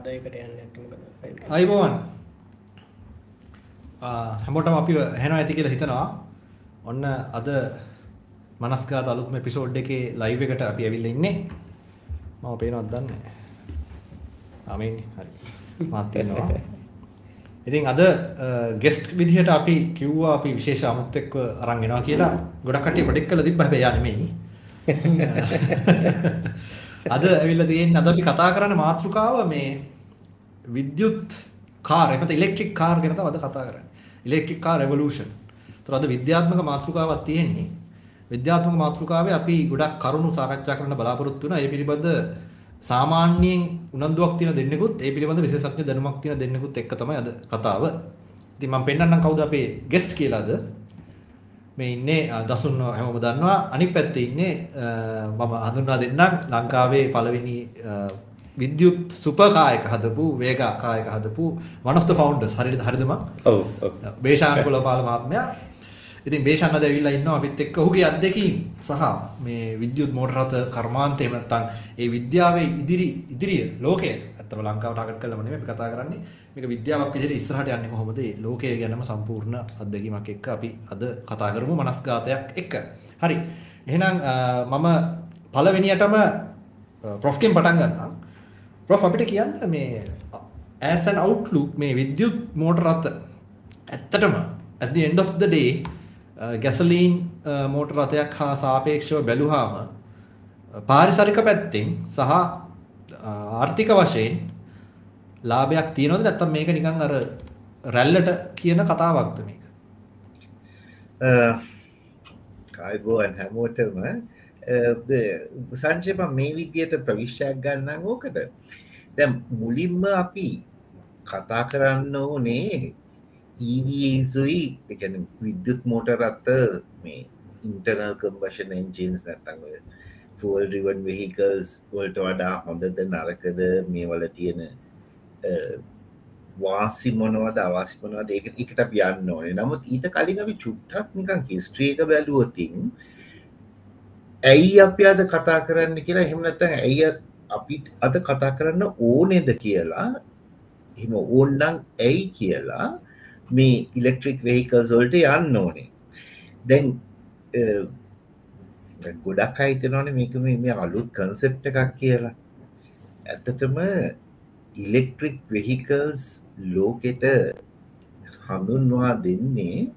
අදයකට යන්න අයිබෝන් හැමෝටම අපි හැන ඇති කියලා හිතනවා. ඔන්න අද මනස්ගාත අලුත්ම පිසෝඩ් එකේ ලයිව් එකට අපි ඇවිල්ල ඉන්නේ. මම පේනවත් දන්න අමෙන් හරි. මත්තියනවා ඉතින් අද ගෙස්ට් විදිහට අපි කිව්වා අපි විශේෂ අමුත් එක්ව අරන් එනවා කියලා. ගොඩක් කට්ටිය ප්‍රොඩෙක්ට් කරලා තිබ්බ හැබැයි යා නෙමෙයි අද ඇවිල්ලා තියෙන්නේ අද අපි කතා කරන්න මාතෘකාව මේ විද්‍යුත් කාර් එමෙත ඉලෙක්ට්‍රික් කාර් ගැන තමයි අද කතා කරන්නේ. Electric car revolution. ඒතර අද විද්‍යාත්මක මාතෘකාවක් තියෙන්නේ. විද්‍යාත්මක මාතෘකාවේ අපි ගොඩක් කරුණු සාකච්ඡා කරන්න බලාපොරොත්තු වෙනවා. ඒ පිළිබඳ සාමාන්‍යයෙන් උනන්දුවක් තියෙන දෙන්නෙකුත් ඒ පිළිබඳ විශේෂඥ දැනුමක් තියෙන දෙන්නෙකුත් එක්ක තමයි අද කතාව. ඉතින් මම පෙන්නන්නම් කවුද අපේ ගෙස්ට් කියලාද? මේ ඉන්නේ දසුන් හැමෝම දන්නවා. අනිත් පැත්තේ ඉන්නේ මම හඳුන්වා දෙන්නම් ලංකාවේ පළවෙනි විද්‍යුත් සුපකායක හදපු වේගා කායක හදපු one of the founders. හරියට හරිද මම ඔව් බේෂාන් කුලපාල මහත්මයා ඉතින් බේෂාන් අද ඇවිල්ලා ඉන්නවා අපිත් එක්ක ඔහුගේ අත්දැකීම් සහ මේ විද්‍යුත් මෝටර රථ කර්මාන්තය එහෙම නැත්නම් ඒ විද්‍යාවේ ඉදිරි ඉදිරිය ලෝකය ඇත්තම ලංකාව ටාගට් කරලාම නෙමෙයි අපි කතා කරන්නේ මේක විද්‍යාවක් විදිහට ඉස්සරහට යන්නේ කොහොමද? ඒ ලෝකය ගැනම සම්පූර්ණ අත්දැකීමක් එක්ක අපි අද කතා කරමු මනස්ගාතයක් එක්ක. හරි. එහෙනම් මම පළවෙනියටම ප්‍රොෆ්ගෙන් පටන් ගන්නම් ප්‍රොෆ් අපිට කියන්න මේ as an outlook මේ විද්‍යුත් මෝටර රථ ඇත්තටම at the end of the day ගැසලීන් මෝටර රථයක් හා සාපේක්ෂව බැලුවාම පාරිසරික පැත්තෙන් සහ ආර්ථික වශයෙන් ලාභයක් තියෙනවද? නැත්නම් මේක නිකන් අර රැල්ලට කියන කතාවක්ද මේක? කායිබෝන් හැමෝටම. සංශේප මේ විදියට ප්‍රවිශ්යක් ගන්න ඕකට දැම් මුලින්ම අපි කතා කරන්න ඕනේ ඊවසුයි එකන විද්‍යුත් මෝටරත්ත මේ ඉන්ටර්නල් කම්බෂන් එන්ජින්ස් නැතඟ ෆල් රිවන් වෙහිකල්ස් වලට වඩා හොඳද නරකද මේ වල තියෙන වාසි මොනවද අවාසි මොනවද ඒක එකට යන්න ඕනේ. නමුත් ඊට කලින් අපි චුට්ටක් නිකන් හිස්ට්‍රියක බැලුවතින් ඇයි අපි අද කතා කරන්න කියලා එහෙමනත්තන් ඇයි අපි අද කතා කරන්න ඕනෙද කියලා එම ඕන්නං ඇයි කියලා මේ ඉලෙක්ට්‍රික් වෙහිකල්සොල්ට යන්න ඕනේ. දැන් ගොඩක් අයිතනවන මේක මේ අලුත් කන්සෙප්ට එකක් කියලා. ඇත්තටම ඉලෙක්ට්‍රික් වෙහිකල්ස් ලෝකෙට හඳුන්වා දෙන්නේ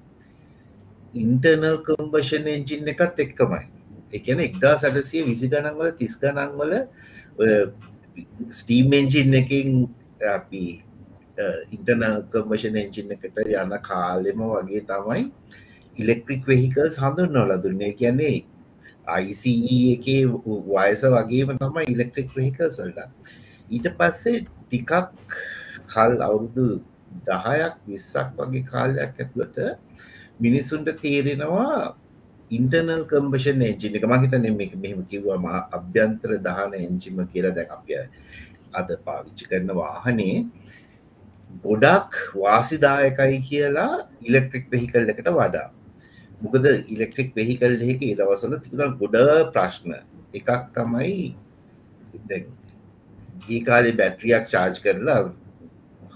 ඉන්ටර්නල් කම්බෂන් එන්ජින් එකත් එක්කමයි. එකන එක්දා සටසිය විසි ගණන්වල තිස් ගණන්වල ස්ටීම් එන්ජින් එකින් අපි ඉන්ටර්නල් කම්බෂන් එන්ජින් එකට යන්න කාලෙම වගේ තමයි ඉලෙක්ට්‍රික් වෙහිකල් හඳුන් නොල දුන්නේ කියන්නේ ICE එක වයස වගේම තමයි ඉලෙක්ට්‍රික් වෙහිකල් සල්ට ඊට පස්සේ ටිකක් කල් අවුරුදු දහයක් විස්සක් වගේ කාලයක් ඇතුළට මිනිසුන්ට තේරෙනවා ඉන්ටර්නල් කම්බෂන් එජින එක. මහිතන මේ මෙහම කිව්වම අභ්‍යන්තර දහන එංජිම කියල. දැ අපිය අද පාවිච්චි කරන වාහනේ ගොඩක් වාසිදායකයි කියලා ඉලෙක්ට්‍රික් වෙහිකල් එකට වඩා. මොකද ඉලෙක්ට්‍රික් වෙහිකල් එක ඒ දවසල තිබුණ ගොඩ ප්‍රශ්න. එකක් තමයි ඒ කාලෙ බැට්‍රියක් චාර්ජ් කරලා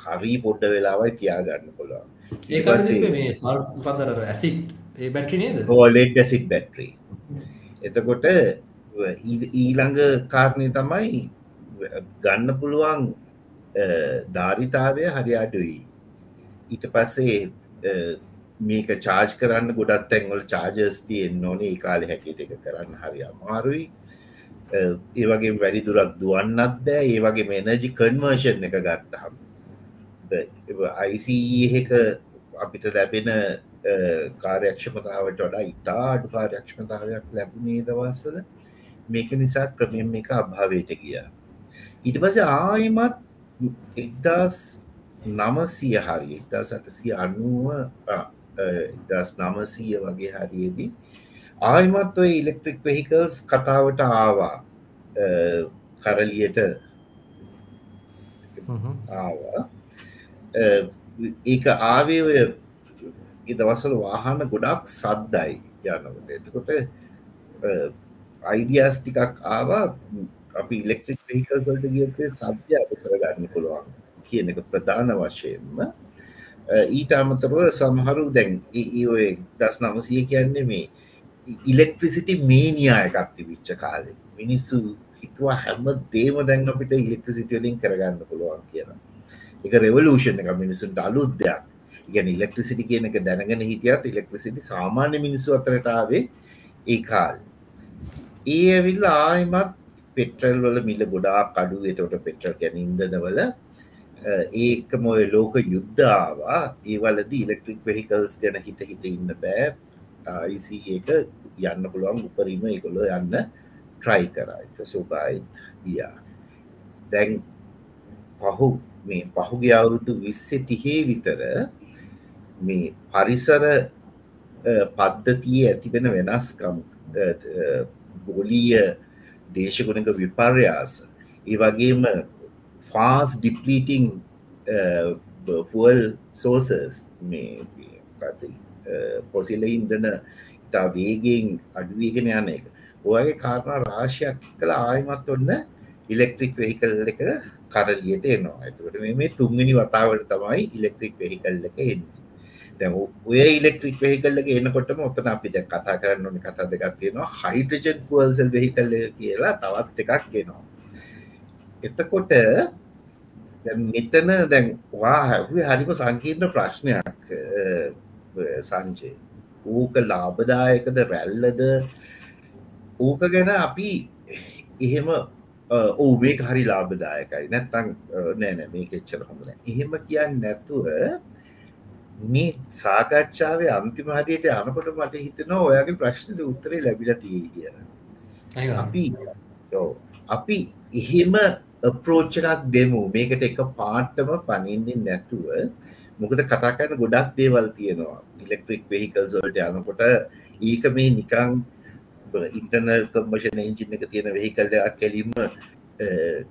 හරි පොඩ්ඩ වෙලාවයි තියාගන්න කොලා ඒ මේ සල්පදර ඇසිට් ඒ බැට්‍රි නේද? ඕලෙඩ් ඇසිට් බැට්‍රී එතකොට ඊළඟ කාරණය තමයි ගන්න පුළුවන් ධාරිතාවය හරි අඩුයි. ඊට පස්සේ මේක චාර්ජ් කරන්න ගොඩත් තැන්වල චාර්ජස් තියෙන් ඒ කාලෙ හැකිට එක කරන්න හරි අමාරුයි ඒ වගේ වැඩි දුරක් දුවන්නත් බෑ. ඒ වගේ මේනජි කන්වර්ෂන් එක ගත්තහම්. අයිසක අපිට ලැබෙන කාර්යක්ෂමතාවට වඩා ඉතා අඩු කාර්යක්ෂමතාවයක් ලැබුණේ දවස්සල මේක නිසා ක්‍රමයෙන් එක අභාවයට ගිය. ඊට පස ආයමත් එක්දස් නමසය හරි එක්දා සතසිය අනුව දස් නමසීය වගේ හරියේදී ආයමත් ඔය ඉලෙක්ට්‍රික් වෙහිකල්ස් කතාවට ආවා. කරලියට. ඒක ආවේ ඔය දවසල වාහන ගොඩක් සද්දයි යනකට. එතකොට අයිඩියස් ටිකක් ආවා. අපි ඉලෙක්ට්‍රික් වෙහිකල්සල්ට ගියත්තේ සබ්්‍ය අඩු කරගන්න පුළුවන් කියන එක ප්‍රධාන වශයෙන්ම. ඊට අමතරව සමහරු දැන් ඔය දස් නමසය කියන්නේ මේ ඉලෙක්ට්‍රිසිටි මේනියා එකක් තිවිච්ච කාලෙ. මිනිස්සු හිතුවා හැම දේම දැන් අපිට ඉලෙක්ට්‍රිසිටියලින් කරගන්න පුළුවන් කියලා. එක රෙවලූෂන් එක මිනිසුන්ට අලුද්‍යයක් ගැන ඉලෙක්ට්‍රිසිටි කියන එක දැනගෙන හිටියත් ඉලෙක්ට්‍රිසිටි සාමාන්‍ය මිනිස්සු අතරටාවේ ඒ කාල්. ඒ ඇවිල්ල ආයමත් පෙට්‍රල් වල මිල ගොඩා කඩු එතවට පෙට්‍රල් ගැන ඉන්දනවල ඒකම ඔය ලෝක යුද්ධවා ඒවලද ඉලෙක්ට්‍රික් වෙහිකල්ස් ගැන හිත හිත ඉන්න බෑ. IC එක යන්න පුළුවන් උපරීම එකොලො යන්න ට්‍රයි කරයි සෝබයි ගියා. දැන් පහු මේ පහුගේ අවුරුදු විස්සේ තිහේ විතර මේ පරිසර පද්ධතිය ඇතිවෙන වෙනස්කම් ගොලීය දේශගුණක විපර්යාස ඒ වගේම ෆාස් ඩිප්ලීටිං ෆුවල් සෝසස් මේ පොසිල ඉන්දන ඉතා වේගෙන් අඩුවීගෙන යන එක. ඔයගේ කාරණ රාශයක් කළ ආයමත් ඔන්න ඉලෙක්ට්‍රික් වෙහිකල් එක කරලියට එනවා. ඇතුකට මේ තුන්ගනි වතාවට තමයි ඉලෙක්ට්‍රික් වෙහිකල් එක එන්නේ. දැ ඔය ඉලෙක්ට්‍රික් වෙහිකල්ලක එනකොටම ඔතන අපි දැ කතා කරන්න ඕනි කතා දෙකක් තියෙනවා. හයිටජන් ෆල්සල් වෙහිකල්ල කියලා තවත් එකක් ගෙනවා එතකොට මෙතන දැන් වා හැවේ හරිම සංකීර්ණ ප්‍රශ්නයක්. සංජය ඕක ලාබදායකද රැල්ලද? ඕක ගැන අපි එහෙම ඕවේ හරි ලාබදායකයි නැත්තං නෑනෑ මේ කෙච්චර හොඳන එහෙම කියන්න නැතුව මේ සාකච්ඡාවේ අන්තිමහරයට යනකොට මට හිතනවා ඔයාගේ ප්‍රශ්නට උත්තරේ ලැබිල තිය කිය අපි අපි එහෙම අප්‍රෝච්චකක් දෙමු. මේකට එක පාට්ටම පනින්දින් නැතුව මොකද කතා කරන ගොඩක් දේවල් තියෙනවා. ඉලෙක්ට්‍රික් වෙහිකල්සල්ට යනකොට ඒක මේ නිකං ඉන්ටර්නල් කම්මෂන එන්ජින එක තියෙන වෙහිකල්ලයක් කැලීම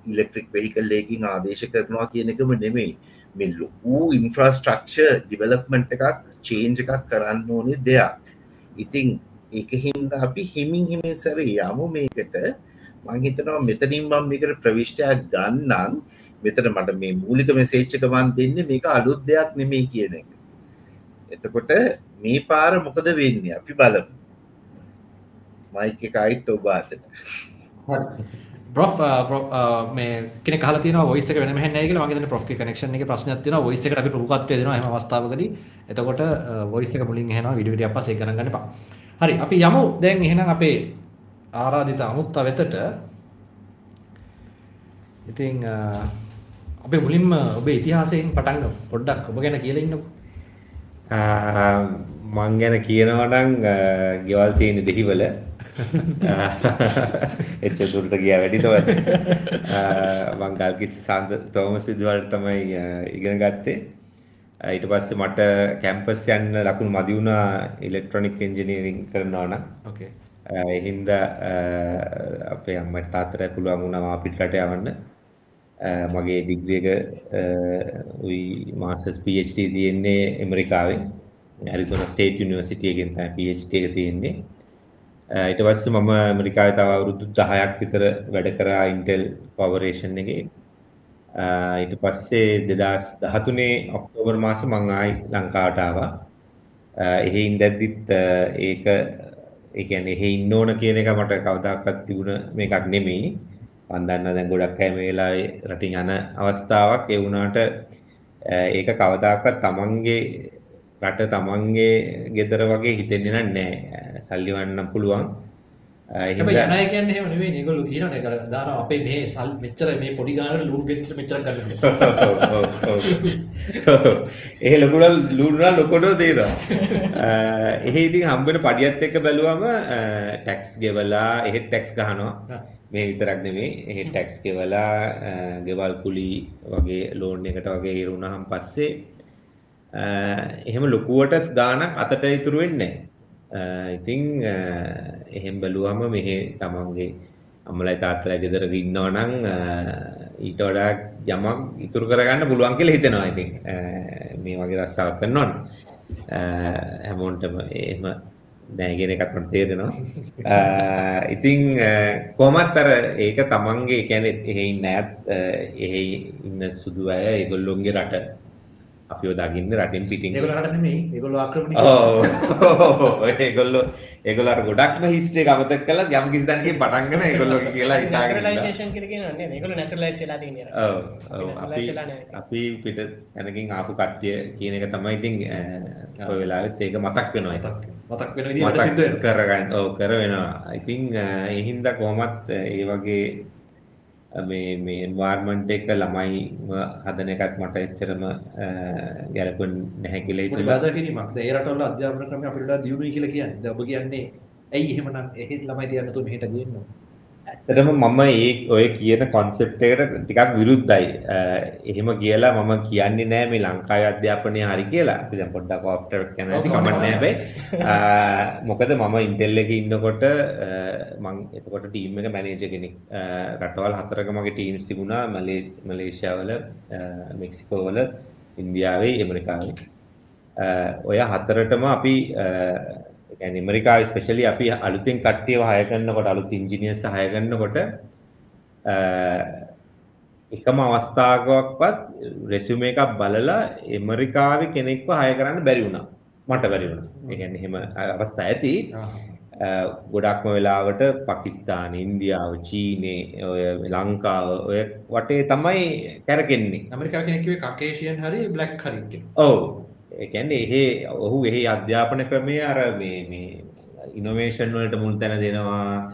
ඉලෙක්ට්‍රික් වෙහිකල්ලයකින් ආදේශ කරනවා කියන එකම නෙමෙයි. මේ ලොකූ ඉන්ෆ්‍රස්ට්‍රක්ෂ ඩිවලප්මන්ට් එකක් චේන්ජ එකක් කරන්න ඕනේ දෙයක්. ඉතිං එක හින්ද අපි හිමින් හිමින් සැර යමු මේකට. මංහිතනවා මෙතනින් මම් මේකට ප්‍රවිශ්ටයක් ගන්නන් මෙතන මට මේ මූලික මෙසේච්චකමන් දෙන්න මේක අලුත් දෙයක් නෙමේ කියන එක. එතකොට මේ පාර මොකද වෙන්නේ? අපි බලමු. මයික එක අයිත් ඔබාතට බ්‍රොෆ් uh, uh, මේ කෙන කල තින ොයිස වෙන හැනගල මගේ ප්‍රොෆ් කනක්ෂන එක ප්‍රශ්න තින ොයිස එකට අපි පුකත් දෙන හම අවස්ථාවකද. එතකොට uh, ොයිස මුලින් හෙන විඩියට අප සේ කරගන්න පා හරි. අපි යමු. දැන් එහෙනම් අපේ ආරාධිත අමුත්තා වෙතට. ඉතින් අපේ මුලින්ම ඔබේ ඉතිහාසයෙන් පටන්ග පොඩ්ඩක් ඔබ ගැන කියලඉන්නකු මං ගැන කියනවනං ගෙවල් තියෙන දෙහිවල. එච්ච දුරට ගිය වැඩිතවත් මං ගල්කිසි සන්ද තෝමස් විදුවලට තමයි ඉගෙන ගත්තේ. ඊට පස්සේ මට කැම්පස් යන්න ලකුණු මදි වුණා ඉලෙක්ට්‍රොනික් ඉංජිනීරින් කරනවා නම්. ඕකේ ඒ හින්දා අපේ අම්මට තාත්තට පුළුවන් වුණා මා පිටරට යවන්න මගේ ඩිග්‍රී එක උයි මාස්ටර්ස් PhD තියෙන්නේ ඇමරිකාවේ. ඇරිසෝනා ස්ටේට් යුනිවර්සිටි එකෙන් තමයි PhD එක තියෙන්නේ. ඊට පස්සේ මම ඇමරිකාවේ තව අවුරුදු 10ක් විතර වැඩ කරා ඉන්ටෙල් කෝපරේෂන් එකේ. ඊට පස්සේ 2013 ඔක්තෝබර් මාසේ මම ආයි ලංකාවට ආවා. එහෙ ඉඳද්දිත් ඒක ඒ කියන්නේ එහෙ ඉන්න ඕන කියන එක මට කවදාකවත් තිබුණ මේකක් නෙමෙයි. මම දන්නා දැන් ගොඩක් අය මේ වෙලාවේ රටින් යන අවස්ථාවක්. ඒ වුණාට ඒක කවදාකවත් තමන්ගේ රට තමන්ගේ ගෙදර වගේ හිතෙන්නේ නැහැ සල්ලි වන්න පුළුවන්. එහෙම යනය කියන්නේ එහෙම නෙවෙයි ඒගොල්ලෝ කියනවා ඒක දානවා අපේ මේ සල් මෙච්චර මේ පොඩි ගානකට ලූඩ් වෙච්ච මෙච්චර ගන්න එහෙ ලොකුට ලූඩ්නා ලොකොට දෙනවා. එහෙ ඉතින් හම්බෙන පඩියත් එක්ක බැලුවම ටැක්ස් ගෙවලා එහෙත් ටැක්ස් ගහනවා මේ විතරක් නෙමෙයි. එහෙ ටැක්ස් ගෙවලා ගෙවල් කුලි වගේ ලෝන් එකට වගේ ඉරුණාම පස්සේ එහෙම ලොකුවට ගානක් අතට ඉතුරු වෙන්නේ ඉතිං එහෙම බැලුවම මෙහෙ තමන්ගේ අම්මලයි තාත්තලා ගෙදරක ඉන්නවා නම් ඊට වඩා යමක් ඉතුරු කරගන්න පුළුවන් කියලා හිතෙනවා. ඉතින් මේ වගේ රස්සාවක් කරනවනේ හැමෝන්ටම එහෙම නෑගෙන එකත් මට තේරෙනවා. ඉතිං කොමත් අර ඒක තමන්ගේ කැනෙ එහෙයි නෑත් එහෙ ඉන්න සුදු අය ඒගොල්ලොන්ගේ රට අපිෝ දකින්න රටින් පිටින්. ඒගොල්ලෝ ආක්‍රමණය ඒගොල්ලො ඒගොලට ගොඩක්ම හිස්ටේ ගමතක් කල යම් කිසිතන්ගේ පටන්ගන ඒගොල්ලො කියලා naturalize අපි පිට තැනකින් ආපු කට්ටිය කියන එක තමයි ඉතින් ඔය වෙලාවෙත් ඒක මතක් වෙනවා. ඉතින් මතක් වෙන විදිහට සිද්ධ කරගන්න ඔව් කර වෙනවා ඉතින් ඒ හින්දා කොහොමත් ඒ වගේ මේ මේ එන්වයරන්මන්ට් එක ළමයි හදන එකත් මට එච්චරම ගැලපෙන්නේ නැහැ කියලා හිතලා බාධා කිරීමක්. දැන් ඒ රටවල අධ්‍යාපන ක්‍රමය අපිට වඩා දියුණුයි කියලා කියන්නේ. දැන් ඔබ කියන්නේ ඇයි එහෙමනම් එහෙත් ළමයි තියන්න තු මෙහෙට ගේන්න ඕන. ඇත්තටම මම ඒ ඔය කියන කොන්සෙප්ට් එකට ටිකක් විරුද්ධයි. එහෙම කියලා මම කියන්නේ නෑ මේ ලංකාවේ අධ්‍යාපනය හරි කියලා. අපි දැන් පොඩ්ඩක් ආෆ්ටර් කියන ඔව්, කමක් කමක් නෑ හැබැයි. මොකද මම ඉන්ටෙල් එකේ ඉන්නකොට මම එතකොට ටීම් එක මැනේජර් කෙනෙක්. රටවල් හතරක මගේ ටීම්ස් තිබුණා මලේසියාවල, මෙක්සිකෝවල, ඉන්දියාවේ, ඇමරිකාවේ. ඔය හතරටම අපි නිමරිකා ස්පෙශලි අපි අලුතින් කට්ටියව හයගන්නකොට අලුත් ඉංජිනියස්ට හයගන්නකොට එකම අවස්ථාවකවත් රෙසුම එකක් බලලා එමරිකාව කෙනෙක්ව හය කරන්න බැරි වුණා. මට බැරි වුණා. ඒ කියන්නේ එහෙම අවස්ථා ඇති. ගොඩක්ම වෙලාවට පකිස්තාන ඉන්දියාව චීනේ ඔය ලංකාව ඔය වටේ තමයි කැරකෙන්නේ. ඇමරිකා කෙනෙක්වේ කකේෂයන් හරි බ්ලක් හරි ඔවු. ඒ කියන්නේ එහෙ ඔහු එහි අධ්‍යාපන ක්‍රමය අර මේ මේ ඉනොවේෂන් වලට මුල් තැන දෙනවා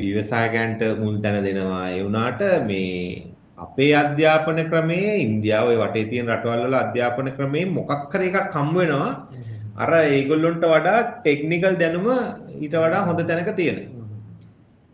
විවසායකයන්ට මුල් තැන දෙනවා. ඒ වුණාට මේ අපේ අධ්‍යාපන ක්‍රමයේ ඉන්දියාව ඔය වටේ තියෙන රටවල් වල අධ්‍යාපන ක්‍රමයේ මොකක් හරි එකක් හම් වෙනවා. අර ඒගොල්ලොන්ට වඩා ටෙක්නිකල් දැනුම ඊට වඩා හොඳ තැනක තියෙන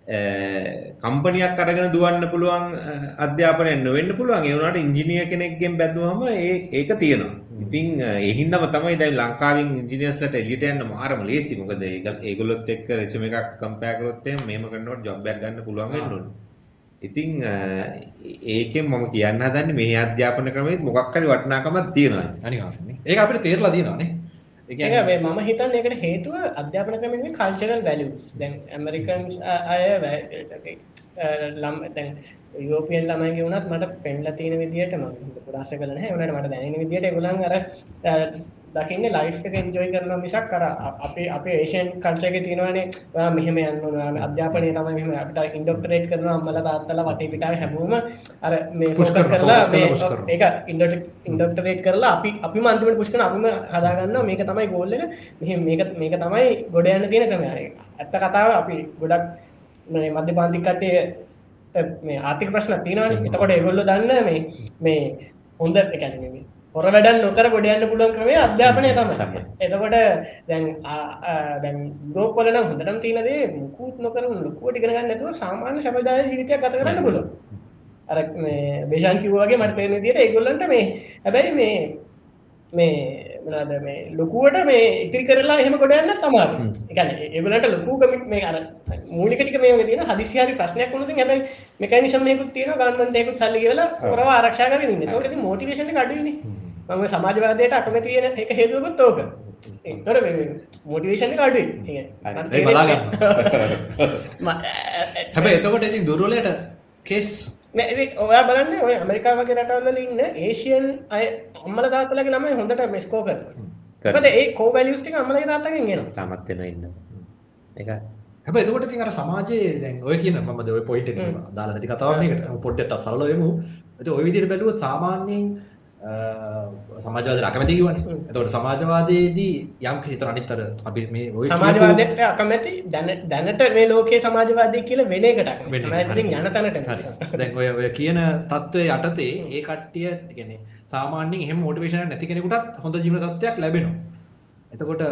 කම්පනියක් අරගෙන දුවන්න පුළුවන් අධ්‍යාපනයක් නොවෙන්න පුළුවන් ඒ වුණාට ඉංජිනේර කෙනෙක්ගෙන් බැලුවම ඒ ඒක තියෙනවා. ඉතින් ඒ හින්දාම තමයි දැන් ලංකාවෙන් ඉංජිනේර්ස්ලට එළියට යන්න මාරම ලේසි. මොකද ඒක ඒගොල්ලොත් එක්ක රෙසියුම් එකක් කම්පෙයාර් කරොත් එහෙම මෙහෙම කරනකොට ජොබ් එකක් ගන්න පුළුවන් වෙන්න ඕනේ. ඉතින් ඒකෙන් මම කියන්න හදන්නේ මේ අධ්‍යාපන ක්‍රමයේ මොකක් හරි වටිනාකමක් තියෙනවා. අනිවාර්යයෙන්ම. ඒක අපිට තේරලා තියෙනවානේ. මේ මම හිතන්නේ ඒකට හේතුව අධ්‍යාපන ක්‍රමයේ කල්චරල් වැලියුස්. දැන් ඇමරිකන්ස් අය ලම් දැන් යුරෝපියන් ළමයිගේ වුණත් මට පෙන්ලා තියෙන විදිහට මම පුරාස කළා නැහැ. උනාට මට දැනෙන විදිහට ඒගොල්ලන් අර දකින්නේ ලයිෆ් එක එන්ජොයි කරනවා මිසක් අර අපේ අපේ ඒෂියන් කල්චර් එකේ තියෙනවානේ. මෙහෙම යන්න අධ්‍යාපනය තමයි මෙහෙම අපිට ඉන්ඩොක්ටරේට් කරනවා. අම්මලා තාත්තලා වටේ පිටාවේ හැමෝම අර මේ කරනවා, කරලා මේ කරනවා. ඒක ඉන්ඩොක්ටරේට් කරලා අපි අපිම අන්තිමට පුෂ් කරන අපිම හදාගන්නවා මේක තමයි ගෝල් එක. මෙහෙම මේක මේක තමයි ගොඩ යන්න තියෙන ක්‍රමය. අර ඇත්ත කතාව අපි ගොඩක් මේ මධ්‍යපාන්තික කට්ටිය මේ ආර්ථික ප්‍රශ්න තියෙනවානේ. එතකොට ඒගොල්ලෝ දන්න මේ මේ හොඳ ඒ කියන්නේ මේ හොර වැඩක් නොකර ගොඩ යන්න පුළුවන් ක්‍රමය අධ්‍යාපනය තමයි. තමයි. එතකොට දැන් දැන් නම් හොඳටම තියෙන දේ මුකුත් නොකර ලොකුවට ඉගෙන ගන්න නැතුව සාමාන්‍ය සැපදායක ජීවිතයක් ගත කරන්න පුළුවන්. අර මේ බේෂාන් කිව්වා වගේ මට තේරෙන විදිහට ඒගොල්ලන්ට මේ හැබැයි මේ මේ මොනවාද මේ ලොකුවට මේ ඉතිරි කරලා එහෙම ගොඩ යන්නත් අමාරුයි. හ්ම්. ඒ කියන්නේ ඒගොල්ලන්ට ලොකු කමිට් මේ අර මූලික ටික මේ වගේ තියෙන හදිසි හරි ප්‍රශ්නයක් වුණොත් හැබැයි තියෙනවා ගවර්න්මන්ට් එකකුත් සල්ලි ඔව්. කරව ආරක්ෂා ඉතින් මොටිවේෂන් එක අඩුයිනේ. මම සමාජවාදයට අකමැති වෙන එක හේතුවකුත් ඕක. ඒතර මේ මොටිවේෂන් එක අඩුයි. ඒ කියන්නේ මට ඒ බලා ගන්න. තේරෙන්නේ- ම- ඈ- ඈ- හැබැයි එතකොට ඉතින් දුර්වලයට කේස් ඔයා බලන්න ඔය ඇමරිකාව වගේ රටවල් වල ඉන්න ඒෂියන් අය අම්මල තාත්තලගේ නම හොඳට මෙස්කෝ කර ඒ කෝවැලියස්ටික අමල තාත්තකින් ගෙන තමත්වෙන ඉන්න එක හැබ එතකොට තින් අර සමාජයේ දැන් ඔය කියන මම ඔය පොයින්ට් එක දාලා නැති කතාවක් පොඩ්ඩට සරල වෙමු. ඒත් ඔය විදිහට බැලුවොත් සාමාන්‍යයෙන් සමාජවාද අකමැති කියවන්නේ එතකොට සමාජවාදයේදී යම් කිසි අනිත් අර අපි මේ ඔය සමාජවාදයට අකමැති දැනට මේ ලෝකයේ සමාජවාදී කියලා වෙන එකට යන තැනට. දැන් ඔය ඔය කියන තත්ත්වයේ යටතේ ඒ කට්ටිය කියන්නේ සාමාන්‍යයෙන් එහෙම මොටිවේෂන් නැති කෙනෙකුටත් හොඳ ජීවන තත්ත්වයක් ලැබෙනවා. එතකොට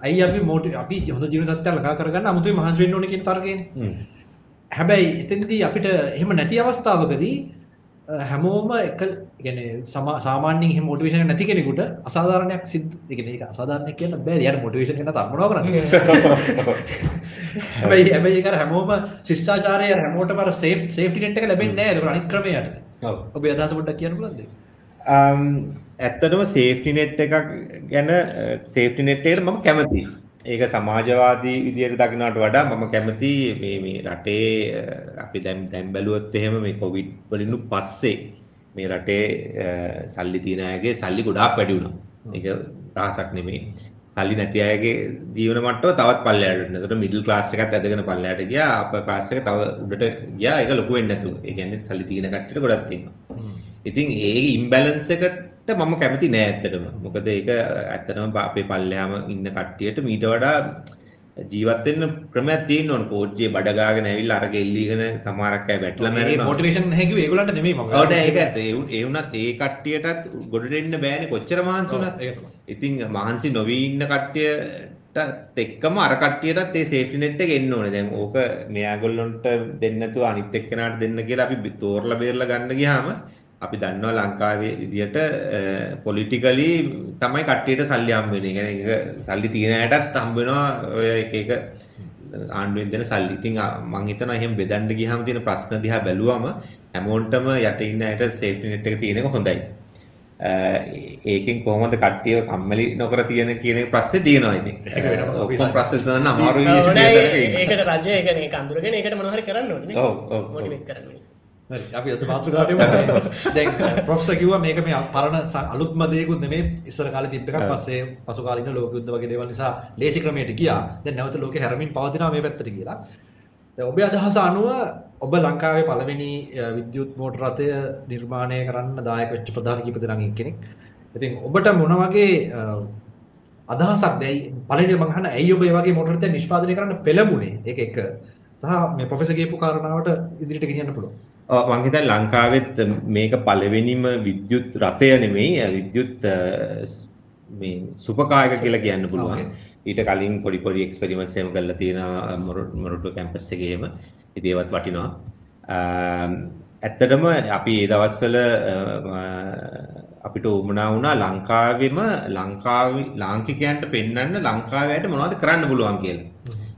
අයි අපි මොටි අපි හොඳ ජීවන තත්ත්වයක් ළඟා කරගන්න අමුතුවෙන් මහන්සි වෙන්න ඕනේ කියන තර්කයනේ. හැබැයි එතනදී අපිට එහෙම නැති අවස්ථාවකදී හැමෝම එක ගැන සාමාන්‍යෙන් එහෙම මොටිවේෂන් එක නැති කෙනෙකුට අසාධාරණයක් සිද්ධ ඒ කියන්නේ ඒක අසාධාරණයක් කියන්න බෑ. යාට මොටිවේෂන් එක නැත්නම් මොනව කරන්නේ? හැබැයි හැබැයි අර හැමෝම ශිෂ්ටාචාරය හැමෝටම අර සේෆ් සේෆ්ටි නෙට් එක ලැබෙන්නේ නැහැ ඒක අනිත් ක්‍රමයට. ඔව්. ඔබේ අදහස පොඩ්ඩක් කියන්න Um, ඇත්තටම සේෆ්ටි නෙට් එකක් ගැන සේෆ්ටි නෙට් එකට මම කැමතියි. ඒක සමාජවාදී විදියට දකිනට වඩා මම කැමති මේ මේ රටේ අපි දැම් දැම් බැලුවොත් එහෙම මේ කොවිඩ් වලිනු පස්සේ මේ රටේ සල්ලි තියෙන අයගේ සල්ලි ගොඩාක් වැඩි වුණා. ඒක රහසක් නෙමෙයි. සල්ලි නැති අයගේ ජීවන මට්ටම තවත් පල්ලයට යනවා. ඒකට මිඩල් ක්ලාස් එකත් ඇදගෙන පල්ලයට ගියා. අපර් ක්ලාස් එක තව උඩට ගියා. ඒක ලොකු වෙන්නේ නැතුව. ඒ කියන්නේ සල්ලි තියෙන කට්ටියට ගොඩක් තියෙනවා. ඉතින් ඒ ඉම්බැලන්ස් එකට මම කැමති නෑ ඇත්තටම. මොකද ඒක ඇත්තටම අපේ පල්ලෙහාම ඉන්න කට්ටියට මීට වඩා ජීවත් වෙන්න ක්‍රමයක් තියෙන්න ඕන. කෝච්චියේ බඩ ගාගෙන ඇවිල්ලා අරක එල්ලීගෙන සමහරක් අය වැටලා මැරෙනවා. මොටිවේෂන් හැකිව ඒගොල්ලන්ට නෙමෙයි මම ඔව් ඒක. ඒ වුණ- ඒ වුණත් ඒ කට්ටියටත් ගොඩට එන්න බෑනේ කොච්චර මහන්සි වුණත්. ඒක තමයි. ඉතින් මහන්සි නොවී ඉන්න කට්ටියටත් එක්කම අර කට්ටියටත් ඒ සේෆ්ටි නෙට් එක එන්න ඕනේ. දැන් ඕක මෙයාගොල්ලොන්ට දෙන්න නැතුව අනිත් එක්කෙනාට දෙන්න කියලා අපි තෝරලා බේරලා ගන්න ගියාම අපි දන්නවා ලංකාවේ විදියට පොලිටිකලි තමයි කට්ටියට සල්ලි හම්බ වෙන්නේ. ඒ කියන්නේ ඒක සල්ලි තියෙන අයටත් හම්බ වෙනවා ඔය එක එක ආණ්ඩුවෙන් දෙන සල්ලි. ඉතින් ආ, මං හිතනවා එහෙම බෙදන්න ගියාම තියෙන ප්‍රශ්න දිහා බැලුවම හැමෝන්ටම යට ඉන්න අයට සේෆ්ටි නෙට් එක තියෙන එක හොඳයි. ඒකෙන් කොහොමද කට්ටිය කම්මැලි නොකර තියෙන කියන ප්‍රශ්නේ තියෙනවා ඉතින්. ඒක වෙනම ඔක්කොම ප්‍රශ්න සඳහන් අමාරු විදිහට ඒකට රජය ඒ අඳුරගෙන ඒකට මොනහරි කරන්න ඕනේ ඔව්, ඔව්, ඔව්. මොටිවේට් කරන්න ඕනේ. හරි අපි අද මාතෘකාවට. දැන් ප්‍රොෆෙසර් කිව්වා මේක මේ පරණ අලුත්ම දෙයක්ුත් නෙමෙයි ඉස්සර කාලේ තිබ්බ එකක් පස්සේ පසු කාලින ලෝක යුද්ධ වගේ දේවල් නිසා ලේසි ක්‍රමයට ගියා. දැන් නැවත ලෝකේ හැරමින් පවතිනවා මේ පැත්තට කියලා. දැන් ඔබේ අදහස අනුව ඔබ ලංකාවේ පළවෙනි විද්‍යුත් මෝටර රථය නිර්මාණය කරන්න දායක වෙච්ච ප්‍රධාන කීප දෙනාගෙන් කෙනෙක්. ඉතින් ඔබට මොන වගේ අදහසක් දැයි පළවෙනි මං අහන ඇයි ඔබ මේ වගේ මෝටර රථයක් නිෂ්පාදනය කරන්න පෙළඹුණේ? ඒක එක. සහ මේ ප්‍රොෆෙසර් කියපු කාරණාවට ඉදිරියට ගෙනියන්න පුළුවන්. ඔව්, මං හිතන්නේ ලංකාවෙත් මේක පළවෙනිම විද්‍යුත් රථය නෙමෙයි විද්‍යුත් සුපකායක කියලා කියන්න පුළුවන්. ඊට කලින් පොඩි පොඩි එක්ස්පෙරිමන්ට්ස් එහෙම කරලා තියෙනවා මොර- මොරටුව කැම්පස් එකේ එහෙම. ඉතින් ඒවත් වටිනවා. ඇත්තටම අපි ඒ දවස්වල අපිට උමනා වුණා ලංකාවෙම ලංකාවේ ලාංකිකයන්ට පෙන්වන්න ලංකාවේට මොනවද කරන්න පුළුවන් කියලා.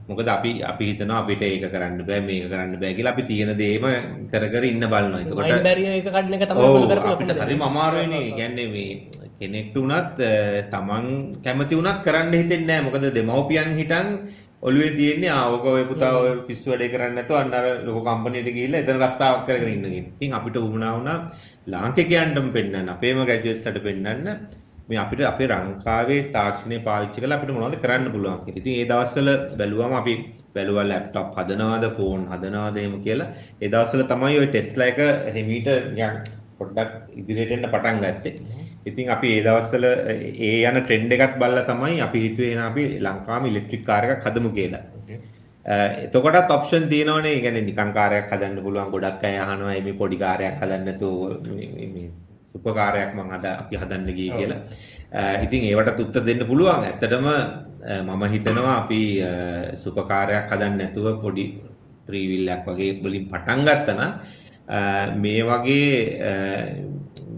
මොකද අපි අපි හිතනවා අපිට ඒක කරන්න බෑ මේක කරන්න බෑ කියලා අපි තියෙන දේම කර කර ඉන්න බලනවා. එතකොට බැරියර් එක කඩන එක තමයි ඔයගොල්ලෝ කරපු අපිට. හරිම අමාරුයිනේ. කියන්නේ මේ කෙනෙක්ට උනත් තමන් කැමති උනත් කරන්න හිතෙන්නේ නැහැ. මොකද දෙමව්පියන් හිටන් ඔළුවේ තියෙන්නේ ආ ඕක ඔය පුතා ඔය පිස්සු වැඩේ කරන්නේ නැතුව අන්න අර ලොකු කම්පැනියට ගිහිල්ලා එතන රස්තාවක් කරගෙන ඉන්න කියන. ඉතින් අපිට වුණා වුණා ලාංකිකයන්ටම පෙන්වන්න අපේම ග්‍රැජුවේට්ස්ලට පෙන්වන්න මේ අපිට අපේ ලංකාවේ තාක්ෂණය පාවිච්චි කරලා අපිට මොනවද කරන්න පුළුවන් කියලා. ඉතින් ඒ දවස්වල බැලුවම අපි බැලුවා ලැප්ටොප් හදනවද ෆෝන් හදනවද එහෙම කියලා. ඒ දවස්වල තමයි ওই ටෙස්ලා එක හිමීට නිකන් පොඩ්ඩක් ඉදිරියට එන්න පටන් ගත්තේ. ඉතින් අපි ඒ දවස්වල ඒ යන ට්‍රෙන්ඩ් එකත් බලලා තමයි අපි හිතුවේ එහෙනම් අපි ලංකාවේ ඉලෙක්ට්‍රික් කාර් එකක් හදමු කියලා. එතකොටත් ඔප්ෂන් තියෙනවනේ. ඒ කියන්නේ නිකන් කාර්යයක් හදන්න පුළුවන් ගොඩක් අය අහනවා මේ පොඩි කාර්යයක් හදන්න නැතුව මේ මේ අද අපි හදන්න ගියේ කියලා. ඉතින් ඒවට උත්තර දෙන්න පුළුවන්. ඇත්තටම මම හිතනවා අපි සුපර් කාර්යයක් හදන්න නැතුව පොඩි ත්‍රීවිල්ලයක් වගේ වලින් පටන් ගත්තා නම් මේ වගේ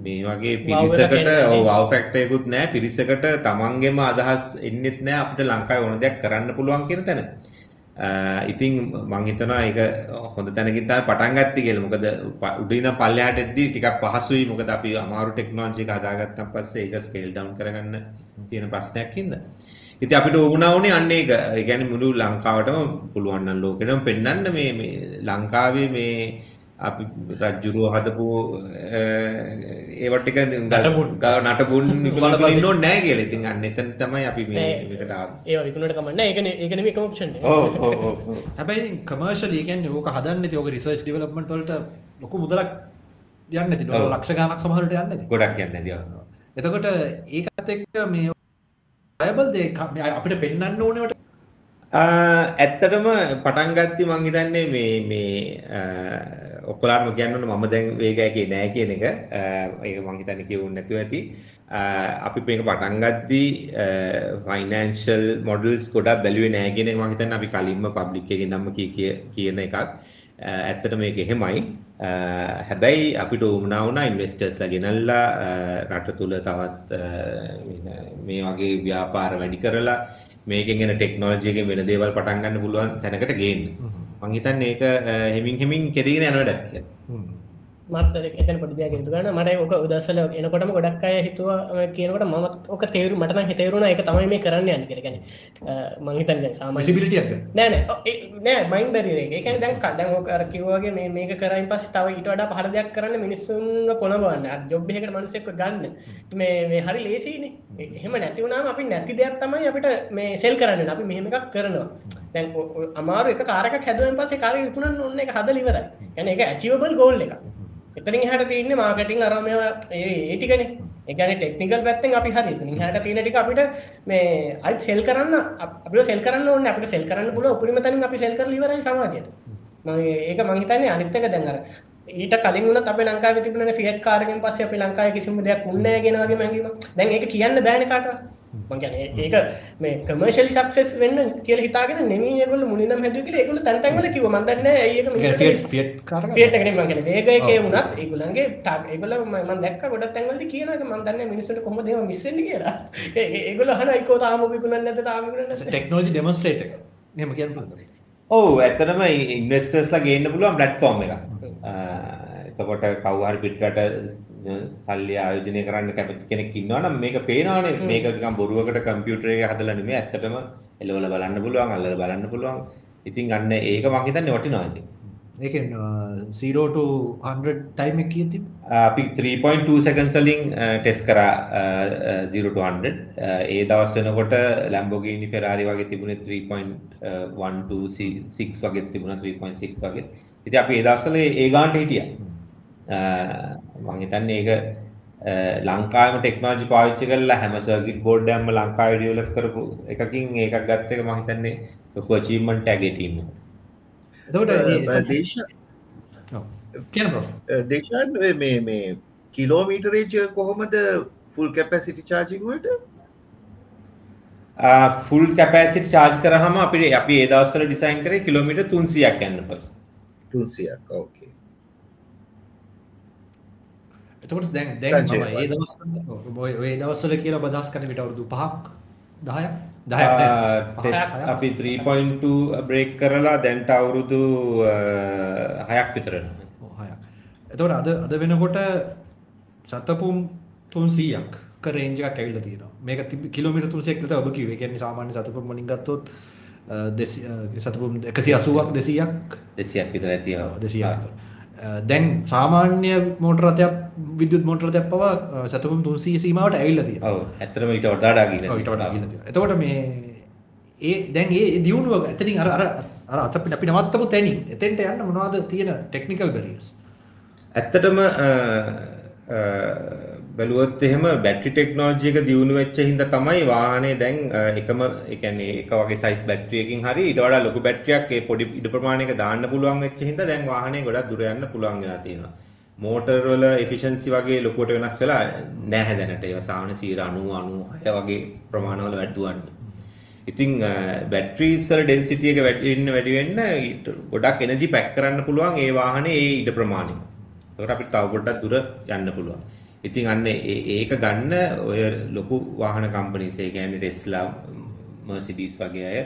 මේ වගේ පිරිසකට ඔව් වව් ෆැක්ටර් එකකුත් නැහැ පිරිසකට තමන්ගේම අදහස් එන්නෙත් නැහැ අපිට ලංකාවේ ඕන දෙයක් කරන්න පුළුවන් කියන තැන. ඉතින් මං හිතනවා ඒක හොඳ තැනකින් තමයි පටන් ගත්තේ කියලා. මොකද උඩින් පල්ලෙහාට එද්දි ටිකක් පහසුයි. මොකද අපි අමාරු ටෙක්නොලොජි එක හදාගත්තන් පස්සේ ඒක ස්කේල් ඩවුන් කරගන්න තියෙන ප්‍රශ්නයක් හින්දා. ඉතින් අපිට වුණා වුණේ අන්න ඒක. ඒ කියන්නේ මුළු ලංකාවටම පුළුවන් නම් ලෝකෙටම පෙන්වන්න මේ මේ ලංකාවේ මේ අපි රජ්ජුරුව හදපු ඒවට ටික නටබුන් බලන්න නැහැ කියලා. ඉතින් අන්න එතන තමයි අපි මේ මේකට ආවේ. ඒවා විකුණුවට කමන්නේ ඒක නේ ඒක නෙමෙයි එකම ඔප්ෂන් එක. ඔව් ඔව් ඔව්. හැබැයි කමර්ශලි කියන්නේ ඕක හදන්න ඕක රිසර්ච් ඩෙවලොප්මන්ට් වලට ලොකු මුදලක් යන්නේ නැති ඩොලර් ඔව්. ලක්ෂ ගණනක් සමහරට යන්නේ නැති. ගොඩක් යන්නේ නැතිව. එතකොට ඒකත් එක්ක මේ වයබල් දෙයක් මේ අපිට පෙන්වන්න ඕනේවට ඇත්තටම පටන් ගත්තේ මං හිතන්නේ මේ මේ ඔක්කොලාම කියන්න ඕන මම දැන් වේගයකේ නෑ කියන එක. ඒක මං හිතන්නේ කියවුන්නේ නැතුව ඇති. අපි මේක පටන් ගද්දී ෆයිනෑන්ෂල් මොඩල්ස් ගොඩක් බැලුවේ නෑ කියන එක මං හිතන්නේ අපි කලින්ම පබ්ලික් එකේ නම්ම කී කියන එකක්. ඇත්තට මේක එහෙමයි. හැබැයි අපිට උමනා වුණා ඉන්වෙස්ටර්ස්ලා ගෙනල්ලා රට තුල තවත් මේ වගේ ව්‍යාපාර වැඩි කරලා මේකෙන් එන ටෙක්නොලොජි එකෙන් වෙන දේවල් පටන් ගන්න පුළුවන් තැනකට ගේන්න. මං හිතන්නේ ඒක හෙමින් හෙමින් කෙරීගෙන යන වැඩක් කියලා. මත් එතන පොඩිදයක් තුගන්න මට ඕක උදසල එනකොටම ගොඩක් අය හිතුව කියනකට මත් ඕක තේරු මටන හිතේරුණ එක තමයි මේ කරන්න යන්න කරගන මංහිතන් සාම මසිබිලිටියක් නෑ මයින් බැරි එකන දැන් කදන් ඕකර කිව්වාගේ මේ මේක කරයින් පස් තව ඉට වඩා පහර දෙයක් කරන්න මිනිස්සුන් කොනවන්න ජොබ්බෙකට මනුසෙක්ක ගන්න. මේ හරි ලේසින එහෙම නැතිවුණාම අපි නැති දෙයක් තමයි අපිට මේ සෙල් කරන්න අපි මෙහෙම එකක් කරනවා. දැන් අමාරු එක කාරක හැදුවෙන් පසේ කාර යුතුනන් ඔන්න එක හද ලිවරයි ගැන එක ඇචිවබල් ගෝල් එක එතනින් හට තියන්න මාර්කටිං අරමය ඒටිකන එකන ටෙක්නිකල් පැත්තෙන් අපි හරි. හට තියන ටික අපිට මේ අයි සෙල් කරන්න අප සෙල් කරන්න ඕන්න අපට සෙල් කරන්න පුල උපරිමතනින් අපි සෙල් කර ලිවරයි සමාජයට. මගේ ඒක මංහිතන්නේ අනිත්තක දැන්ගර ඊට කලින් වුණ අප ලංකා තිබන ෆියට් කාරගෙන් පස්ස අප ලංකාය කිසිම දෙයක් උන්නෑ ගෙනගේ මැගීම දැන් ඒක කියන්න බෑනකට මගන ඒක මේ කමර්ශල් සක්සෙස් වෙන්න කියල හිතාගෙන නෙමීයගොල මුලිනම් හැද කියල එකගුල තැන්තැන්වල කිව මන්දන්න ඒක ෆියට්ගෙන මගෙන ඒකය වුණත් ඒගුලන්ගේ ටක් ඒගොල ම දැක් ගොඩ තැන්වලද කියන මන්දන්න මිනිසට කොම දෙම මිස්සෙන්ට කියලා. ඒගොල හන අයිකෝ තාම පිකුණන්න තාම ටෙක්නෝජි ඩෙමස්ට්‍රේට නම කියන්න පුළද ඔවු ඇත්තනම ඉන්වස්ටර්ස්ලා ගේන්න පුළුවන් ප්ලට්ෆෝර්ම් එක එතකොට කවහර පිට්කට සල්ලි ආයෝජනය කරන්න කැමති කෙනෙක් ඉන්නවා නම් මේක පේනවානේ. මේක නිකන් බොරුවකට කම්පියුටර් එක හදලා නෙමෙයි. ඇත්තටම එලවල බලන්න පුළුවන් අල්ලලා බලන්න පුළුවන්. ඉතින් අන්න ඒක මං හිතන්නේ වටිනවා ඉතින්. ඒකෙන් 0 to 100 ටයිම් එක කීයද අපි 3.2 seconds වලින් ටෙස්ට් කරා 0 to 100 ඒ දවස් වෙනකොට Lamborghini Ferrari වගේ තිබුණේ 3.12 වගේ තිබුණා 3.6 වගේ. ඉතින් අපි ඒ දවස්වල ඒ ගානට හිටියා මං හිතන්නේ ඒක ලංකාවම ටෙක්නෝලොජි පාවිච්චි කරලා හැම සර්කිට් බෝඩ් එකක්ම ලංකාවේ ඩෙවලොප් කරපු එකකින් ඒකක් ගත්ත එක මං හිතන්නේ ලොකු අචීව්මන්ට් එකක් ඒ ටීම් එකට. කියන ප්‍රොෆ් දේශාන් මේ මේ කිලෝමීටරේජ කොහොමද ෆුල් කැපැසිටි චාර්ජිං වලට? ෆුල් කැපැසිටි චාර්ජ් කරාම අපිට අපි ඒ දවස්වල ඩිසයින් කරේ කිලෝමීටර් 300ක් යන්න පස් 300ක් ඕකේ එතකොට දැන් දැන් මම ඒ දවස්වල ඔය ඔය දවස්වල කියලා බදස් කරන විට අවුරුදු 5ක් 10ක් 10ක් නෑ. ටෙස් අපි 3.2 බ්‍රේක් කරලා දැන්ට අවුරුදු හයක් විතර ඔව්, හයක්. එතකොට අද අද වෙනකොට සතපුම් 300ක් ක රේන්ජ් එකක් ඇවිල්ලා තියෙනවා. මේක කිලෝමීටර් 300ක් විතර ඔබ කිව්වේ. ඒ කියන්නේ සාමාන්‍ය සතපුම් වලින් ගත්තොත් සතපුම් 180ක් 200ක් දෙසියක්? විතර ඇති දෙසියක් දැන් සාමාන්‍ය මෝටර රථයක් විද්‍යුත් මෝටර රථයක් පවා සතපුම් 300 සීමාවට ඇවිල්ලා තියෙනවා. ඔව් ඇත්තටම ඊට වඩා ගිහින් ඔව්, ඊට වඩා ගිහිල්ලා තියෙනවා. එතකොට මේ ඒ දැන් ඒ දියුණුව ඇතනින් අර අර අත අපි නවත්තපු තැනින් එතෙන්ට යන්න මොනවද තියෙන ටෙක්නිකල් බැරියර්ස් ඇත්තටම බැලුවොත් එහෙම බැටරි ටෙක්නෝලොජි එක දියුණු වෙච්ච හින්දා තමයි වාහනේ දැන් අ, එකම ඒ කියන්නේ එක වගේ සයිස් බැටරි එකකින් හරි ඊට වඩා ලොකු බැටරියක් ඒ පොඩි ඉඩ ප්‍රමාණයක දාන්න පුළුවන් වෙච්ච හින්දා දැන් වාහනේ ගොඩක් දුර යන්න පුළුවන් වෙලා තියෙනවා. මෝටර් වල එෆිෂන්සි වගේ ලොකුවට වෙනස් වෙලා නැහැ දැනට. ඒවා සාමාන්‍ය 90 96 වගේ ප්‍රමාණවල වැඩිවන්නේ. ඉතින් බැටරිස් වල ඩෙන්සිටි එක වැඩි වෙන්න වැඩි වෙන්න ඊට ගොඩක් එනර්ජි පැක් කරන්න පුළුවන් ඒ වාහනේ ඒ ඉඩ ප්‍රමාණය. ඒකට අපිට තව පොඩ්ඩක් දුර යන්න පුළුවන්. ඉතින් අන්න ඒක ගන්න ඔය ලොකු වාහන කම්පනීස් ඒ කියන්නේ ටෙස්ලා මර්සිඩීස් වගේ අය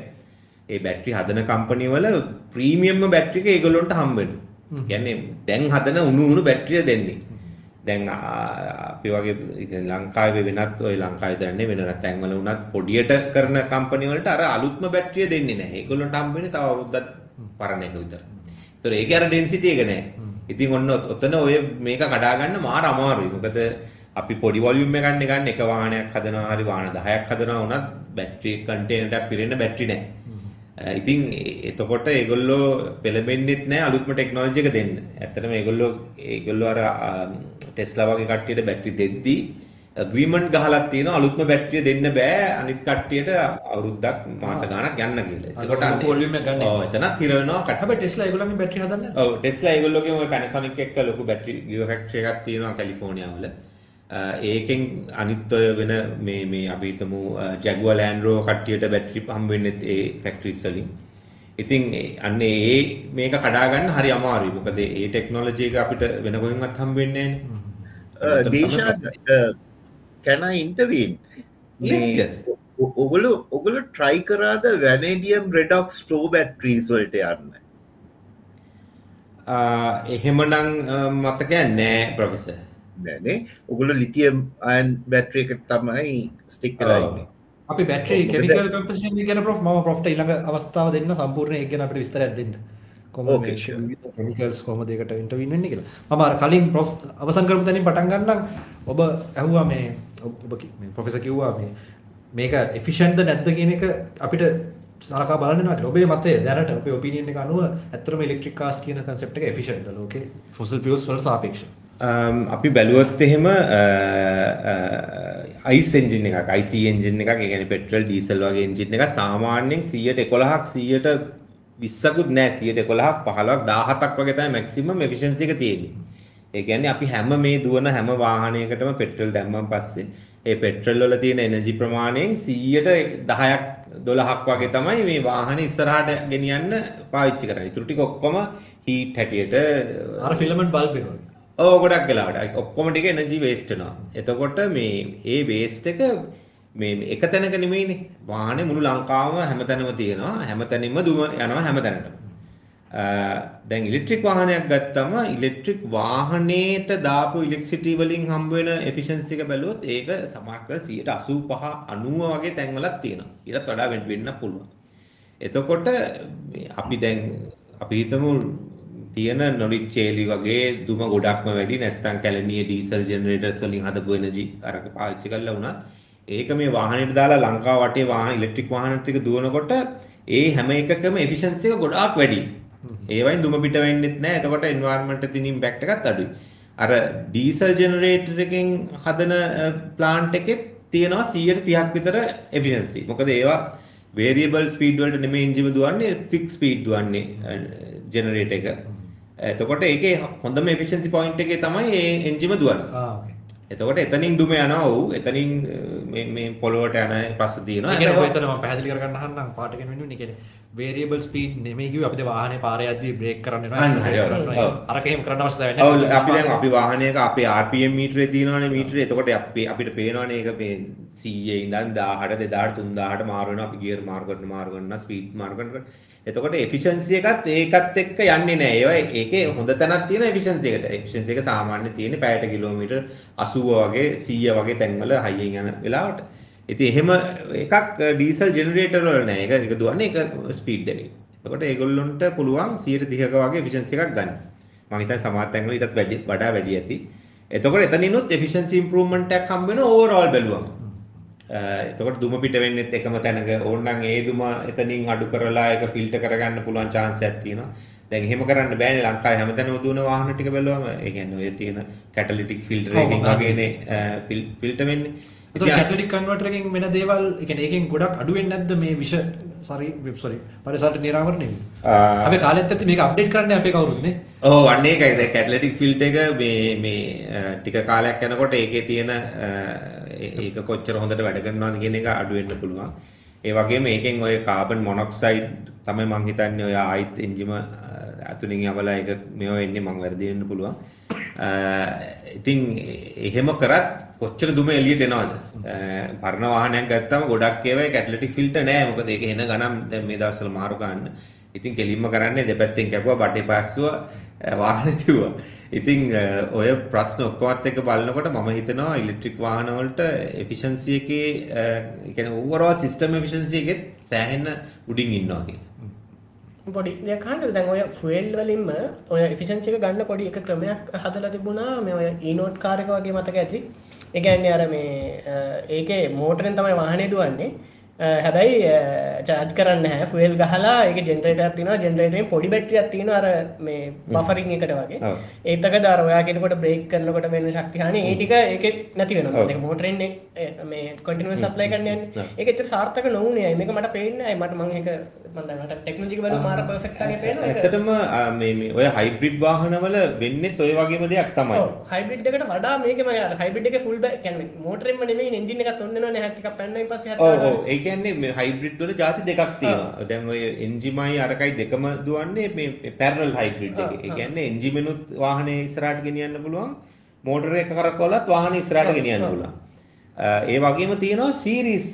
ඒ බැටරි හදන කම්පනි වල ප්‍රීමියම්ම බැටරි එක ඒගොල්ලොන්ට හම්බ වෙනවා. කියන්නේ දැන් හදන උණු උණු බැටරිය දෙන්නේ. දැන් අපි වගේ ලංකාවේ වෙනත් ඔය ලංකාවේ දන්නේ වෙන තැන්වල උනත් පොඩියට කරන කම්පැනි වලට අර අලුත්ම බැටරිය දෙන්නේ නැහැ. ඒගොල්ලන්ට හම්බ වෙන්නේ තව අවුරුද්දක් පරණ එක විතර. ඒතර ඒකේ අර ඩෙන්සිටි එක නැහැ. ඉතින් ඔන්න ඔත- ඔතන ඔය මේක කඩා ගන්න මාර අමාරුයි. මොකද අපි පොඩි වොලියුම් එකක් ගන්න ගන්න එක වාහනයක් හදනවා හරි වාහන 10ක් හදනවා වුණත් බැටරි කන්ටේනර් එකක් පිරෙන්න බැටරි නැහැ. ඉතින් එතකොට ඒගොල්ලෝ පෙළඹෙන්නෙත් නෑ අලුත්ම ටෙක්නෝලොජි එක දෙන්න. ඇත්තටම ඒගොල්ලෝ ඒගොල්ලෝ අර ටෙස්ලා වගේ කට්ටියට බැටරි දෙද්දී ඇග්‍රීමන්ට් ගහලා තියෙනවා අලුත්ම බැටරිය දෙන්න බෑ අනිත් කට්ටියට අවුරුද්දක් මාස ගාණක් යන්න කියලා. ලොකු volume එකක් ගන්න. ඔව් එතනත් හිර වෙනවා කට්ටිය. හැබැයි ටෙස්ලා ඒගොල්ලන්ගේ බැටරි හදන්නේ ඔව් ටෙස්ලා ඒගොල්ලෝගේ ඔය Panasonic එක්ක ලොකු බැටරි ගිගා ෆැක්ටරි එකක් තියෙනවා කැලිෆෝනියාවල. ඒකෙන් අනිත් ඔය වෙන මේ මේ අපි හිතමු ජැගුවර් ලෑන්ඩ් රෝවර් කට්ටියට බැටරි හම්බ වෙන්නේ ඒ ෆැක්ටරිස් වලින්. ඉතින් අන්න ඒ මේක කඩා ගන්න හරි අමාරුයි. මොකද ඒ ටෙක්නොලොජි එක අපිට වෙන කොහෙන්වත් හම්බ වෙන්නේ නැහැ. දේශා කැන ඉන්ටවීන්. ඔගොලු ඔගොලු ට්‍රයි කරාද වැනඩියම් රෙඩක්ස් ෆලෝ බැට්‍රීස් වලට යන්න? එහෙමනං මතකයක් නෑ ප්‍රොෆෙස නෑනේ උගල ලිතියම් අයන් බැට්‍රියකට තමයි ස්ටික් කරන්නේ අපි බැටරි කෙමිකල් කම්පසිෂන් ගැන ප්‍රොෆ් ම ප්‍රොෆ්ට ඉළඟ අවස්ථාව දෙන්න සම්පූර්ණය ගැන අපට විස්තරයක් දෙන්න. sure. කෙමිකල්ස් කොම දෙකට ඉන්ටවින් වෙන්න කියලා. මම අර කලින් ප්‍රොෆ් අවසන් කරපු තැනින් පටන් ගන්නම්. ඔබ ඇහුවා මේ ඔබ ප්‍රොෆෙසර් කිව්වා මේ මේක එෆිෂන්ට්ද නැද්ද කියන එක අපිට සලකා බලන්න වෙනවා ඔබේ මතය දැනට ඔබේ ඔපිනියන් එක අනුව ඇත්තටම ඉලෙක්ට්‍රික් කාර්ස් කියන කන්සෙප්ට් එක එෆිෂන්ට්ද ලෝකේ? ෆොසිල් ෆියුල්ස් වලට සාපේක්ෂව Um, අපි බැලුවොත් එහෙම uh, uh, අයිස් එන්ජින් එකක් IC එන්ජින් එකක් ඒ කියන්නේ පෙට්‍රල් ඩීසල් වගේ එන්ජින් එකක් සාමාන්‍යයෙන් 111ක් 100ට 20කුත් නෑ. 111ක් 15ක් 17ක් වගේ තමයි මැක්සිමම් එෆිෂන්සි එක තියෙන්නේ. ඒ කියන්නේ අපි හැම මේ දුවන හැම වාහනයකටම පෙට්‍රල් දැම්මන් පස්සේ ඒ පෙට්‍රල් වල තියෙන එනර්ජි ප්‍රමාණයෙන් 100ට 10ක් 12ක් වගේ තමයි මේ වාහනේ ඉස්සරහට ගෙනියන්න පාවිච්චි කරන්නේ. ඊටු ටික ඔක්කොම හීට් හැටියට අර ෆිලමන්ට් බල්බ් එක වගේ ඕ ගොඩක් වෙලාවට ඔක්කොම ටික එනර්ජි වේස්ට් වෙනවා. එතකොට මේ ඒ වේස්ට් එක මේ එක තැනක නෙමෙයිනේ. වාහනේ මුළු ලංකාවම හැමතැනම තියෙනවා. හැමතැනින්ම දුම යනවා හැමතැනටම. දැන් ඉලෙක්ට්‍රික් වාහනයක් ගත්තම ඉලෙක්ට්‍රික් වාහනේට දාපු ඉලෙක්ට්‍රිසිටි වලින් හම්බ වෙන එෆිෂන්සි එක බැලුවොත් ඒක සමහර 185 90 වගේ තැන්වලක් තියෙනවා. ඊටත් වඩා වෙන්න පුළුවන්. එතකොට මේ අපි දැන් අපි හිතමු තියෙන නොරිච් චේලි වගේ දුම ගොඩක්ම වැඩි නැත්නම් කැලණිය ඩීසල් ජෙනරේටර්ස් වලින් හදපු එනර්ජි අරක පාවිච්චි කරලා වුණත් ඒක මේ වාහනේට දාලා ලංකාව වටේ වාහන ඉලෙක්ට්‍රික් වාහන ටික දුවනකොට ඒ හැම එකකම එෆිෂන්සි එක ගොඩාක් වැඩි. ඒවයින් දුම පිට වෙන්නෙත් නැහැ. එතකොට එන්වයරන්මන්ට් එකේ ඉම්පැක්ට් එකත් අඩුයි. අර ඩීසල් ජෙනරේටර් එකෙන් හදන ප්ලාන්ට් එකෙත් තියෙනවා 130ක් විතර එෆිෂන්සි. මොකද ඒවා වේරියබල් ස්පීඩ් වලට නෙමෙයි එන්ජිම දුවන්නේ ෆික්ස් ස්පීඩ් දුවන්නේ ජෙනරේටර් එක. එතකොට ඒකේ හොඳම එෆිෂන්සි පොයින්ට් එකේ තමයි ඒ එන්ජිම දුවන්නේ. ආ එතකොට එතනින් දුම යනවා ඔව් එතනින් මේ මේ පොළොවට යන පස්ස තියෙනවා. ඒ කියන්නේ ඔය එතන මම පැහැදිලි කරගන්න අහන්නම් පාටගෙන වෙනුනේ කියන්නේ වේරියබල් ස්පීඩ් නෙමෙයි කිව්වේ. අපිට වාහනේ පාරේ යද්දී බ්‍රේක් කරන්න වෙනවා. ඔව්. ඔව්. අරක එහෙම කරන්න ඔව් නැහැ අපි දැන් අපි වාහනයක අපේ RPM මීටරේ තියෙනවානේ මීටරේ එතකොට අපි අපිට පේනවානේ ඒක මේ 100 ඉඳන් 1000ට 2000ට 3000ට මාරු වෙනවා. අපි ගියර් මාරු කරන මාරු කරන ස්පීඩ් මාරු කරන එතකොට එෆිෂන්සි එකත් ඒකත් එක්ක යන්නේ නැහැ ඒවා ඒකේ හොඳ තැනක් තියෙන එෆිෂන්සි එකට. එෆිෂන්සි එක සාමාන්‍ය තියෙන්නේ පැයට කිලෝමීටර් 80 වගේ 100 වගේ තැන්වල හයියෙන් යන වෙලාවට. ඉතින් එහෙම එකක් ඩීසල් ජෙනරේටර් වල නැහැ ඒක ඒක දුවන්නේ ඒක ස්පීඩ් එකේ. එතකොට ඒගොල්ලොන්ට පුළුවන් 130ක වගේ එෆිෂන්සි එකක් ගන්න. මම හිතන්නේ සමහර තැන්වල ඊටත් වැඩි වඩා වැඩි ඇති. එතකොට එතනිනුත් එෆිෂන්සි ඉම්ප්‍රූව්මන්ට් එකක් හම්බ වෙනවා ඕවරෝල් බැලුවම. එතකොට දුම පිට වෙන්නෙත් එකම තැනක ඕනනම් ඒ දුම එතනින් අඩු කරලා ඒක ෆිල්ටර් කරගන්න පුළුවන් chance එකක් තියෙනවා. දැන් එහෙම කරන්න බෑනේ ලංකාවේ හැමතැනම දුවන වාහන ටික බැලුවම ඒ කියන්නේ ඔය තියෙන කැටලිටික් ෆිල්ටර් එකකින්. වගේනේ ෆිල්ටර් වෙන්නේ. එතකොට කැටලිටික් කන්වර්ටර් එකෙන් වෙන දේවල් ඒ කියන්නේ ඒකෙන් ගොඩක් අඩු වෙන්නේ නැද්ද මේ විෂ සරි සොරි පරිසරට නිරාවරණය වෙන්නේ අපි කාලෙත් ඇත්ත මේක අප්ඩේට් කරන්න අපේ කවුරුත් නේ ඔව් අන්න ඒකයි දැන් කැටලිටික් ෆිල්ටර් එක මේ මේ ටික කාලයක් යනකොට ඒකේ තියෙන ඒක කොච්චර හොඳට වැඩ කරනවද කියන එක අඩු වෙන්න පුළුවන්. ඒ වගේම ඒකෙන් ඔය කාබන් මොනොක්සයිඩ් තමයි මං හිතන්නේ ඔය ආයිත් එන්ජිම අතුලින් යවලා ඒක මේව වෙන්නේ මං වැරදි වෙන්න පුළුවන්. අ, ඉතින් එහෙම කරත් කොච්චර දුම එළියට එනවද? අ, පරණ වාහනයක් ගත්තම ගොඩක් ඒවා කැටලිටික් ෆිල්ටර් නෑ. මොකද ඒක එන ගණන් දැන් මේ දවස්වල මාරු කරන්න. ඉතින් කෙලින්ම කරන්නේ දෙපැත්තෙන් කැපුවා බඩේ පාස්සුවා අ, වාහනේ තිබ්බා. ඉතින් අ, ඔය ප්‍රශ්න ඔක්කොමත් එක්ක බලනකොට මම හිතනවා ඉලෙක්ට්‍රික් වාහන වලට එෆිෂන්සි එකේ අ, ඒ කියන්නේ ඕවරෝල් සිස්ටම් එෆිෂන්සි එකෙත් සෑහෙන උඩින් ඉන්නවා කියලා. පොඩි දෙයක් අහන්නද දැන් ඔය ෆුවල් වලින්ම ඔය එෆිෂන්සි එක ගන්න පොඩි එක ක්‍රමයක් හදලා තිබුණා මේ ඔය ඊනෝට් කාර් එක වගේ මතක ඇති ඒ කියන්නේ අර මේ අ, ඒකේ මෝටරෙන් තමයි වාහනේ දුවන්නේ අ, හැබැයි චාර්ජ් කරන්න හැ ෆුවල් ගහලා ඒක ජෙනරේටරයක් තියෙනවා. ජෙනරේටරෙන් පොඩි බැටරියක් තියෙනවා අර මේ බෆරින් එකට වගේ. ඒතක දර ඔයා කෙනකොට බ්‍රේක් කරනකොට වෙන ශක්තිහාන. ඒ ටික ඒක නැති වෙන. මෝටරෙන් මේ කොටිනුව සප්ලයි කරන්න. ඒක සාර්ථක නොවනේ මේක මට පේන්නේ මට මං එක මට ටෙක්නෝජික බල මාර පර්ෆෙක්ට්ගේ පේන ඇත්තටම අ, මේ මේ ඔය හයිබ්‍රිඩ් වාහනවල වෙන්නේත් ඔය වගේම දෙයක් තමයි. හයිබිඩ් එකට වඩා මේක හයිබිඩ් එක ෆුල් කැන මෝටරෙන්ම නෙමේ එන්ජින එක ඔන්නන හැටික පැන්න පස ඔව් ඔව්. ඒ කියන්නේ මේ හයිබ්‍රිඩ් වල ಜಾති දෙකක් තියෙනවා. දැන් ඔය එන්ජිමයි අරකයි දෙකම දුවන්නේ මේ පැරලල් හයිබ්‍රිඩ් එකේ. ඒ කියන්නේ එන්ජිමෙනුත් වාහනේ ඉස්සරහට ගෙනියන්න පුළුවන්. මෝටර එක කරකවලත් වාහනේ ඉස්සරහට ගෙනියන්න පුළුවන්. ඒ වගේම තියෙනවා සීරීස්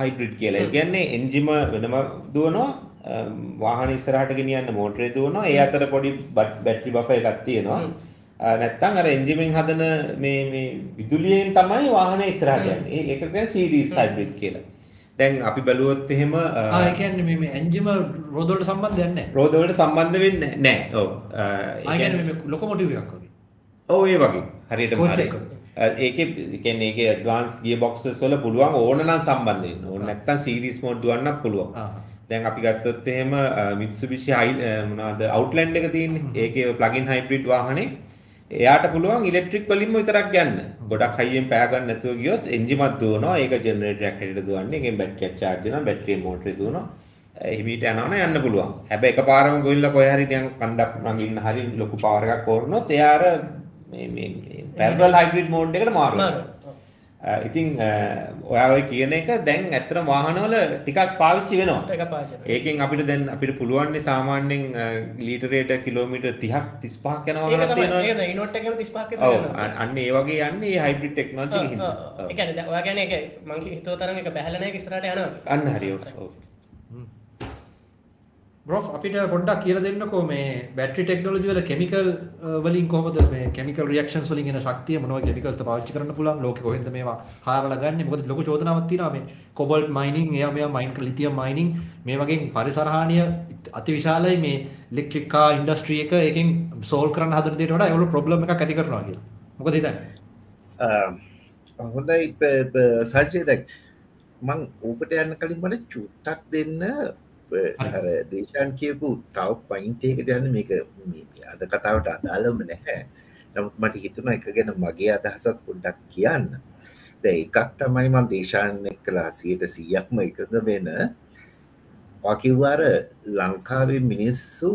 හයිබ්‍රිඩ් කියලා. ඒ කියන්නේ එන්ජිම වෙනම දුවනවා වාහන ඉස්සරහට ගෙනියන්න මෝටරේ දුවනවා ඒ අතර පොඩි බැටරි බෆර් එකක් තියෙනවා නැත්තම් අර එන්ජිමෙන් හදන මේ මේ විදුලියෙන් තමයි වාහනේ ඉස්සරහට යන්නේ. ඒක කියන්නේ සීරීස් හයිබ්‍රිඩ් කියලා. දැන් අපි බැලුවොත් එහෙම ආයකන්න මේ ඇන්ජිම රෝදොලට සම්බන්ධයන්න රෝදවලට සම්බන්ධ වෙන්න නෑ ඕ ආයන ලොකොමොටිව එකක් වගේ. ඔව ඒ වගේ. හරියට Coach හරි. ඒක කියන්නේ ඒක ඇඩ්වාන්ස් ගිය බොක්සස් වල පුළුවන් ඕන නම් සම්බන්ධ වෙන්න. ඕන නැත්නම් සීරීස් මෝඩ් දුවන්නත් පුළුවන්. ආ. දැන් අපි ගත්තොත් එහෙම මිත්සුබිෂි හයි මොනවාද අවුට්ලෑන්ඩ් එක තියෙන්නේ. ඒකේ ප්ලගින් හයිබ්‍රිඩ් වාහනේ එයාට පුළුවන් ඉලෙක්ට්‍රික් වලින්ම විතරක් යන්න. ගොඩක් හයියෙන් පෑ ගන්න නැතුව ගියොත් එන්ජිමක් දුවනවා. ඒක ජෙනරේටරයක් හැටියට දුවන්නේ. ඒකෙන් බැටරියක් charge වෙනවා. බැටරියෙන් මෝටරේ දුවනවා. හිමීට යනවනම් යන්න පුළුවන්. හැබැයි එකපාරම ගොවිලා කොහේ හරි නිකන් කණ්ඩක් නගින්න හරි ලොකු පවර් එකක් ඕනොත් එයා අර මේ මේ පැරලල් හයිබ්‍රිඩ් මෝඩ් එකට මාරු වෙනවා. ඉතින් ඔයා ඔය කියන එක දැන් ඇත්තටම වාහනවල ටිකක් පාවිච්චි වෙනවා. එක ඒකෙන් අපිට දැන් අපිට පුළුවන් සාමාන්‍යයෙන් ලීටරේට කිලෝමීටර් 30ක් 35ක් යන ඒක වාහනක් තමයි තියෙනවා. ඒක තමයි ඉනොට් එකම 35ක ඔව් තියෙනවා අ- අන්න ඒ වගේ යන්නේ මේ හයිබ්‍රිඩ් ටෙක්නොලොජි එක හින්දා. ඔව්. ඒ කියන්නේ දැන් ඔයා කියන්නේ ඒක මං හිතුව තරම් එක බැහැලා නැහැ ඉස්සරහට යනවා අන්න හරි. බ්‍රොෆ් අපිට පොඩ්ඩක් කියල දෙන්නකෝ මේ බැටි ටෙක්නෝජි වල කෙමිකල් වලින් කොහොමද මේ කෙමිකල් රියක්ෂන් වලින් එන ශක්තිය මොනවා කෙමිකල්ස් පාවිච්චි කරන්න පුළුවන් ලෝකෙ කොහෙන්ද මේවා හාරලා ගන්න මොකද ලොකු චෝදනාවක් තියෙනවා මේ කොබල්ට් මයිනින් එයා මෙයා මයින් ලිතියම් මයිනින් මේ වගේ පරිසර හානිය අතිවිශාලයි මේ ඉලෙක්ට්‍රික් කා ඉන්ඩස්ට්‍රි එක එකෙන් සෝල් කරන්න හදන දේට වඩා ඒගොල්ලෝ ප්‍රොබ්ලම් එකක් ඇති කරනවා කියලා. මොකද හිතන්නේ? හොඳයි සජය දැක් මං ඕකට යන්න කලින් මට චුට්ටක් දෙන්න අර දේශන් කියපු තව පයින්තයකට යන්න මේක අද කතාවට අදාළම නැහැ. නමුත් මට හිතුන එක ගැන මගේ අදහසත් පොඩ්ඩක් කියන්න. එකක් තමයි මන් දේශාන කලා සියට සීයක්ම එකද වෙන. වකිව්වාර ලංකාවේ මිනිස්සු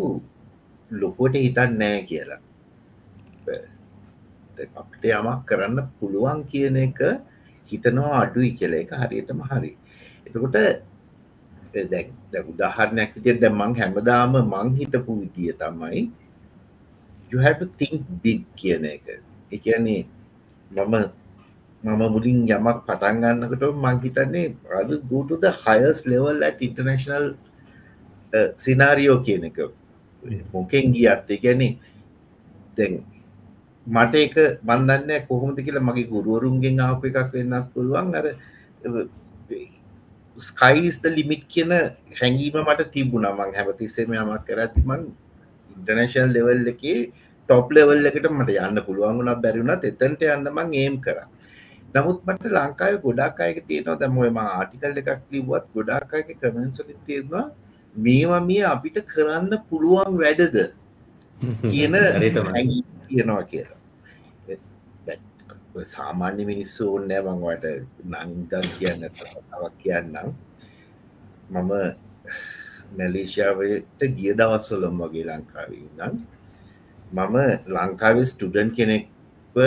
ලොකොට හිතන් නෑ කියලා. අපිට යමක් කරන්න පුළුවන් කියන එක හිතනවා අඩුයි කියල. එක හරියටම හරි. එතකොට දැ උදාහරණයක් විදියට දැන් මං හැමදාම මං හිතපු විදිය තමයි you have to think big කියන එක. ඒ කියන්නේ මම මම මුලින් යමක් පටන් ගන්නකොට මං හිතන්නේ I will go to the highest level at international සිනාරියෝ කියන එක. මොකෙන් ගියත් ඒ කියන්නේ දැන් මට එක මන්දන්න කොහොමද කියලා මගේ ගුරුවරුන්ගෙන් ආපු එකක් වෙන්නත් පුළුවන්. අර ස්කයිස්ද ලිමිට් කියන හැඟීම මට තිබුණා. මං හැමතිස්සේම යමක් කරත්මන් ඉන්ටර්නේශල් ලෙවල් එක ටොප් ලෙවල් එකට මට යන්න පුළුවන් වුණක් බැරිවුණත් එතන්ට යන්න මං ඒම් කර. නමුත් මට ලංකාව ගොඩක් අයක තියෙනවා. දැමම ආටිකල් එකක් ලිවත් ගොඩක් අයක කමෙන්සලි තියෙනවා මේවා මිය අපිට කරන්න පුළුවන් වැඩද කියන. හැඟීම් තියෙනවා කියලා සාමාන්‍ය මිනිස්සු ඕන්නෑ මංවට නංගන් කියන්න තවක් කියන්නම්. මම මැලේෂාවට ගිය දවස්සොලම් වගේ ලංකාවන්නම් මම ලංකාවේ ස්ටඩන් කෙනෙක්ව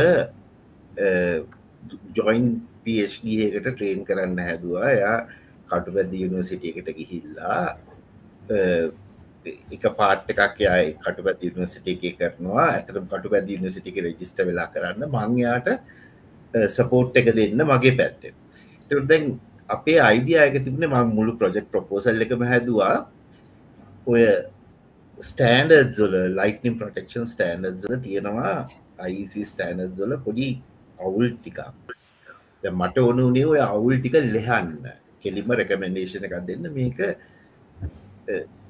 ජොයින් පD එකට ට්‍රේන් කරන්න හැදවා. එයා කටු පැදදි යුනිවසිටියකට ගිහිල්ලා එක පාට් එකක් යයි කටු පැත් යුනිවසිට එක කරනවා. ඇතරම් කටු පැද යුනිසිටික රජිස්ට වෙලා කරන්න. මංයාට සපෝට් එක දෙන්න මගේ පැත්තේ තැන් අපේ අයිඩියයක තිබන ම මුළු ප්‍රජෙක්් ප්‍රපෝසල් එකම හැදවා. ඔය ස්ටෑන්ඩ් zoල ලයිටනිම් ප්‍රටෙක්ෂන් ස්ටෑන්ඩ් zoල තියෙනවා IC ස්ටෑනඩ් zoල පොඩි අවුල් ටිකක්. දැන් මට ඕන වනේ ඔය අවුල් ටික ලෙහන්න. කෙලිම රැකමෙන්ඩේෂන එකක් දෙන්න. මේක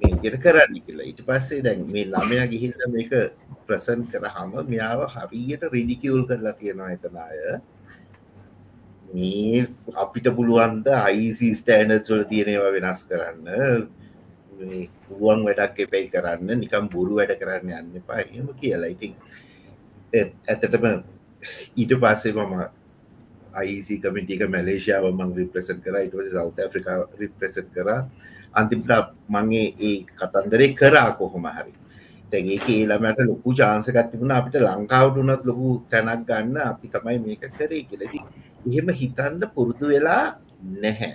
මේකට කරන්න කියලා. ඊට පස්සේ දැන් මේ ළමයා ගිහිල්ල මේක ප්‍රසන් කරහම මෙයාව හරියට රිඩිකියවල් කරලා තියෙනවා එතනාය මේ අපිට පුළුවන්ද අයිසි ස්ටෑනර්ස්වල තියෙනවා වෙනස් කරන්න. මේ පුළුවන් වැඩක් එපැයි කරන්න. නිකම් බොරු වැඩ කරන්න යන්න එපා. එහෙම කියලා. ඉතින් ඇතටම ඊට පස්සේ මම අයිසි කමිටික මැලේෂාව මං රිප්‍රසන් කර. ඉටස සෞත ෆ්‍රිකා රිප්‍රසන් කර. අන්තිමට මගේ ඒ කතන්දරේ කරා කොහොම හරි. තැගේ ඒලමට ලොකු චාන්සකත් තිබුණ අපිට ලංකාවට උනත් ලොකු තැනක් ගන්න අපි තමයි මේක කරේ කියලති එහෙම හිතන්න පුරුදු වෙලා නැහැ.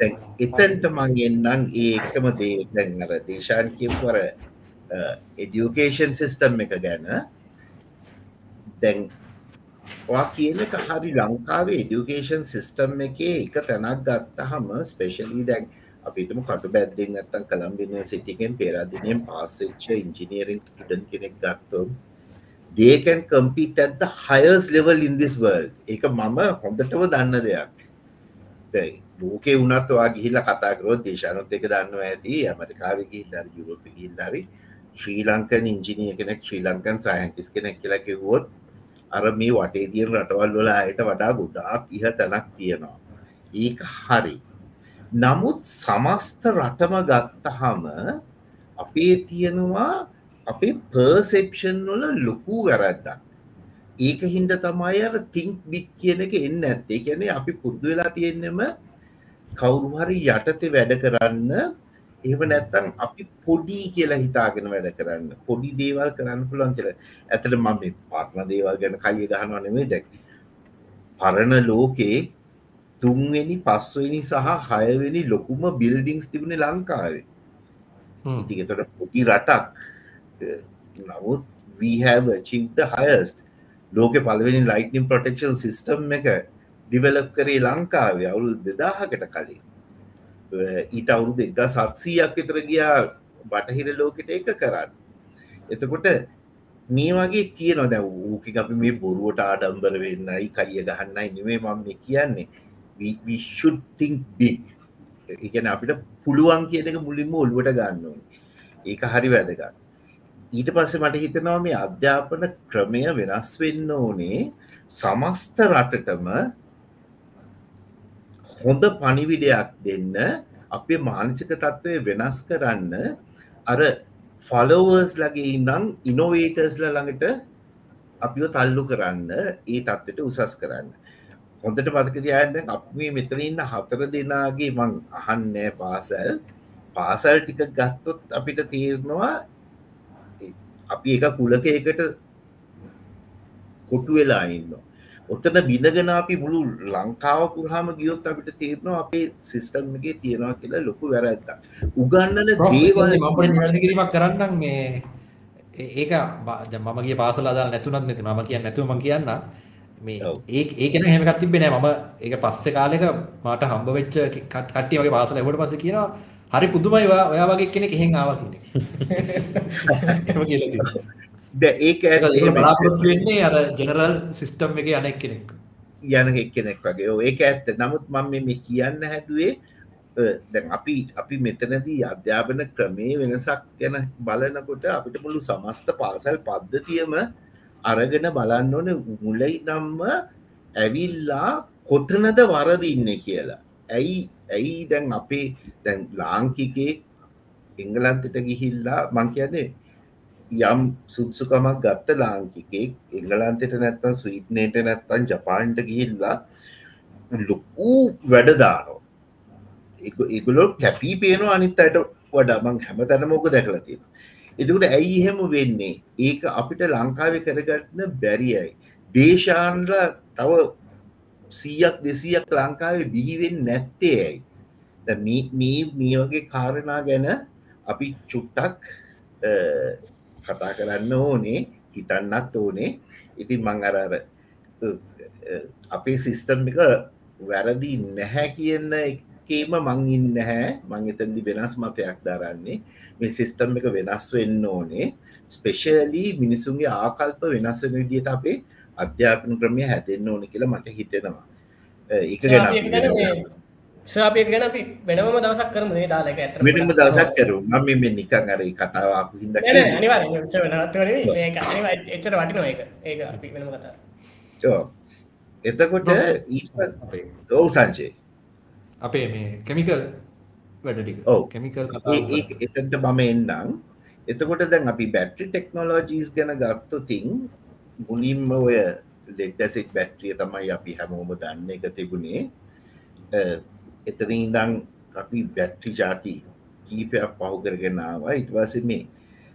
දැන් එතන්ට මං එන්නම් ඒ එකම දේ. දැන් අර දේශාන් කියපුර එඩියුකේෂන් සිිස්ටම් එක ගැන. දැන් වා කියන එක හරි ලංකාවේ එඩියුකේෂන් සිිස්ටම් එකේ එක තැනක් ගත්ත හම ස්පේශලී දැන් අපිටම කටු බැද්දෙන් ඇත්තන් කළම්බින සිටිකෙන් පෙරදිනයෙන් පාසච්ච ඉංජිනීරිං ස්ටඩන් කෙනෙක් ගත්තොම් දේකන් compete at highest level in this world එක මම හොඳටම දන්න දෙයක්. ලෝකේ උනත්වා ගිහිල්ල කතාකරෝ දේශනොත් එක දන්න ඇති. ඇමරිකාව ගිහිල්ල යුරෝප ගිල්ලාරි ශ්‍රී ලංකන් ඉංජිනිය කෙනෙක් ශ්‍රී ලංකන් සයින්ටිස් කෙනෙක් කියලා කිව්වොත් අර මේ වටේ තියෙන් රටවල් වල අයට වඩා ගොඩාක් ඉහ තැනක් තියෙනවා. ඒක හරි. නමුත් සමස්ත රටම ගත්තහම අපේ තියෙනවා අපේ පර්සෙප්ෂන් වල ලොකු වැරැද්දක්. ඒක හින්ද තමයි අර තිංක් බික් කියන එක එන්න ඇත්තේ කියැනේ අපි පුරුදු වෙලා තියෙන්නෙම කවුරුහරි යටතේ වැඩ කරන්න. එහම නැත්තන් අපි පොඩි කියලා හිතාගෙන වැඩ කරන්න. පොඩි දේවල් කරන්න පුළන් කියල. ඇතට මම පරණ දේවල් ගැන කලිය ගහනවා නෙමේ දැක් පරණ ලෝකේ තුන්වෙනි පස්වෙනි සහ හයවෙනි ලොකුම බිල්ඩිංස් තිබුණ ලංකාවේ. ඉතිගතොට පොටි රටක්. නමුත් we have achieved the highest. ලෝක පලවෙනි ලයිටනිම් ප්‍රොටෙක්ෂන් සිිස්ටම් එක ඩිවලප් කරේ ලංකාවේ අවුල් දෙදාහකට කලින්. ඊට අවුරුදු එක සත්සීයක් විතර ගියා බටහිර ලෝකෙට එක කරන්න. එතකොට මේ වගේ කියනවා. දැ ඌක අපි මේ බොරුවට ආඩම්බර වෙන්නයි කරිය ගහන්නයි නෙමේ මම කියන්නේ විශුද්ධිං බික් එකන අපිට පුළුවන් කියන එක මුලින්ම ඔල්ුවට ගන්න ඕන. ඒක හරි වැදගන්න ඊට පස්සේ මට හිතනවා මේ අධ්‍යාපන ක්‍රමය වෙනස් වෙන්න ඕනේ. සමස්ත රටටම හොඳ පනිවිඩයක් දෙන්න අපේ මානසික තත්ත්වය වෙනස් කරන්න. අර ෆලෝවර්ස් ලගේ ඉඳම් ඉනොවේටර්ස්ල ළඟට අපිෝ තල්ලු කරන්න ඒ තත්වට උසස් කරන්න. හොඳට පදක තියන්න අප මේ මෙතන ඉන්න හතර දෙනාගේ මං අහන්නෑ පාසල්. පාසල් ටික ගත්තොත් අපිට තේරනවා අපි එක කුලක එකට කොටු වෙලා ඉන්නවා. ඔත්තන බිඳගෙන අපි මුළු ලංකාව පුරහම ගියොත් අපිට තේරනවා අපේ සිිස්ටම් එක තියෙනවා කියලා ලොකු වැරඇත්ත උගන්නන දේවල් කිරීමක් කරන්න මේ ඒක මගේ පාසල අදා නැතුනත් නැති මම කිය නැතුම කියන්න මේ ඒ ඒකන හෙමකත් තිබෙන මම ඒක පස්සේ කාලෙක මට හම්බ වෙච්ච කට්ටිය වගේ පාසල එවට පස කියනවා හරි පුදුමයි ඔයා වගේ කෙනෙක් එහෙන් ආව කියන ඒක බලාපොරොත්තු වෙන්නේ අර ජෙනරල් සිස්ටම් එක අනෙක් කෙනෙක් යන එක්කෙනෙක් වගේ. ඒක ඇත්ත. නමුත් මම මේ කියන්න හැදුවේ දැන් අපි අපි මෙතනදී අධ්‍යාපන ක්‍රමේ වෙනසක් ගැන බලනකොට අපිට මුළු සමස්ත පාසල් පද්ධතියම අරගෙන බලන්න ඕන මුලයි නම්ම ඇවිල්ලා කොතනද වරදින්න කියලා. ඇයි ඇයි දැන් අපේ දැන් ලාංකිකේ එංගලන්තට ගිහිල්ලා මං කියන්නේ යම් සුත්සුකමක් ගත්ත ලාංකිකෙක් එංගලන්තෙට නැත්තන් ස්වීට්නයට නැත්තන් ජපාන්ට ගිහිල්ලා ලොකූ වැඩදානෝ ඒගුලො කැපී පේනවා අනිත් අයට වඩා. මං හැම තැන මොක දැකලා තියෙන එතකට ඇයි එහෙම වෙන්නේ? ඒක අපිට ලංකාව කරගන්න බැරියයි දේශාන්ල තව සීයක් දෙසීයක් ලංකාවේ බිහිවෙන් නැත්තේ ඇයි? මේ මේ වගේ කාරණා ගැන අපි චුට්ටක් කතා කරන්න ඕනේ හිතන්නත් ඕනේ. ඉතින් මං අරර අපේ සිිස්ටම් එක වැරදි නැහැ කියන්න එකේම මංඉන්න නැහැ. මං එතැදි වෙනස් මතයක් දරන්නේ. මේ සිිස්ටම් එක වෙනස් වෙන්න ඕනේ. ස්පෙශලී මිනිසුන්ගේ ආකල්ප වෙනස් වෙන විදියට අපේ අධ්‍යාපන ක්‍රමය හැදෙන්න්න ඕන කියලා මට හිතෙනවා. එක ගැන සාපය ගැන අපි වෙනම දවසක් කරන මේ තාලක ඇත වෙනම දවසක් කරු ම මෙ නිකන් අර කතාවක් හිද එච්චර වටිනව එක ඒක අපි වෙනම කතා එතකොට ඔවු සංචේ අපේ මේ කෙමිකල් වැඩටික ඔව. කෙමිකල් එතට මම එන්නම්. එතකොට දැන් අපි බැට්‍රි ටෙක්නෝලෝජීස් ගැන ගත්තු තින් මුලින්ම ඔය ලෙක්ඩසික් බැට්‍රිය තමයි අපි හැමෝම දන්න එක තිබුණේ. එතන ඉඳං අපි බැට්‍රි ජාති කීපයක් පහුකරගෙනාව ඉටවාස මේ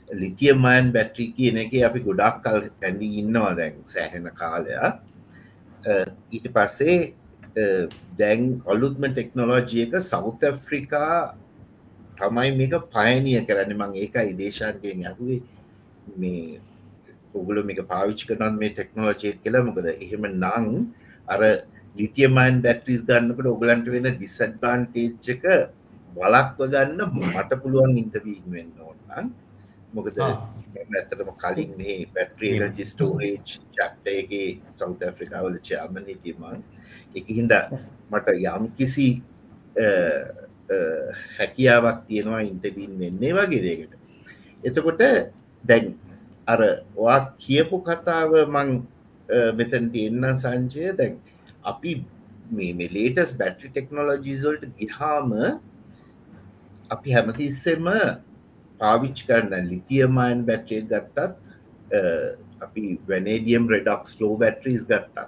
ලිතියමයන් බැට්‍රි කියන එක අපි ගොඩක් කල් ඇඳී ඉන්නවා දැන් සෑහෙන කාලයක්. ඊට පස්සේ දැන් ඔලුත්ම ටෙක්නොලෝජියක සෞත ෆ්‍රිකා තමයි මේක පයනිය කරන්න. මං ඒකයි දේශන්ටයෙන් යකුවේ මේ ඔගුල මේක පාවිච්චි කරනන් මේ ටෙක්නෝලජය කියලා. මොකද එහෙම නං අර ලිතියමයින් බැටරිස් ගන්නකට ඔගලන්ට වෙන ඩිසඩ්බාන්ටේජ් එක වලක්ව ගන්න මට පුළුවන් ඉන්ටවීන් වෙන්න ඕන්න මොකද ආ. ඇත්තටම කලින් මේ පැට්‍රී රජි ස්ටෝරේජ් චක්්ටයගේ සෞත ඇෆ්‍රිකාවල චාමන හිටීමන් එක හින්ද මට යම් කිසි හැකියාවක් තියෙනවා ඉන්ටබීන් වෙන්නේ වගේ දේකට එතකොට දැන් අර වා කියපු කතාව මං මෙතැන්ට එන්න සංචය දැන් අපි මේ ලේටස් බැට්‍රි ටෙක්නෝලජිසල්ට ගිහාම අපි හැමතිස්සෙම පාවිච් කරන්න ලිතියමයින් බැට්‍රේ ගත්තත් අපි වැනඩියම් රෙඩක්ස් ෆලෝ බැට්‍රීස් ගත්තා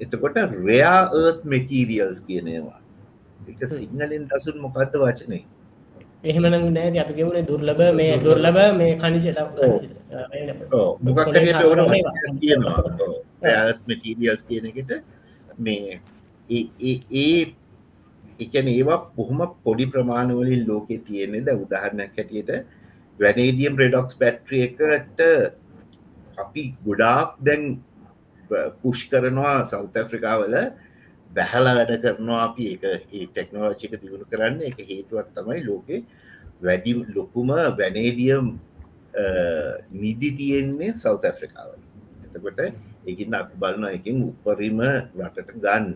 එතකොට රයා ඒත් මෙටීරියල්ස් කියනවා එක සිංහලෙන් රසුන් මොකක්ද වචනය එහෙමන නෑ අපි ගෙවුණේ දුර්ලබ මේ දුර්ලබ මේ කනිජ මටීරියල්ස් කියන එකට මේ ඒ එකන ඒවා බොහොම පොඩි ප්‍රමාණවලින් ලෝකෙ තියෙනෙ ද උදාහරණයක් හැටියට වැනේඩියම් රෙඩොක්ස් බැට්‍රිය එකට අපි ගොඩාක් දැන් පුෂ් කරනවා සෞත ඇෆ්‍රිකාවල බැහලා වැඩ කරනවා අපි. එක ඒ ටෙක්නෝලෝජික දියුණු කරන්න එක හේතුවක් තමයි ලෝකෙ වැඩි ලොකුම වැනේඩියම් නිදි තියෙන්නේ සෞත ඇෆ්‍රිකාවල එතකොට එකින් අප බලන එකින් උපරිම රටට ගන්න.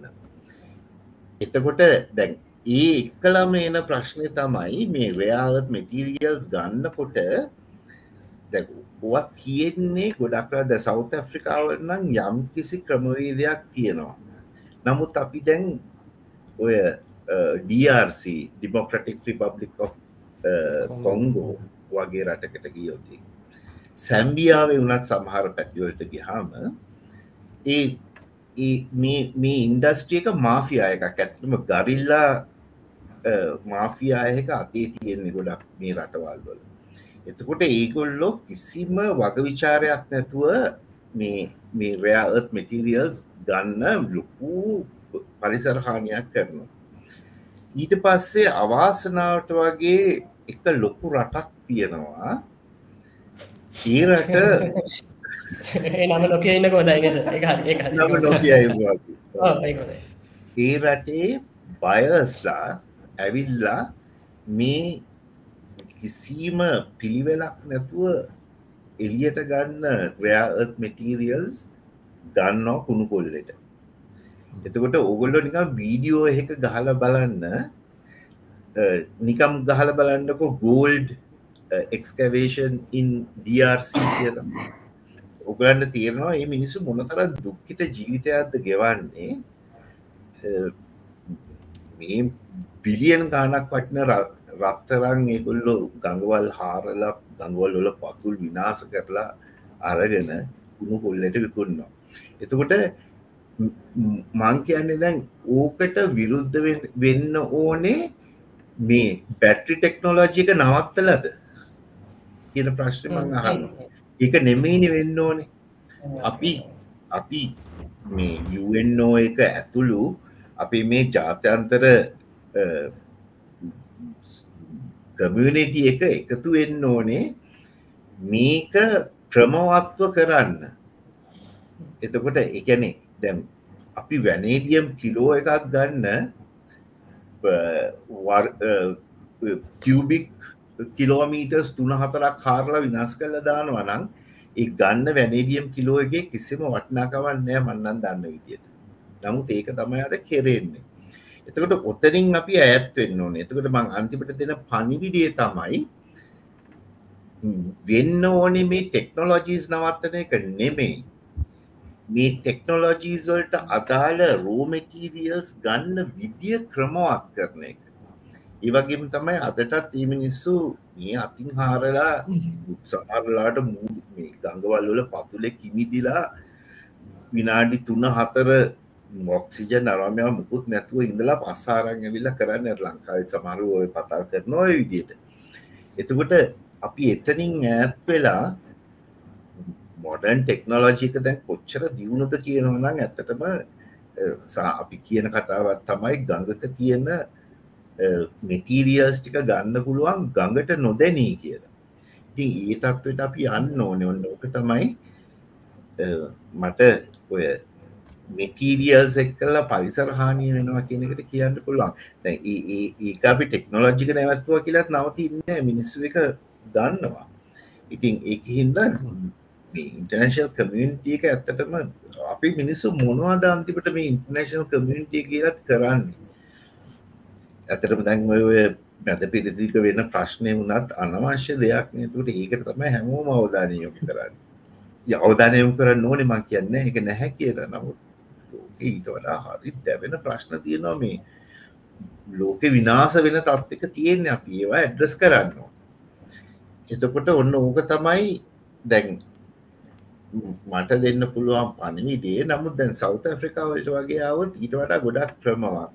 එතකොට දැන් ඒ එක්කලම එන ප්‍රශ්නය තමයි මේ රයාත් මෙටීරියල්ස් ගන්නකොට ඔවත් තියෙන්නේ ගොඩක්රද සෞත ඇෆ්‍රිකාවනම් යම් කිසි ක්‍රමවේදයක් තියෙනවා. නමුත් අපි දැන් ඔය DRC ඩිමොක්‍රටික් රිපබ්ලික් කොංගෝ වගේ රටකට ගියෝති සැම්බියාවේ වනත් සමහර පැතිවලට ගිහාම ඒ මේ ඉන්ඩස්ට්‍රියක මාෆියා එකක්. ඇත්තම ගරිල්ලා මාෆියායක අතේ තියෙන්නේ ගොඩක් මේ රටවල් වල එතකොට ඒගොල්ලො කිසිම වගවිචාරයක් නැතුව මේ රයාත් මෙටිරියල්ස් ගන්න ලොකු පරිසරහානියක් කරනවා. ඊට පස්සේ අවාසනාවට වගේ එක ලොකු රටක් තියෙනවා. ඒ රට නම නොකිය ඉන්න කොදයි ඒ රටේ බයස්ලා ඇවිල්ලා මේ කිසිීම පිළිවෙලක් නැතුව එලියට ගන්න රෑත් මෙටීරියල්ස් ගන්නවා කුණු කොල්ලට. එතකොට ඔගොල්ලො නිකම් වීඩියෝ එක ගහල බලන්න නිකම් ගහල බලන්නකො ගෝල්ඩ් එක්ස්කවේෂන් ඉන් DRC කියල. ඔගලන්න තේරනවා ඒ මිනිස්සු මොනතර දුක්කිත ජීවිතයක්ද ගෙවන්නේ. මේ බිලියන් ගානක් වටන රත්තරං ඒකුල්ලො ගඟවල් හාරලා ගඟවල් වල පතුල් විනාස කරලා අරගෙන කුණු කොල්ලට විකුන්නවා එතකොට මං කියන්නේ දැන් ඕකට විරුද්ධ වෙන්න ඕනේ මේ බැට්‍රි ටෙක්නෝලෝජික නවත්තලද කියන ප්‍රශ්නමං අහන්න එක නෙමෙයිනි වෙන්න ඕනේ. අපි අපි මේ යුNO එක ඇතුළු අපි මේ ජාත්‍යන්තර කමියනිටි එක එකතු වෙන්න ඕනේ. මේක ක්‍රමවත්ව කරන්න. එතකොට එකනේ දැම් අපි වැනේඩියම් කිලෝ එකක් ගන්න කිවබික් කිලෝමීටර්ස් තුන හතරක් කාරලා විනාස් කල දානවනං ඒ ගන්න වැනේඩියම් කිලෝ එක කිසිම වටනාකවන්නෑ මන්නන් දන්න විදියට. නමුත් ඒක තමයි අද කෙරෙන්නේ. එතකොට ඔතනින් අපි ඇත් වෙන්න ඕන. එතකොට මං අන්තිපට දෙන පනිවිඩිය තමයි වෙන්න ඕනේ මේ ටෙක්නොලොජීස් නවත්තන එක නෙමෙයි. මේ ටෙක්නොලොජීස්වල්ට අදාළ රෝමටීරියල්ස් ගන්න විදිිය ක්‍රමවත් කරන එක. ඒවගේම තමයි අදටත් ඒ මිනිස්සු මේ අතින් හාරලා සමරලාට මූ මේ ගංගවල් වල පතුල කිමිදිලා විනාඩි තුන හතර මොක්සිජ නරමය මුකුත් නැතුව ඉඳලා පස්සාරං ඇවිල්ල කරන්න ලංකායි සමරු ඔය පතා කරනවා විදියට එතකොට අපි එතනින් ඈත් වෙලා මොඩන් ටෙක්නෝලෝජික දැන් කොච්චර දියුණුද කියනවනම් ඇත්තටම අපි කියන කතාවත් තමයි ගඟක තියෙන මෙටීරියල්ස් ටික ගන්න පුළුවන් ගඟට නොදැනී කියලා. ඉතින් ඒ තත්වට අපි යන්න ඕන. ඔන්න ඕක තමයි මට ඔය මෙටීරියල්ස් එක් කල්ලා පරිසර හානිය වෙනවා කියනකට කියන්න පුළුවන්. දැන් ඒ- ඒ- ඒක අපි ටෙක්නොලොජික නැවත්තුව කියලත් නවතින්න මිනිස්සු එක දන්නවා. ඉතින් ඒක හින්ද ඉන්ටර්නශල් කමියන්ටිය එක ඇත්තටම අපි මිනිස්සු මොනවාද අන්තිපට මේ ඉන්ටර්නශල් කමියන්ටිය කියලත් කරන්නේ? ඇතටම දැන් ඔය මැද පිරිදික වෙන ප්‍රශ්නය වුණත් අනවශ්‍ය දෙයක් නතුට ඒකට තමයි හැමෝම අවධානයයොම කරන්න. අවධානයම කරන්න ඕනෙ මං කියන්න. එක නැහැ කියල. නමුත් ලෝකෙ ඊට වඩා හරි දැවෙන ප්‍රශ්න තියෙනවා මේ. ලෝකෙ විනාස වෙන තත්තික තියෙන්නේ අපි ඒවා ඇඩ්‍රස් කරන්න එතකොට ඔන්න ඕක තමයි දැන් මට දෙන්න පුළුවන් පණවිඩේ නමුත් දැන් සෞත ඇෆ්‍රිකාවට වගේ ආවත් ඊට වඩා ගොඩක් ක්‍රමවා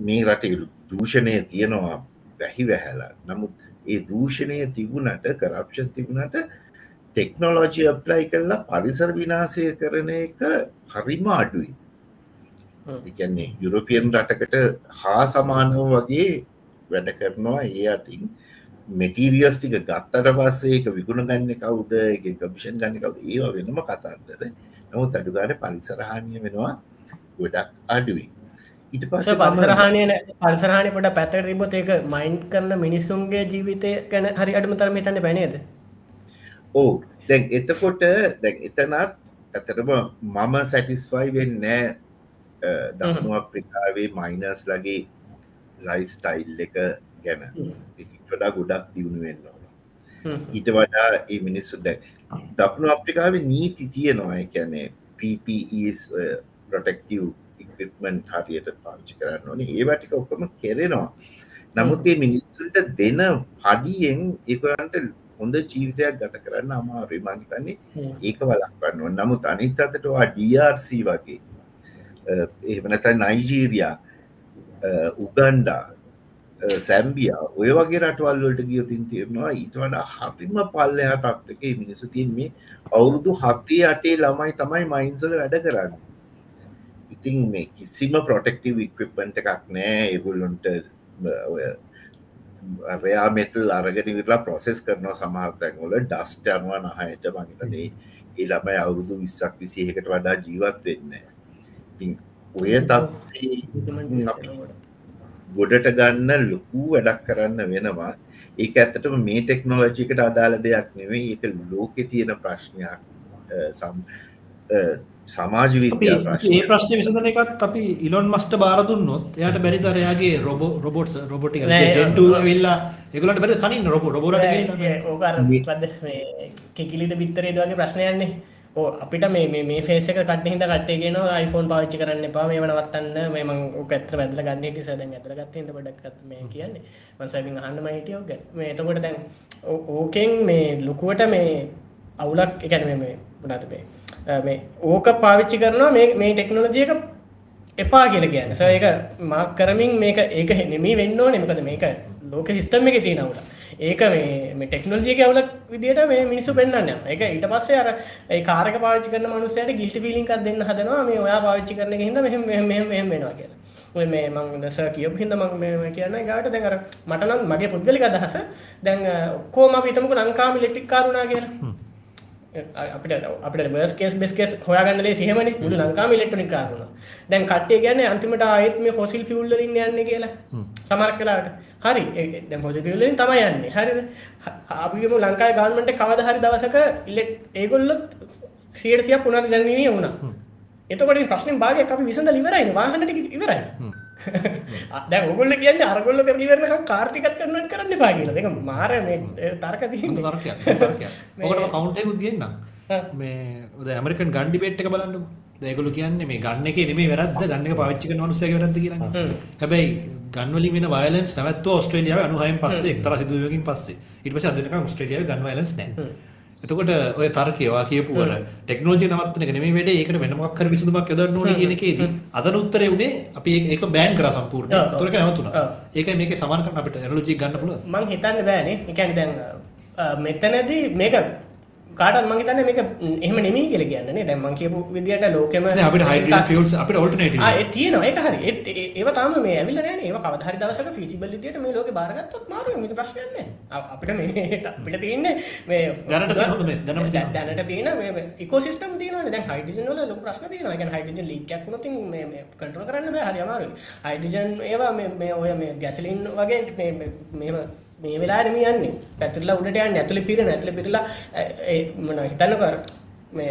මේ රට දූෂණය තියෙනවා වැහි වැහැලා. නමුත් ඒ දූෂණය තිබුණට කරප්ෂන් තිබුණට ටෙක්නොලෝජි අප්ලයි කරලා පරිසර විනාසය කරන එක හරිම අඩුයි. එකන්නේ යුරෝපියන් රටකට හා සමානව වගේ වැඩ කරනවා ඒ අතින්. මෙටීරියස් ටික ගත්තට පස්සේ එක විගුණ ගන්න කවුද? එක කමිෂන් ගන්න කවද? ඒවා වෙනම කතන්දද නමුත් අඩුගාන පරිසරහානිය වෙනවා ගොඩක් අඩුයි. ඊට පස්ස පරිසරහානය පරිසරහනය පොට පැත්තට තිබොත් ඒක මයින්් කරන මිනිස්සුන්ගේ ජීවිතය ගැන හරි අඩුම තරම හිතන්න පැනේද ඕ දැන් එතකොට දැන් එතනත් ඇතටම මම සැටිස්ෆයි වෙන්නෑ දකුණු අප්‍රිකාවේ මයිනස් ලගේ ලයිස්ටයිල් එක ගැන. වඩා ගොඩක් දියුණු වෙන්න ඕන. ඊට වඩා ඒ මිනිස්සු දැ දකුණු අප්‍රිකාවේ නීති තියෙනවා. කියැනේ පපස් ප්‍රොටෙක්ටව් ඉක්මන් හරියට පාවිච්චි කරන්න ඕන. ඒවටික ඔක්කොම කෙරෙනවා. නමුත් ඒ මිනිස්සුන්ට දෙන පඩියෙන් ඒකරන්ට හොඳ ජීවිතයක් ගත කරන්න අමාරුයි. මංහිතන්නේ ඒක වලක්වන්න නමුත් අනිත් අතටවා DRC වගේ එමනත නයිජීරයා උගන්ඩා සැම්බිය ඔය වගේ රටවල්වලට ගියතින් තියෙනවා ඊට වඩා හරිම පල්ලෙහ තත්වක මිනිසු තින් මේ අවුරුදු හත්තේ අටේ ළමයි තමයි මයින්සල වැඩ කරන්න. ඉතින් මේ කිසිම ප්‍රොටෙක්ටව ඉක්විප්පන්ට එකක් නෑ. ඒගුල්ලොන්ට රයා මෙටල් අරගෙන විරලා ප්‍රොසෙස් කරනවා සමහර්තැන්වල ඩස්ට අනුව නහයට මහිතනේ ඒ ළමයි අවුරුදු විස්සක් විසිහකට වඩා ජීවත් වෙන්න ඉතින් ඔය ගොඩට ගන්න ලොකූ වැඩක් කරන්න වෙනවා. ඒක ඇත්තටම මේ ටෙක්නෝලජිකට අදාළ දෙයක් නෙවෙයි ඒක ලෝකෙ තියෙන ප්‍රශ්නයක්. සම් සමාජ විද්‍යා ඒ ප්‍රශ්න විසඳන එකත් අපි ඉලොන් මස්ට බාරදුන්නොත් එයට බැරිතරයාගේ රොබ රොබොට් රොබොටි වෙල්ලා එගලට බැරි කනින් රොබ රොබොට කෙකිලිද බිත්තරේ දවගේ ප්‍රශ්නයන්නේ ඕ අපිට මේ මේ ෆේසක කට හිද කට්ටේගෙන iPhoneෆෝන් පාච්චි කරන්න එපා මේ වනවත්තන්න මේ මං ඇත්‍ර වැදල ගන්න සද ඇතර ගත්තට බඩක්ත් මේ කියන්නේ. මසකින් අහන්න මහිටියෝ ගැ මේ එතකොට දැන් ඕකෙන් මේ ලොකුවට මේ අවුලක් එකැන මේ පුඩාතබේ මේ ඕක පාවිච්චි කරනවා මේ ටෙක්නොලජියක එපා කියල කියන්න. ස ඒක මාක් කරමින් මේක ඒක නෙමී වෙන්න නෙමකද මේක ලෝක සිිස්ටම් එක තියෙනවට ඒක මේ ටෙක්නෝජික අවලක් විදිට මේ මිනිසු පෙන්න්න එක ඊට පස්සේ අර ඒ කාරක පාචි කරන මනුසයට ගිල්ට පිලිකක් දෙන්න හදනවා. මේ ඔයා පාච්චි කරන හිද මෙහම මෙහම වෙනවා කියලා. මේ මං දස කියප හිද මං මේ කියන්න ගාට දැකර මටනම් මගේ පුද්ගලික අදහස දැන් කෝම විතමක ලංකාම ලෙටික් කාරුණා කියලා. අපිට අපට බස් කේස් බෙස්කෙස් හොයාගන්නලේ සහමනි මුළු ලංකාම ඉලෙක්ට්‍රනික් කාරුණ දැන් කට්ටේ ගැන අන්තිමට ආයත් මේ ෆොසිල් ෆිල්ලින් යන්න කියලා. සමරක් කලාට හරි. දැ ෆොසි ිල්ලින් තමයි යන්නේ. හරි අපිම ලංකායි ගාන්මට කවද හරි දවසක ඉල්ලෙක් ඒගොල්ලොත් සියටසිය පුනර් ජනීය වුණා. එතකොට ප්‍රශ්න භාගය අපි විසඳ ලිවරයි වාහනට ඉවරයි දැ ඔගොල්ල කියන්න අරගොල්ල කරලිවරන කාර්ටිකත් කරනට කරන්න පාගල දෙක මාර තර්ක ඕකට කවුන්ටයකුත් කියන්න මේ ද ඇමරිකන් ගණ්ඩි පෙට්ක බලන්න දැකලු කියන්නේ මේ ගන්න එක නෙේ වැරද ගන්න පාච්චික නොනුසය වැරද කියන හැබැයි ගන්වලි වෙන වයලන්ස් නැවත් ස්ට්‍රේලියාව අනුහයම් පස්සේ එක්තර සිදුවකින් පස්සේ. ඉට පස අදනක ස්ට්‍රේලියාව ගන්වලස් නෑ එතකොට ඔය තර්කයවා කියපුවර ටෙක්නෝජි නවත්තන නෙම වැඩ. ඒකට වෙනමක් කර විසඳමක් යොදන්න ඕන කියනකේදී අදන උත්තර වුණේ අපි ඒක බෑන් කර සම්පූර්ණ තොරක නැවතුන ඒක මේක සමානක අපිට ඇනලෝජි ගන්න පුල මං හිතන්න බෑනේ. එකැන දැන් මෙතනදී මේක කාටත් මං හිතන්නේ මේක එහෙම නෙමෙයි කියලා කියන්නේ දැන් මං කියපු විදියට ලෝකෙම අපිට ඔල්ටර්නේටිව් ආ ඒ තියෙනවා. ඒක හරි. ඒ- ඒව තාම මේ ඇවිල්ලා නැහැ නේ ඒව කවදා හරි දවසක විදියට මේ ලෝකේ බාරගත්තොත් මාරු නැහැ අ- අපිට මේ අපිට තියෙන්නේ මේ දැනට මේ? දැනට දැ- තියෙන මේ ඉකෝසිස්ටම් තියෙනවානේ. දැන් හයිඩ්‍රජන් වල ලොකු ප්‍රශ්න තියෙනවා. ඒ කියන්නේ හයිඩ්‍රජන් ලීක් එකක් වුණොත් ඉතින් මේ මේ කන්ට්‍රෝල් කරන්න හරි අමාරුයි. හයිඩ්‍රජන් ඒවා මේ මේ ඔය මේ ගැසලින් වගේ මේ මේ වෙලාවට මේ යන්නේ. පැතිරලා උඩට යන්නේ ඇතුලේ පිරෙන ඇතුලේ පිරලා මොනවා හිතන්නකෝ මේ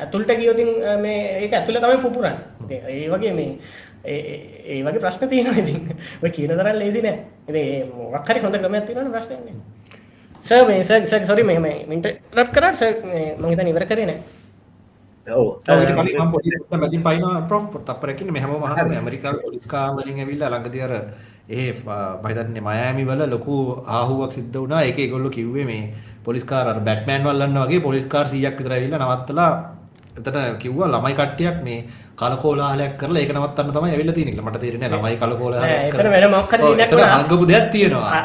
ඇතුළට ගියොතින් ඈ, මේ ඒක ඇතුලේ තමයි පුපුරන්නේ. ඉතින් ඒ වගේ මේ ඒ වගේ ප්‍රශ්න තියෙනවා ඉතින්. ඔය කියන තරම් ලේසි නෑ. ඉතින් ඒ මොකක් හරි හොඳ ක්‍රමයක් තියෙනවනේ ප්‍රශ්නයක් නෑ. සර් මේ සර් සර් සෝරි මේ මේ ඉන්ටරප්ට් කරා සර් මේ මම හිතන්නේ ඉවර කරේ නෑ. ඔව්. ඔව් ඊට කලින් මම පොඩි පොඩ්ඩක් මැදින් පයින්නවා ප්‍රොෆ් තප්පරකින් මේ හැමෝම අහනවා මේ ඇමරිකාවේ පොලිස් කාම වලින් ඇවිල්ලා ළඟදී අර ඒ මම හිතන්නේ මයාමි වල ලොකු ආහුවක් සිද්ධ වුණා. ඒකේ ඒගොල්ලෝ කිව්වේ මේ පොලිස් කාර් අර බැට්මෑන් වල්ලන්න වගේ පොලිස් කාර් 100ක් විතර ඇවිල්ලා නවත්තලා එතන කිව්වා ළමයි කට්ටියක් මේ කලකෝලාහලයක් කරලා ඒක නවත්තන්න තමයි ඇවිල්ලා තියෙන්නේ කියලා මට තේරෙන්නේ ළමයි කලකෝලාහලයක් එතන වැඩ මොකක් හරි දෙයක් වුණා. අංගපු දෙයක් තියෙනවා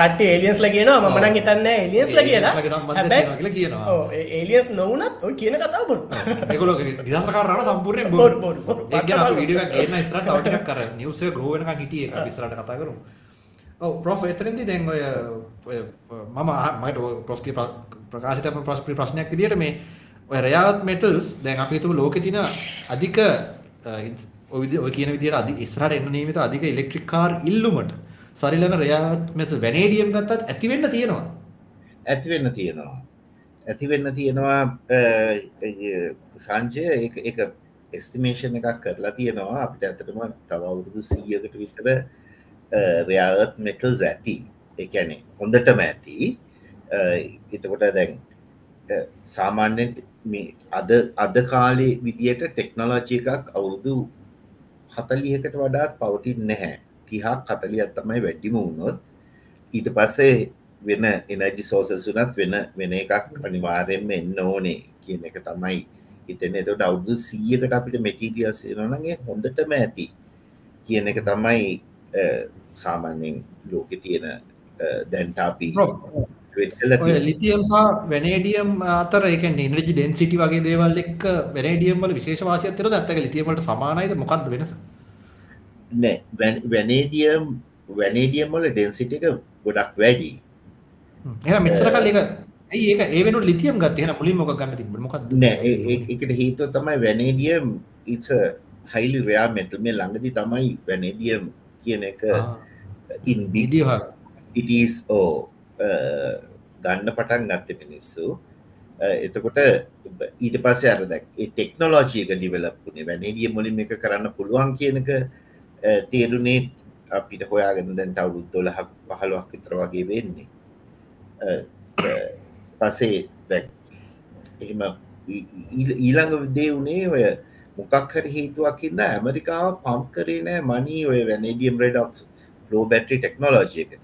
කට්ටිය ඒලියන්ස්ලා කියනවා මම නම් හිතන්නේ ඒලියන්ස්ලා කියලා තියෙනවා කියලා කියනවා. ඔව් ඒලියන්ස් නොවුනත් ඔය කියන කතාව බොරු ඒගොල්ලෝ නිදහස් කාරණා සම්පූර්ණයෙන් බොරු, බොරු, බොරු. ඒක ගැන අපි වීඩියෝ එකක් ගේන්න ඉස්සරහට තව ටිකක් අර නිවුස් එක ග්‍රෝ වෙනකන් හිටියේ අපි ඉස්සරහට කතා කරමු. ඔව් ප්‍රොෆ් එතනදී දැන් ඔය මම මට ප්‍රොෆ්ගේ ප්‍රකාශයට අප ප්‍රශ්න ප්‍රශ්නයක් විදියට මේ ඔය රෙයාර්ත් මෙටල්ස් දැන් අපි හිතමු ලෝකේ තියෙන අධික අ, ඉන්ස්- ඔය විදි ඔය කියන විදියට අධි ඉස්සරහට එන්න නියමිත අධික ඉලෙක්ට්‍රික් කාර් ඉල්ලුමට සරිලන රෙයාර්ත් මෙටල් වැනේඩියම් ගත්තත් ඇති වෙන්න තියෙනවා. ඇතිවෙන්න තියෙනවා. ඇතිවෙන්න තියෙනවා සංජය එක එස්ටිමේෂන් එකක් කරලා තියෙනවා. අපිට ඇතටම තව අවුරුදු සීයකට විතර රයාත් මෙටල්ස් ඇති. එකැනෙ හොඳටම ඇති. එතකොට දැන් අ, සාමාන්‍යෙන් මේ අද අද කාලේ විදියට ටෙක්නොලෝජි එකක් අවුරුදු හතලියකට වඩාත් පවතින් නැහැ. තිහක් කතලියත් තමයි වැඩිම වුණොත්. ඊට පස්සේ වෙන එනජි සෝසස් වනත් වෙන වෙන එකක් අනිවාරයෙන්ම එන්න ඕනේ කියන එක තමයි හිතන එතට අවුදු සීයකට අපිට මෙටීරියස් නගේ හොඳටම ඇති කියන එක තමයි අ, සාමාන්‍යෙන් ලෝක තියෙන දැන්ටාපී Prof, ඔය ලිතියම් සහ වැනේඩියම් අතර ඒක එනර්ජි ඩෙන්සිටි වගේ දේවල් එක්ක වැනේඩියම් වල විශේෂ වාසියක් තියෙනවද? නැත්නම් ඒක ලිතියම් වලට සමානයිද? මොකක්ද වෙනස? වැනේඩියම් වැනේඩියම් වල ඩෙන්සිට එක ගොඩක් වැඩි. එහෙනම් මෙච්චර කල් ඇයි ඒක ඒ වෙනුවට ලිතියම් ගත්තේ? එහෙනම් මුලින්ම මොකක් ගන්න ඒ- ඒ- ඒකට හේතුව තමයි vanadium is highly rare metal මේ ළඟදි තමයි වැනේඩියම් කියන එක ආ, ඉන් වීඩියෝ හා ඉටස් ඕ ගන්න පටන් ගත්ත මිනිස්සු. අ, එතකොට ඊට පස්සේ අර දැක් ඒ ටෙක්නොලෝජියක ඩිවලප්ුනේ වැනේඩිය මුලින් එක කරන්න පුළුවන් කියනක තේරුණේ අපිට හොයාගෙන දැන්ට අවුරුත් දොලහක් පහළුවක් විතර වගේ වෙන්නේ. අ, අ, පසේ දැක් එහෙම ඊ- ඊ- ඊළඟ දේ වනේ ඔය මොකක් හරි හේතුවක්කින්න ඇමරිකාව පම් කරේ නෑ මනී ඔය වැනඩියම් රඩක්ස් ෆලෝ බැටරි ටෙක්නෝලෝජයක මුලින්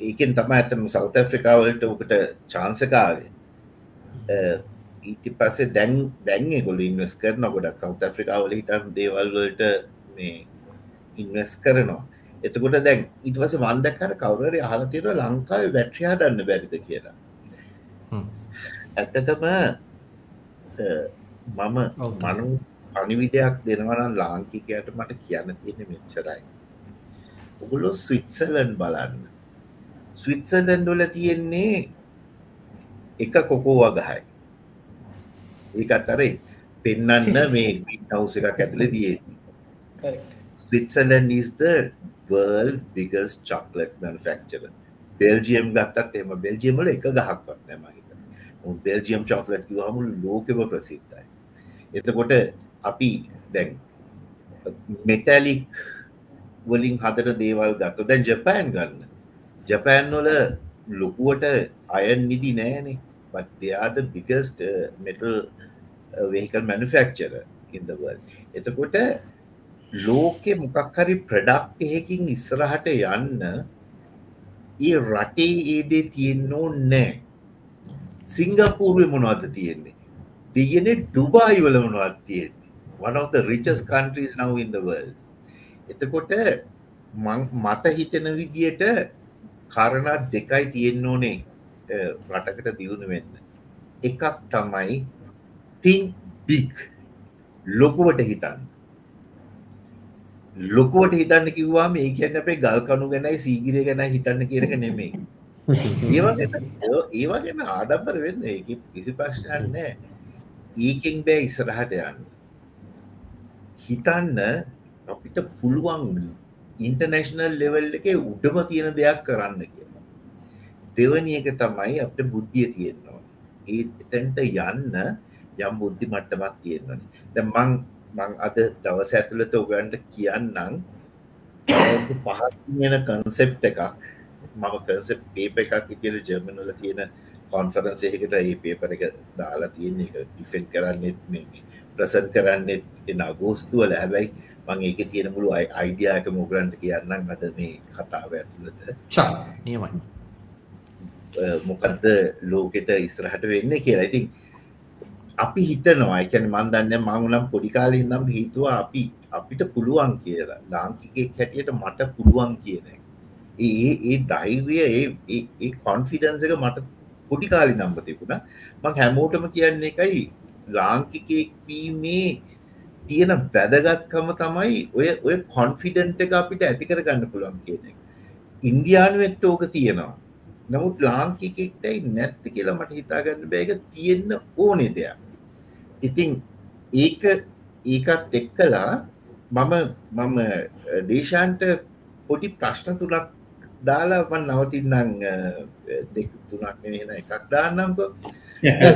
ඒකෙන් තම ඇතම සෞත ෆ්‍රිකාවලට ඔකට චාන්සකාවේ ඊට පස්සේ දැන් දැන් ගොල ඉන්වස් කරන ගොඩක් සෞත ෆ්‍රිකාවල හිටම් දේවල්වලට මේ ඉන්වස් කරනවා. එතකොට දැන් ඉට පස වන්දකර කවරේ අහලතිර ලංකාව වැට්‍රියා දන්න බැරිද කියලා. අ, මම. මනු පනිවිඩයක් දෙනවනම් ලාංකිකයට මට කියන්න තියෙන මෙච්චරයි ඔගුලො ස්විට්සලන් බලන්න. ස්විට්සලන්ඩ වල තියෙන්නේ එක කොකෝ වගහයි. ඒකත් අර පෙන්නන්න මේ නවස එකක් ඇතුල Switzerland is the world biggest chocolate manufacturer. Belgium ගත්තත් එම බෙල්ජියම් වල එක ගහක්වත් නැම හිත බෙල්ජියම් චොක්ලට් කිවහමු ලෝකෙම ප්‍රසිද්ධයි. එතකොට අපි දැන් මෙටැලික් වලින් හදර දේවල් ගත්ත. දැන් ජපෑන් ගන්න. ජපෑන් වල ලොකුවට අයන් නිදි නෑනේ. But they are the biggest uh, metal uh, vehicle manufacturer in the world. එතකොට ලෝකෙ මොකක්හරි ප්‍රඩක්් එහෙකින් ඉස්සරහට යන්න ඒ රටේ ඒදේ තියෙන්නෝ නෑ. සිංගපූර්ය මොනවද තියෙන්නේ? තියෙනෙ ඩුබායි වල මොනවත් තියෙන්නේ? One of the richest countries now in the world. එතකොට මට හිතෙන විදියට කරණා දෙකයි තියෙන්න ඕනේ රටකට දියුණු වෙන්න. එකක් තමයි තින් බික් ලොකුවට හිතන්න. ලොකුවට හිතන්න කිව්වා මේ කියන්න අපේ ගල් කනු ගැනයි සීගිරය ගැන හිතන්න කියරක නෙමේ ඒවා ගැන ආඩම්බර වෙන්න කිසි ප්‍රශ්නයන්නෑ ඒකෙන් බෑ ඉසරහට යන්න. හිතන්න අපිට පුළුවන් ඉන්ටර්නැශනල් ලෙවල් එක උඩම තියෙන දෙයක් කරන්න කියලා. දෙවනි එක තමයි අපට බුද්ධිය තියෙන්නවා ඒ එතැන්ට යන්න යම් බුද්ධි මට්ටමක් තියෙන්නන ද මං මං අද දවස ඇතුළත ඔගන්ට කියන්නම්. පහත්යන කන්සෙප් එකක්. මම කන්සෙප් පේප එකක් ඉතිර ජර්මනල තියෙන කොන්ෆරන්සයකට ඒ පේපර එක දාලා තියෙන එක ඩිෆෙන්් කරන්නෙත් මේ ප්‍රසන් කරන්නෙත් එන අගෝස්තුවල හැබැයි මං ඒක තියෙන මුළු අයිඩියක මොගරන්ට කියන්නම්. අද මේ කතාව ඇතුළත. නියමයි. මොකක්ද ලෝකෙට ඉස්රහට වෙන්න කියලා. ඉතින් අපි හිතනවා එකැන මන්දන්න මංනම් පොඩිකාලින් නම් හිතුවා අපි අපිට පුළුවන් කියලා. ලාංකිකෙක් හැටියට මට පුළුවන් කියන ඒ ඒ දෛවය ඒ කොන්ෆිඩන්ස එක මට පොඩිකාලි නම්බ තිබුණ. මං හැමෝටම කියන්නේ එකයි ලාංකිකෙක් වීමේ තියෙන වැදගත්කම තමයි ඔය ඔය කොන්ෆිඩන්ට එක අපිට ඇතිකර ගන්න පුළුවන් කියන ඉන්දයානුවෙක්ට ඕක තියෙනවා. නමුත් ලාංකිකෙක්ටයි නැත්ත කියලා මට හිතාගන්න බෑක තියෙන්න ඕනේ දෙයක්. ඉතින් ඒක ඒකත් එක්කලා මම මම දේශාන්ට පොඩි ප්‍රශ්න තුනක් දාලා වන් නවතින්නම් දෙක තුනක් වෙන එකක් දාන්නම්ක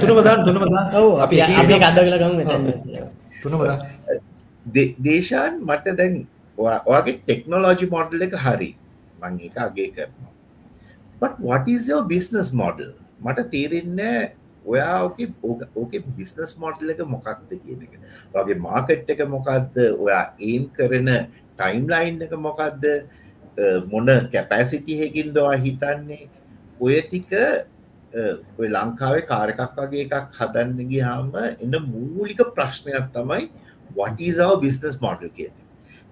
තුනමදා තුනමදා ඔව අපි අපි අද කලගම් තුනමදා දේශාන් මට දැන් ඔයාගේ ටෙක්නෝලෝජි මොඩල් එක හරි. මං එක අගේ කරනවා. But what is your business model? මට තේරෙන්නේ ඔයා ඕක ඕක බිස්නස් මොඩල් එක මොකක්ද කියන එක. වගේ මාකට් එක මොකක්ද? ඔයා ඒම් කරන ටයිම්ලයින් එක මොකක්ද? මොන කැපෑසිටිහකින් දවා හිතන්නේ? ඔය ටික ඔය ලංකාවේ කාරකක් වගේ එකක් හදන්න ගියාම එන්න මූලික ප්‍රශ්නයක් තමයි වටීසාව බිස්නස් මොඩල් කියන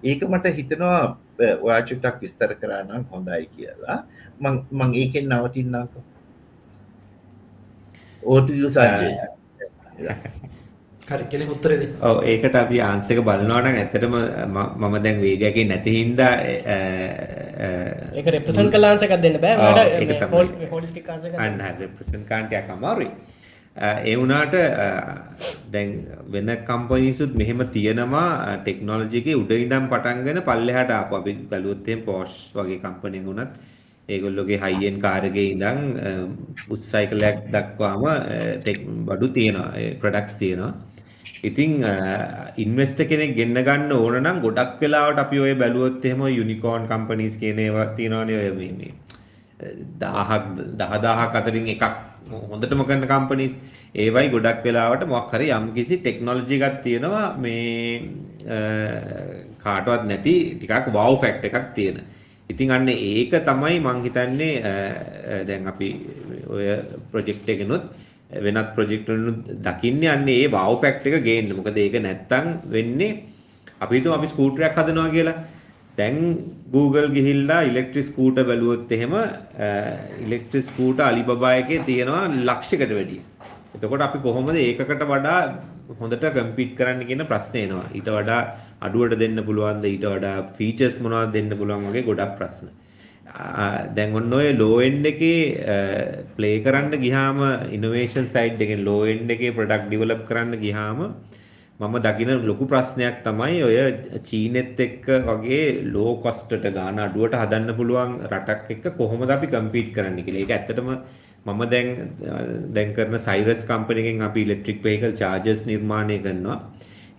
ඒක මට හිතනවා ඔයා චුට්ටක් විස්තර කරනම් හොඳයි කියලා. මං ඒකෙන් නවතින්නක ඕට හරි කෙලි උත්තරේද ඔව් ඒකට අපි ආන්සක බලනවාට ඇත්තටම මම දැන් වේගයකින් නැති හින්දා ඒක රෙප්‍රසන්ට් කලාන්සකක් දෙන්න බෑ. මට හොලිස්ටික් අන්න රෙප්‍රසන්ට් කාන්ටයක් අමාරුයි. ඒ වුණාට දැන් වෙන කම්පනීසුත් මෙහෙම තියෙනවා ටෙක්නෝලොජි එකේ උඩ ඉඳන් පටන්ගෙන පල්ලෙහාට ආපු. අපි බැලුවොත් එහෙනම් පෝෂ් වගේ කම්පැනි වුණත් ඒගොල්ලොගේ හයිෙන් කාරගේ ඉඳං උත්සයිකලයක් දක්වාම ටෙක් බඩු තියෙනවා. ප්‍රඩක්ස් තියෙනවා ඉතිං ඉන්වස්ට කෙනෙක් ගෙන්න්න ගන්න ඕන නම් ගොඩක් වෙලාවට අපි ඔය බැලුවොත් එහෙම යුනිකෝන් කම්පනීස් කියනේවා තියෙනවානය ඔයමීමේ දාහක් දහදාහක් අතරින් එකක් හොඳටම කරන්න කම්පනීස් ඒවයි ගොඩක් වෙලාවට මොක්හරි යම් කිසි ටෙක්නොලජිකත් තියෙනවා මේ කාටවත් නැති ටිකක් වව් ෆැක්ට එකක් තියෙන. ඉතින් අන්න ඒක තමයි මං හිතන්නේ දැන් අපි ඔය ප්‍රොජෙක්ට් එකනොත් වෙනත් ප්‍රොජෙක්ට් වලින් දකින්නේ අන්න ඒ වව් ෆැක්ට් එක ගේන්න. මොකද ඒක නැත්තම් වෙන්නේ අපි හිතමු අපි ස්කූටරයක් හදනවා කියලා. දැන් Google ගිහිල්ලා ඉලෙක්ට්‍රික් ස්කූටර් බැලුවොත් එහෙම ඉලෙක්ට්‍රික් ස්කූටර් Alibaba එකේ තියෙනවා ලක්ෂයකට වැඩිය. එතකොට අපි කොහොමද ඒකකට වඩා හොඳට කම්පීට් කරන්න කියන ප්‍රශ්නේ එනවා. ඊට වඩා අඩුවට දෙන්න පුළුවන්ද ඊට වඩා ෆීචර්ස් මොනවද දෙන්න පුළුවන් වගේ ගොඩක් ප්‍රශ්න. දැන් ඔන්න ඔය ලෝ එන්ඩ් එකේ ප්ලේ කරන්න ගියාම ඉනෝවේෂන් සයිඩ් එකෙන් ලෝ එන්ඩ් එකේ ප්‍රොඩක්ට් ඩෙවලොප් කරන්න ගියාම මම දකින ලොකු ප්‍රශ්නයක් තමයි ඔය චීනෙත් එක්ක වගේ ලෝ කොස්ටට ගාන අඩුවට හදන්න පුළුවන් රටක් එක්ක කොහොමද අපි කම්පීට් කරන්න කියලා. ඒක ඇත්තටම මම දැන් දැන් කරන සයිරස් කම්පැනි එකෙන් අපි ඉලෙක්ට්‍රික් වෙහිකල් චාර්ජර්ස් නිර්මාණය කරනවා.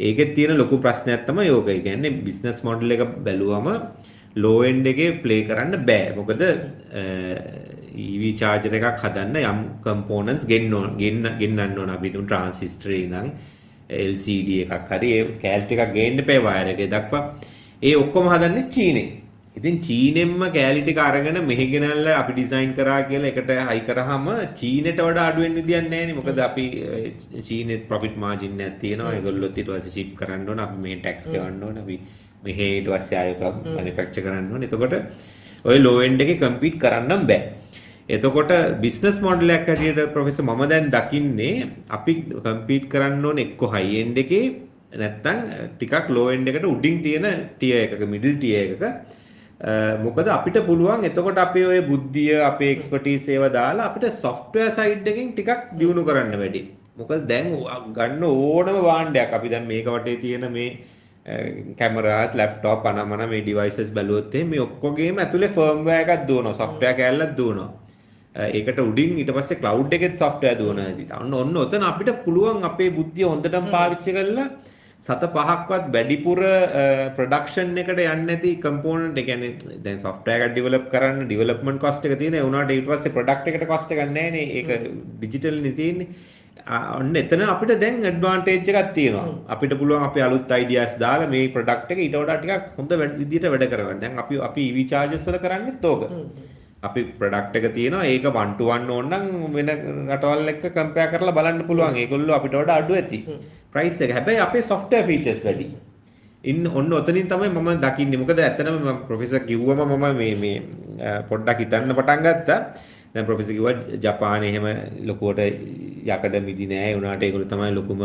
ඒකෙත් තියෙන ලොකු ප්‍රශ්නයක් තමයි ඕක. ඒ කියන්නේ බිස්නස් මොඩල් එක බැලුවම ලෝ එන්ඩ් එකේ ප්ලේ කරන්න බෑ. මොකද EV චාර්ජර් එකක් හදන්න යම් කම්පෝනන්ට්ස් ගෙන්න ඕන ගෙන්න ගෙන්නන්න ඕන අපි තුන් ට්‍රාන්සිස්ටර් ඉඳන් LCD එකක් හරි ඒ කෑල්ට් එකක් ගේන්න එපා වයර් එකේ දක්වා. ඒ ඔක්කොම හදන්නේ චීනේ. ඉතින් චීනෙම්ම කෑලිටි අරගෙන මෙහි ගෙනල්ලා අපි ඩිසයින් කරා කියලා එකට හයි කරාම චීනෙට වඩා අඩු වෙන්න විදියක් නැහැ නේ මොකද අපි චීනෙත් ප්‍රොෆිට් මාජින් එකක් තියෙනවා ඒගොල්ලොත් ඊට පස්සේ ෂිප් කරන්න ඕන අපි මේ ටැක්ස් ගෙවන්න ඕන අපි මෙහි ඊට පස්සේ ආයෙක මැනුෆැක්චර් කරන්න ඕන. එතකොට ඔය ලෝ එන්ඩ් එකේ කම්පීට් කරන්නම් බෑ. එතකොට බිස්නස් මොඩලයක් හැටියට ප්‍රොෆෙසර් මම දැන් දකින්නේ අපි කම්පීට් කරන්න ඕනේ එක්ක හයි එන්ඩ් එකේ නැත්තම් ටිකක් ලෝ එන්ඩ් එකට උඩින් තියෙන ටියර් එකක මිඩල් ටියර් එකක. මොකද අපිට පුළුවන් එතකොට අපේ ඔය බුද්ධිය අපේ එක්ස්පර්ටීස් ඒවා දාලා අපිට software side එකෙන් ටිකක් දියුණු කරන්න වැඩි. මොකද දැන් ගන්න ඕනම භාණ්ඩයක්. අපි දැන් මේක වටේ තියෙන මේ කැමරාස් ලැප්ටොප් අනමන මේ ඩිවයිසස් බැලුවොත් මේ ඔක්කොගේම ඇතුලේ ෆර්ම්වෙයාර් එකක් දුවනවා software කෑල්ලක් දුවනවා. ඒකට උඩින් ඊට පස්සේ cloud එකෙත් software දුවනවා ඉතින්. ඔන්න ඔන්න ඔතන අපිට පුළුවන් අපේ බුද්ධිය හොඳටම පාවිච්චි කරලා සත පහක්වත් වැඩිපුර ප්‍රඩක්ෂන් එකට යන්න ඇති කම්පෝනට ගැන දැන් සොෆ්ටය ඩිවලප් කරන්න ඩිවලපමන් කොස්ට එක තියෙන උනාට ඊට පස්සේ ප්‍රඩක්් එකට කොස්ට ගන්නන ඒක ඩිජිටල් නිතියන්නේ ඔන්න එතන අපිට දැන් ඇඩ්වාන්ටේජ් එකක් තියෙනවා අපිට පුළුවන් අපේ අලුත් අයිඩියාස් දාලා මේ ප්‍රොඩක්ට් එක ඊට වඩා ටිකක් හොඳ විදිහට වැඩ කරගන්න. දැන් අපි අපි EV chargers වල කරන්නේත් ඕක. අපි ප්‍රොඩක්ට් එක තියෙනවා ඒක 1 to 1 ඕන නම් වෙන රටවල් එක්ක කම්පෙයාර් කරලා බලන්න පුළුවන්. ඒගොල්ලෝ අපිට වඩා අඩු ඇති. ප්‍රයිස් එක. හැබැයි අපේ software features වැඩි. ඉන්න ඔන්න ඔතනින් තමයි මම දකින්නේ. මොකද ඇත්තටම මම ප්‍රොෆෙසර් කිව්වම මම මේ මේ පොඩ්ඩක් හිතන්න පටන් ගත්තා. දැන් ප්‍රොෆෙසර් කිව්වා ජපානයේ එහෙම ලොකුවට යකඩ මිදි නෑ උනාට ඒගොල්ලෝ තමයි ලොකුම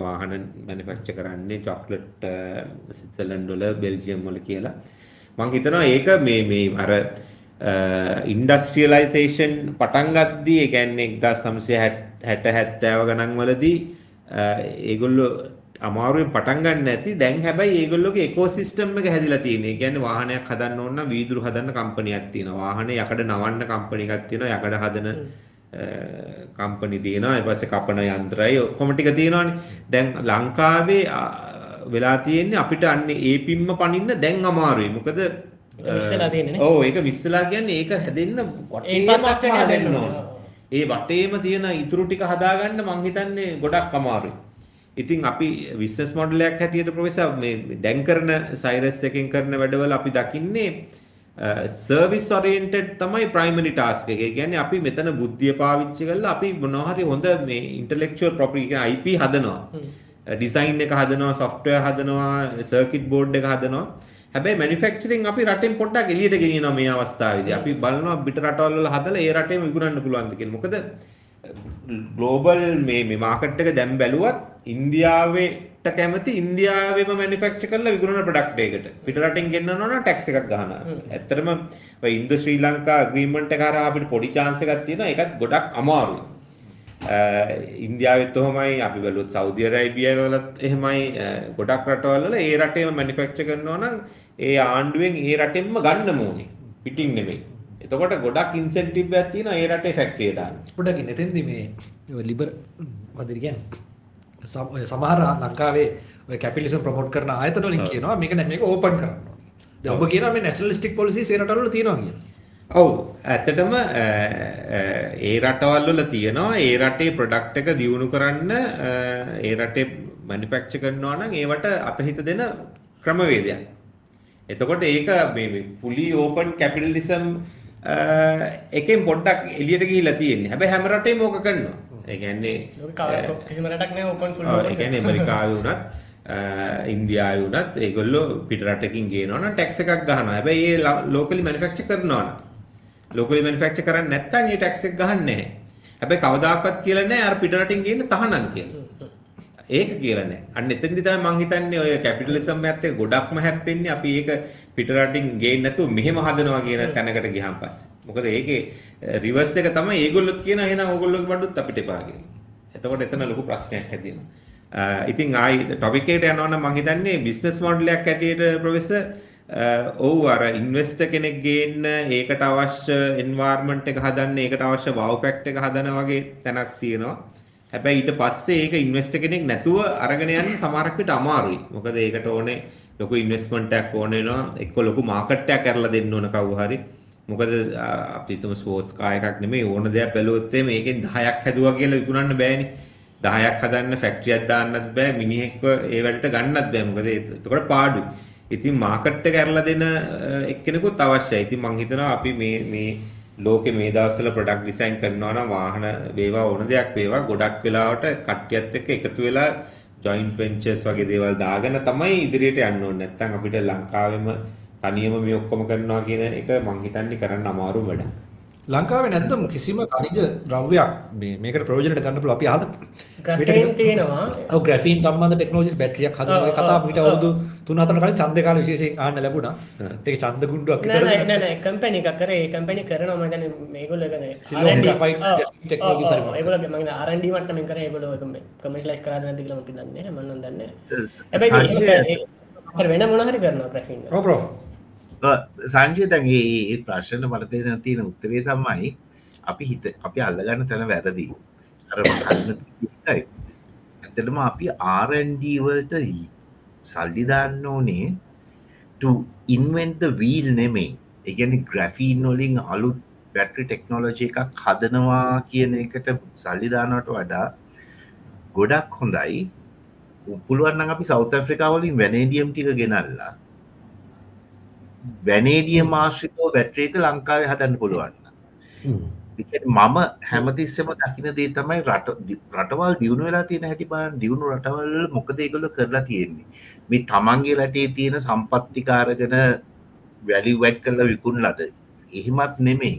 වාහන මැනුෆැක්චර් කරන්නේ චොක්ලට් ස්විට්සර්ලන්ඩ් වල බෙල්ජියම් වල කියලා. මම හිතනවා ඒක මේ මේ අර ඉන්ඩස්ට්‍රියලයිසේෂන් පටන් ගද්දී ඒ කියන්නේ 1960 70 ගණන් වලදී ඒගොල්ලෝ අමාරුවෙන් පටන් ගන්න ඇති දැන් හැබැයි ඒගොල්ලෝගේ එකෝසිස්ටම් එක හැදිලා තියෙනවා. ඒ කියන්නේ වාහනයක් හදන්න ඕන නම් වීදුරු හදන්න කම්පනියක් තියෙනවා. වාහනේ යකඩ නවන්න කම්පනි එකක් තියෙනවා. යකඩ හදන කම්පනි තියෙනවා. ඊට පස්සේ කපන යන්ත්‍රයි ඔක්කොම ටික තියෙනවානේ. දැන් ලංකාවේ වෙලා තියෙන්නේ අපිට අන්නේ ඒ පිම්ම පනින්න දැන් අමාරුයි. මොකද ඔව් ඒක විස්සලා කියන්නේ ඒක හැදෙන්න. ඒ වටේම තියෙන ඉතුරු ටික හදාගන්න මං හිතන්නේ ගොඩක් අමාරුයි. ඉතින් අපි විස්නස් මොඩලයක් හැටියට ප්‍රොෆෙසර් මේ දැන් කරන සයිරස් එකෙන් කරන වැඩවල අපි දකින්නේ සර්විස් ඔරියන්ටඩ් තමයි ප්‍රයිමරි ටාස්ක් එක. ඒ කියන්නේ අපි මෙතන බුද්ධිය පාවිච්චි කරලා අපි මොනවා හරි හොඳ මේ ඉන්ටෙලෙක්චුවල් ප්‍රොපර්ටි කියන IP හදනවා. ඩිසයින් එක හදනවා, software හදනවා, සර්කිට් බෝඩ් එක හදනවා. හැබැයි මැනුෆැක්චරින් අපි රටෙන් පොඩ්ඩක් එළියට ගෙනියනවා මේ අවස්ථාවේදී. අපි බලනවා පිට රටවල් වල හදලා ඒ රටේම විකුණන්න පුළුවන්ද කියලා. මොකද ග්ලෝබල් මේ මේ මාකට් එක දැන් බැලුවත් ඉන්දියාවට කැමති ඉන්දියාවෙම මැනුෆැක්චර් කරලා විකුණන ප්‍රොඩක්ට් එකකට පිට රටින් ගෙන්නනවා නම් ටැක්ස් එකක් ගහනවා. ඇත්තටම ඔය ඉන්දෝ ශ්‍රී ලංකා ඇග්‍රීමන්ට් එක හරහා අපිට පොඩි එකක් තියෙනවා. ඒකත් ගොඩක් අමාරුයි. ඉන්දියාවෙත් ඔහොමයි අපි බැලුවොත් සෞදි අරේබියාව වලත් එහෙමයි ගොඩක් රටවල් වල ඒ රටේම මැනුෆැක්චර් කරනවා නම් ඒ ආණ්ඩුවෙන් ඒ රටෙන්ම ගන්න ඕනේ. පිටින් නෙමෙයි. එතකොට ගොඩක් ඉන්සෙන්ටිව් එකක් තියෙනවා ඒ රටේ ෆැක්ටරි දාන්න. පොඩ්ඩක් එතෙන්දි මේ ලිබර් මොකද කියන්නේ සමහර ලංකාවේ ඔය කැපිටලිසම් ප්‍රොමෝට් කරන ආයතන වලින් කියනවා මේක නෑ මේක ඕපන් කරන්න ඕනේ. දැන් ඔබ කියනවා මේ නැෂනලිස්ටික් පොලිසි ඒ රටවල තියෙනවා කියලා. ඔව් ඇත්තටම ඒ රටවල් වල තියෙනවා ඒ රටේ ප්‍රොඩක්ට් එක දියුණු කරන්න ඒ රටේ මැනුෆැක්චර් කරනවා නම් ඒවට අතහිත දෙන ක්‍රමවේදයක්. එතකොට ඒක මේ ෆුලි ඕපන් කැපිටලිසම් එකෙන් පොඩ්ඩක් එළියට ගිහිලා තියෙන්නේ. හැබැයි හැම රටේම ඕක කරනවා. ඒ කියන්නේ කිසිම රටක් නෑ ඕපන් ෆුල් ඒ කියන්නේ ඇමරිකාවේ අ, ඉන්දියාවේ වුණත් ඒගොල්ලෝ පිට රටකින් ගේනවා නම් ටැක්ස් එකක් ගහනවා. හැබැයි ඒ ලෝකලි මැනුෆැක්චර් කරනවා නම් ලෝකලි මැනුෆැක්චර් කරන්නේ නැත්නම් ඒ ටැක්ස් එක ගහන්නේ නැහැ. හැබැයි කවදාකවත් කියලා නැහැ අර පිට රටින් ගේන්න තහනම් කියලා. ඒක කියලා නෑ. අන්න එතෙන්දි තමයි මං හිතන්නේ ඔය කැපිටලිසම් එකත් එක්ක ගොඩක්ම හැප්පෙන්නේ අපි ඒක පිට රටින් ගේන්න නැතුව මෙහෙම හදනවා කියන තැනකට ගියාන් පස්සේ. මොකද ඒකේ රිවර්ස් එක තමයි ඒගොල්ලොත් කියන එහෙනම් ඕගොල්ලෝගේ බඩුත් අපිට එපා කියලා. එතකොට එතන ලොකු ප්‍රශ්නයක් හැදෙනවා. අ, ඉතින් ආයි ටොපික් එකට යනවා නම් මං හිතන්නේ බිස්නස් මොඩලයක් හැටියට ප්‍රොෆෙසර් ඔව් අර ඉන්වෙස්ටර් කෙනෙක් ගේන්න ඒකට අවශ්‍ය එන්වයරන්මන්ට් එක හදන්න ඒකට අවශ්‍ය වව් ෆැක්ට් එක හදන වගේ තැනක් තියෙනවා. හැබැයි ඊට පස්සේ ඒක ඉන්වෙස්ටර් කෙනෙක් නැතුව අරගෙන යන්න සමහරක් විට අමාරුයි. මොකද ඒකට ඕනේ ලොකු ඉන්වෙස්ට්මන්ට් එකක් ඕන වෙනවා. එක්ක ලොකු මාකට් එකක් කරලා දෙන්න ඕන කවුරු හරි. මොකද අ, අපි හිතමු ස්පෝර්ට්ස් කාර් එකක් නෙමෙයි ඕන දෙයක් බැලුවොත් එමේ මේකෙන් 10ක් හැදුවා කියලා විකුණන්න බෑනේ. 10ක් හදන්න ෆැක්ටරියක් දාන්නත් බෑ මිනිහෙක්ව ඒ වැඩට ගන්නත් බෑ මොකද ඒ- එතකොට පාඩුයි. ඉතින් මාකට් එක ඇරලා දෙන අ, එක්කෙනෙකුත් අවශ්‍යයි. ඉතින් මං හිතනවා අපි මේ මේ ලෝකෙ මේ දවස්වල ප්‍රොඩක්ට් ඩිසයින් කරනවා නම් වාහන වේවා ඕන දෙයක් වේවා ගොඩක් වෙලාවට කට්ටියත් එක්ක එකතු වෙලා ජොයින්ට් වෙන්චර්ස් වගේ දේවල් දාගෙන තමයි ඉදිරියට යන්න ඕනේ. නැත්නම් අපිට ලංකාවෙම තනියම මේ ඔක්කොම කරනවා කියන එක මං හිතන්නේ කරන්න අමාරු වැඩක්. ලංකාවේ නැත්තම් කිසිම කනිජ ද්‍රව්‍යයක් මේ- මේකට ප්‍රයෝජනයට ගන්න පුළුවන් අපි අහද ග්‍රෆේන් තියෙනවා ඔව් ග්‍රැෆීන් සම්බන්ධ ටෙක්නොලොජිස් බැටරියක් හදන ඔය ඔව්, කතා ඔව්, අපිට අවුරුදු 3-4 කලින් ඡන්දේ කාලේ විශේෂයෙන් අහන්න ලැබුණා. ඒක ඡන්ද ගුණ්ඩුවක් නෑ නෑ නෑ නෑ කම්පැනි එකක් කරේ ඒ කම්පැනි කරනවා මම හිතන්නේ මේගොල්ලෝ Ceylon R&D ඔව්, මොකක්ද? ඒගොල්ලෝ මම හිතන්නේ R&D මට්ටමින් කරේ ඒගොල්ලෝ ඒක කමර්ෂලයිස් කරාද නැද්ද කියලා මම දන්නේ නැහැ මම නම් දන්නේ හැබැයි වෙන මොන හරි කරනවා ග්‍රෆීන් ඔව් ප්‍රෝ. සංජය දැන් ඒ ඒ ප්‍රශ්න මට දෙන තියෙන උත්තරේ තමයි අපි හිත අපි අල්ලගන්න තැන වැරදි අර කන්න එකයි ඇතටම අපි R&D වලට සල්ලි දාන්න ඕනේ to invent the wheel නෙමේ එකනි ග්‍රෆීන් වලින් අලුත් බැටරි ටෙක්නෝලජි එකක් හදනවා කියන එකට සල්ලිදානට වඩා ගොඩක් හොඳයි පුළුවන්න අපි සෞත ෆ්‍රිකාවලින් වැනේඩියම් ටික ගෙනල්ලා වැනේඩිය මාශ්‍රිකෝ බැට්‍රේක ලංකාවේ හදන්න පුළුවන්න මම හැමතිස්සම දකින දේ තමයි රට රටවල් දියුණු වෙලා තියෙන හැටි බාන් දියුණු රටවල් මොකදේගොල කරලා තියෙන්නේ? මේ තමන්ගේ රටේ තියෙන සම්පත්තිකාරගෙන වැලි වැඩ් කරලා විකුණ ලද එහෙමත් නෙමේ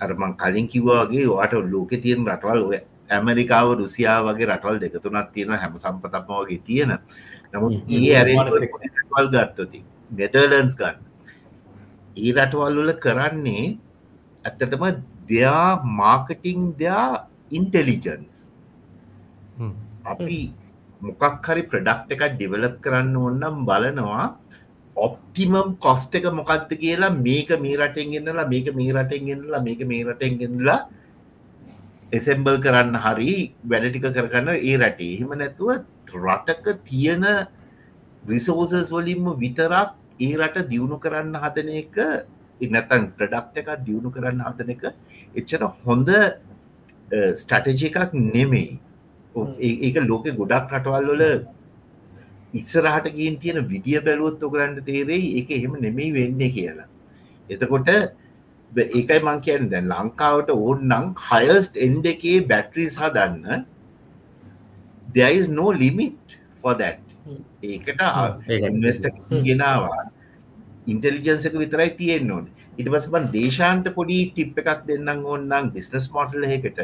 අරමං කලින් කිව්වාගේ වාට ලෝක තියෙන රටවල් ඔය ඇමරිකාව රුසියා වගේ රටවල් දෙකතුනක් තියෙන හැම සම්පතක්ම වගේ තියෙන. නමුත් ඒ ඇරවල් ගත්තති නෙදර්ලන්ස් ගන්න ඒ රටවල් වල කරන්නේ ඇත්තටම දෙයා මාර්කටිං දෙයා ඉන්ටෙලිජන්ස් අපි මොකක් හරි ප්‍රඩක්් එකක් ඩිවලප් කරන්න ඔන්නම් බලනවා ඔප්ටිමම් කොස්ට එක මොකක්ද කියලා. මේක මේ රටෙන් ගෙන්නලා මේක මේ රටෙන් ගෙන්නලා මේක මේ රටෙන් ගෙනලා එසෙම්බල් කරන්න හරි වැඩටික කරගන්න ඒ රටේ. එහෙම නැතුව රටක තියෙන රිසෝසස් වලින්ම විතරක් ඒ රට දියුණු කරන්න හදන එක ඉන්නතන් ප්‍රඩක්් එකක් දියුණු කරන්න හදන එක එච්චර හොඳ ස්ටටජ එකක් නෙමෙයි. ඒක ලෝක ගොඩක් රටවල් වල ඉස්සරහට ගින් තියෙන විදිිය බැලුවොත් ඔකරන්ට තේරෙයි එක එහෙම නෙමෙයි වෙන්නේ කියලා. එතකොට ඒකයි මං කියන්න. දැන් ලංකාවට ඕන්නම් හයස්ට එන්ඩ එකේ බැටරිස් හදන්න. There is no limit for that ඒකට ඉන්වස්ට ගෙනවා. ඉන්ටෙලිජන්සක විතරයි තියෙන් ඕන. ඉට පස බන් දේශාන්ට පොඩි ටිප් එකක් දෙන්නම් ඕන්නම් බිස්නස් මොටල් එකට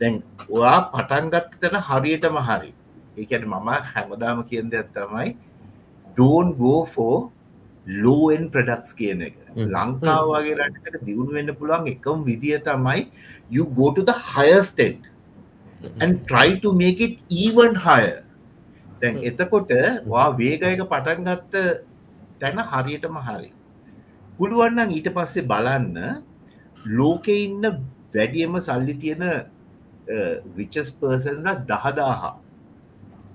දැන් ඔයා පටන්ගත්තන හරියටම හරි. ඒකට මම හැමදාම කියන්ද ඇත්තමයි ඩෝන් ගෝෆෝ ලෝන් ප්‍රඩක්ස් කියන එක. ලංකාවගේ රටකට දියුණු වෙන්න පුළුවන් එකම් විදිහ තමයි you go to the highest end and try to make it even higher දැන් එතකොට වා වේගයක පටන්ගත්ත තැන හරියටම හරි. පුළුවන්නන් ඊට පස්සේ බලන්න ලෝකෙ ඉන්න වැඩියම සල්ලි තියෙන විචස් පර්සන්ලා දහදාහා.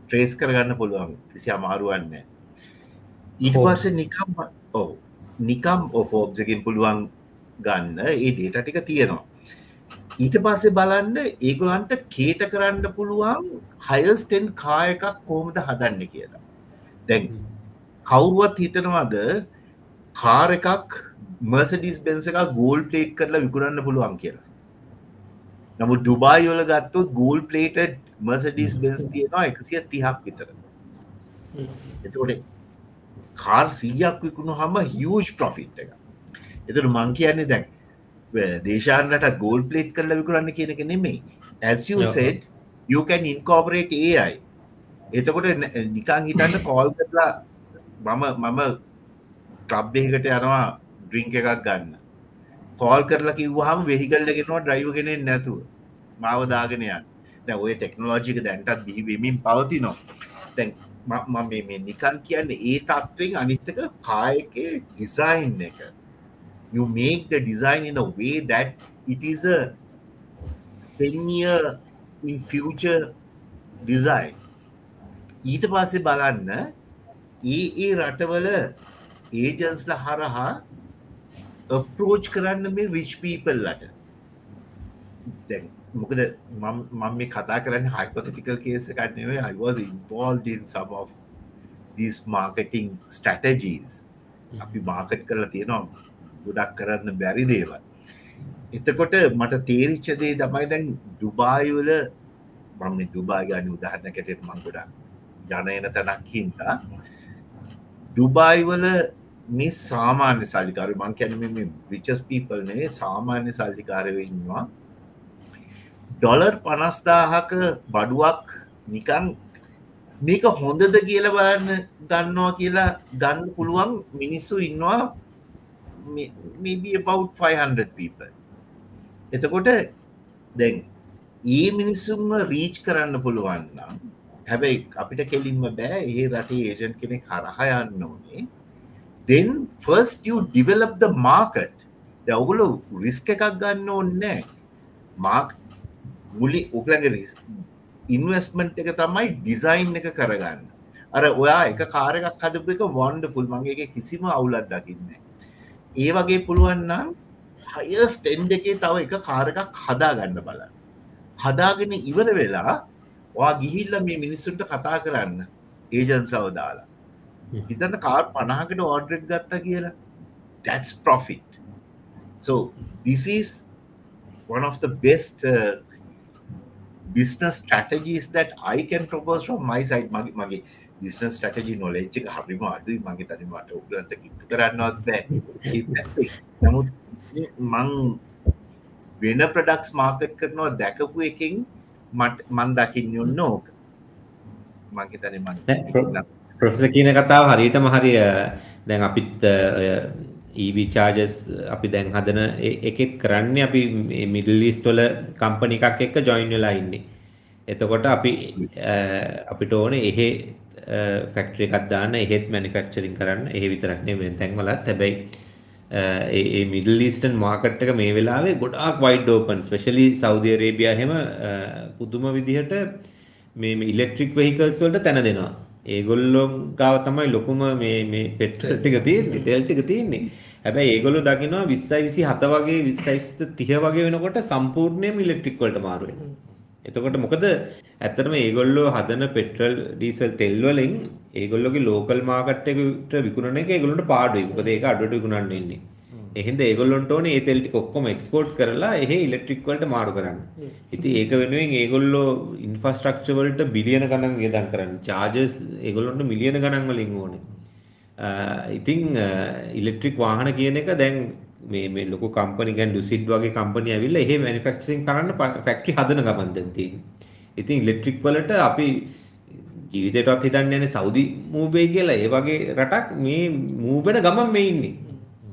ට්‍රේස් කරගන්න පුළුවන් කිසි අමාරුවන්න ඊට පස්සේ නිකම් ඕ නිකම් ඔෆෝබ්සකින් පුළුවන් ගන්න. ඒ ඩේට ටික තියෙනවා ඊට පස්සේ බලන්න ඒගොලන්ට කේට කරන්න පුළුවන් හයස්ටෙන් කාය එකක් කෝමද හදන්න කියලා. දැන් කවුරුවත් හිතනවාද කාර එකක් මර්සඩිස් බෙන්ස එක ගෝල් පලේට් කරලා විකුරන්න පුළුවන් කියලා? නමු ඩුබායි යොල ගත්තොත් ගෝල් පලේට මර්සඩිස් බෙන්ස් තියෙනවා එකසිය තිහක් විතර එතකොට කාර් සීයක් විකුණු හම හියජ් ප්‍රොෆිට් එක එතුට මං කියන්නේ දැන් දේශානට ගෝල් පලේට් කරල විකුරන්න කියන එක නෙමේ ඇසට යකැන් ඉන්කෝපරේට ඒයි එතකොට නිකං හිතන්න කෝල් කරලා මම මම ටබ්බයකට යනවා ඩ්‍රිංක එකක් ගන්න. කෝල් කරලා කිව්වාහම වෙහිකල්ලගෙනවා ඩ්‍රයිවගෙනෙන් නැතුව. මාව දාගෙනයන් දැ ඔය ටෙක්නෝලෝජික දැන්ටත් බිහිවෙමින් පවති නො දැන් මම මේ නිකන් කියන්න ඒ තත්වෙන් අනිත්තක කායක ඩිසයින් එක you make the design in a way that it is a 10 year in future design ඊට පස්සේ බලන්න ඒ ඒ රටවල ඒජන්ස්ල හරහා අප්‍රෝච් කරන්න මේ විච් පීපල්ලට දැන් මොකද මම මේ කතා කරන්න හයිපොතටිකල් කේස එකක්නවේ I was involved in some of these marketing strategies අපි මාකට් කරලා තියෙනවා ගොඩක් කරන්න බැරි දේවල්. එතකොට මට තේරිච්චදේ තමයි දැන් ඩුබායිවල මම ඩුබා ගන්න උදාහරණ කැටට මං ගොඩක් ජනයන තැනක් හින්දා ඩුබායිවල මේ සාමාන්‍ය සල්ලිකාර මං කැන මේ විචස් පීපල් නේ සාමාන්‍ය සල්ලිකාරව ඉන්නවා. ඩොලර් පනස්දාහක බඩුවක් නිකන් මේක හොඳද කියල බලන්න ගන්නවා කියලා ගන්න පුළුවන් මිනිස්සු ඉන්නවා maybe about 500 people. එතකොට දැන් ඒ මිනිස්සුම්ම රීච් කරන්න පුළුවන්නම් හැබැයි අපිට කෙලින්ම බෑ ඒ රටේ ඒජන් කෙනෙ කරහයන්න ඕනේ. Then first you develop the market. ඔගුලු රිස්ක එකක් ගන්න ඕන්නෑ මාක් මුලි උගලගේ රිස් ඉන්වස්මන්ට් එක තමයි ඩිසයින් එක කරගන්න. අර ඔයා එක කාරයක් හදපු එක වොන්ඩ ෆුල් මගේගේ කිසිම අවුලත් දකින්න ඒ වගේ පුළුවන්නම් හයස් ටෙන්් එකේ තව එක කාරකක් හදා ගන්න බල හදාගෙන ඉවර වෙලා වා ගිහිල්ල මේ මිනිස්සුන්ට කතා කරන්න ඒජන්ස්ලව දාලා. හිතන්න කාර් පණහකට ඕඩරෙක් ගත්තා කියලා. That's profit. So this is one of the best uh, business strategies that I can propose from my side. මගේ මගේ business strategy knowledge එක හරිම අඩුයි. මගේ තනි මට ඔයගලන්ට කිට්ටු කරන්නවත් බෑ. නමුත් මං වෙන ප්‍රඩක්ස් මාර්කට් කරනවා දැකපු එකින් මට මන් දකින්න ඔන්න ඕක. මගේ තනි මං ප්‍රොෆෙස කියන කතාව හරියටම හරිය දැන් අපිත් EV චාර්ජස් අපි දැන් හදන එකෙත් කරන්නේ අපි මිඩල් ඊස්ට් වල කම්පනි එකක් එක්ක ජොයින් වෙලා ඉන්නේ. එතකොට අපි අපිට ඕනේ එහෙ ෆැක්ටරි එකක් දාන්න එහෙත් මැනුෆැක්චරින් කරන්න එහෙ විතරක් නෙවෙයි වෙන තැන්වලත් හැබැයි ඒ මිඩල් ඊස්ටර්න් මාකට් එක මේ වෙලාවේ ගොඩාක් wide open specially Saudi Arabia හැම පුදුම විදිහට මේ ඉලෙක්ට්‍රික් වෙහිකල්ස් වලට තැන දෙනවා. ඒගොල්ලොන් ගාව තමයි ලොකුම මේ මේ පෙට්‍රල් ටික තියෙන්නේ තෙල් ටික තියෙන්නේ. හැබැයි ඒගොල්ලෝ දකිනවා 20 27 වගේ 20 30 වගේ වෙනකොට සම්පූර්ණයෙන්ම ඉලෙක්ට්‍රික් වලට මාරු වෙනවා. එතකොට මොකද ඇත්තටම ඒගොල්ලෝ හදන පෙට්‍රල් ඩීසල් තෙල් වලින් ඒගොල්ලෝගේ ලෝකල් මාකට් එකට විකුණන එක ඒගොල්ලන්ට පාඩුයි. මොකද ඒක අඩුවට විකුණන්න ඉන්නේ. එහෙනම් ඒගොල්ලොන්ට ඕනේ ඒ තෙල් ටික ඔක්කොම එක්ස්පෝර්ට් කරලා එහෙ ඉලෙක්ට්‍රික් වලට මාරු කරන්න. ඉතින් ඒක වෙනුවෙන් ඒගොල්ලෝ ඉන්ෆ්‍රාස්ට්‍රක්චර් වලට බිලියන ගණන් වියදම් කරන්නේ. චාර්ජස් ඒගොල්ලොන්ට මිලියන ගණන් වලින් ඕනේ. ඉතින් ඉලෙක්ට්‍රික් වාහන කියන එක දැන් මේ මේ ලොකු කම්පනි ගැන ඩුසිඩ් වගේ කම්පනි ඇවිල්ලා එහෙ මැනුෆැක්චරින් කරන්න ෆැක්ටරි හදන ගමන් දැන් තියෙන්නේ. ඉතින් ඉලෙක්ට්‍රික් වලට අපි ජීවිතේටවත් හිතන්නේ නැහැ සෞදි මූව් වෙයි කියලා. ඒ වගේ රටක් මේ මූව් වෙන ගමන් මේ ඉන්නේ.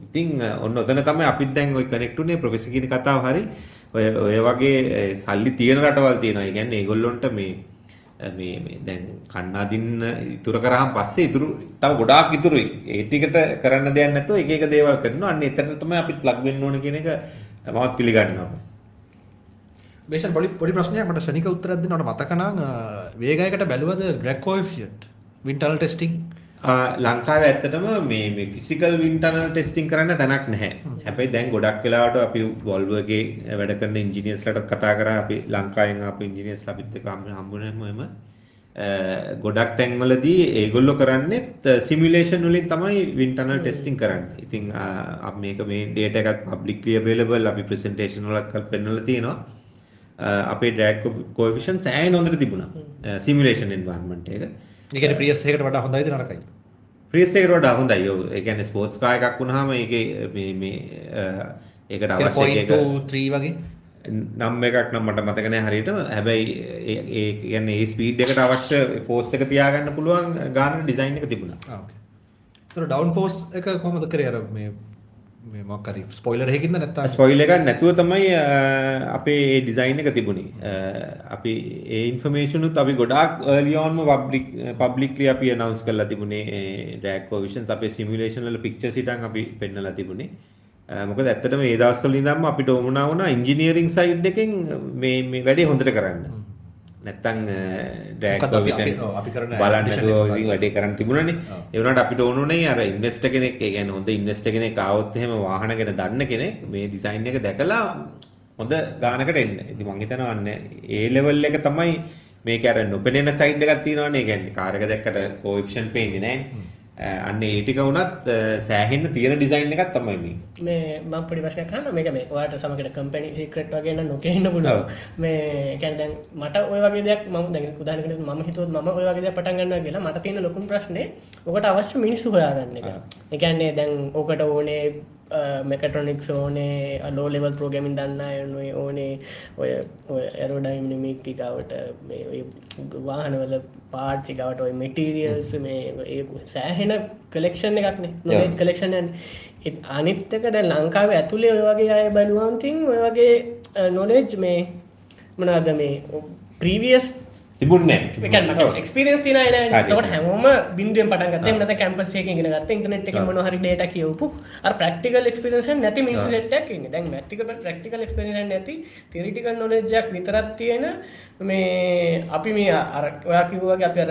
ඉතින් ඔන්න ඔතන තමයි අපිත් දැන් ওই කනෙක්ට් උනේ ප්‍රොෆෙසර් කියන කතාව හරි. ඔය ඔය වගේ සල්ලි තියෙන රටවල් තියෙනවා. ඒ කියන්නේ ඒගොල්ලොන්ට මේ මේ මේ දැන් කන්න අදින්න ඉතුරු කරාම පස්සේ ඉතුරු තව ගොඩාක් ඉතුරුයි. ඒ ටිකට කරන්න දෙයක් නැතුව එක එක දේවල් කරනවා. අන්න එතන තමයි අපිට ප්ලග් වෙන්න ඕන කියන එක මමත් පිළිගන්නවා. බේෂන් පොඩි පොඩි ප්‍රශ්නයක් මට ශනික උත්තරයක් දෙන්න මට මතක නම් වේගයකට බැලුවද ග්‍රැග් කෝඑෆිෂියන්ට් වින්ටර්නල් ටෙස්ටිං ලංකාව ඇත්තටම මේ ෆිසිකල් වින්ටර්නල් ටෙස්ටිං කරන්න තැනක් නැහැ. හැබැයි දැන් ගොඩක් වෙලාවට අපි වොල්වෝගේ වැඩ කරන ඉන්ජිනියර්ස්ලට කතා කරා අපි ලංකාවෙන් ආපු ඉන්ජිනියර්ස් අපිත් එක්ක හම්බුනේම එම ගොඩක් තැන්වලදී ඒගොල්ලෝ කරන්නේත් සිමියුලේෂන් වලින් තමයි වින්ටර්නල් ටෙස්ටිං කරන්නේ. ඉතින් අපි මේක මේ ඩේටා එකක් පබ්ලික්ලි අවේලබල් අපි ප්‍රසන්ටේෂන් වලත් පෙන්නලා තියෙනවා. අපේ ඩ්‍රැග් කෝඑෆිෂියන්ට් සෑහෙන හොඳට තිබුණා සිමියුලේෂන් එන්වයරන්මන්ට් එක. ඒකන ප්‍රියස් එකට වඩා හොඳයිද නරකයි ප්‍රියස් එකට වඩා හොඳයි. ඔව්. ඒ කියන්නේ ස්පෝර්ට්ස් කාර් එකක් වුණාම ඒකේ මේ මේ ඒකට අවශ්‍ය එක 3 වගේ? නම් එකක් නම් මට මතක නැහැ හරියටම. හැබැයි ඒ කියන්නේ ඒ ස්පීඩ් එකට අවශ්‍ය ෆෝස් එක තියාගන්න පුළුවන් ගාන ඩිසයින් එක තිබුණා. ඩවුන් ෆෝස් එක කොහොමද කරේ අර මේ මේ මොකක් හරි ස්පොයිලර් එකකින්ද නැත්නම් ස්පොයිලර් එකක් නැතුව තමයි අපේ ඒ ඩිසයින් එක තිබුණේ. අපි ඒ ඉන්ෆර්මේෂන් උත් අපි ගොඩාක් on පබ්ලික් පබ්ලික්ලි අපි අනවුන්ස් කරලා තිබුණේ. ඩ්‍රැග් කොවිෂන්ස් අපේ සිමියුලේෂන් වල පික්චර්ස් හිටන් අපි පෙන්නලා තිබුණේ. මොකද ඇත්තටම ඒ දවස්වල ඉඳන්ම අපිට වුණා වුණා ඉංජිනියරින් සයිඩ් එකෙන් මේ වැඩේ හොඳට කරන්න නැත්තං ඩෑක් බලන්න ඉතින් වැඩේ කරන්න තිබුණනේ. එවනට අපිට ඕනුනේ අර ඉන්වස්ට කෙනෙක් ගැන හොඳ ඉන්වස්ට කෙනෙක් අවත්හෙම වාහන ගෙන දන්න කෙනෙක් මේ ඩිසයින් එක දැකලා හොඳ ගානකට එන්න. ඉති මංහිතනවන්න ඒ ලෙවල් එක තමයි මේ කර නොපෙනෙන සයිඩ් එකක් තියෙනවනේ. ගැන්න කාරක දැක්කට කෝවික්ෂන් පේන්නේ නෑ අන්න ඒ ටික වුණත් සෑහෙන්න තියෙන ඩිසයින් එකක් තමයි මේ. මේ මම පොඩි ප්‍රශ්නයක් අහන්න මේක මේ ඔයාලට සමගට කම්පැනි සීක්‍රට් වගේ නම් නොකෙන්න පුළුවන් මේ කියන්නේ දැන් මට ඔය වගේ දෙයක් මම දැන් උදාහරණයකට මම හිතුවොත් මම ඔය වගේ දෙයක් පටන් ගන්නවා කියලා මට තියෙන ලොකුම ප්‍රශ්නේ ඔකට අවශ්‍ය මිනිස්සු හොයාගන්න එක. ඒ කියන්නේ දැන් ඕකට ඕනේ මෙකට්‍රොනික්ස් ඕනේ ලෝ ලෙවල් ප්‍රෝගමින් දන්න අයනුවේ ඕනේ ඔය ඇරෝඩයිමිනිමික්ටිකාවට වාහනවල පාර්චිකාවට ඔය මෙටීරියල්ස් මේ සෑහෙන කලෙක්ෂන් එකක්න නොේජ් කලෙක්ෂන් අනිත්තක දැ ලංකාව ඇතුළේ ඔය වගේ අය බැලුවන්තින් ඔය වගේ නොලෙජ් මේ මනාද මේ ප්‍රීවියස් තිබුණන්නේ එක්ස්පිරස් තින තට හැම බින්දුවෙන් පටගත නත කැම්පසේ ගෙන ගත ඉටනෙට් එක මොන හරි. ඩේට කියවපු. ප්‍රක්ටිකල් එක්ස්පිරස නැති මිනිසටක් දැන් මටික ප්‍රක්ටිකල් එක්ස්පිරස නැති තිරිටිකල් නොලෙජ්ජක් විතරත් තියෙන මේ අපි මේ අර ඔයා කිව්වගේ අපි අර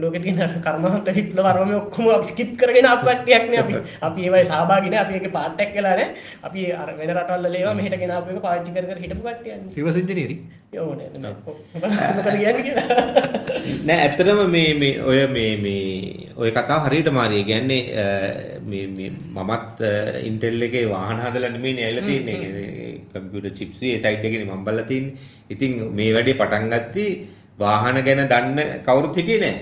ලෝක තින කර්මහන්ත විප්ල වර්ම ඔක්කොම ස්කිප් කරගෙන අපටයක්න අපි. අපි ඒවයි සාභාගෙන අපි එක පාට්ටක් කලාන අපි අර වෙන රටල්ල ලේවා මෙහට ගෙන අප පාච්චි කර හිටපු කටිය රිවසිජනීරි නෑ ඇත්තටම මේ මේ ඔය මේ මේ ඔය කතා හරියට මාරිය. ගැන්නේ මමත් ඉන්ටෙල් එකේ වාහන හදලා නෙමෙයි ඇවිල්ලා තියන්නේ කම්පියුටර් චිප්ස් ඒ සයිට් එකේ මම බලලා තින්නේ. ඉතින් මේ වැඩේ පටන් ගත්තී වාහන ගැන දන්න කවුරුත් හිටියේ නෑ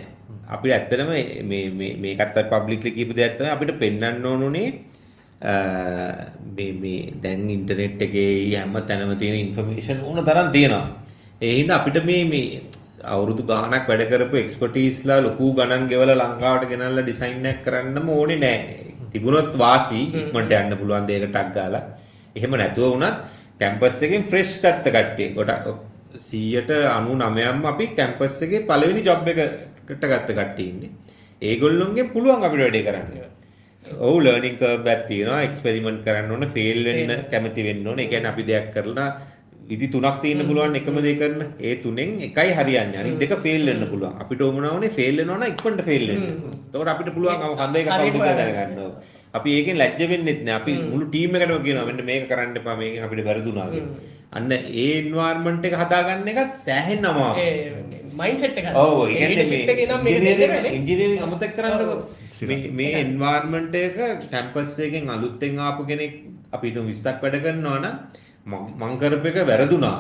අපිට ඇත්තටම මේ මේ මේකත් පබ්ලික්ලි කියපු දෙයක් තමයි අපිට පෙන්වන්න ඕනුනේ මේ මේ දැන් ඉන්ටර්නෙට් එකේ හැම තැනම තියෙන ඉන්ෆර්මේෂන් ඕන තරම් තියෙනවා. ඒ හින්දා අපිට මේ මේ අවුරුදු ගාණක් වැඩ කරපු එක්ස්පර්ටීස්ලා ලොකු ගණන් ගෙවලා ලංකාවට ගෙනල්ලා ඩිසයින් එකක් කරන්නම ඕනේ නෑ. තිබුණොත් වාසි ඉක්මනට යන්න පුළුවන් දෙයකට ටක් ගාලා. එහෙම නැතුව වුණත් කැම්පස් එකෙන් ෆ්‍රෙෂ් ගත්ත කට්ටිය. ගොඩක් 199ම අපි කැම්පස් එකේ පළවෙනි ජොබ් එකට ගත්ත කට්ටිය ඉන්නේ. ඒගොල්ලොන්ගෙන් පුළුවන් අපිට වැඩේ කරන්න. ඔව් ලර්නින් කර්ව් එකක් තියෙනවා එක්ස්පෙරිමන්ට් කරන්න ඕන ෆේල් වෙන්න කැමති වෙන්න ඕන. ඒ කියන්නේ අපි දෙයක් කරලා විදි තුනක් තියෙන්න පුළුවන් එකම දේ කරන. ඒ තුනෙන් එකයි හරියන්නේ. අනිත් දෙක ෆේල් වෙන්න පුළුවන්. අපිට ඕමනා වුනේ ෆේල් වෙනවා නම් ඉක්මනට ෆේල් වෙන්න. එතකොට අපිට පුළුවන් හඳ එක කවුද කියලා දැනගන්න ඕන. අපි ඒකෙන් ලැජ්ජ වෙන්නෙත් නෑ. අපි මුළු ටීම් එකටම කියනවා මෙන්න මේක කරන්න එපා මේකෙන් අපිට වැරදුනා. අන්න ඒ එන්වයරන්මන්ට් එක හදාගන්න එකත් සෑහෙන්න අමාරුයි. මයින්සෙට් එක ඔව් ඒ කියන්නේ ඉන්ජිනියරින් අමතක කරන්නකො. මේ එන්වයරන්මන්ට් එක කැම්පස් එකෙන් අලුතෙන් ආපු කෙනෙක් අපි හිතමු 20ක් වැඩ කරනවා නම් මං කරපු එක වැරදුනා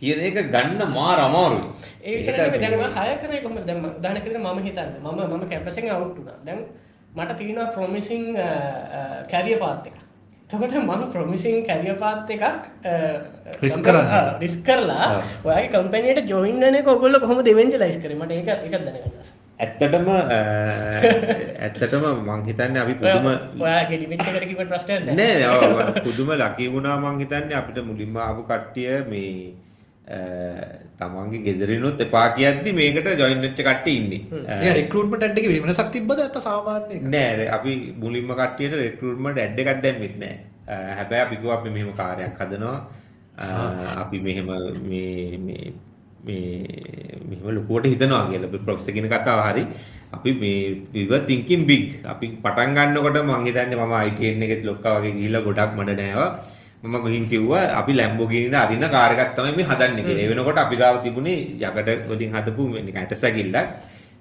කියන එක ගන්න මාර අමාරුයි. ඒ විතරක් දැන් මම හය කරේ කොහොමද? දැන් උදාහරණයක් විදිහට මම හිතන්නේ මම මම කැම්පස් එකෙන් අවුට් වුණා. දැන් මට තියෙනවා ප්‍රොමිසිං කැරියර් පාත් එකක්. තකොට මම ප්‍රමිසින් කැරිය පාත් එකක් රිස් කරන්න. රිස් කරලා ඔයගේ කම්පැනයට ජොයින්නන කොගොල්ල කොහොම දෙවෙන්ජ ලයිස් කරමට එක එක දැනගන්න ඇත්තටම ඇත්තටම මං හිතන්නේ අපි පුදුම ඔයාගේ ලිමිට් එකට කිව්වට ප්‍රශ්නයක් නෑ පුදුම ලකී වුණා මං හිතන්නේ අපිට මුලින්ම ආපු කට්ටිය මේ තමන්ගේ ගෙදරනොත් එපා කියද්දි මේකට ජොයින් වෙච්ච කට්ටිය ඉන්නේ. රික්‍රූට්මන්ට් ඇඩ් එකේ වෙනසක් තිබ්බද නැත්නම් සාමාන්‍ය? නෑ අපි මුලින්ම කට්ටියට රික්‍රූට්මන්ට් ඇඩ් එකක් දැම්මෙත් නෑ. හැබැයි අපි කිව්වා අපි මෙහෙම කාර්යයක් හදනවා. අපි මෙහෙම මේ මේ මේ මෙහෙම ලොකුවට හිතනවා කියලා ප්‍රොෆෙසර් කියන කතාව හරි. අපි මේ we were thinking big. අපි පටන් ගන්නකොට මං හිතන්නේ මම ITN එකේ ලොක්කා වගේ ගිහිල්ලා ගොඩක් මඩ නෑවා. මම ගිහින් කිව්වා අපි ලැම්බෝගිනිට අරින්න කාර් එකක් තමයි මේ හදන්නේ කියලා. ඒ වෙනකොට අපි ගාව තිබුණේ යකඩ වලින් හදපු නිකන් ඇටසැකිල්ලක්.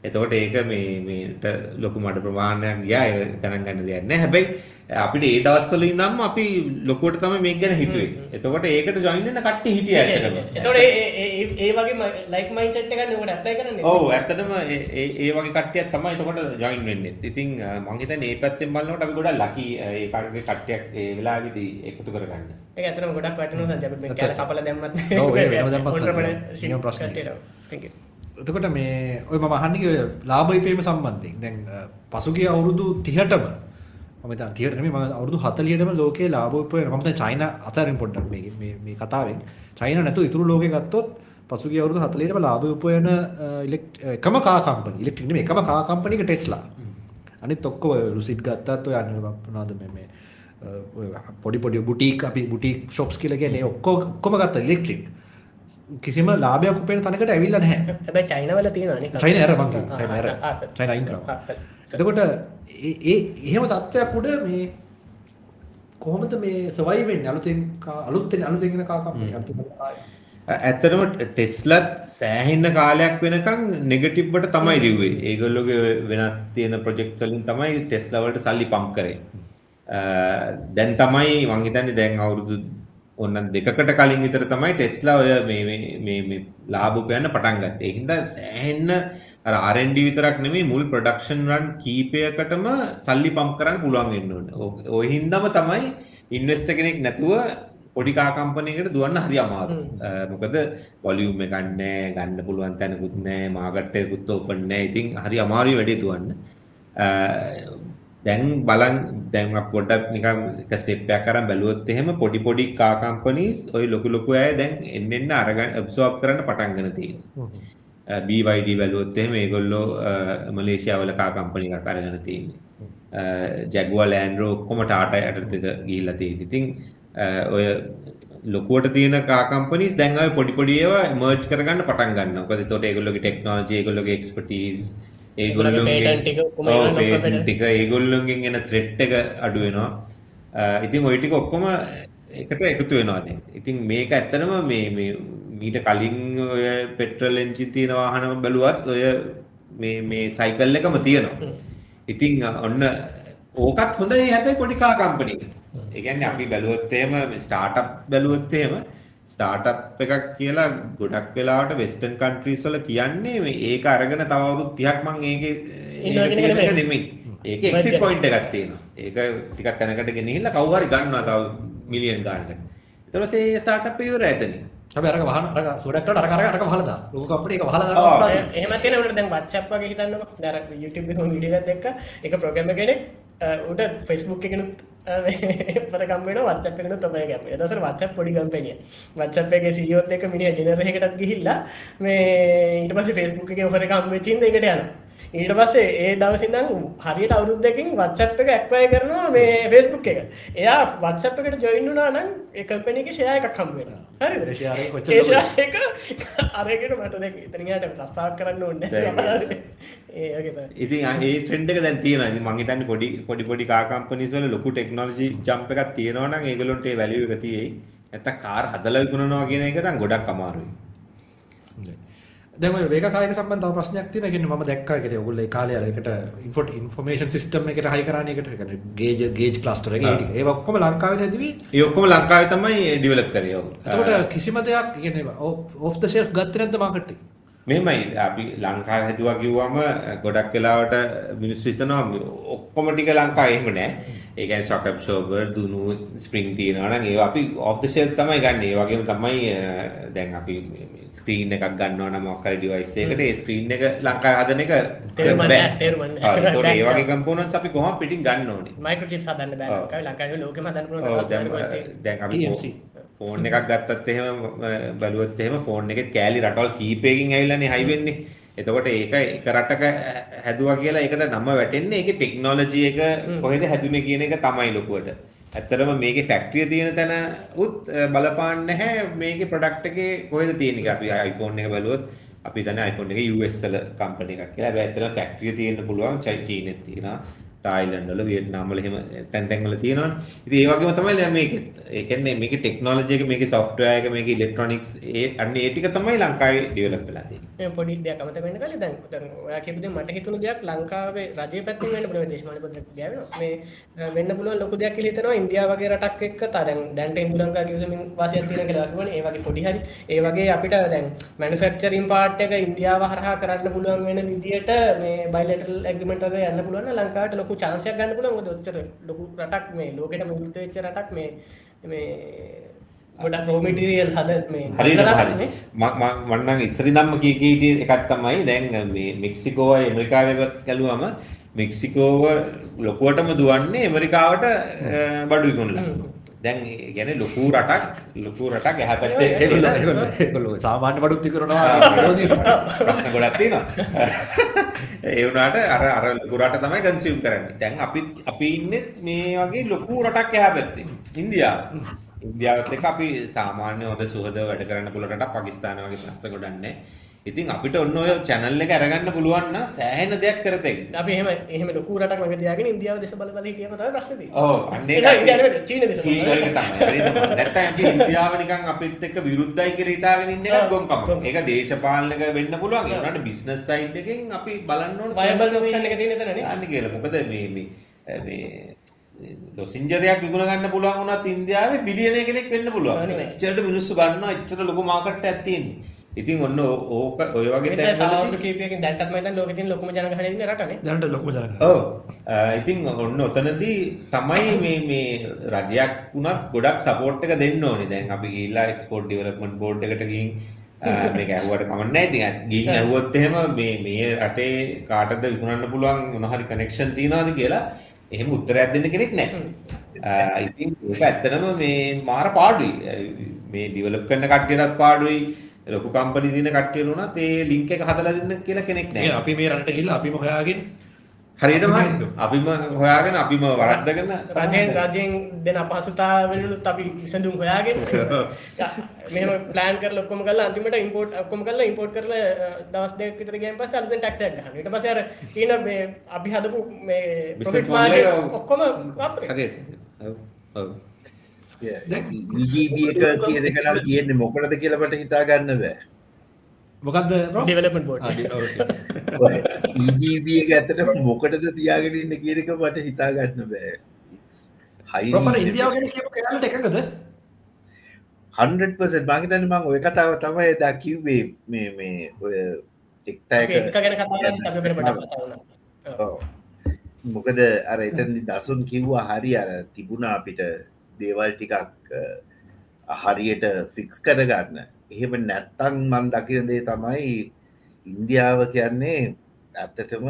එතකොට ඒක මේ මේට ලොකු මඩ ප්‍රමාණයක් ගියා. ඒක ගණන් ගන්න දෙයක් නැහැ. හැබැයි අපිට ඒ දවස්වල ඉඳන්ම අපි ලොකුවට තමයි මේක ගැන හිතුවේ. එතකොට ඒකට ජොයින් වෙන්න කට්ටිය හිටියා ඇත්තටම. එතකොට ඒ ඒ වගේ ලයික් මයින්ඩ්සෙට් එකක් නේ ඇප්ලයි කරන්නේ. ඔව් ඇත්තටම ඒ ඒ වගේ කට්ටියක් තමයි එතකොට ජොයින් වෙන්නේ. ඉතින් මම හිතන්නේ මේ පැත්තෙන් බලනකොට අපි ගොඩක් ලකි ඒ කාර්ගේ කට්ටියක් ඒ වෙලාවේදී එකතු කරගන්න. ඒක ඇත්තටම ගොඩක් වැටෙනවා සංජය අපි මේ කැල කපලා දැම්මත් ඔව් ඒ වෙනම දැම්මත් නියම ප්‍රශ්නයක්. thank you. එතකොට මේ ඔය මම අහන්නේ ඔය ලාභ ඉපීම සම්බන්ධයෙන්. දැන් පසුගිය අවුරුදු 30ටම මම දැන් 30ට නෙමෙයි මම අවුරුදු 40ටම ලෝකේ ලාභ උපයන මම දැන් චයිනා අතරින් පොඩ්ඩක් මේ මේ මේ කතාවෙන්. චයිනා නැතුව ඉතුරු ලෝකේ ගත්තොත් පසුගිය අවුරුදු 40ටම ලාභ උපයන එකම කා කම්පනි ඉලෙක්ට්‍රික් නෙමෙයි එකම කා කම්පනි එක ටෙස්ලා අනිත් ඔක්කොම ලුසිඩ් ගත්තත් ඔය අන්න මොනවද මේ මේ පොඩි පොඩි බුටීක් අපි බුටීක් ෂොප්ස් කියලා කියන්නේ ඔක්කොම ඔක්කොම ගත්තා ඉලෙක්ට්‍රික් කිසිම ලාභයක් උපයන තැනකට ඇවිල්ලා නැහැ. හැබැයි චයිනාවල තියෙනවා නේ. චයිනා ඇර මං කියන්නේ. චයිනා ඇර. චයිනා අයින් කරනවා. එතකොට ඒ එහෙම තත්ත්වයක් උඩ මේ කොහොමද මේ සර්වයිව් වෙන්නේ අලුතෙන් අලුතෙන් අලුතෙන් එන කා කම්පැනි ඇත්තටම ටෙස්ලත් සෑහෙන්න කාලයක් වෙනකං නෙගටිබ්බට තමයි ලිව්වේ ඒගොල්ලොගේ වෙනත් තියෙන ප්‍රොජෙක්ට් වලින් තමයි ටෙස්ලා වලට සල්ලි පම්ප් කරේ දැන් තමයි මං හිතන්නේ දැන් අවුරුදු ඔන්න දෙකකට කලින් විතර තමයි ටෙස්ලා ඔය මේ මේ මේ ලාභ උපයන්න පටන් ගත්තේ. හින්දා සෑහෙන්න අර R&D විතරක් නෙමෙයි මුල් ප්‍රොඩක්ෂන් රන් කීපයකටම සල්ලි පම්ප් කරන්න පුළුවන් වෙන්න ඕනේ. ওই හින්දාම තමයි ඉන්වෙස්ටර් කෙනෙක් නැතුව පොඩි කා කම්පනයකට දුවන්න හරි අමාරුයි. මොකද වොලියුම් එකක් නැහැ, ගන්න පුළුවන් තැනකුත් එකකුත් ඕපන් නැහැ. ඉතින් හරි අමාරුයි වැඩේ දුවන්න. දැන් බලන් දැන් පොඩ්ඩක් නිකන් එක ස්ටෙප් එකක් අරන් බැලුවොත් එහෙම පොඩි පොඩි කා කම්පනීස් ওই ලොකු ලොකු අය දැන් එන්න එන්න අරගෙන ඇබ්සෝබ් කරන්න පටන් ගන්න තියෙනවා. BYD බැලුවොත් එහෙම ඒගොල්ලෝ මලේසියා වල කා කම්පනි එකක් අරගෙන තියෙන්නේ. Jaguar Land Rover ඔක්කොම Tata යටතට ගිහිල්ලා තියෙන්නේ. ඉතින් ඔය ලොකුවට තියෙන කා කම්පනීස් දැන් ඔය පොඩි පොඩි ඒවා මර්ජ් කරගන්න පටන් ගන්නවා. මොකද එතකොට ඒගොල්ලෝගේ ටෙක්නොලොජි ඒගොල්ලෝගේ එක්ස්පර්ටීස් ඒගොල්ලොන්ගේ ටික ඒගොල්ලොන්ගෙන් එන ත්‍රෙට් එක අඩු වෙනවා. ඉතින් ওই ටික ඔක්කොම එකට එකතු වෙනවා දැන්. ඉතින් මේක ඇත්තටම මේ මීට කලින් ඔය පෙට්‍රල් එන්ජින් තියෙන වාහන බැලුවත් ඔය මේ සයිකල් එකම තියෙනවා. ඉතින් ඔන්න ඕකත් හොඳයි හැබැයි පොඩි කා කම්පනි එක. ඒ කියන්නේ අපි බැලුවොත් එහෙම ස්ටාර්ට්අප් බැලුවොත් එහෙම ස්ටාර්ට්අප් එකක් කියලා ගොඩක් වෙලාවට වෙස්ටර්න් කන්ට්‍රීස් වල කියන්නේ මේ ඒක අරගෙන තව අවුරුදු 30ක් මං ඒකේ ඒක නෙමෙයි. ඒකේ එක්සිට් පොයින්ට් එකක් තියෙනවා. ඒක ටිකක් තැනකට ගෙනහිල්ලා කවුරු හරි ගන්නවා තව මිලියන් ගානකට. ඊට පස්සේ ස්ටාර්ට්අප් එක ඉවරයි එතනින්. හැබැයි අරක වහන අරක සෝඩක්ටට අරක අරක අරක වහලා දාන. ලොකු කම්පැනි එක වහලා දාන අවස්ථාවේ එහෙම තියෙන උන්ට දැන් WhatsApp වගේ හිතන්නකෝ. දැන් YouTube එකේ වීඩියෝ එකක් එක්ක එක ප්‍රෝග්‍රෑම් කෙනෙක් උට Facebook එකෙනුත් පර කම්බෙන WhatsApp එකනුත් ඔබ ගැප. ඒ දවස්වල WhatsApp පොඩි කම්පැනිය. WhatsApp එකේ CEO ත් එක්ක මිනිහා ඩිනර් එකකටත් ගිහිල්ලා මේ ඊට පස්සේ Facebook එකේ එක ඉඳ ඒකට යනවා. ඊට පස්සේ ඒ දවසිදන් හරියට අවුරුද්දකින් WhatsApp එක ඇක්වය කරනවා මේ Facebook එක. එයා WhatsApp එකට ජොයින් වුණා නම් ඒ කම්පැනි එකේ ෂෙයා එකක් ෂෙයා එක අරගෙන මට දැන් ඉතින් යාට රස්සාවක් කරන්න ඕනේ නැහැ. ඒ වගේ තමයි. ඉතින් ඒ ට්‍රෙන්ඩ් එක දැන් තියෙනවා. මං හිතන්නේ පොඩි පොඩි පොඩි කා කම්පනීස් වල ලොකු ටෙක්නොලොජි ජම්ප් එකක් තියෙනවා නම් ඒගොල්ලොන්ට ඒ වැලියු එක තියෙයි. නැත්තම් කාර් හදලා විකුණනවා කියන එක නම් ගොඩක් අමාරුයි. දැන් ඔය වේග කායක සම්බන්ධ තව ප්‍රශ්නයක් තියෙනවා. ඒ කියන්නේ මම දැක්කා කියන්නේ ඔයගොල්ලෝ ඒ කාලේ අර එකට ඉන්ෆෝට් ඉන්ෆර්මේෂන් සිස්ටම් එකට හයි කරානේ එකට කියන්නේ ගේජ් ගේජ් ක්ලස්ටර් එක ඒ ටික. ඒව ඔක්කොම ලංකාවේ හැදුවේ. ඒ ඔක්කොම ලංකාවේ තමයි ඩෙවලොප් කරේ. ඔව්. එතකොට කිසිම දෙයක් කියන්නේ ඔෆ් ද ෂෙල්ෆ් ගත්තේ නැද්ද මාකට් එකේ? මෙහෙමයි අපි ලංකාව හැදුවා කිව්වම ගොඩක් වෙලාවට මිනිස්සු හිතනවා ඔක්කොම ටික ලංකාවේ එහෙම නෑ. ඒ කියන්නේ shock absorber දුනු ස්ප්‍රින්ග් තියෙනවා නම් ඒවා අපි off the shelf තමයි ගන්න. ඒ වගේම තමයි දැන් අපි ස්ක්‍රීන් එකක් ගන්නවා නම් මොකක් හරි device එකකට ඒ ස්ක්‍රීන් එක ලංකාවේ හදන එක තේරුම් ඒ වගේ components අපි කොහොම පිටින් ගන්න ඕනේ. මයික්‍රෝචිප්ස් හදන්න බෑ ලංකාවේ ලංකාවේ ලෝකෙම හදන්න පුළුවන් දැන් අපි. ෆෝන් එකක් ගත්තත් එහෙම බැලුවොත් එහෙම ෆෝන් එකෙත් කෑලි රටවල් කීපයකින් ඇවිල්ලානේ හයි වෙන්නේ. එතකොට ඒක එක රටක හැදුවා කියලා ඒකට නම වැටෙන්නේ ඒකේ ටෙක්නොලොජි එක කොහෙද හැදුනේ කියන එක තමයි ලොකුවට. ඇත්තටම මේකේ ෆැක්ටරිය තියෙන තැන උත් බලපාන්නේ නැහැ මේකේ ප්‍රොඩක්ට් එකේ කොහෙද තියෙන්නේ කියලා. අපි iPhone එක බැලුවොත් අපි දන්නේ iPhone එක US වල කම්පැනි එකක් කියලා. හැබැයි ඇත්තටම ෆැක්ටරිය තියෙන්න පුළුවන් චීනෙත් තියෙනවා. තායිලන්ඩ් වල වියට්නාම් වල එහෙම තැන් තැන් වල තියෙනවනේ. ඉතින් ඒ වගේම තමයි දැන් මේකෙත්. ඒ කියන්නේ මේකේ ටෙක්නොලොජි එක මේකේ සොෆ්ට්වෙයාර් එක මේකේ ඉලෙක්ට්‍රොනික්ස් ඒ අන්න ඒ ටික තමයි ලංකාවේ ඩෙවලොප් වෙලා තියෙන්නේ. මේ පොඩි දෙයක් අමතක වෙන්න කලින් දැන් දැන් ඔයා කියපු දේ මට හිතුණු දෙයක් ලංකාවේ රජයේ පැත්තෙන් වෙන්න පුළුවන් දේශපාලන පොඩ්ඩක් ගෑවෙනවා මේ අ, වෙන්න පුළුවන් ලොකු දෙයක් කියලා හිතනවා ඉන්දියාව වගේ රටක් එක්ක තා දැන් දැන්ට ඉන්දු ලංකා කිව්වමින් වාසියක් තියෙන කියලා කිව්වනේ ඒ වගේ පොඩි හරි ඒ වගේ අපිට දැන් මැනුෆැක්චරින් පාර්ට් එක ඉන්දියාව හරහා කරන්න පුළුවන් වෙන විදියට මේ බයිලෙටරල් ඇග්‍රීමන්ට් වගේ යන්න පුළුවන් නම් ලංකාවට ලොකු chance එකක් ගන්න පුළුවන් මොකද ඔච්චර ලොකු රටක් මේ ලෝකෙටම විවෘත වෙච්ච රටක් මේ මේ ගොඩක් රෝ මටීරියල් හද මේ හරි. නේ. මම මම නම් ඉස්සරින්ම කී කී හිටිය එකක් තමයි දැන් මේ මෙක්සිකෝව ඇමරිකාවේ ගැලුවම මෙක්සිකෝව ලොකුවටම දුවන්නේ ඇමරිකාවට බඩු විකුණලා. දැන් කියන්නේ ලොකු රටක් ලොකු රටක් එහා පැත්තේ ඒගොල්ලෝ ඉන්න ඒගොල්ලෝ ඒගොල්ලෝ සාමාන්‍ය විකුණනවා විරෝධී ප්‍රශ්න ගොඩක් තියෙනවා. ඒ වුණාට අර අර ලොකු රට තමයි කන්සියුම් කරන්නේ. දැන් අපි අපි ඉන්නෙත් මේ වගේ ලොකු රටක් එහා පැත්තේ. ඉන්දියාව. ඉන්දියාවත් එක්ක අපි සාමාන්‍ය හොඳ සුහද වැඩ කරන්න පුළුවන් රටක් පාකිස්තාන වගේ ප්‍රශ්න ගොඩක් නැහැ. ඉතින් අපිට ඔන්න ඔය channel එක අරගන්න පුළුවන් නම් සෑහෙන දෙයක් කරතෙක්. අපි එහෙම එහෙම ලොකු රටක් මග තියාගෙන ඉන්දියාව දෙස බල බල හිටියම තමයි ප්‍රශ්නේ තියෙන්නේ. ඔව් අන්න ඒක ඉන්දියාව චීන දෙස චීන. එක තමයි. නැත්නම් අපි ඉන්දියාව නිකන් අපිත් එක්ක විරුද්ධයි කියලා හිතාගෙන ඉන්න. එක. ගොංකම. ඒක දේශපාලනික වෙන්න පුළුවන්. ඒ වුණාට බිස්නස් සයිඩ් එකෙන් අපි බලන්න ඕනේ Viable option එක තියෙන එතනනේ. යන්නේ කියලා. මොකද මේ මේ මේ ලොසින්ජරයක් විකුණ ගන්න පුළුවන් වුණත් ඉන්දියාවේ බිලියන කෙනෙක් වෙන්න පුළුවන්. එච්චරට මිනිස්සු ගන්නවා එච්චර ලොකු මාකට් එකක් තියෙන්නේ. ඉතින් ඔන්න ඕක ඔය වගේ තැන්වලදී කීපයකින් දැන්ටත් මම හිතන්නේ ලෝකෙ තියෙන ලොකුම ජනගහනය ඉන්න රටනේ. දැනට ලොකුම ජනගහනය. ඔව් අ, ඉතින් ඔන්න ඔතනදී තමයි මේ මේ රජයක් වුණත් ගොඩක් සපෝට් එක දෙන්න ඕනේ. දැන් අපි ගිහිල්ලා එක්ස්පෝර්ට් ඩෙවලොප්මන්ට් බෝඩ් එකට ගිහින් මේක ඇහුවට කමක් නැහැ. ඉතින් ගිහින් ඇහුවොත් එහෙම මේ මේ රටේ කාටද විකුණන්න පුළුවන් මොන හරි කනෙක්ෂන් තියනවාද කියලා එහෙම උත්තරයක් දෙන්න කෙනෙක් නැහැ. අ, ඉතින් ඒක ඇත්තටම මේ මාර පාඩුයි. මේ ඩෙවලොප් කරන කට්ටියටත් පාඩුයි. ලොකු කම්පනි දින කට්ටියට උනත් ඒ ලින්ක් එක හදලා දෙන්න කියලා කෙනෙක් නැහැ. අපි මේ රට ගිහිල්ලා අපිම හොයාගෙන හරියටම අපිම හොයාගෙන අපිම වරද්දගෙන රජයෙන් රජයෙන් දෙන අපහසුතාවලුත් අපි විසඳුම් හොයාගෙන මෙහෙම ප්ලෑන් කරලා ඔක්කොම කරලා අන්තිමට ඉම්පෝර්ට් ඔක්කොම කරලා ඉම්පෝර්ට් කරලා දවස් දෙකක් විතර ගියන් පස්සේ අලුතෙන් ටැක්ස් එකක් ගහනවා. ඊට පස්සේ අර තියෙන මේ අපි හදපු මේ ප්‍රොෆිට් මාර්ජින් ඔක්කොම වාපරේ. හරියට. ඔව්. ඔව්. EGB එක කියන එක නම් තියෙන්නේ මොකටද කියලා මට හිතා ගන්න බෑ. මොකක්ද බ්‍රෝ? Development board. ආ, ඩි- okay. ඔය EGB එක ඇත්තට මොකටද තියාගෙන ඉන්න කියන එක මට හිතා ගන්න බෑ. It's highly ප්‍රොෆර් ඉන්දියාව ගැන කියපු කෑල්ලට එකඟද? 100% මං හිතන්නේ මං ඔය කතාව තමයි එදා කිව්වේ මේ මේ ඔය ටික්ටා අපි එක ගැන කතා කරද්දි අපි වෙන පොඩක් කතා වුණා. ඔව්. ඔව්. මොකද අර එතනදි දසුන් කිව්වා හරි අර තිබුණා අපිට දේවල් ටිකක් අ, හරියට ෆික්ස් කරගන්න. එහෙම නැත්තං මන් දකින දේ තමයි ඉන්දියාව කියන්නේ ඇත්තටම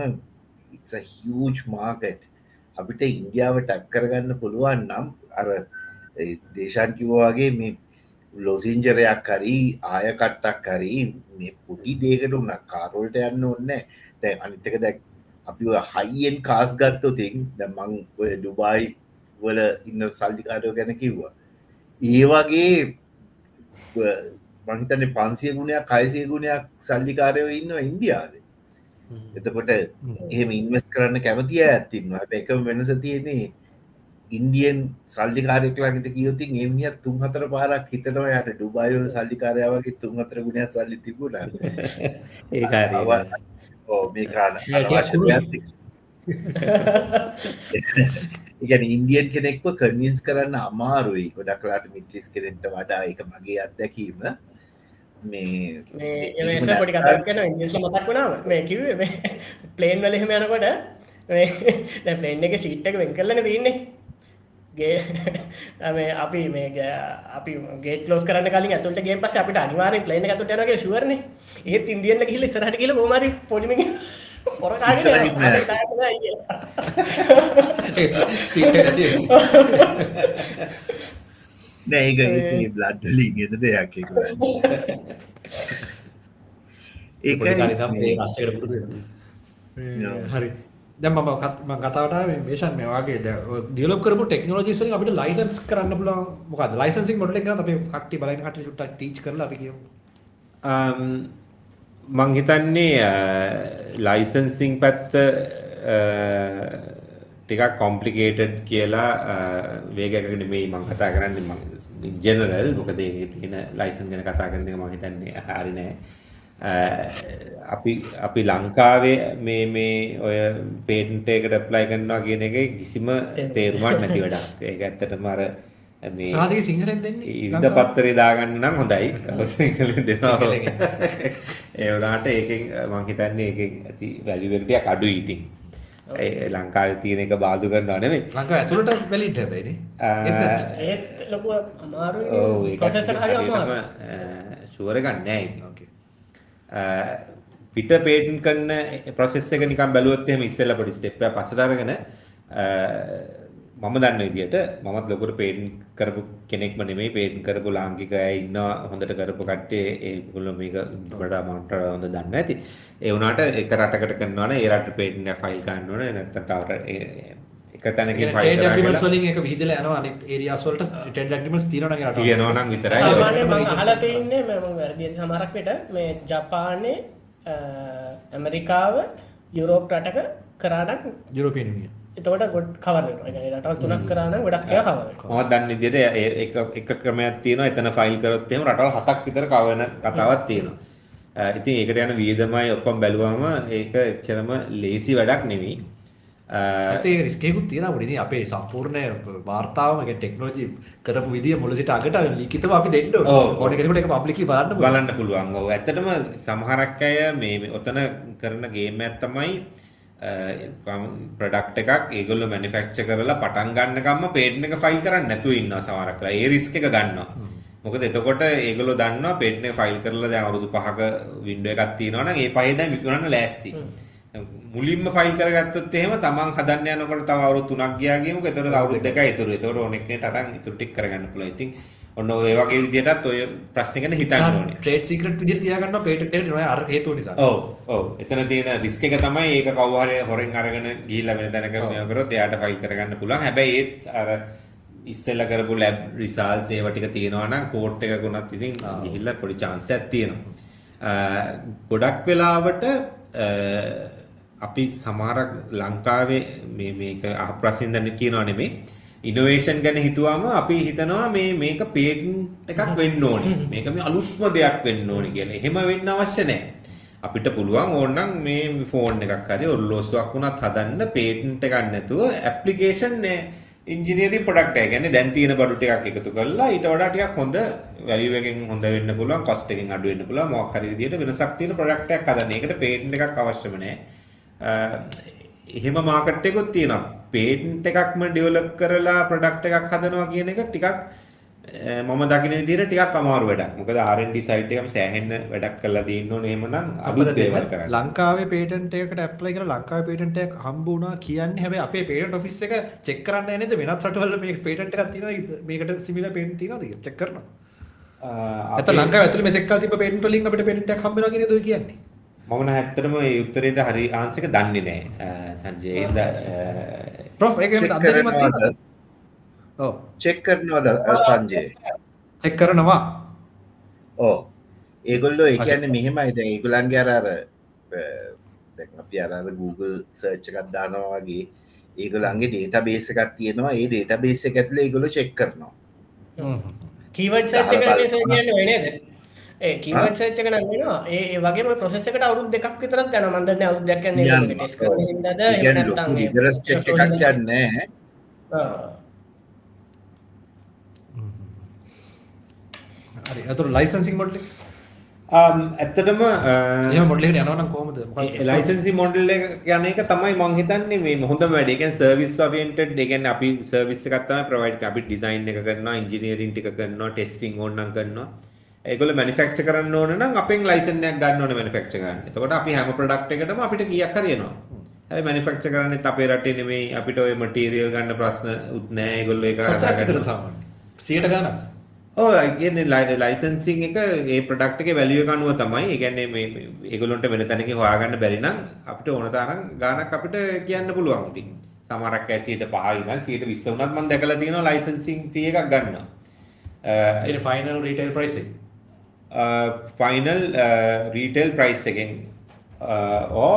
හිච මාකට් අපිට ඉන්දියාව ටැක් කරගන්න පුළුවන් නම් අර ඒ දේශාන් කිව්වාගේ මේ ලොසිංජරයක් හරි ආය කට්ටක් හරි මේ පුඩි දේකට උන්න කාරෝල්ට යන්න ඔන්න දැ අනිතක දැක් අපි හයියෙන් කාස් ගත්තොතින් දැමං ඔය ඩුබායි වල ඉන්න සල්ලිකාරයෝ ගැන කිව්වා. ඒ වගේ මහිතන පන්සිය ගුණයක් කයිසිය ගුණයක් සල්ලිකාරයෝ ඉන්න ඉන්දියාවේ. එතකොට එහෙම ඉන්වස් කරන්න කැමතිය ඇත්තින්වා එකම වෙනස තියනේ ඉන්දියන් සල්ලිකාරෙක් ළඟට කියයතින් එමියත් තුන් හතර පාරක් හිතනවා යට ඩුබායවල සල්ලිකාරයාවගේ තුන් හතර ගුණයක් සල්ලි තිබුණ. ඒක හරි. ඕ මේ කාන ටිකක් කුණු. ඉගැන ඉන්දියන් කෙනෙක්ව කන්වින්ස් කරන්න අමාරුයි ගොඩක්ලාට මිටලිස් කෙරෙන්ට වඩා එක මගේ අත්දැකීම මේ මේ එම පොඩි කතාක් කරන ඉංග්‍රීසි මතක් වුණාම මේ කිව්වේ මේ ප්ලේන් වල එහෙම යනකොට මේ දැන් ප්ලේන් එකේ සීට් එක වෙන් කරලානේ තියෙන්නේ ගේ මේ අපි මේ ගේ- අපි ගේට් ක්ලෝස් කරන්න කලින් ඇතුළට ගියන් පස්සේ අපිට අනිවාර්යෙන් ප්ලේන් එක ඇතුළට යනවා කියලා ෂුවර් නේ ඒත් ඉන්දියන්ල ගිහිල්ලා ඉස්සරහට ගිහලා කොහොම හරි පොලිමෙන් පොර නෑක බ්ලඩ්ලින් එන දෙයක් Yeah. හරි. දැන් මම කත්- මම කතාවට ආවේ මේෂන් මේ වගේ ඩෙවලොප් කරපු ටෙක්නොලොජිස් වලින් අපිට ලයිසන්ස් කරන්න පුළුවන් මොකද්ද ලයිසන්සින් මොඩල් එක කරත් අපි කට්ටිය බලන කට්ටිය චුට්ටක් ටීච් කරලා අපි කියමු. මං හිතන්නේ ලයිසන්සිං පැත්ත ටිකක් කොම්පලිකේටඩ් කියලා වේගකගෙන මේ මං කතා කරන්න. ජෙනරල් මොකද තියෙන ලයිසන් ගැන කතා කරන එක මං හිතන්නේ හරි නෑ. අපි අපි ලංකාවේ මේ මේ ඔය පේටන්ට එකට ප්ලයි කරනවා කියන එක කිසිම තේරුමක් නැති වැඩක්. ඒක ඇත්තටම අර මේ සාධක සිංහලෙන් දෙන්නේ? ඉරිද පත්තරේ දාගන්න නම් හොඳයි. සිංහලෙන් දෙනවා. ඒ වුණාට ඒකෙන් මං හිතන්නේ ඒකෙන් ඇති වැලියු එක ටිකක් අඩුයි ඉතින්. ඒ ලංකාවේ තියෙන එක බාධු කරනවා නෙමෙයි. ලංකාව ඇතුළට වැලිට හැබැයිනේ ඒත් ලොකු අමාරුයි. ඔව් ඒක ප්‍රොසෙස් එක හරි අමාරුයි. ෂුවර් එකක් නෑ ඉතින්. අ, පිට පේටන් කරන ප්‍රොසෙස් එක නිකන් බැලුවොත් එහෙම ඉස්සෙල්ලා පොඩි ස්ටෙප් එකක් පස්සට අරගෙන මම දන්න විදිහට මමත් ලොකුට පේටන් කරපු කෙනෙක්ම නෙමෙයි පේටන් කරපු ලාංකික අය ඉන්නවා හොඳට කරපු කට්ටිය. ඒගොල්ලෝ මේක වඩා මට හොඳ දන්නේ නැති. ඒ වුණාට එක රටකට කරනවා නම් ඒ රට එක ෆයිල් ගන්න ඕනේ. නැත්නම් තව එක තැනකින් ෆයිල් කරලා වලින් එක විහිදලා යනවා. අනිත් ඒරියාස් වලට ට්‍රේඩ් ඇග්‍රීමන්ට්ස් තියෙනවා නම් රටවල. තියෙනවා නම් විතරයි. සාමාන්‍ය මම අහලා තින්නේ මම වැරදි සමහරක් විට මේ ජපානයේ ඇමරිකාව යුරෝප් රටක කරානක් යුරෝපියන් යුනියන්. එතකොට ගොඩ් කවර. ඒ රටවල් තුනක් කරානම් ගොඩක් කවර වෙනවා. මම දන්න ඒ- එක එක ක්‍රමයක් තියෙනවා එතන ෆයිල් කරොත් එහෙම රටවල් හතක් විතර කවන කතාවක් තියෙනවා. ඉතින් ඒකට යන වියදමයි ඔක්කොම බැලුවම ඒක එච්චරම ලේසි වැඩක් නෙවෙයි. අ, ඇත්තේ ඒක රිස්ක් එකකුත් තියෙනවා මොකද ඉතින් අපේ සම්පූර්ණ වාර්තාවම ඒ ටෙක්නොලොජි කරපු විදිය මුල සිට අගට ලිඛිතව අපි දෙන්න. ඕන කෙනෙකුට ඒක පබ්ලික්ලි බලන්න පුළුවන්. බලන්න පුළුවන් ඔව් ඇත්තටම සමහරක් අය මේ මේ ඔතන කරන ගේම් එකක් තමයි ප්‍රොඩක්ට් එකක් ඒගොල්ලෝ මැනුෆැක්චර් කරලා පටන් ගන්නකම්ම පේටන්ට් එක ෆයිල් කරන්නේ නැතුව ඉන්නවා සමහරක් වෙලා. ඒ රිස්ක් එක ගන්නවා. මොකද එතකොට ඒගොල්ලෝ දන්නවා පේටන්ට් එක ෆයිල් කරලා දැන් අවුරුදු 5ක වින්ඩෝ එකක් තියෙනවා නම් ඒ පහේ දැන් විකුණන්න ලෑස්ති. මුලින්ම ෆයිල් කරගත්තොත් එහෙම තමන් හදන්න යනකොට තව අවුරුදු 3ක් ගියා කියමුකෝ. එතකොට අවුරුදු දෙකයි ඉතුරු. එතකොට ඕන එක්කෙනෙක් අරන් ඉතුරු ටික කරගන්න පුළුවන්. ඉතින් ඔන්න ඔය වගේ විදිහටත් ඔය ප්‍රශ්නේ ගැන හිතන්න. ට්‍රේඩ් සීක්‍රට් විදිහට තියාගන්නවා පේටන්ට් එකට නොය අර හේතුව නිසා. ඔව් ඔව් එතන තියෙන රිස්ක් එක තමයි ඒක කවුරු හරි හොරෙන් අරගෙන ගිහිල්ලා වෙන තැනක මේව කරොත් එයාට ෆයිල් කරගන්න පුළුවන්. හැබැයි ඒත් අර ඉස්සෙල්ලා කරපු ලැබ් රිසල්ට්ස් ඒවා ටික තියෙනවා නම් කෝට් එකක උනත් ඉතින් ගිහිල්ලා පොඩි chance එකක් තියෙනවා. ගොඩක් වෙලාවට අපි සමහර ලංකාවේ මේ මේක අහ ප්‍රශ්න දැන් කියනවා නෙමෙයි ඉනෝවේෂන් ගැන හිතුවාම අපි හිතනවා මේ මේක පේටන්ට් එකක් වෙන්න ඕනේ. මේක මේ අලුත්ම දෙයක් වෙන්න ඕනේ කියලා. එහෙම වෙන්න අවශ්‍ය නැහැ. අපිට පුළුවන් ඕනනම් මේ ෆෝන් එකක් හරි ඔරලෝසුවක් වුණත් හදන්න පේටන්ට් එකක් නැතුව ඇප්ලිකේෂන් ඉංජිනේරින් ප්‍රොඩක්ට් එක. කියන්නේ දැන් තියෙන බඩු ටිකක් එකතු කරලා ඊට වඩා ටිකක් හොඳ වැලියු එකෙන් හොඳ වෙන්න පුළුවන්, කොස්ට් එකෙන් අඩු වෙන්න පුළුවන්, මොකක් හරි විදිහට වෙනසක් තියෙන ප්‍රොඩක්ට් එකක් හදන්න. ඒකට පේටන්ට් එකක් අවශ්‍යම නැහැ. අ, එහෙම මාකට් එකකුත් තියෙනවා. පේටන්ට් එකක්ම ඩෙවලොප් කරලා ප්‍රොඩක්ට් එකක් හදනවා කියන එක ටිකක් මම දකින විදිහට ටිකක් අමාරු වැඩක්. මොකද R&D සයිඩ් එකම සෑහෙන්න වැඩක් කරලා තියෙන්න ඕනේ එහෙමනම් අලුත් දේවල් කරන්න. ලංකාවේ පේටන්ට් එකකට ඇප්ලයි කරලා ලංකාවේ පේටන්ට් එකක් හම්බ වුණා කියන්නේ හැබැයි අපේ පේටන්ට් ඔෆිස් එක චෙක් කරන්න යන්නේ නැද්ද වෙනත් රටවල මේ පේටන්ට් එකක් තියෙනවද මේකට සිමිලර් පේටන්ට් තියෙනවද කියලා චෙක් කරනවා. අ, නැත්නම් අපේ- ලංකාවේ ඇතුලේ මෙතෙක් කල් තිබ්බ පේටන්ට් වලින් අපිට පේටන්ට් එකක් හම්බ වෙනවා කියන දේ කියන්නේ. මම නම් ඇත්තටම මේ උත්තරේට හරි ආන්සර් එක දන්නේ නැහැ සංජය. ඒද ප්‍රොෆ් ඒක Check අත්දැකීමක්? තියෙනවද? ඔව්. චෙක් කරනවද අ, සංජය චෙක් කරනවා. ඕ ඒගොල්ලෝ ඒ කියන්නේ මෙහෙමයි. දැන් ඒගොල්ලන්ගේ අර අර දැන් අපි අර අර Google සර්ච් එකක් දානවා වගේ. ඒගොල්ලන්ගේ ඩේටාබේස් එකක් තියෙනවා. ඒ ඩේටාබේස් එක ඇතුලේ ඒගොල්ලෝ චෙක් කරනවා. කීවර්ඩ් සර්ච් එක දාලා නේ සර් කියන්නේ වෙන්නේ නේද? ඒ කීවර්ඩ් සර්ච් එක නම් වෙනවා. ඒ ඒ වගේම ප්‍රොසෙස් එකට අවුරුදු දෙකක් විතරක් යනවා. මම දන්නේ අවුරුද්දක් යන්නේ ඒක ටෙස්ට් කරන හින්දාද එහෙම නැත්නම් විදරස් චෙක් එකක් යන්නේ. හරි. අතට ලයිසන්සින් මොඩල් එක. ඇත්තටම අ, එහෙම මොඩල් එකට යනවා නම් කොහොමද? මොකක්ද? ලයිසන්සි මොඩල් එක යන එක තමයි මං හිතන්නේ මේ හොඳම වැඩේ. ඒ කියන්නේ සර්විස් ඒ කියන්නේ අපි සර්විස් එකක් තමයි ප්‍රොවයිඩ් කරන්නේ. අපි ඩිසයින් එක කරනවා, ඉන්ජිනියරින් ටික කරනවා, ටෙස්ටිං ඕන නම් කරනවා. ඒගොල්ලෝ මැනුෆැක්චර් කරන්න ඕන නම් අපෙන් ලයිසන් එකක් ගන්න ඕනේ මැනුෆැක්චර් කරන්න. එතකොට අපි හැම ප්‍රොඩක්ට් එකකටම අපිට කීයක් හරි එනවා. හැබැයි මැනුෆැක්චර් කරන්නේත් අපේ රටේ නෙමෙයි. අපිට ওই මටීරියල් ගන්න ප්‍රශ්න උත් නෑ. ඒගොල්ලෝ ඒක විතරද හදාගන්නවා. සාමාන්‍යයෙන්? 100ට ගණන්. ඔව් කියන්නේ ලයිසන්සින් එක ඒ ප්‍රොඩක්ට් එකේ වැලියු එක අනුව තමයි. ඒ කියන්නේ මේ ඒගොල්ලොන්ට වෙන තැනකින් හොයාගන්න බැරි නම් අපිට ඕන තරම් ගාණක් අපිට කියන්න පුළුවන් ඉතින්. සමහරක් අය 105 ඉඳන් 120 වුණත් මම දැකලා තියෙනවා ලයිසන්සින් ෆී එකක් ගන්නවා. ඒ ෆයිනල් රීටේල් ප්‍රයිස් එක. ෆයිනල් රීටේල් ප්‍රයිස් එකෙන් ඕ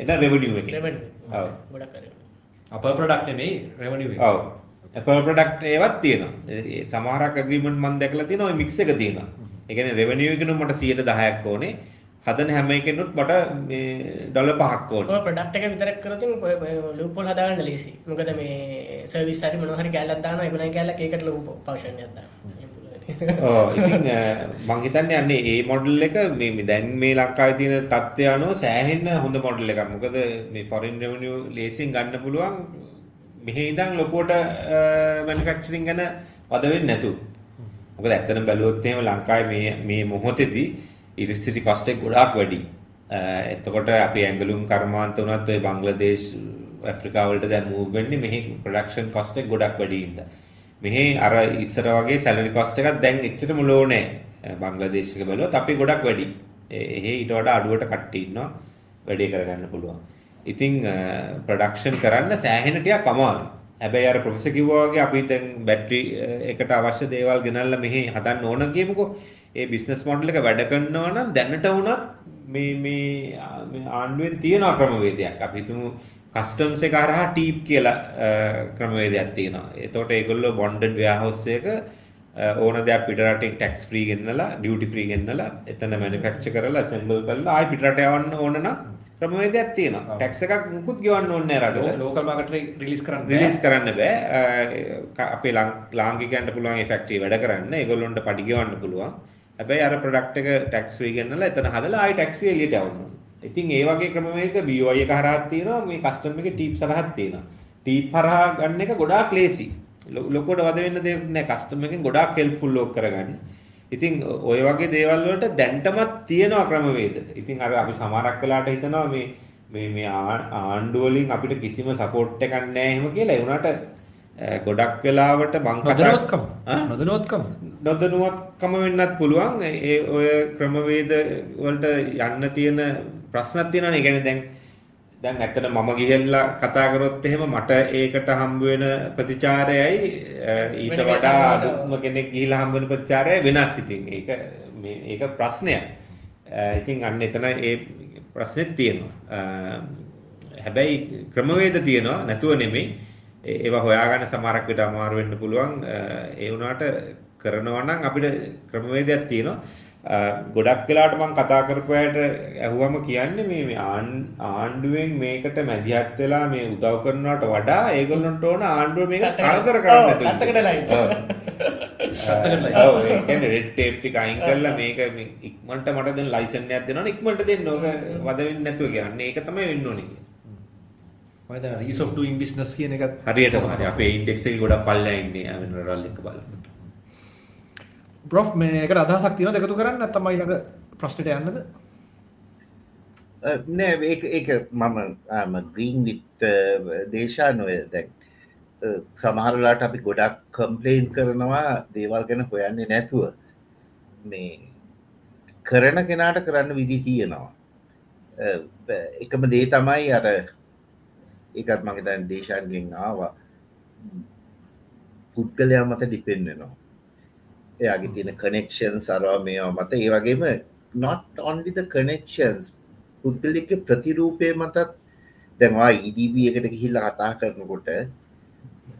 එන රෙවනිියු එක revenue. ඔව්. ගොඩක් හරි. අප ප්‍රොඩක්ට් නෙමෙයි රෙවෙනියු එක. ඔව් product ඒවත් තියෙනවා. ඒ සමහරක් agreement මම දැකලා තියෙනවා ඔය mix එක තියෙනවා. ඒ කියන්නේ revenue එකෙනුත් මට 110ක් ඕනේ. හදන හැම එකෙනුත් මට මේ ඩොලර් 5ක් ඕනේ. ඔය ප්‍රොඩක්ට් එක විතරක් කරොත් ලූප් හෝල් හදාගන්න ලේසි. මොකද මේ සර්විස් හරි මොනවා හරි කැලලක් දානවා ඒගොල්ලන් කැලලක් ඒකට ලොකු පවුෂන් එකක් දානවා. එහෙම පුළුවන්. ඔව් ඉතින් මම හිතන්නේ යන්නේ මේ මොඩල් එක මේ මේ දැන් මේ ලංකාවේ තියෙන තත්ත්වය අනුව සෑහෙන්න හොඳ මොඩල් එකක්. මොකද මේ foreign revenue ලේසියෙන් ගන්න පුළුවන් මෙහි ඉඳන් ලොකුවට මැනුෆැක්චරින් ගැන වද වෙන්නේ නැතුව. මොකද ඇත්තටම බැලුවොත් එහෙම ලංකාවේ මේ මේ මොහොතේදී ඉලෙක්ට්‍රිසිටි කොස්ට් එක ගොඩාක් වැඩි. අ, එතකොට අපි ඇඟලුම් කර්මාන්ත වුණත් ඔය බංග්ලාදේශ් ඇෆ්‍රිකාව වලට දැන් මූව් වෙන්නේ මෙහි ප්‍රොඩක්ෂන් කොස්ට් එක ගොඩක් වැඩි හින්දා. මෙහි අර ඉස්සර වගේ සැලරි කොස්ට් එකක් දැන් එච්චරම ලෝ නෑ. බංග්ලාදේශ් එක බැලුවොත් අපි ගොඩක් වැඩි. ඒ එහෙ ඊට වඩා අඩුවට කට්ටිය ඉන්නවා වැඩේ කරගන්න පුළුවන්. ඉතිං ප්‍රඩක්ෂන් කරන්න සෑහෙනටයක් කමාරු හැබැයි අර ප්‍රොෆෙස කිව්වාගේ අපි දැන් බැටරි එකට අවශ්‍ය දේවල් ගෙනල්ලා මෙහි හදන්න ඕන කියමුකෝ ඒ බිස්නස් මොඩල් එක වැඩ කරනවා නම් දැනට වුණත් මේ මේ ආණ්ඩුවෙන් තියෙන ක්‍රමවේදයක් අපි හිතමු කස්ටම්ස් එක හරහා ටීප් කියලා ක්‍රමවේදයක් තියෙනවා. එතකොට ඒගොල්ලෝ බොන්ඩඩ් වෙයාහවුස් එක ඕන දෙයක් පිටරටින් ටැක්ස් ෆ්‍රී ගෙන්නලා ඩියුටි ෆ්‍රී ගෙන්නලා එතන මැනුෆැක්චර් කරලා ඇසෙම්බල් කරලා ආයි පිටරට යවන්න ඕන නම් ක්‍රමවේදයක් තියෙනවා. ටැක්ස් එකක් මුකුත් ගෙවන්න ඕනේ නැහැ රටට. ලෝකල් මාකට් රිලීස් කරන්න රිලීස් කරන්න බෑ. අපේ ලාංකිකයන්ට පුළුවන් ඒ ෆැක්ටරි වැඩ කරන්න. ඒගොල්ලොන්ට පඩි ගෙවන්න පුළුවන්. හැබැයි අර ප්‍රොඩක්ට් එක ටැක්ස් ෆ්‍රී ගෙන්නලා එතන හදලා ආයි ටැක්ස් ෆ්‍රී එළියට යවන්න ඕනේ. ඉතින් ඒ වගේ ක්‍රමවේග BOI එක හරහා තියෙනවා මේ කස්ටම් එකේ ටීප් හරහා තියෙනවා. ටීප් හරහා ගන්න එක ගොඩාක් ලේසි. ලොකුවට වද වෙන්න දෙයක් නෑ කස්ටම් එකෙන් ගොඩාක් හෙල්ප්ෆුල් ලෝක් කරගන්න. ඉතින් ඔය වගේ දේවල් වලට දැන්ටමත් තියෙනවා ක්‍රමවේද. ඉතින් අර අපි සමහරක් වෙලාට හිතනවා මේ මේ මේ ආණ්ඩුව වලින් අපිට කිසිම සපෝට් එකක් නැහැ එහෙම කියලා. ඒ වුණාට ගොඩක් වෙලාවට බංකදනොත්කම නොදනොත්කම නොදනුවත්කම වෙන්නත් පුළුවන්. ඒ ඔය ක්‍රමවේද වලට යන්න තියෙන ප්‍රශ්නක් තියෙනවානේ. ඒ කියන්නේ දැන් දැන් ඇත්තට මම ගිහිල්ලා කතා කරොත් එහෙම මට ඒකට හම්බ වෙන ප්‍රතිචාරයයි ඊට වඩා අඩුම කෙනෙක් ගිහිල්ලා හම්බ වෙන ප්‍රතිචාරය වෙනස් ඉතින් ඒක මේ ඒක ප්‍රශ්නයක්. ඉතින් අන්න එතන ඒ ප්‍රශ්නෙත් තියෙනවා. හැබැයි ක්‍රමවේද තියෙනවා නැතුව නෙමෙයි. ඒවා හොයාගන්න සමහරක් විට අමාරු වෙන්න පුළුවන්. ඒ වුණාට කරනවා නම් අපිට ක්‍රමවේදයක් තියෙනවා. ගොඩක් වෙලාට මං කතා කරපු අයට ඇහුවම කියන්නේ මේ මේ ආණ්ඩුවෙන් මේකට මැදිහත් වෙලා මේ උදව් කරනවට වඩා ඒගොල්ලන්ට ඕන ආණ්ඩුව මේක කරදර කරන්න නැතුව. රෙඩ් ටේප් ටික අයින් කරලා මේක ඉක්මනට මට දැන් ලයිසන් එකක් දෙනවනේ ඉක්මනට දෙන්න ඕක වද වෙන්නේ නැතුව කියන්නේ. ඒක තමයි වෙන්න ඕනේ. මම රීස් ඔෆ් ඩූයින් බිස්නස් කියන එකත් හරියටම හරි. අපේ ඉන්ඩෙක්ස් එක ගොඩක් පල්ලෙහා ඉන්නේ ආවෙන රටවල් එක බලන්න. බ්‍රොෆ් මේකට අදහසක් තියෙන දෙකතු කරන්න තමයි ළඟ ප්‍රශ්නට යන්නද නෑ ඒක ඒක මම ග්‍රීන් විත් දේශා නොය දැන් සමහරලාට අපි ගොඩක් කම්පලේන් කරනවා දේවල් ගැන හොයන්නේ නැතුව මේ කරන කෙනාට කරන්න විදි තියෙනවා එකම දේ තමයි අර ඒකත් මගේ දැන් දේශන්ගෙන් ආවා. පුද්ගලයා මත ඩිපෙන්න්නනවා එයාගේ තියෙන කනෙක්ෂන් සරවා මේවා මත. ඒ වගේම not only the connections පුද්ගලික ප්‍රතිරූපය මතත් දැන්වා ඉඩබ එකට ගිහිල්ල කතා කරනකොට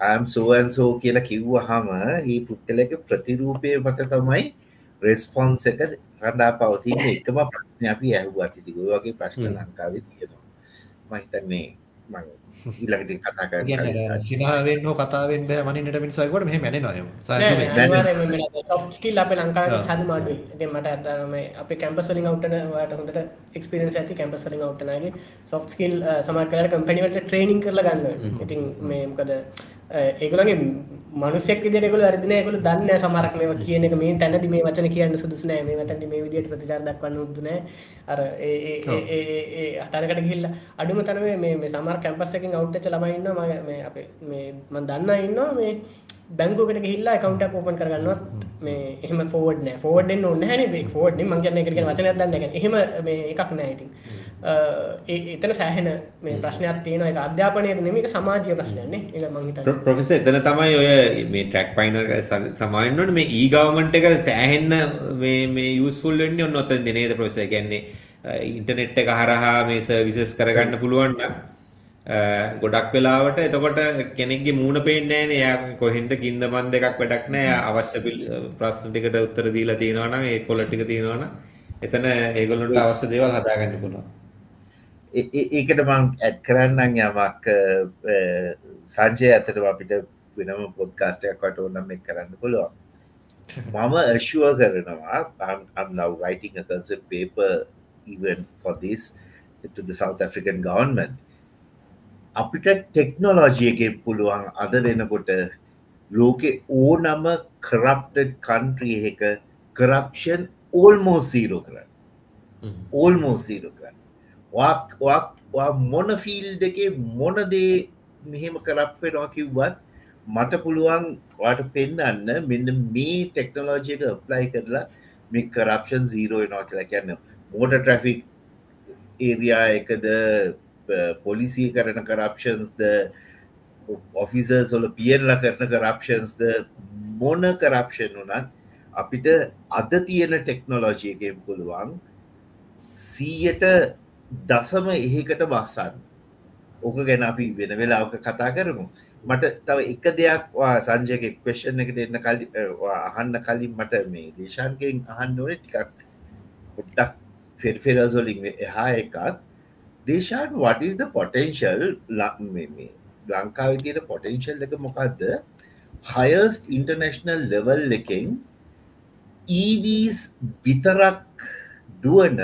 අම් සෝන්සෝ කියලා කිව්ව හම ඒ පුද්ගලක ප්‍රතිරූපය මත තමයි රෙස්පොන්ස එක රඩා පවතින එකම ප්‍රශ්න අපි ඇහුව අතිතික වගේ ප්‍රශ්න ලංකාව තියෙනවා. මහිතන්නේ ඊළඟට කතා කර සිනාවෙන් හෝ කතාවෙන් බෑ මනින්නට මිනිසයිකොට මෙහ මැන නොයම ස්කිල් අප ලංකා හද මාඩු ද මට ඇතම අප කැම්පසලින් අවටන ට හොඳට එක්ස්පිරන්ස් ඇති කැම්පසලින් අවටනගේ සොෆ් ස්කිල් සමකලට කම්පනිවට ට්‍රේනිින් කරල ගන්න. ඉතින් මේකද ඒගලගේ මනුසෙක් දෙකල අරදිනයකල දන්න සමරක් මේ කියන මේ තැනද මේ වචන කියන්න සුදුසනෑ මේ තැති මේ විදිට ප්‍රතිචාර දක්වන්න උදුන අර අතනකට ගිල්ල අඩුම තනව මේ සමර කැම්පස්සකින් අවට්ච ළමයින්න ම මේ අප මේ මන් දන්න ඉන්න මේ බැංකුකට හිල්ලා කවන්ට පෝපන් කරගන්නවත් මේ එහම ෆෝඩ් නෑ. ෆෝඩ්ෙන් ඔන්න හැන ෆෝඩ් මංගන්න එක වචන දන්න එහෙම මේ එකක් නෑ ඉතින්. එතන සෑහෙන මේ ප්‍රශ්නයක් තියෙන එක අධ්‍යාපනය නෙමක සමාජය ප්‍රශ්නයන්නේ මහිත ප්‍රොෆෙස එතන තමයි ඔය මේ ට්‍රක් පයින සමායන්නට මේ ඊගවමන්ට එක සෑහෙන්න මේ යුස්ෆුල් වෙන්න ඔන්න ඔත්තන් දෙනේද ප්‍රොස ගැන්නේ ඉන්ටනෙට් එක හරහා මේ සර්විසස් කරගන්න පුළුවන් ගොඩක් වෙලාවට එතකොට කෙනෙක්ගේ මූුණ පේනෑ එයා කොහින්ද කින්ද මන් දෙකක් වැඩක් නෑ. අවශ්‍ය ප්‍රශ්න ටිකට උත්තර දීලා තියෙනවනම් ඒ කොලටික තියෙනවන එතන ඒගොල්ලොට අවශ්‍ය දේවල් හදාගන්න පුළුවන්. ඒකට මං ඇඩ් කරන්නම් යමක් සංජය ඇතට අපිට වෙනම පොඩ්කාස්ටයක් වට ඕනම් එක් කරන්න පුළුවන්. මම ඇශුව කරනවා I'm now writing a concept paper even for this to the South African government. අපිට ටෙක්නොලෝජියගෙන් පුළුවන් අද වෙනකොට ලෝකෙ ඕනම කරප්ටඩ් කන්ට්‍රිය එක කරප්ෂන් ඕල්මෝ සීරෝ කරන්න. ඕල්මෝ සීරෝ කරන්න. වා මොන ෆිල් දෙකේ මොනදේ මෙහෙම කරප්පෙනවා කිව්වත් මට පුළුවන් වාට පෙන්න්න මෙන්න මේ ටෙක්නෝලෝජයක ප්ලයි කරලා මේ කරප්ෂන් සීරෝ නවා කියලා කියන්න. මෝට ට්‍රෆික් ඒරයා එකද පොලිසිය කරන කරප්ෂන්ස්ද ඔෆිසර්ස් වල පියල්ල කරන කරප්ෂන්ස්ද මොන කරප්ෂන් වනත් අපිට අද තියෙන ටෙක්නොලෝජයකෙන් පුළුවන් සීයට දසම එහෙකට බස්සන්න. ඕක ගැන අපි වෙන වෙලාක කතා කරමු. මට තව එක දෙයක් සංජයක එක්වේෂන් එකට එන්න කලි අහන්න කලින් මට මේ දේශන්කෙන් අහන්න ඕන ටිකක් පොට්ටක් ෆෙර්ෆෙරසොලින් එහා එකක්. දේශාන් වටස් ද පොටෙන්ශල් ලංකාව තියෙන පොටෙන්ශල් එක මොකක්ද හයස්ට ඉන්ටර්නශනල් ලෙවල් එකෙන් EVs විතරක් දුවන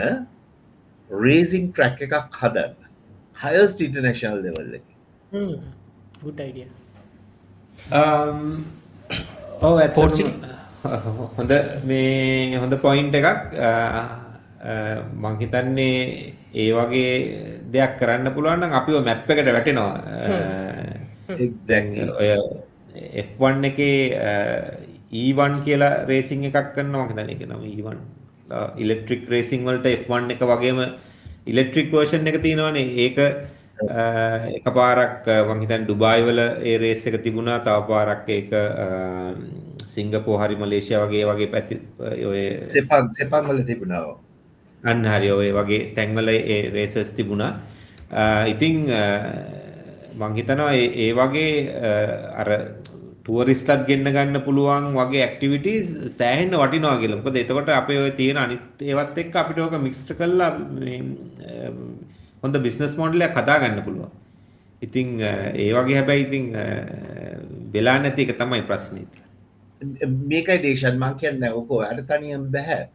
රේසිං ට්‍රැක් එකක් හදන්න. හයස්ට ඉන්ටර්නශනල් ලෙවල් එක ඔව Port හොඳ මේ හොඳ පොයින්් එකක්. මංහිතන්නේ ඒ වගේ දෙයක් කරන්න පුළුවන් අපිව මැප් එකට වැටෙනවා. ඔය F1 එක ඊවන් කියලා රේසිං එකක් කන්න මහිතන එක නම ඊවන් ඉලෙක්ට්‍රික් රේසිං වලට F1 එක වගේම ඉලෙක්ට්‍රික් වර්ෂන් එක තියෙනවානේ. ඒක එක පාරක් වංහිතන් ඩුබායිවල ඒ රේස් එක තිබුණා. තව පාරක් ඒක සිංගපෝ හරි මලේෂය වගේ වගේ පැති ඔය සෙපන් සෙපන් වල තිබුණාව අන්න හරි ඔය වගේ තැන්වල ඒ රේසස් තිබුණා. ඉතිං මංහිතනවා ඒ වගේ අර ටුවරිස්ටත් ගෙන්න්න ගන්න පුළුවන් වගේ ඇක්ටිවිටස් සෑහෙන්න්න වටිනවා කියලමක එතකොට අපේ ඔය තියෙන අනිත් ඒවත් එක් අපිට ඕක මික්ස්ට කල්ලා හොඳ බිස්නස් මෝඩලයක් කතා ගන්න පුළුවන්. ඉතිං ඒ වගේ හැබැයි ඉතිං වෙලා නැති එක තමයි ප්‍රශ්නීති මේකයි දේශන් මං කියන්න ඕකෝ අඩ තනියම් බැහැ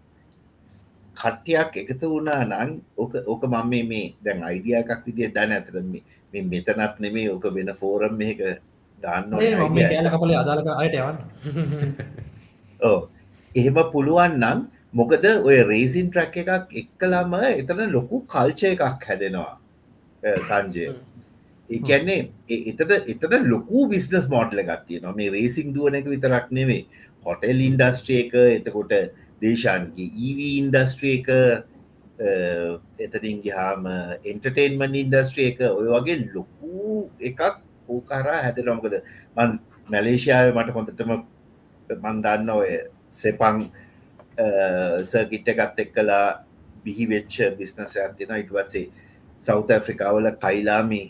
කට්ටයක් එකතු වුණා නං ඕක ඕක මම මේ මේ දැන් අයිඩිය එකක් විදිිය දැන ඇතර මේ මෙතනත් නෙමේ ඕක වෙන ෆෝරම් මේක දාන්න කෑල අදාලක අයට යවන්න. ඕ එහෙම පුළුවන් නම් මොකද ඔය රේසින් ට්‍රක් එකක් එක්කලාම එතන ලොකු කල්චය එකක් හැදෙනවා සංජය. ඒකැන්නේ එතට එතට ලොකු බිස්නස් මෝඩ්ල ගත්තිය නො මේ රේසින් දුවන එක විතරක් නෙවේ හොටෙල් ඉන්ඩස්ට්‍රිය එක එතකොට දේශාන්ගේ EV ඉන්ඩස්ට්‍රිය එක එතරින් ගහාම එන්ටර්ටේන්මන් ඉන්ඩස්ට්‍රිය එක ඔය වගේ ලොකු එකක් ඕකාරා හැදෙනොමකද මන් මැලේෂයාව මට හොඳටම මන්දන්න ඔය සෙපං සර්ගිට්ට එකත් එක් කලා බිහි වෙච්ච බිස්නසයක් තිෙන ඉටවසේ සෞත ඇෆ්‍රිකාවල කයිලාමි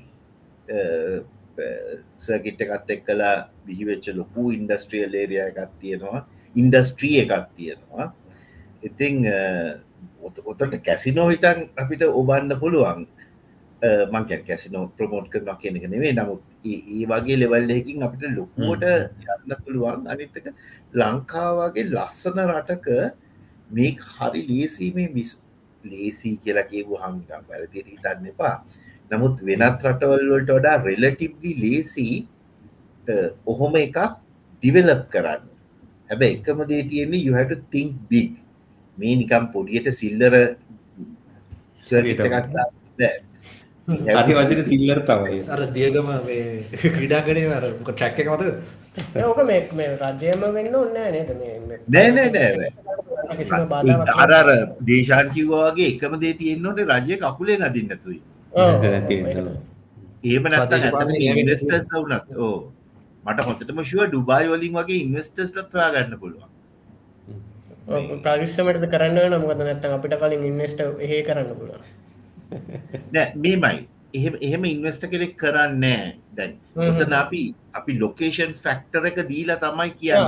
සර්ගිට් එකත් එක් කලා බිහිවෙච්ච ලොකු ඉන්ඩස්ට්‍රියල් ඒරිය එකත් තියෙනවා. ඉන්ඩස්ට්‍රී එකක් තියෙනවා. ඉතිං ඔතට කැසිනෝ හිටන් අපිට ඔබන්න පුළුවන්. මංක කැසිනෝ ප්‍රමෝට් කරන කියන එක නෙවේ නමුත් ඒ වගේ ලෙවල්ලකින් අපිට ලොකුවට යන්න පුළුවන්. අනිත්තක ලංකාවගේ ලස්සන රටක මේ හරි ලේසීමේ මිස් ලේසි කියලා කියපු හමිකම් වැරදිට හිතන්න එපා. නමුත් වෙනත් රටවල්වලට වඩා රෙලටිබ්ලි ලේසි ඔහොම එකක් ඩිවෙලප් කරන්න. හැබ එකම දේ තියෙන්නේ යුහට තිංක් බික් මේ නිකම් පොඩියට සිල්ලර අති වචන සිල්ලර් තමයි. අර දියගම ක්‍රඩාගනේ අර ට්‍රැක්ක එක මත ඕක මේ රජයම වෙන්න ඔන්න නේද? නෑ නෑ නෑ අරර දේශාන් කිව්වාගේ එකම දේ තියෙන්න්නට රජය කකුලේ අදින්නතුයි ඒම නැත ඉන්වස්ටර්ස් වුනත් ඕ මට හොතටම ශුව ඩුබායි වලින් වගේ ඉන්වස්ටර්ස් ලත්වා ගන්න පුළුවන් ප්‍රවිශ්මට කරන්න නමුද නැත්ත අපිට කලින් ඉන්වස්ට ඒ කරන්න පුළුවන්. මේමයි. එහෙම එහෙම ඉන්වස්ට කෙනෙක් කරන්නේ දැන් ඔතන අපි අපි ලොකේෂන් ෆැක්ටර එක දීලා තමයි කියන්න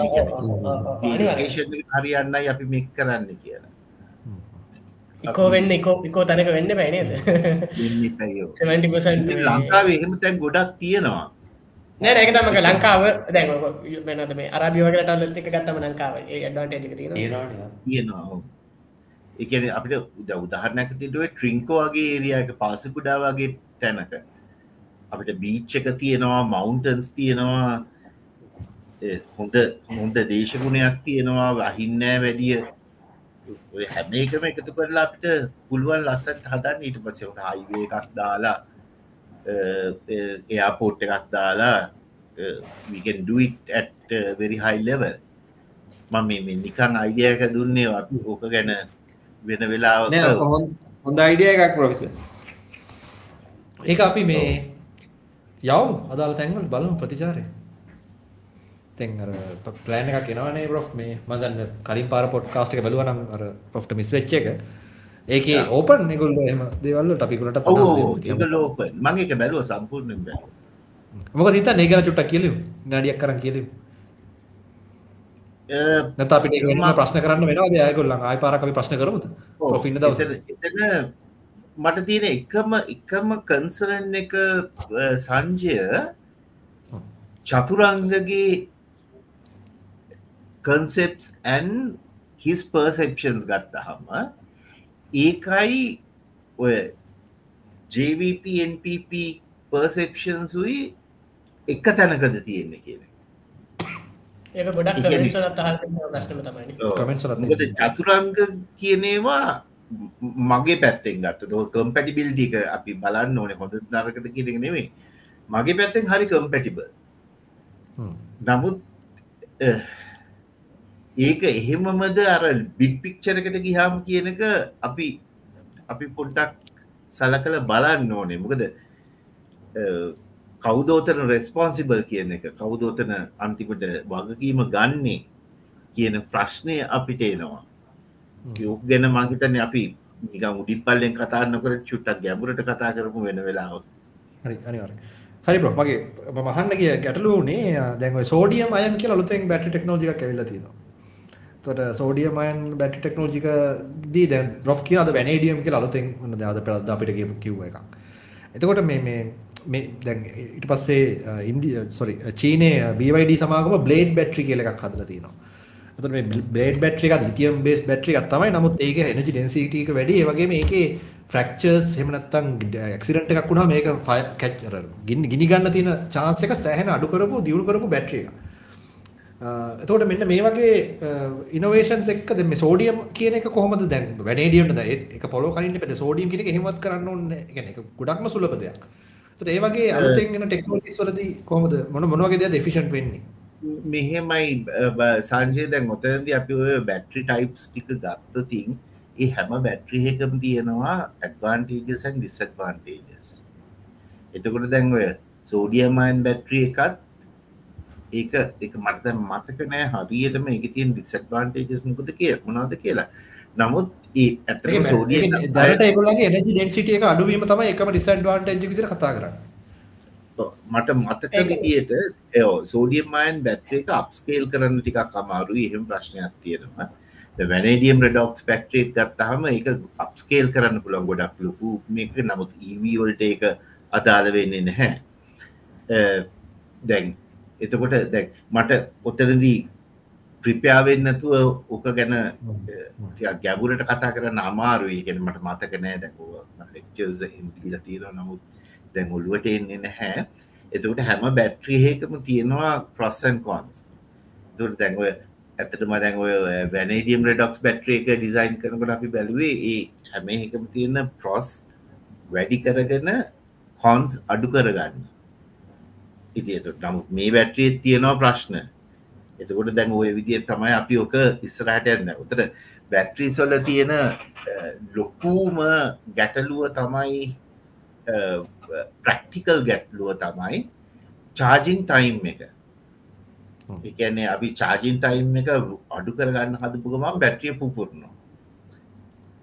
හරියන්නයි අපි මෙක් කරන්න කියලා. ඉකෝ වෙන්න ඉකෝ ඉකෝ තැනක වෙන්න පැනේද ලංකාව එහෙම තැන් ගොඩක් තියෙනවා නෑ ඒක තමක ලංකාව. දැන් වෙනද මේ අරබියවකට ටල්ල එක ගත්තම ලංකාව. ඩ්වාන්ටේජක තියෙන තියෙනවා. එකන අපිට උද උදාහරණැක තිටුවේ ට්‍රිංකෝ වගේ ඒරියක පාසකුඩා වගේ තැනක අපිට බීච්ච එක තියෙනවා මවුන්ටන්ස් තියෙනවා හොඳ හොඳ දේශගුණයක් තියෙනවා අහින්නෑ වැඩිය. හැම එකම එකතු කරලා අපිට පුළුවන් ලස්සට හදන්න. ඊට පස්සේ හයිවේ එකක් දාලා එයාපෝට් එකක් දාලා විකන් ඩුයිට් ඇට් වෙරි හයි ලෙවල් මම මේ නිකන් අයිඩියක දුන්නේ ඕක ගැන වෙන වෙලා හොඳ අයිඩිය එකක් ප්‍රොෆෙස ඒක අපි මේ යවු අදාල තැන්වල් බලමු ප්‍රතිචාරය. තැන් අර ප්ලෑන් එකක් එනවනේ බ්‍රොෆ් මේ මදන්න කලින් පාර පොඩ්කාස්ට් එක බැලුවා නම් අර ප්‍රොෆ්ට මිස් වෙච්ච එක ඒකේ ඕපන් ඒගොල්ලෝ එහෙම දේවල් ටපිකුලට මම ඒක බැලුව සම්පූර්ණයෙන් බැලුවා. මොකද හිතන්නේ ඒ ගැන චුට්ටක් කියලිමු. නඩියක් කරන් කියලිමු. නැත්නම් අපිට ඒක වෙනම ප්‍රශ්න කරන්න වෙනවද ඒගොල්ලන් ආයි පාරක් ප්‍රශ්න කරමුද? ප්‍රොෆ් ඉන්න දවසේ මට තියෙන එකම එකම කන්සර්න් එක සංජය චතුරංගගේ කන්සෙප්ස් ඇන් හිස් පර්සෙප්ෂන්ස් ගත්තහම ඒකයි ඔය JVPNPP පර්සෙප්ෂන්සුයි එක තැනකද තියෙන්නේ කියන ඒක ගොඩක් කමෙන්ට්සලත් අහලා තියෙන ප්‍රශ්නම තමයි කමෙන්ට්ස් වලත් මොකද චතුරංග කියනේවා මගේ පැත්තෙන් ගත්ත කම්පැටිබිල්ඩික අපි බලන්න ඕනේ. හොඳ දරකට කියනෙ නෙවේ මගේ පැත්තෙන් හරි කම්පැටිබ නමුත් ඒක එහෙමමද අර බික් පික්චරකට ගිහාම් කියනක අපි අපි පොඩ්ඩක් සල කළ බලන්න ඕනේ. මොකද කෞදෝතන රෙස්පොන්සිබල් කියන එක කෞදෝතන අන්තිමට වගකීම ගන්නේ කියන ප්‍රශ්නය අපිට එනවා. යෝක් ගැන මංහිතන අපි නිකම් උඩින් පල්ලෙන් කතා නොකර චුට්ටක් ගැඹුරට කතා කරපු වෙන වෙලාව හරි අනිවාර හරි. බ්‍රෝ මගේ මහන්න කිය ගැටලුවනේ දැන්ව සෝඩියම් අයන් කියලා අලුතෙන් බැටරි ටෙක්නෝජික ඇවිල්ලා තියෙනවා තොට සෝඩියමයන් බැටි ටෙක්නෝජික දී දැන් රොෆ් කියද වැනඩියම් කියලා අලුතෙන් න්න ද පෙළද අපිට කිය කිව්ව එකක්. එතකොට මේ මේ මේ දැන් ඉට පස්සේ ඉන්දිය සොරි චීනය බවයිඩ සමාගම බ්ලේඩ් බැට්‍රි කියල එකක් හදල තිනවා එතට මේ බ්ලේඩ් බැට්‍රි එකක් ලිතියම් බේස් බැට්‍රි එකක් තමයි. නමුත් ඒක එනජි ඩෙන්සිටක වැඩි. වගේ මේකේ ෆ්‍රක්චර්ස් හෙමනත්තන් ක්සිරට එකක් වුණා මේක ෆයි කැච්චර ගින් ගිනිගන්න තියෙන චාන්සක සෑහන අඩු කරපු දියුණු කරපු බැට්‍රිය එක එතකොට මෙන්න මේ වගේ ඉනවේෂන් එක්ක මේ සෝඩියම් කියන එක කොහොමද දැන් වැනඩියම්ට එක පොලෝ කලින් පෙ සෝඩියම් එක හෙමත් කරන්න ඕන්න එක ගොඩක්ම සුලප දෙයක්. තට ඒ වගේ අලුතෙන් ටෙක්නෝලිස් වලදී කොහොමද මොන මොනවගේ දෙයක් එෆිෂන්ට් වෙන්නේ? මෙහෙමයි සංජය දැන් ඔතනද අපි ඔය බැට්‍රි ටයිප්ස් ටික ගත්තතින් ඒ හැම බැට්‍රිහකම තියෙනවා ඇඩ්වාන්ටේජසන් ඩිස්ඇඩ්වාන්ටේජස් එතකොට දැන් ඔය සෝඩියමයින් බැට්‍රිය එකත් ඒක එක මට මතක නෑ හරියටම එක තියෙන් ඩිස්ඇඩ්වාන්ටේජස් මොකද කිය මොනාද කියලා. නමුත් ඒ ඇත සෝඩිය දට ඒගොලගේ එනජි ඩෙන්සිටිය එක අඩුවීම තමයි එකම ඩිස්ඇඩ්වාන්ටේජ් විදිහට කතා කරන්නේ. මට මතක විදියට එෝ සෝඩියම්මයන් බැට්‍රේ එක අපස්කේල් කරන්න ටිකක් අමාරු එහෙම ප්‍රශ්නයක් තියෙනවා. වැනඩියම් රඩොක්ස් පැක්ට්‍රේට් ගත්තහම එක අපස්කේල් කරන්න පුළන් ගොඩක් ලොකු මේක. නමුත් ඊවීවල්ට එක අදාළ වෙන්නේ නැහැ. දැන් එතකොට දැක් මට ඔත්තනදී ප්‍රිප්‍යාවෙන්නතුව ඕක ගැන ගැබුරට කතා කරන්න අමාරුයි. ගැන මට මතක නෑ. දැකුව ලෙක්චර්ස් හිදීල තියෙන නමුත් දැන් ඔල්ුවට එන්නේ නැහැ. එතකට හැම බැට්‍රියහකම තියෙනවා ප්‍රොස්සන් කොන්ස් දුර දැන්ව ඇතටම දැන් ඔය වැනඩියම් රඩොක්ස් බැට්‍රිය එක ඩිසයින් කරනකට අපි බැලුවේ ඒ හැම එකම තියෙන ප්‍රොස් වැඩි කරගෙන කොන්ස් අඩු කරගන්න ඉතියට නමුත් මේ බැට්‍රියත් තියෙනවා ප්‍රශ්න. එතකොට දැන් ඔය විදිිය තමයි අපි ඕක ඉස්සරහට යන්න. උතර බැට්‍රීස්වල තියෙන ලොකූම ගැටලුව තමයි ප්‍රක්ටිකල් ගැටලුව තමයි චාජිං ටයිම් එක. එකන්නේ අපි චාජින් ටයිම් එක අඩු කරගන්න හදපුගම බැට්‍රිය පුපුරනවා.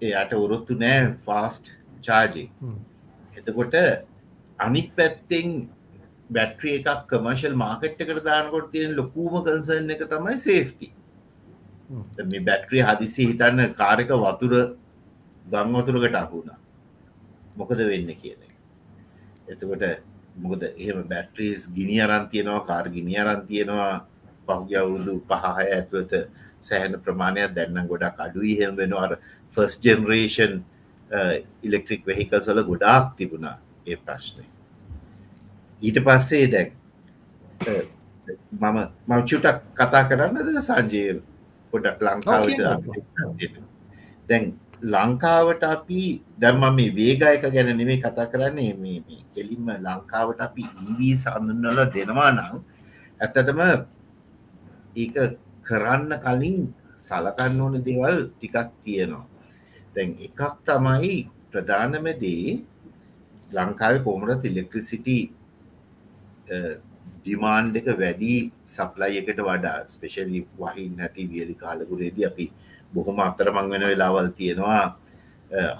එයට උරොත්තු නෑ ෆාස්ට් චාජි එතකොට අනික් පැත්තෙන් බැට්‍රිය එකක් කමර්ශල් මාකට් එකට දානකොට තියෙන ලොකූම කන්සර්න් එක තමයි සේෆ්ටි මේ බැට්‍රිය හදිසි හිතන්න කාරක වතුර ගං වතුරකට අහුුණා මොකද වෙන්න කියන එතකොට මොකද? එහෙම බැට්‍රීස් ගිනි අරන් තියෙනවා කාර් ගිනි අරන් තියෙනවා. පහුගිය අවුරුදු පහහය ඇතුවත සෑහන ප්‍රමාණයක් දැන්නම් ගොඩක් අඩුයි. හෙම වෙන අර ෆස් ජෙනරේෂන් ඉලෙක්ට්‍රික් වෙහිකල් සල ගොඩාක් තිබුණා ඒ ප්‍රශ්නය ඊට පස්සේ දැන් මම මංචුටක් කතා කරන්නද සංජය පොඩක් ලංකාවට දැන් ලංකාවට අපි දැම්ම මේ වේගයක ගැන නෙමේ කතා කරන්නේ මේ කෙලින්ම ලංකාවට අපි ඊවී සඳන්නල දෙනවා නම් ඇත්තටම ඒක කරන්න කලින් සලකන්න ඕන දේවල් ටිකක් තියෙනවා. දැන් එකක් තමයි ප්‍රධානමදේ ලංකාව කොමරත් ඉලෙක්ට්‍රිසිටි ඩිමාන්් එක වැඩි සප්ලයි එකට වඩා ස්පෙශලි වහින් නැති වියලි කාලකුරේදී අපි බොහොම අතර මං වෙන වෙලාවල් තියෙනවා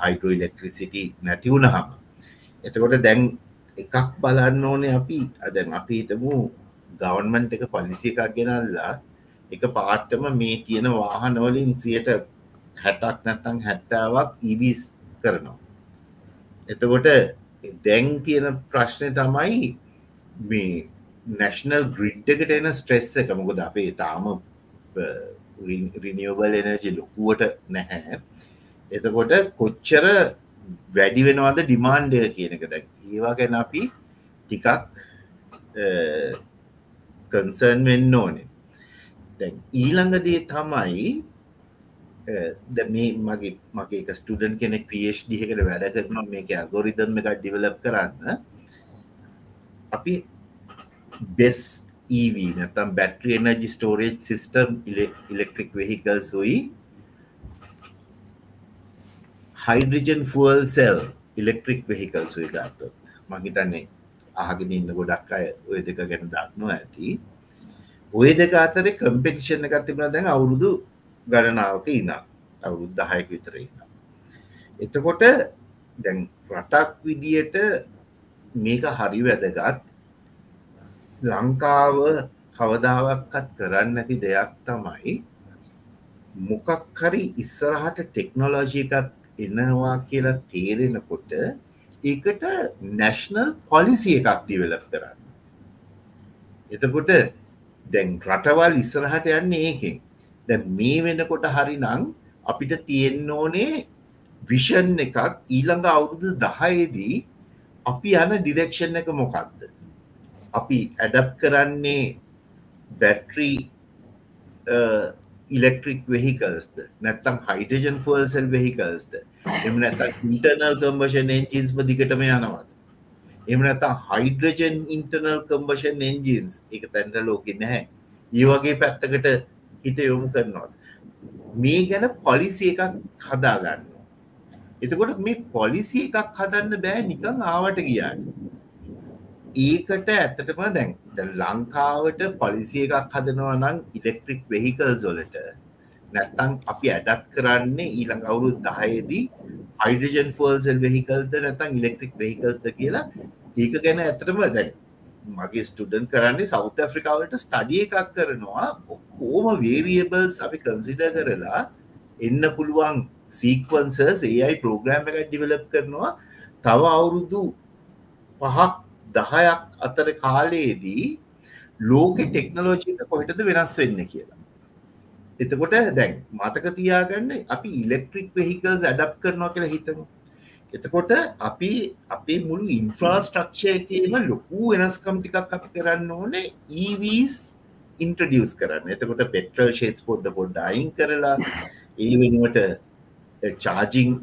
හයිඩෝ ඉලෙක්ට්‍රිසිටි නැතිවුණහම එතකොට දැන් එකක් බලන්න ඕනේ අපි. අදැන් අපි හිතමු ගවන්මන්ට් එක පලිසි එකක් ගෙනල්ලා එක පාට්ටම මේ තියෙන වාහනවලින් සියට හැටක් නැත්තං හැත්තාවක් ඉවිස් e කරනවා. එතකොට දැන් තියෙන ප්‍රශ්නය තමයි මේ නැශනල් ග්‍රිඩ් එකට එන ස්ට්‍රෙස්ස එක මොකද අපේ තාම රිනිියවබල් එනජි ලොකුවට නැහැ. එතකොට කොච්චර වැඩි වෙනවාද ඩිමාන්්ඩය කියනක දැ ඒවා ගැන අපි ටිකක් කන්සර්න් වෙන්න ඕනේ. දැන් ඊළඟදේ තමයි ද මේ මගේ මගේ එක ස්ටඩන් කෙනෙක් පේෂ්ඩ එකට වැඩ කරනවා මේක ගොරිදම් එකක් ඩිවලප් කරන්න. අපි base EV නැතම් battery energy storage system electric vehicle සුයි hydrogen fuel cell electric vehicle සුයි ගත්තොත්. මහිතන්නේ අහගෙන ඉන්න ගොඩක් අය ඔය දෙක ගැන දක්නවා ඇති. ඔය දෙක අතර කම්පිටිෂන් එකත් තිබුණ දැන් අවුරුදු ගණනාවක ඉන්න අවුරුද් දහයක විතර ඉන්න එතකොට දැන් රටක් විදියට මේක හරි වැදගත්. ලංකාව කවදාවක්කත් කරන්න ඇති දෙයක් තමයි මොකක් හරි ඉස්සරහට ටෙක්නොලෝජිකත් එනවා කියලා තේරෙනකොට ඒකට නැශනල් පොලිසි එකක් දිවෙලප් කරන්න. එතකොට දැන් රටවල් ඉස්සරහට යන්න ඒකෙන්. දැ මේ වෙනකොට හරි නං අපිට තියෙන්න ඕනේ විෂන් එකක් ඊළඟ අවුරුදු දහයේදී අපි යන ඩිරෙක්ෂන් එක මොකක්ද? අපි ඇඩප් කරන්නේ බැට්‍රී ඉලෙක්ට්‍රික් වෙහිකල්ස්ද නැත්තම් හයිටජන් ෆර්සල් වෙහිකල්ස්ද එම නැත ඉන්ටර්නල් කම්බෂන් එන්ජින්ස් දිකටම යනවාද? එම නැතා හයිඩ්‍රජන් ඉන්ටර්නල් කම්බෂන් එන්ජින්ස් එක තැන්ට ලෝක නැහැ. ඒ වගේ පැත්තකට හිත යොමු කරනවා මේ ගැන පොලිසි එකක් හදාගන්න. එතකොට මේ පොලිසි එකක් හදන්න බෑ නිකං ආවට ගියාන්න ඒකට ඇත්තටම දැන් ලංකාවට පොලිසි එකක් හදනවා නම් ඉලෙක්ට්‍රික් වෙහිකල් සොලට නැත්තං අපි ඇඩක් කරන්නේ ඊළඟ අවුරුත් දහයේදී හයිඩජන් ෆෝල්සල් වෙහිකල්ස්ද නැතන් ඉලෙක්ට්‍රික් වෙහිකල්ස්ද කියලා. ඒක ගැන ඇතරම දැන් මගේ ස්ටඩන් කරන්නේ සෞත ඇෆ්‍රිකාවට ස්ටඩිය එකක් කරනවා. ඔක්කෝම වේරියබල්ස් අපි කන්සිඩ කරලා එන්න පුළුවන් සීක්වන්සර්ස් ඒයි ප්‍රෝග්‍රෑම් එක ඩිවලප් කරනවා. තව අවුරුදු පහක් දහයක් අතර කාලයේදී ලෝක ටෙක්නලෝජික කොහිටද වෙනස් වෙන්න කියලා. එතකොට දැන් මතක තියාගන්න අපි ඉලෙක්ට්‍රික් වෙහිකල්ස් ඇඩප් කරනවා කියලා හිතමු. එතකොට අපි අපේ මුළු ඉන්ෆ්‍රාස්ට්‍රක්ෂයකම ලොකු වෙනස්කම් ටිකක් අපි කරන්න ඕනේ EVස් ඉන්ට්‍රඩියස් කරන්න. එතකොට පෙට්‍රල් ෂේත්ස් පොඩ්ඩ පොඩ්ඩ අයින් කරලා ඒ වෙනුවට චාජිං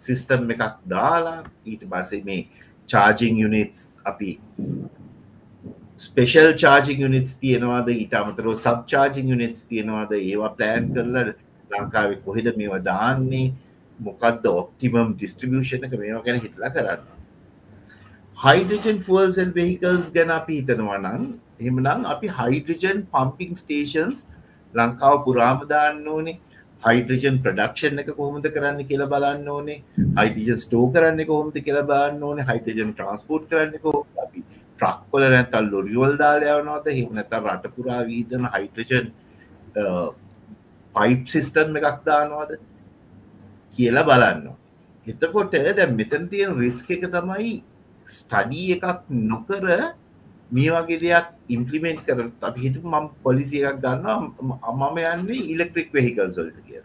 සිිස්ටම් එකක් දාලා ඊට බසේ මේ චාජිං යුනිටස් අපි ස්පේෂල් චාජිං යුනිටස් තියෙනවාද? ඊට අමතරෝ සබ් චාජිං යුනිටස් තියෙනවාද? ඒවා ප්ලෑන් කරල ලංකාවේ කොහෙද මේවා දාන්නේ? මොකක්ද ඔප්ටිමම් ඩිස්ට්‍රිියෂණ එක මේවා ගැන හිතලා කරන්න. හයිඩජන් ෆල්සල් වෙහිකල්ස් ගැන අපි හිතනවා නම් එහමනම් අපි හයිඩජන් පම්පිං ස්ටේෂන්ස් ලංකාව පුරාමදාන්න ඕනේ. හයිඩජන් ප්‍රඩක්ෂන් එක කොහොමද කරන්න කියලා බලන්න ඕනේ. හයිඩජන් ස්ටෝ කරන්න කොහොමද කියලා බලන්න ඕනේ. හයිඩජන් ට්‍රන්ස්පෝට් කරන්න කො අපි ට්‍රක්කොල නැතල් ලොරිවල් දාලයවනවද හෙම නැත රටපුරා වීදන හයිඩජන් පයිප් සිිස්ටම් එකක් දානවාද කියලා බලන්න එතකොට දැ මෙතන් තියෙන රිස්ක එක තමයි ස්ටඩී එකක් නොකර මේ වගේ දෙයක් ඉම්පලිමෙන්ට් කර අපි හිතු මම් පොලිසි එකක් ගන්න අමම යන්නේ ඉලෙක්ට්‍රික් වෙහිකල් සොල්ට කිය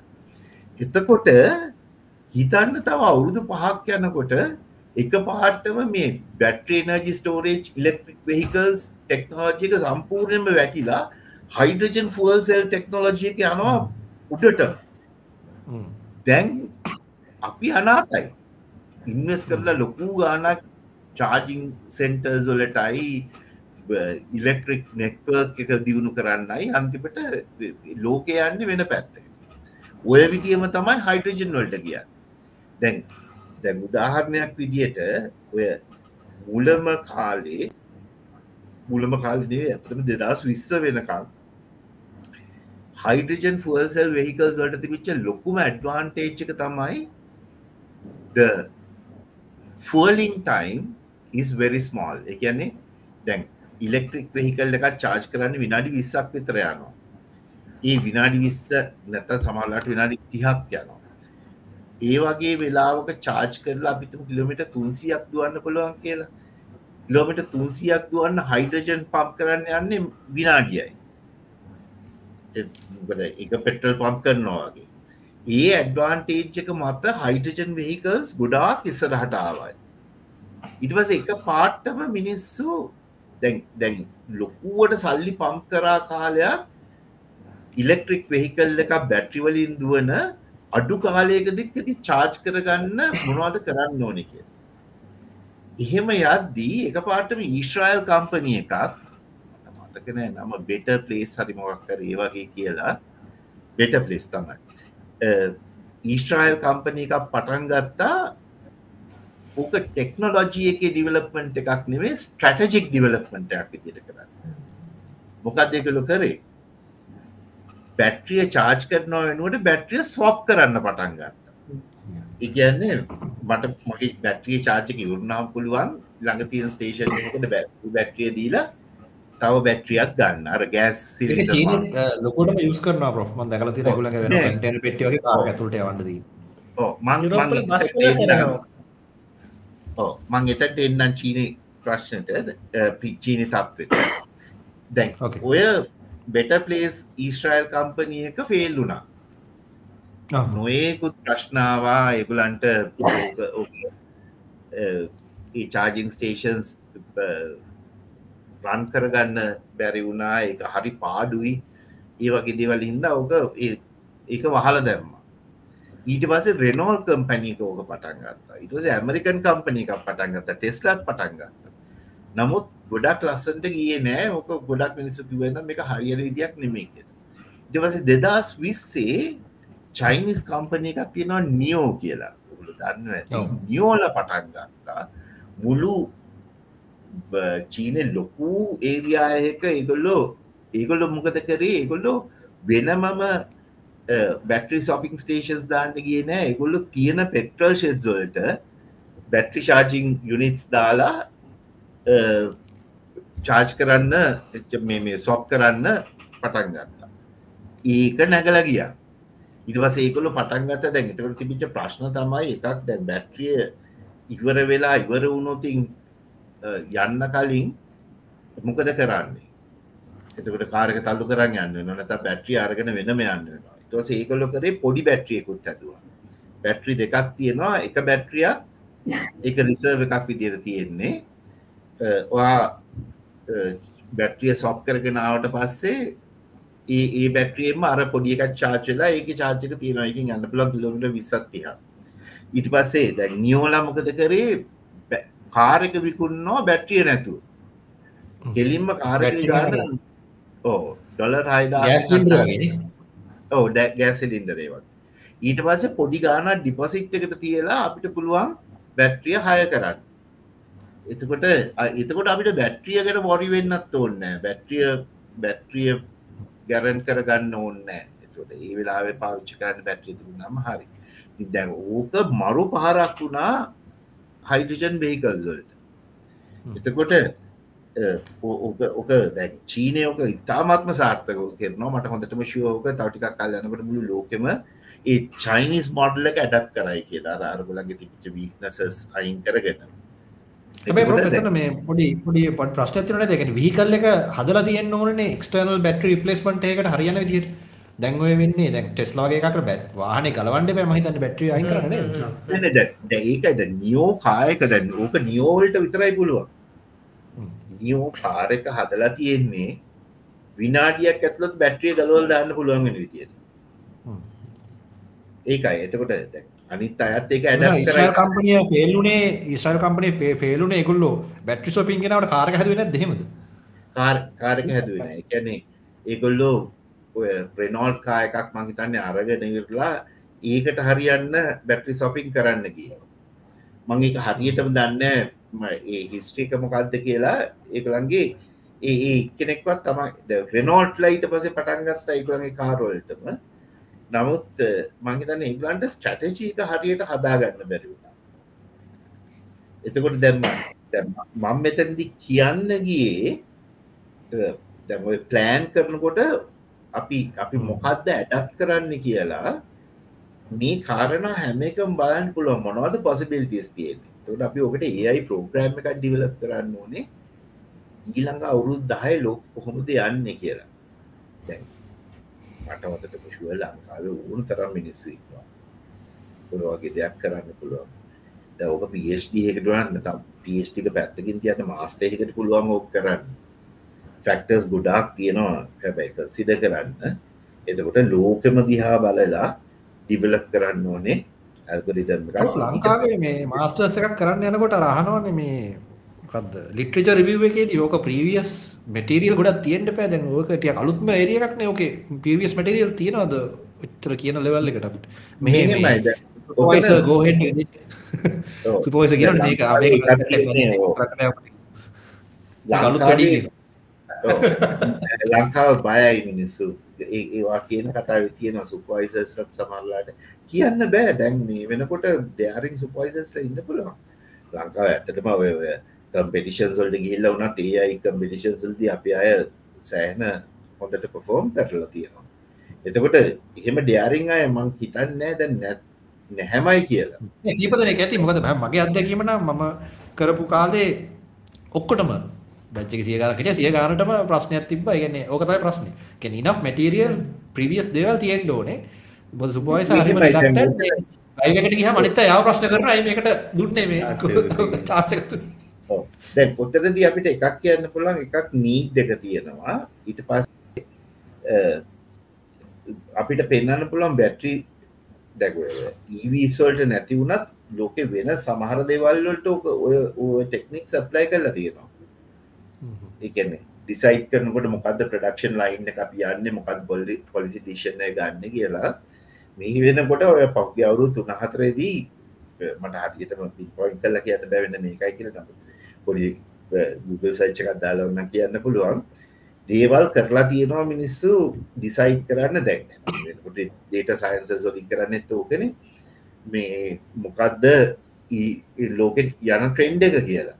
එතකොට හිතන්න තව අවුරුදු පහක් යනකොට එක පාටම මේ battery energy storage electric vehicles ටෙක්නෝජික සම්පූර්ණයම වැටිලා හයිඩජන් ෆුවල් සෙල් ටෙක්නෝලජියක යනවා උඩට. දැන් අපි අනාතයි. ඉන්වස් කරලා ලොකු ගානක් චාජිං සෙන්ටර්ස් වලටයි ඉලෙක්ට්‍රික් නෙක්වර්ක් එක දියුණු කරන්නයි අන්තිපට ලෝක යන්න වෙන පැත්ත. ඔය විදිම තමයි හයිටජන් වලට කිය දැන් දැන් උදාහරණයක් විදියට ඔය මුලම කාලේ මුලම කාලේ ඇතම දෙදස් විස්ස වෙනකම් හයිඩජන් ෆල්සල් වෙහිකල්ස් වලට තිබිච්ච ලොකුම ඇඩ්වාන්ටේජ් එක තමයි the fueling time is very small. ඒ කියන්නේ දැන් ඉලෙක්ට්‍රික් වෙහිකල් එකක් චාර්ජ් කරන්න විනාඩි විස්සක් විතර යනවා. ඒ විනාඩි විස්ස නැත සමල්ලට විනාඩි තිහක් යනවා. ඒ වගේ වෙලාවක චාර්ජ් කරලා අපිතම කිලෝමිට තුන්සියක් දුවන්න පුළුවන් කියලා. කිලෝමිට තුන්සියක් දුවන්න හයිඩජන් පම් කරන්න යන්නේ විනාඩියයි. එක පෙටල් පම් කරනවාගේ ඒ ඇඩ්වාන්ටේජ් එක මත හයිඩජන් වෙහිකල්ස් ගොඩාක් ඉස්සරහට ආවයි. ඉටවස එක පාට්ටම මිනිස්සු දැන් ලොකුවට සල්ලි පම් කරා කාලයක් ඉලෙක්ට්‍රික් වෙහිකල් එක බැට්‍රිවලින් දුවන අඩු කාලයකදික් ඇති චාර්ජ් කරගන්න මොනවාද කරන්න ඕනෙ කිය එහෙම යද්දී එක පාටම ඊශ්‍රයිල් කම්පනිය එකක් මතකනෑ නම බෙට පලේස් හරි මොක්කර ඒ වගේ කියලා. බෙට පලෙස් තමයි. ඊශ්‍රයිල් කම්පනය එකක් පටන් ගත්තා ඕක ටෙක්නොලොජිය එක ඩිවලප්මන්ට් එකක් නෙවේ ස්ට්‍රටජික් ඩිවලප්මන්ට එකක් ඉදිට කරන්න. මොකක් දෙකළු කරේ? බැට්‍රිය චාර්ජ් කරනවා වෙනුවට බැට්‍රිය ස්වප් කරන්න පටන් ගත්ත. ඉගන්නේ මට මගේ බැට්‍රිය චාර්ජක ඉවරුණාව පුළුවන් ළඟ තියන් ස්ටේෂන් බැට්‍රිය දීලා තව බැට්‍රියක් ගන්න. අර ගෑස් ලොකොට යස් කරන ප්‍රෝම දකල ති ගුල ටන පෙටියගේ කාර ඇතුට වන්නද මං එතට එන්නම් චීනය ප්‍රශ්නට පිච්චීනි තත්වට දැන් ඔය බෙට පලේස් ඊස්ට්‍රයිල් කම්පනියක ෆෙල් වුණා. නොයෙකුත් ප්‍රශ්නාවා එගුලන්ට චාජිං ස්ටේෂන්ස් රන් කරගන්න බැරි වුණා. එක හරි පාඩුයි. ඒ වගේ දෙවල් හින්ද ඕක ඒක වහල දැම්ම ඊට පස රෙනෝල් කම්පැනික ඕක පටන් ගත්තා. ඉටස ඇමරිකන් කම්පනි එකක් පටන් ගත්ත. ටෙස්ලත් පටන් ගත්ත. නමුත් ගොඩක් ලස්සන්ට ගිය නෑ. ඕක ගොඩක් මිනිසු කිවන්න එක හරියට විදියක් නෙමේ කිය ඉටවස දෙදස් විස්සේ චයිනිස් කම්පනය එකක් තියෙනවා නියෝ කියලා. ඔගුලු දන්න ඇති. නියෝල පටන් ගත්තා. මුළු චීන ලොකු ඒරියායක ඒගොල්ලෝ ඒගොල්ලො මොකද කරේ? ඒගොල්ලෝ වෙනමම බැටරි සොපිං ස්ටේෂන්ස් දාන්න කියන ඒගොල්ලො කියන පෙට්‍රල් ෂෙද්සොල්ට බැට්‍රි ශාජිං යුනිටස් දාලා චාර්ජ් කරන්න මේ සොප් කරන්න පටන් ගත්තා. ඒක නැගල ගිය. ඉටවස ඒකොල පටන්ගත දැන් එතකට තිබිච්ච ප්‍රශ්න තමයි එකක්. දැන් බැට්‍රිය ඉවර වෙලා ඉවර වුණොතින් යන්න කලින් මොකද කරන්නේ? එතකට කාරක තල්ලු කරන්න යන්න නොනත බැට්‍රි අරගෙන වෙනම යන්න ටස ඒකොල්ලො කරේ පොඩි බැට්‍රියකුත් ඇතුවා බැට්‍රි දෙකක් තියෙනවා එක බැට්‍රියක් එක රිසර්ව එකක් විදිර තියෙන්නේ. බැට්‍රිය සොප් කරගෙනාවට පස්සේ ඒ ඒ බැට්‍රියම අර පොඩියකත් චාචලා ඒක චාචක තියෙනවා. එක යන්න පුලන් කිලෝමිට විස්සත්තිය ඊට පස්සේ දැන් නියෝලා මොකද කරේ? කාරක විකුන්නවා බැට්‍රිය නැතුව. කෙලින්ම කාරක ගාන ඕ ඩොලර් හයිදා ඕ ගෑසිලින්ඩරේවත් ඊට පස්ස පොඩි ගාන ඩිපොසිට් එකට තියලා අපිට පුළුවන් බැට්‍රිය හය කරන්න. එතකොට එතකොට අපිට බැට්‍රිය ගැන බොරි වෙන්නත් ඕන්න බැට්‍රිය බැට්‍රිය ගැරන් කරගන්න ඕන්න ඒ වෙලාවේ පාවිච්චි කරන්න බැට්‍රිය තිබුණම හරි. දැන් ඕක මරු පහරක් වුණා හයිටජන් බේකල්සල්ට එතකොට ඕක දැ චීනයෝක ඉතාමත්ම සාර්ථක කරනවා. මට හොඳටම ශෝක තවටිකක් කාල යනකට මුළු ලෝකෙම ඒ චයිනිස් මොඩල්ල එක ඇඩක් කරයි කියලා අරගුලගේ තිච්ච වීනසස් අයින් කරගෙන. මේ පොඩි පොඩි පොඩ ප්‍රශ්නතිනට දෙකට වීකල් එක හදල තියන්න ඕනේ එක්ටර්නල් බැටරි පලස්මට එකට හරියන විදිට දැන්ව වෙන්නේ දැන් ටෙස්ලාගේ එකක බැත් වාහන කලවන්ඩ පැමහිතන්න බැට්‍රිය අයි කරන ඒකද නියෝ කායක දැන් ඕක නියෝල්ට විතරයි පුළුවන් නියෝ කාරක හදලා තියෙන්නේ විනාඩියක් ඇත්ලොත් බැට්‍රිය ගලවල් දාන්න පුළුවන් විදියට. ඒකයි. එතකොට අනිත් අයත් එක ඇ කම්පනිය ෆෙල්ලුනේ ඉස්ල් කම්පන ෆෙලුන එකුල්ලෝ බැට්‍රි සොපින් ගෙනවට කාරක හැදුවෙන දෙහෙමද කාරක හැදුවෙන එකැනේ ඒගොල්ලෝ ප්‍රනෝල් කා එකක් මහිතන්න අරගෙන ඉරලා ඒකට හරියන්න බැට්‍රි සොපින් කරන්න කිය මං එක හරියටම දන්න ඒ හිස්ට්‍රීක මොකක්ද කියලා ඒකළන්ගේ ඒ ඒ කෙනෙක්වත් තමයි රෙනෝට් ලයිට පස පටන්ගත්ත ඒකළගේ කාරෝල්ටම නමුත් මංහිතන ඒගලන්ට ස්ට්‍රටජීක හරියට හදාගන්න බැරිවුණා එතකොට දැම්ම මං මෙතැදි කියන්න ගියේ දැම ප්ලෑන් කරනකොට අපි අපි මොකක්ද ඇඩක් කරන්න කියලා මේ කාරණ හැම එකම් බලන් පුළුව මොනවද පොසිබිලිටිස් තියෙන තොට අපි ඔකට ඒයි ප්‍රෝග්‍රෑම් එකක් ඩිවලප් කරන්න ඕනේ. ඊළඟ අවුරුත් දහය ලෝක කොහොමද යන්න කියලා. දැන් මටවතට පුෂුව ලංකාව ඕන තරම් මිනිස්සුවා පුළුවගේ දෙයක් කරන්න පුළුවන්. ඕක පස්ඩ එකටුවන්න තම් පස්ටික පැත්තකින් තියන්න මාස්ටේකට පුළුවන් ඕක් කරන්න. ෆැක්ටර්ස් ගොඩාක් තියෙනවා හැබැයි සිද කරන්න. එතකොට ලෝකම දිහා බලලා ඩිවලක් කරන්න ඕනේ. ඇල්ගරිදම් ලංකාවේ මේ මාස්ටර්ස එකක් කරන්න යනකොට රහනවන මේ කද ලිට්‍රච රිව එක යෝක ප්‍රීවියස් මටරියල් ගොඩක් තියෙන්ට පැදැන් ඕකටිය අලුත්ම ඒරියක්න ඕක පිවියස් මටරියල් තියෙනවද? උත්තර කියන ලෙවල් එකට මෙ ගෝහෙන් සුපෝස කියන ලංකාව බයයි මිනිස්සු ඒවා කියන කතාව තියෙන සුපයිසස්ලත් සමල්ලාට කියන්න බෑ. දැන් මේ වෙනකොට ඩෑරිං සුපයිසස්ල ඉන්න පුළුවන්. ලංකාව ඇත්තටම ඔය කම්පිටිෂන් සොල්ට ගිල්ල වනත් ඒ අයි කම්පිටිෂන් සල්දී අපි අය සෑහන හොඳට පොෆෝම් කරලා තියෙනවා. එතකොට එහෙම ඩෑරිං අය මං හිතන්නෑ දැන් නැත් නැහැමයි කියලා. දීපදන ඇති. මොකද මගේ අත්දැකීමන මම කරපු කාලේ ඔක්කොටම බච්චක සියගාරකට සිය ගානටම ප්‍රශ්නයක් තිබ ගන්න ඕකතයි ප්‍රශ්න. කෙන නක් මටරියල් ප්‍රවියස් දෙවල් තියෙන් ඩෝනේ බොද සුපෝයි සහරිම අයිකට ගහ මනිත යාව ප්‍රශ්න කරන අයිමකට දුන්නේ මේ චාසකතු දැන් ඔත්තරද අපිට එකක් කියන්න පුළන් එකක් නී දෙක තියෙනවා. ඊට පස් අපිට පෙන්න්න පුළන් බැට්‍රී දැක ඊවීස්වල්ට නැති වුණත් ලෝකෙ වෙන සමහර දෙවල්වලට ඔය ඔය ටෙක්නික් සප්ලයි කරලා තියෙනවා එකන ඩිසයිට් කරනකොට මොකද ප්‍රඩක්ෂන් ලයින්න අප යන්න මොකත් බොල්ලි පොලිසිටේෂණය ගන්න කියලා. මේ වෙනකොට ඔය පක්්‍ය අවුරු තුන හතරේදී මට හරියටම පිපොයින් කල්ල කියන්න බැවෙන්න මේකයි කියල නම. පොඩි Google සච්චකත් දාලවන්න කියන්න පුළුවන්. දේවල් කරලා තියෙනවා මිනිස්සු ඩිසයිට් කරන්න දැන්න දේට සයින්ස සොලින් කරන්න තෝකන. මේ මොකක්ද ලෝකෙ යන ට්‍රෙන්ඩ එක කියලා.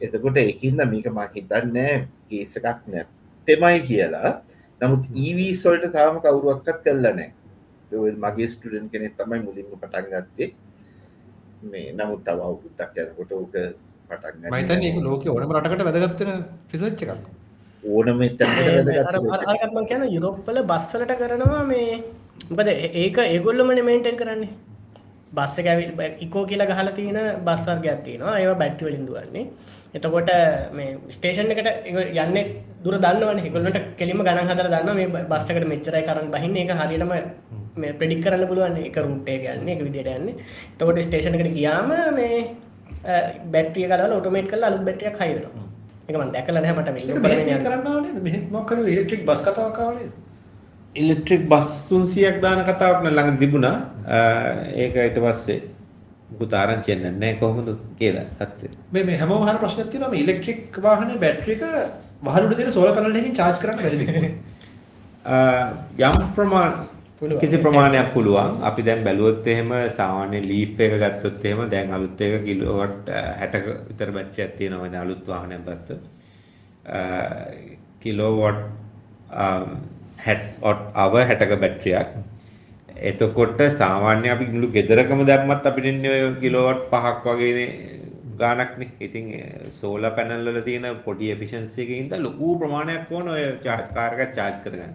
එතකොට එකින්ද මේක මා හිතන්නෑ කේස එකක් නෑ. තෙමයි කියලා. නමුත් ඊවීස්වල්ට තාම කවුරුවක්කත් කල්ලනෑ මගේ ස්ටඩන් කෙනෙ තමයි මුලින්ම පටන් ගත්තේ. මේ නමුත් තව අවුත්තක් යනකොට ඕක පටන් මයිතන් ඒක ලෝක ඕනම රටකට වැදගත්තන ෆිසච්ච එකක්. ඕනම කියන යුරෝප්පල බස්සලට කරනවා මේ බද ඒක ඒගොල්ලමන මේන්ටෙන් කරන්නේ බස්ස කැවිල් ඉකෝ කියලා ගහල තියෙන බස්සර්ගයක් තියෙනවා. ඒවා බැට්ටි වලින් දුවන්නේ. එතකොට මේ ස්ටේෂන් එකට යන්න දුර දන්නවන. එකොලට කෙලිම ගණන් හදර දන්න මේ බස්සකට මෙච්චරයි කරන්න බහින්න. එක හරියටම මේ ප්‍රඩික් කරන්න පුළුවන් එක රුට්ටේ ගන්න එක විදිට යන්නේ. තකොට ස්ටේෂන එකට ගියාම මේ බැට්‍රිය කල ඔටමේට කල අලු බැටිය කයිවෙනවා එකම දැකල නැමට මේ කරන්න මොකර ඉලෙක්ට්‍රික් බස් කතාවකාවේ ඉලෙක්ට්‍රික් බස් තුන්සියක් දාන කතාවක්න ළඟ තිබුණා. ඒක ඊට පස්සේ පුතාරංචෙන්න්න නෑ කොහොමද කියලා තත්වේ මේ හැම හර ප්‍රශ්නති නම ඉලෙක්ට්‍රික් වාහන බැට්‍රික වහලට තියෙන සෝල පැනලකින් චාර්ජ් කරන්න බැරි යම් ප්‍රමාණ කිසි ප්‍රමාණයක් පුළුවන්. අපි දැන් බැලුවොත් එහෙම සාමාන්‍ය ලීෆ් එක ගත්තොත් එහෙම දැන් අලුත් එක කිලෝවට් 60ක විතර බැටරියක් තියෙනවා දැන් අලුත් වාහනයක් ගත්තොත්. කිලෝවොට් අව හැටක බැට්‍රියක් එතකොට සාමාන්‍ය අපි මුළු ගෙදරකම දැම්මත් අපිට කිලෝවට් පහක් වගේ ගානක්නේ ඉතින් සෝල පැනල් වල තියෙන පොඩි එෆිෂන්සි එකකින් ද ලොකු ප්‍රමාණයක් ඕන ඔය චාර්ජ් කාර් එක චාර්ජ් කරගන්න.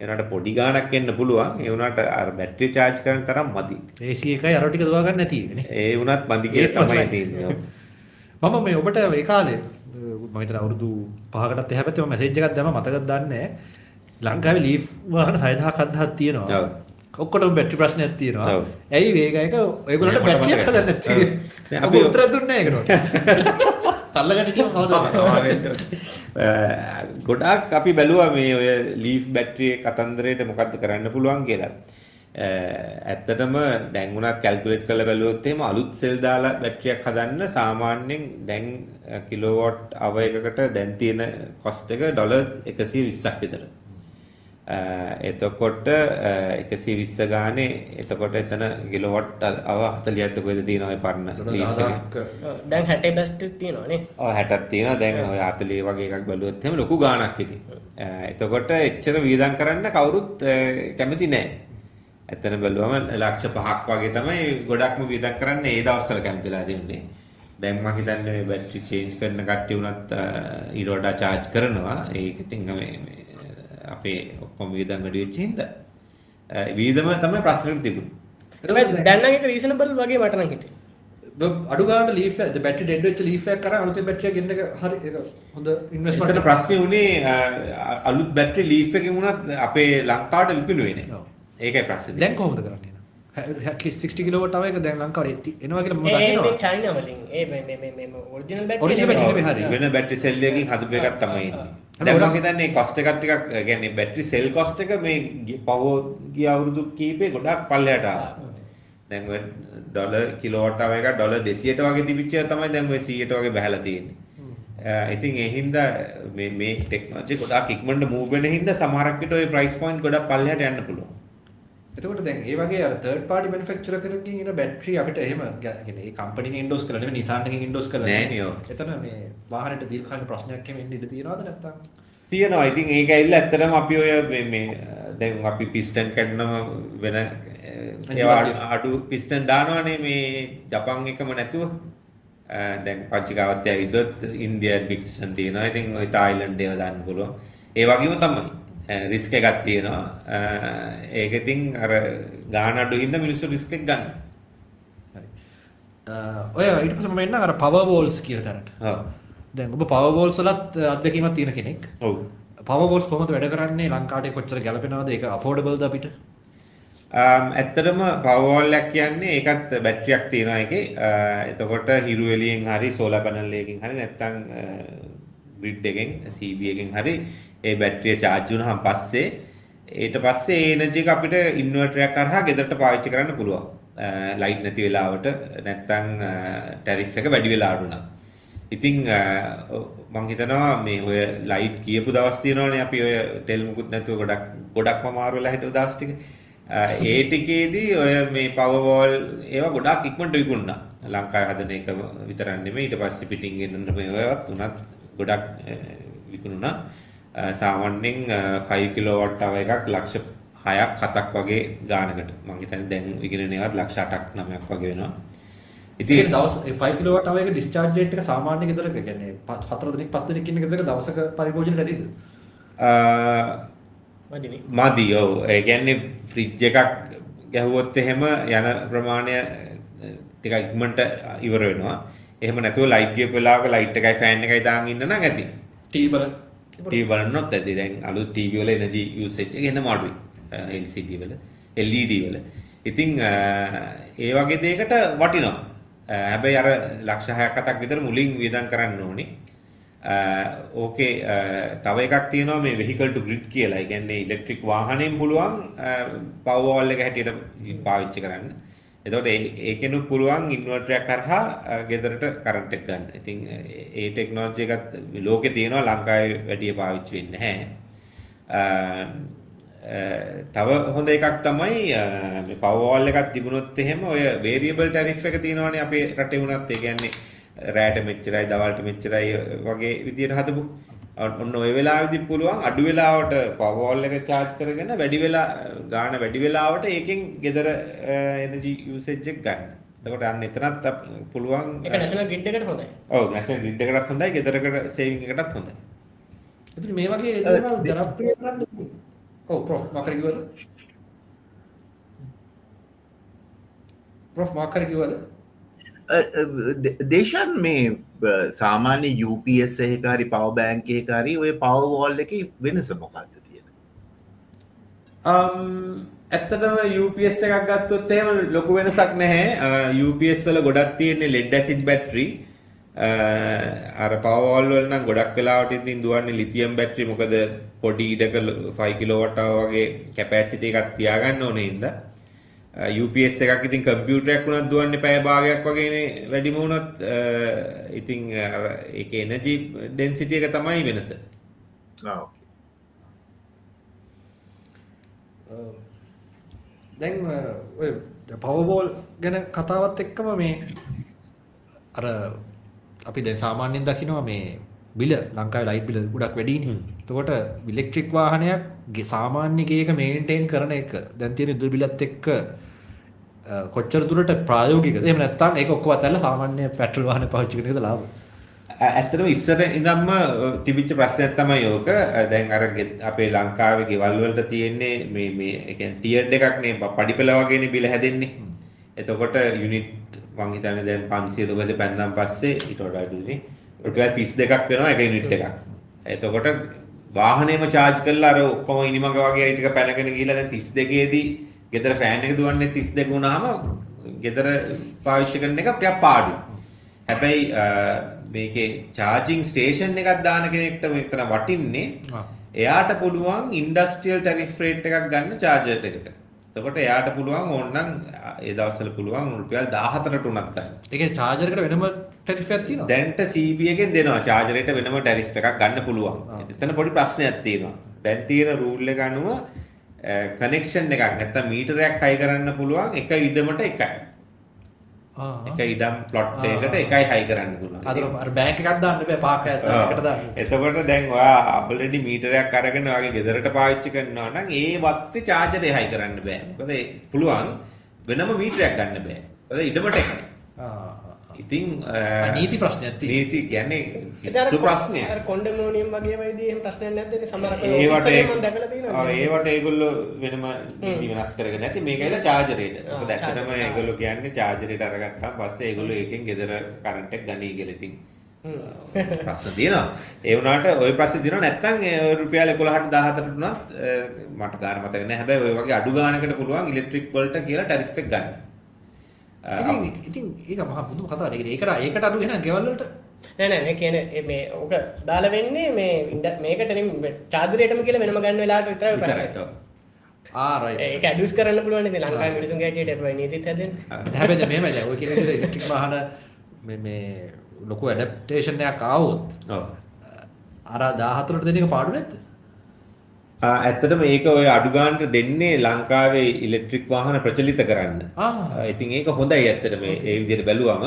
ඒනට පොඩි ගානක් එන්න පුළුවන් ඒ වුණාට අර බැටරි චාර්ජ් කරන තරම් මදි. AC එකයි අර ටික දුවා ගන්න නැති වෙන්නේ. ඒ වුණත් මදි කියලා තමයි තියෙන්නේ. මම මේ ඔබට ඒ කාලේ මම හිතන අවුරුදු 5කටත් එහා පැත්තේ මම මැසේජ් එකක් දැම්ම මතකද දන්නේ නැහැ. ලංකාවේ ලීෆ් වාහන 6000ක් 7000ක් තියෙනවා. ඔව්. ඔක්කොටම බැටරි ප්‍රශ්නයක් තියෙනවා. ඇයි වේගයක ඔයගොල්ලන්ට බැටරියක් හදන්න නැති. අපි උත්තර දුන්නේ කවදාද? ගොඩාක් අපි බැලුවා මේ ඔය ලීෆ් බැටරියේ කතන්දරයට මොකද්ද කරන්න පුළුවන් කියලා. ඇත්තටම දැන් වුණත් කැල්කියුලේට් කරලා බැලුවොත් එහෙම අලුත් සෙල් දාලා බැටරියක් හදන්න සාමාන්‍යයෙන් දැන් කිලෝවොට් අවර් එකකට දැන් තියෙන කොස්ට් එක ඩොලර් 120ක් විතර. එතකොට එකසි විස්ස ගානේ එතකොට එතන ගිලොවට් අව හතලියත්ත කොද තියනවයි පරන්න දැන් හැට බැස්ට තියෙනවානේ හැටත් තියෙන දැන් ඔය අතලේ වගේ එකක් බලුවත්හෙම ලොකු ගානක් හිති එතකොට එච්චර වීදන් කරන්න කවුරුත් කැමති නෑ ඇතන බැලුවම ලක්ෂ පහක් වගේ තමයි ගොඩක්ම වීදක් කරන්න ඒ දවස්සල කැමතිලා දෙන්නේ දැන්ම හිතන්න බැට්‍රි චේන්ජ් කරන කට්ටි වුණත් ඉරෝඩා චාර්ජ් කරනවා. ඒක ඉතින් අපේ ඔක්කොම වියදම් වැඩි වෙච්ච හින්දා. වියදම තමයි ප්‍රශ්නෙට තිබුණේ. දැන් නම් ඒක රීසනබල් වගේ මට නම් හිතේ අඩු ගානට ලීෆ් එක බැටරි ඩෙඩ් වෙච්ච ලීෆ් එකක් කරා අලුතෙන් බැටරි එකක් ගෙන්න එක හරි ඒක හොඳ ඉන්වෙස්ට්මන්ට් එතන ප්‍රශ්නේ උනේ අලුත් බැටරි ලීෆ් එකකින් වුණත් අපේ ලංකාවට විකුණුවේ නේ. ඒකයි ප්‍රශ්නේ දැන් කොහොමද කරන්නේ? 60 කිලෝවට් අවයක දැන් ලංකාවට එනවා කියලා මම ඒ දකිනවා? චයිනා වලින්. ඒ මේ මේ මේ මේ ඔරිජිනල් බැටරි battery නෙමෙයි හරි. වෙන බැටරි සෙල් එකකින් හදපු එකක් තමයි ඉන්නේ. හිතන්නේ කොස්ට් එකක් ටිකක් ඒ කියන්නේ බැටරි සෙල් කොස්ට් එක මේ පහෝ ගිය අවුරුදු කීපේ ගොඩක් පල්ලයට ආවා. දැන් කිලෝවට් අවර් එක ඩොලර් 200ට වගේ තිබිච්ච තමයි දැන් ඔය 100ට වගේ බහැලා තියෙන්නේ. ඉතින් ඒ හින්දා මේ මේ ටෙක්නොලොජි ගොඩක් ඉක්මනට මූව් වෙන හින්දා සමහරක් විට ඔය ප්‍රයිස් පොයින්ට් ගොඩක් පල්ලයට යන්න පුළුවන්. එතකොට දැන් ඒ වගේ අර third party manufacturer කෙනකින් එන බැටරි අපිට එහෙම කියන්නේ ඒ කම්පැනි එකෙන් endorse කරලා නෙමෙයි Nissan එකෙන් endorse කරලා නෑ නෙමෙයි. නේ ඔව්. එතන මේ වාහනේට දීර්ඝකාලීන ප්‍රශ්නයක් එහෙම එන්න ඉඩ තියෙනවද නැත්නම් තියෙනවා. ඉතින් ඒක ඇවිල්ලා ඇත්තටම අපි ඔය මේ මේ දැන් අපි පිස්ටන් කැඩනම වෙන ඒවා අඩු- පිස්ටන් දානවනේ මේ ජපන් එකම නැතුව. දැන් පංචිකාවත් ඇවිදොත් ඉන්දියන් පිස්ටන් තියෙනවා. ඉතින් ඔය තායිලන්ඩ් ඒවා දාන්න පුළුවන්. ඒ වගේම තමයි රිස්ක් එකක් තියෙනවා ඒක ඉතින් අර ගාන අඩු හින්දා මිනිස්සු රිස්ක් එක ගන්න හරි. ඔය ඊට පස්සේ මම එන්න අර power walls කියන තැනට. ඔව් දැන් ඔබ power walls වලත් අත්දැකීමක් තියෙන කෙනෙක්. ඔව් power walls කොහොමද වැඩ කරන්නේ ලංකාවට කොච්චර ගැලපෙනවද ඒක affordable ද අපිට? ඇත්තටම පවෝල්ලක් කියන්නේ ඒකත් බැට්‍රියක් තියෙනවා එකේ එතකොට හිරු එළියෙන් හරි සෝලා පැනල් එකකින් හරි නැත්නම් ග්‍රිඩ් එකෙන් CB එකෙන් හරි ඒ බැටරිය charge වුණාම පස්සේ ඊට පස්සේ ඒ එනර්ජි එක අපිට ඉන්වර්ටර් එකක් කරහා ගෙදරට පාවිච්චි කරන්න පුළුවන්. ලයිට් නැති වෙලාවට නැත්නම් ටැරිෆ් එක වැඩි වෙලාවට උනා. ඉතින් අ, මං හිතනවා මේ ඔය ලයිට් කියපු දවස් තියෙනවනේ අපි ඔය තෙල් මුකුත් නැතුව ගොඩක් ගොඩක්ම අමාරු වෙලා හිටපු දවස් ටික. අ, ඒ ටිකේදී ඔය මේ පවර් වෝල් ඒවා ගොඩක් ඉක්මනට විකුණුණා. ලංකාවේ හදන එක විතරක් නෙමෙයි ඊට පස්සේ පිටින් ගෙන්නන මේ ඒවාත් උනත් ගොඩක් අ, විකුණුණා. අ, සාමාන්‍යයෙන් 5 කිලෝවොට් අව එකක් ලක්ෂ 6ක් 7ක් වගේ ගානකට. මං හිතන්නේ දැන් විකිනෙන ඒවාත් ලක්ෂ 8ක් 9ක් වගේ වෙනවා. ඉතින් දවස් 5 කිලෝවට් අවයක discharge rate එක සාමාන්‍ය ගෙදරක කියන්නේ 4 දිනක් 5 දිනක් ඉන්න ගෙදරක දවසක පරිභෝජන ඇතිද? අ, මදිනේ මදි ඔව් ඒ කියන්නේ ෆ්‍රිජ් එකක් ගැහුවොත් එහෙම යන ප්‍රමාණය ටිකක් ඉක්මනට ඉවර වෙනවා. එහෙම නැතුව ලයිට් ගියපු වෙලාවක ලයිට් එකයි ෆෑන් එකයි දාන් ඉන්න නම් ඇති. ටී බලන්න. ටීවී බලන්නොත් ඇති. දැන් අලුත් ටීවී වල එනර්ජි යූසේජ් එක එනම අඩුයි. අ, LCD වල LED වල. ඉතින් අ, ඒ වගේ දෙයකට වටිනවා. අ, හැබැයි අර ලක්ෂ 6ක් 7ක් විතර මුලින් වියදම් කරන්න ඕනේ. අ, ඕකේ අ, තව එකක් තියෙනවා මේ vehicle to grid කියලා. ඒ කියන්නේ ඉලෙක්ට්‍රික් වාහනයෙන් පුළුවන් පවර් වෝල් එක හැටියට පාවිච්චි කරන්න. එතකොට ඒ ඒකෙනුත් පුළුවන් ඉන්වර්ටර් එකක් කරහා අ, ගෙදරට කරන්ට් එක ගන්න. ඉතින් ඒ- ඒ ටෙක්නොලොජි එකත් ලෝකේ තියෙනවා ලංකාවේ වැඩි පාවිච්චි වෙන්නේ නැහැ. අ, අ, තව හොඳ එකක් තමයි අ, මේ පවර් වෝල් එකක් තිබුණොත් එහෙම ඔය වේරියබල් ටැරිෆ් එක තියෙනවානේ අපේ රටේ වුණත් ඒ කියන්නේ රෑට මෙච්චරයි දවල්ට මෙච්චරයි වගේ විදියට හදපු ඔන්න ඔය වෙලාවෙදි පුළුවන් අඩු වෙලාවට පවර් වෝල් එක charge කරගෙන වැඩි වෙලා ගාන වැඩි වෙලාවට ඒකෙන් ගෙදර එනර්ජි යූසේජ් එක ගන්න. එතකොට අන්න එතනත් පුළුවන් ඒක නැෂනල් ග්‍රිඩ් එකට හොඳයි ඔව් නැෂනල් ග්‍රිඩ් එකටත් හොඳයි ගෙදරකට සේවිං එකටත් හොඳයි. ඉතින් මේ වගේ දේවල් ජනප්‍රිය කරන්න ඔව් ප්‍රොෆ් මොකක්ද කිව්වද? ප්‍රොෆ් මොකක්ද කිව්වද? දේශන් මේ බ- සාමාන්‍ය UPS එකකාරි පව බෑන්කේකාරී ඔය පව වෝල් එක වෙනස මොකක්ද තියෙන Um, ඇත්තටම UPS එකක් ගත්තොත් එහෙම ලොකු වෙනසක් නැහැ. Uh, UPS වල ගොඩක් තියෙන්නේ lead acid battery. Uh, අර power wall වල නම් ගොඩක් වෙලාවට ඉතින් දුවන්නේ lithium battery මොකද පොඩි ඉඩක 5 kilowatt hour වගේ capacity එකක් තියාගන්න ඕනේ හින්දා. UPS එකක් ඉතින් කම්පියුටරයක් වුණත් දුවන්නේ පැය භාගයක් වගේනේ වැඩිම වුණත් අ, ඉතින් අර ඒකේ එනර්ජි ඩෙන්සිටි එක තමයි වෙනස. දැන් ඔය පවබෝල් ගැන කතාවත් එක්කම මේ අර අපි දැන් සාමාන්‍යයෙන් දකිනවා මේ බිල ලංකාවේ ලයිට් බිල ගොඩක් වැඩිනේ. එතකොට ඉලෙක්ට්‍රික් වාහනයක් සාමාන්‍ය ගේක මේන්ටේන් කරන එක දැන් තියෙන ඉදිරි බිලත් එක්ක කොච්චර දුරට ප්‍රායෝගිකද? එහෙම නැත්නම් ඒක ඔක්කොම අතහැරලා සාමාන්‍ය පෙට්‍රල් වාහන පාවිච්චි කරන එකද ලාභ? ä- ඇත්තටම ඉස්සර ඉඳන්ම අ, තිබිච්ච ප්‍රශ්නයක් තමයි ඕක. අ, දැන් අර ගෙ- අපේ ලංකාවේ ගෙවල් වලට තියෙන්නේ මේ මේ ඒ කියන්නේ ටියර් එකක් නේ බ- පඩිපෙළ වගේනේ බිල හැදෙන්නේ. එතකොට යුනිට් මං හිතන්නේ දැන් 500 දුබද පැන්නම් පස්සේ ඊට වඩා අඩුනේ. රුපියල් 32ක් වෙනවා එක යුනිට් එකක්. එතකොට වාහනේම charge කරලා අර ඔක්කොම ඉනිමග වගේ අය ටික පැනගෙන ගිහිල්ලා දැන් 32 දී ගෙදර ෆෑන් එක දුවන්නේ 32 වුණාම ගෙදර පාවිච්චි කරන එක ටිකක් පාඩුයි. හැබැයි මේකේ චාර්ජිං ස්ටේෂන් එකක් දාන කෙනෙක්ට මෙතන වටින්නේ. එයාට පුළුවන් ඉන්ඩස්ට්‍රියල් ටැරිෆ් රේට් එකක් ගන්න චාර්ජර් එකට. එතකොට එයාට පුළුවන් ඕනනම් ඒ දවස්වල පුළුවන් රුපියල් 14ට උනත් ගන්න. ඒ කියන්නේ චාර්ජර් එකට වෙනම ටැරිෆ් එකක් තියෙනවද? දැන්ට CB එකෙන් දෙනවා චාර්ජර් එකට වෙනම ටැරිෆ් එකක් ගන්න පුළුවන්. එතන පොඩි ප්‍රශ්නයක් තියෙනවා. දැන් තියෙන රූල් එක අනුව කනෙක්ෂන් එකක් නැත්නම් මීටරයක් හයි කරන්න පුළුවන් එක ඉඩමට එකයි. එක ඉඩම් ප්ලොට් එකකට එකයි හයි කරන්න පුළුවන්. අර බෑන්ක් එකක් දාන්න බෑ පාක එකට දාන්න. එතකොට දැන් ඔයා ඔල්රෙඩි මීටරයක් අරගෙන ඔයාගේ ගෙදරට පාවිච්චි කරනවා නම් ඒ වත්තේ චාර්ජරේ හයි කරන්න බෑ. මොකද පුළුවන් වෙනම මීටරයක් ගන්න බෑ. මොකද ඉඩමට එකයි. ආ, ආ, ආ. ඉතින් ආ, නීති ප්‍රශ්නයක් තියෙනවා. නීති කියන්නේ ඒක අර සු කො- ප්‍රශ්නයක්. අර කොන්ඩමෝනියම් වගේ වයිදී එහෙම ප්‍රශ්නයක් නැද්ද? ඉතින් සමහර අය ඒවට office වලින් මම දැකලා තියෙනවා. ඔව්, ඒවට ඒගොල්ලෝ වෙනම නීති වෙනස් කරගෙන නැති මේක ඇවිල්ලා චාර්ජරේට. ආ, මොකද ඇත්තටම charger. ඒගොල්ලෝ කියන්නේ චාර්ජරේට අරගත්තාම පස්සේ ඒගොල්ලෝ ඒකෙන් ගෙදර කරන්ට් එක ගනී කියලා ඉතින් ප්‍රශ්න තියෙනවා. ඒ වුණාට ওই ප්‍රශ්නේ තියෙනවා නැත්නම් ඒ රුපියල් 11ට 17ට උනත් අ, මට ගාන මතක නැහැ. හැබැයි ওই වගේ අඩු ගානකට පුළුවන් ඉලෙක්ට්‍රික් වලට කියලා ටැරිෆ් එක ගන්න. ඉතින් ඒක මහා පුදුම කතාවක්. ඒකට ඒකට ඒකට අඩු වෙන ගෙවල් වලට නෑ නෑ මේ කියන්නේ මේ ඕක දාලා වෙන්නේ මේ ඉන්ඩ- මේකට චාදරයටම කියලා වෙනම ගන්න වෙලාවට විතරයි විතරයි. ප්‍රශ්නේ. ඔව්. ආ රයිට්. ඒක ඇඩියුස් කරන්න පුළුවන් ඉතින් ලංකාවේ මිනිසුන්ගේ නීතිත් දැන් මෙහෙමයි දැන් ඔය කියන විදිහට ඉලෙක්ට්‍රික් වාහන මේ මේ ලොකු ඇඩැප්ටේෂන් එකක් ආවොත් ඔව්. අර 14ට දෙන එක පාඩු නැද්ද? ඇත්තටම ඒක ඔය අඩු ගානට දෙන්නේ ලංකාවේ ඉලෙක්ට්‍රික් වාහන ප්‍රචලිත කරන්න. ඉතින් ඒක හොඳයි ඇත්තට මේ ඒ විදිහට බැලුවම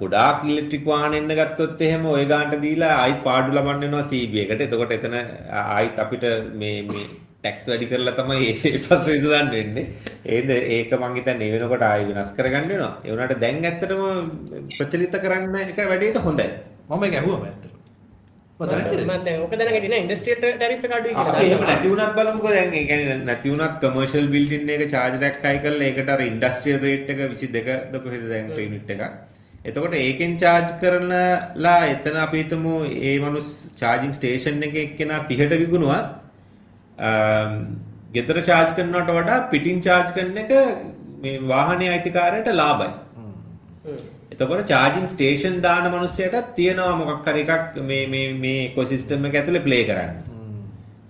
ගොඩාක් ඉලෙක්ට්‍රික් වාහන එන්න ගත්තොත් එහෙම ওই ගානට දීලා ආයිත් පාඩු ලබන්න වෙනවා CB එකට. එතකොට එතන ආයිත් අපිට මේ මේ ටැක්ස් වැඩි කරලා තමයි ඒ පස්සේ විසඳන්න වෙන්නේ. ඒද ඒක මං හිතන්නේ වෙනකොට ආයි වෙනස් කරගන්න වෙනවා. ඒ වුණාට දැන් ඇත්තටම ප්‍රචලිත කරන්න එක වැඩේට හොඳයි. මම ඒක ඇහුවම ඇත්තට. මම දැනගන්නේ මම දැන් ඕක දැනගෙන ඉන්නේ ඉන්ඩස්ට්‍රියල් ටැරිෆ් එක අඩුයි අපි කියලා. එහෙම නැති වුණත් බලමුකෝ දැන් ඒ කියන්නේ නැති වුණත් කමර්ෂල් බිල්ඩින් එක හයි කරලා ඒකට අර ඉන්ඩස්ට්‍රියල් රේට් එක 22 ද කොහෙද දැන් යුනිට් එකක්. එතකොට ඒකෙන් charge කරනලා එතන අපි හිතමු ඒ මනුස් charging station එකේ එක්කෙනා 30ට විකුණුවත් අම්, ගෙදර charge කරනවට වඩා පිටින් charge කරන එක මේ වාහනේ අයිතිකාරයට ලාභයි. එතකොට චාර්ජිං ස්ටේෂන් දාන මනුස්සයටත් තියෙනවා මොකක් හරි එකක් මේ මේ මේ ඉකෝසිස්ටම් එක ඇතුලේ ප්ලේ කරන්න.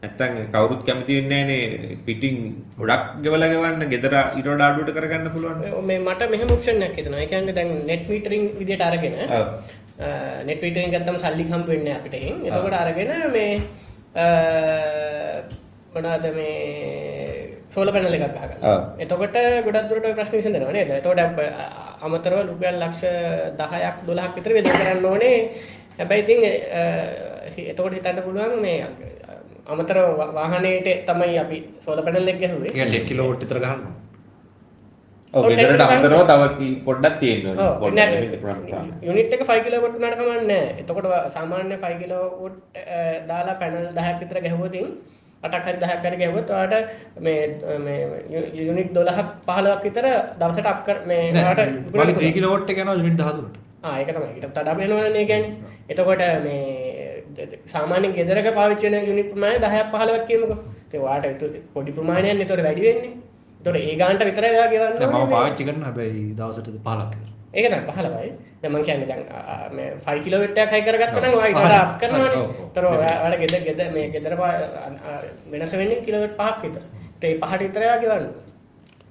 නැත්තම් කවුරුත් කැමති වෙන්නේ නැහනේ පිටින් ගොඩක් ගෙවලා ගෙවන්න ගෙදර ඊට වඩා අඩුවට කරගන්න පුළුවන්. මේ මට මෙහෙම ඔප්ෂන් එකක් හිතෙනවා. ඒ කියන්නේ දැන් net metering විදියට අරගෙන net metering ගත්තම සල්ලි හම්බ වෙන්නේ අපිට එහෙන්. එතකොට අරගෙන මේ අ, මොනවාද මේ සෝලර් පැනල් එකක්. ඔව්. එතකොට ගොඩක් දුරට ප්‍රශ්න විසඳෙනවා නේද? එතකොට අමතරව රුපියල් ලක්ෂ 10ක් 12ක් විතර වෙන කරන්න ඕනේ. හැබැයි ඉතින් එතකොට හිතන්න පුළුවන් මේ අමතර වාහනයට තමයි අපි සෝලර් පැනල් එක ගැහුවේ. ඒක 10 කිලෝවොට් විතර ගන්නවා. ඔව් ඔව්, ගෙදරට ගන්න. තව පොඩ්ඩක් පුරාම. යුනිට් එක 5 කිලෝවොට් වුණාට කමක් නැහැ. එතකොට සාමාන්‍ය 5 කිලෝවොට් දාලා පැනල් 10ක් විතර ගැහුවොත් 8ක් හරි 10ක් හරි ගැහුවොත් ඔයාලට මේ යුනිට් 12ක් 15ක් විතර දවසට අක් කර මේ ඔයාලට විකුණන්න මගේ 3 පුළුවන්. කිලෝවොට් එක යනවා යුනිට් 13ට. ආ ඒක තමයි. ඊට වඩා වෙනවනේ කියන්නේ. එතකොට මේ සාමාන්‍යයෙන් ගෙදරක පාවිච්චි වෙන යුනිට් ප්‍රමාණය 10ක් 15ක් කියමුකෝ. ඒ ඔයාලට පොඩි ප්‍රමාණයක් නේ ඒතකොට වැඩි වෙන්නේ. ඒතකොට ඒ ගානට විතරයි ඔයා ගෙවන්න මම පාවිච්චි කරන හැබැයි දවසට 15ක් විතර. ඒක තමයි පහළවයි. දැන් මම කියන්නේ දැන් මේ 5 කිලෝමීටර් එකක් හයි කරගත්තා නම්. ඔයා ඊට අප් කරනවානේ. ඒතර ඔයාලා ගෙදර ගෙදර මේ ගෙදර වෙනස වෙන්නේ කිලෝමීටර් 5ක් විතර. ඒ 5ට විතර එයා ගෙවන්න.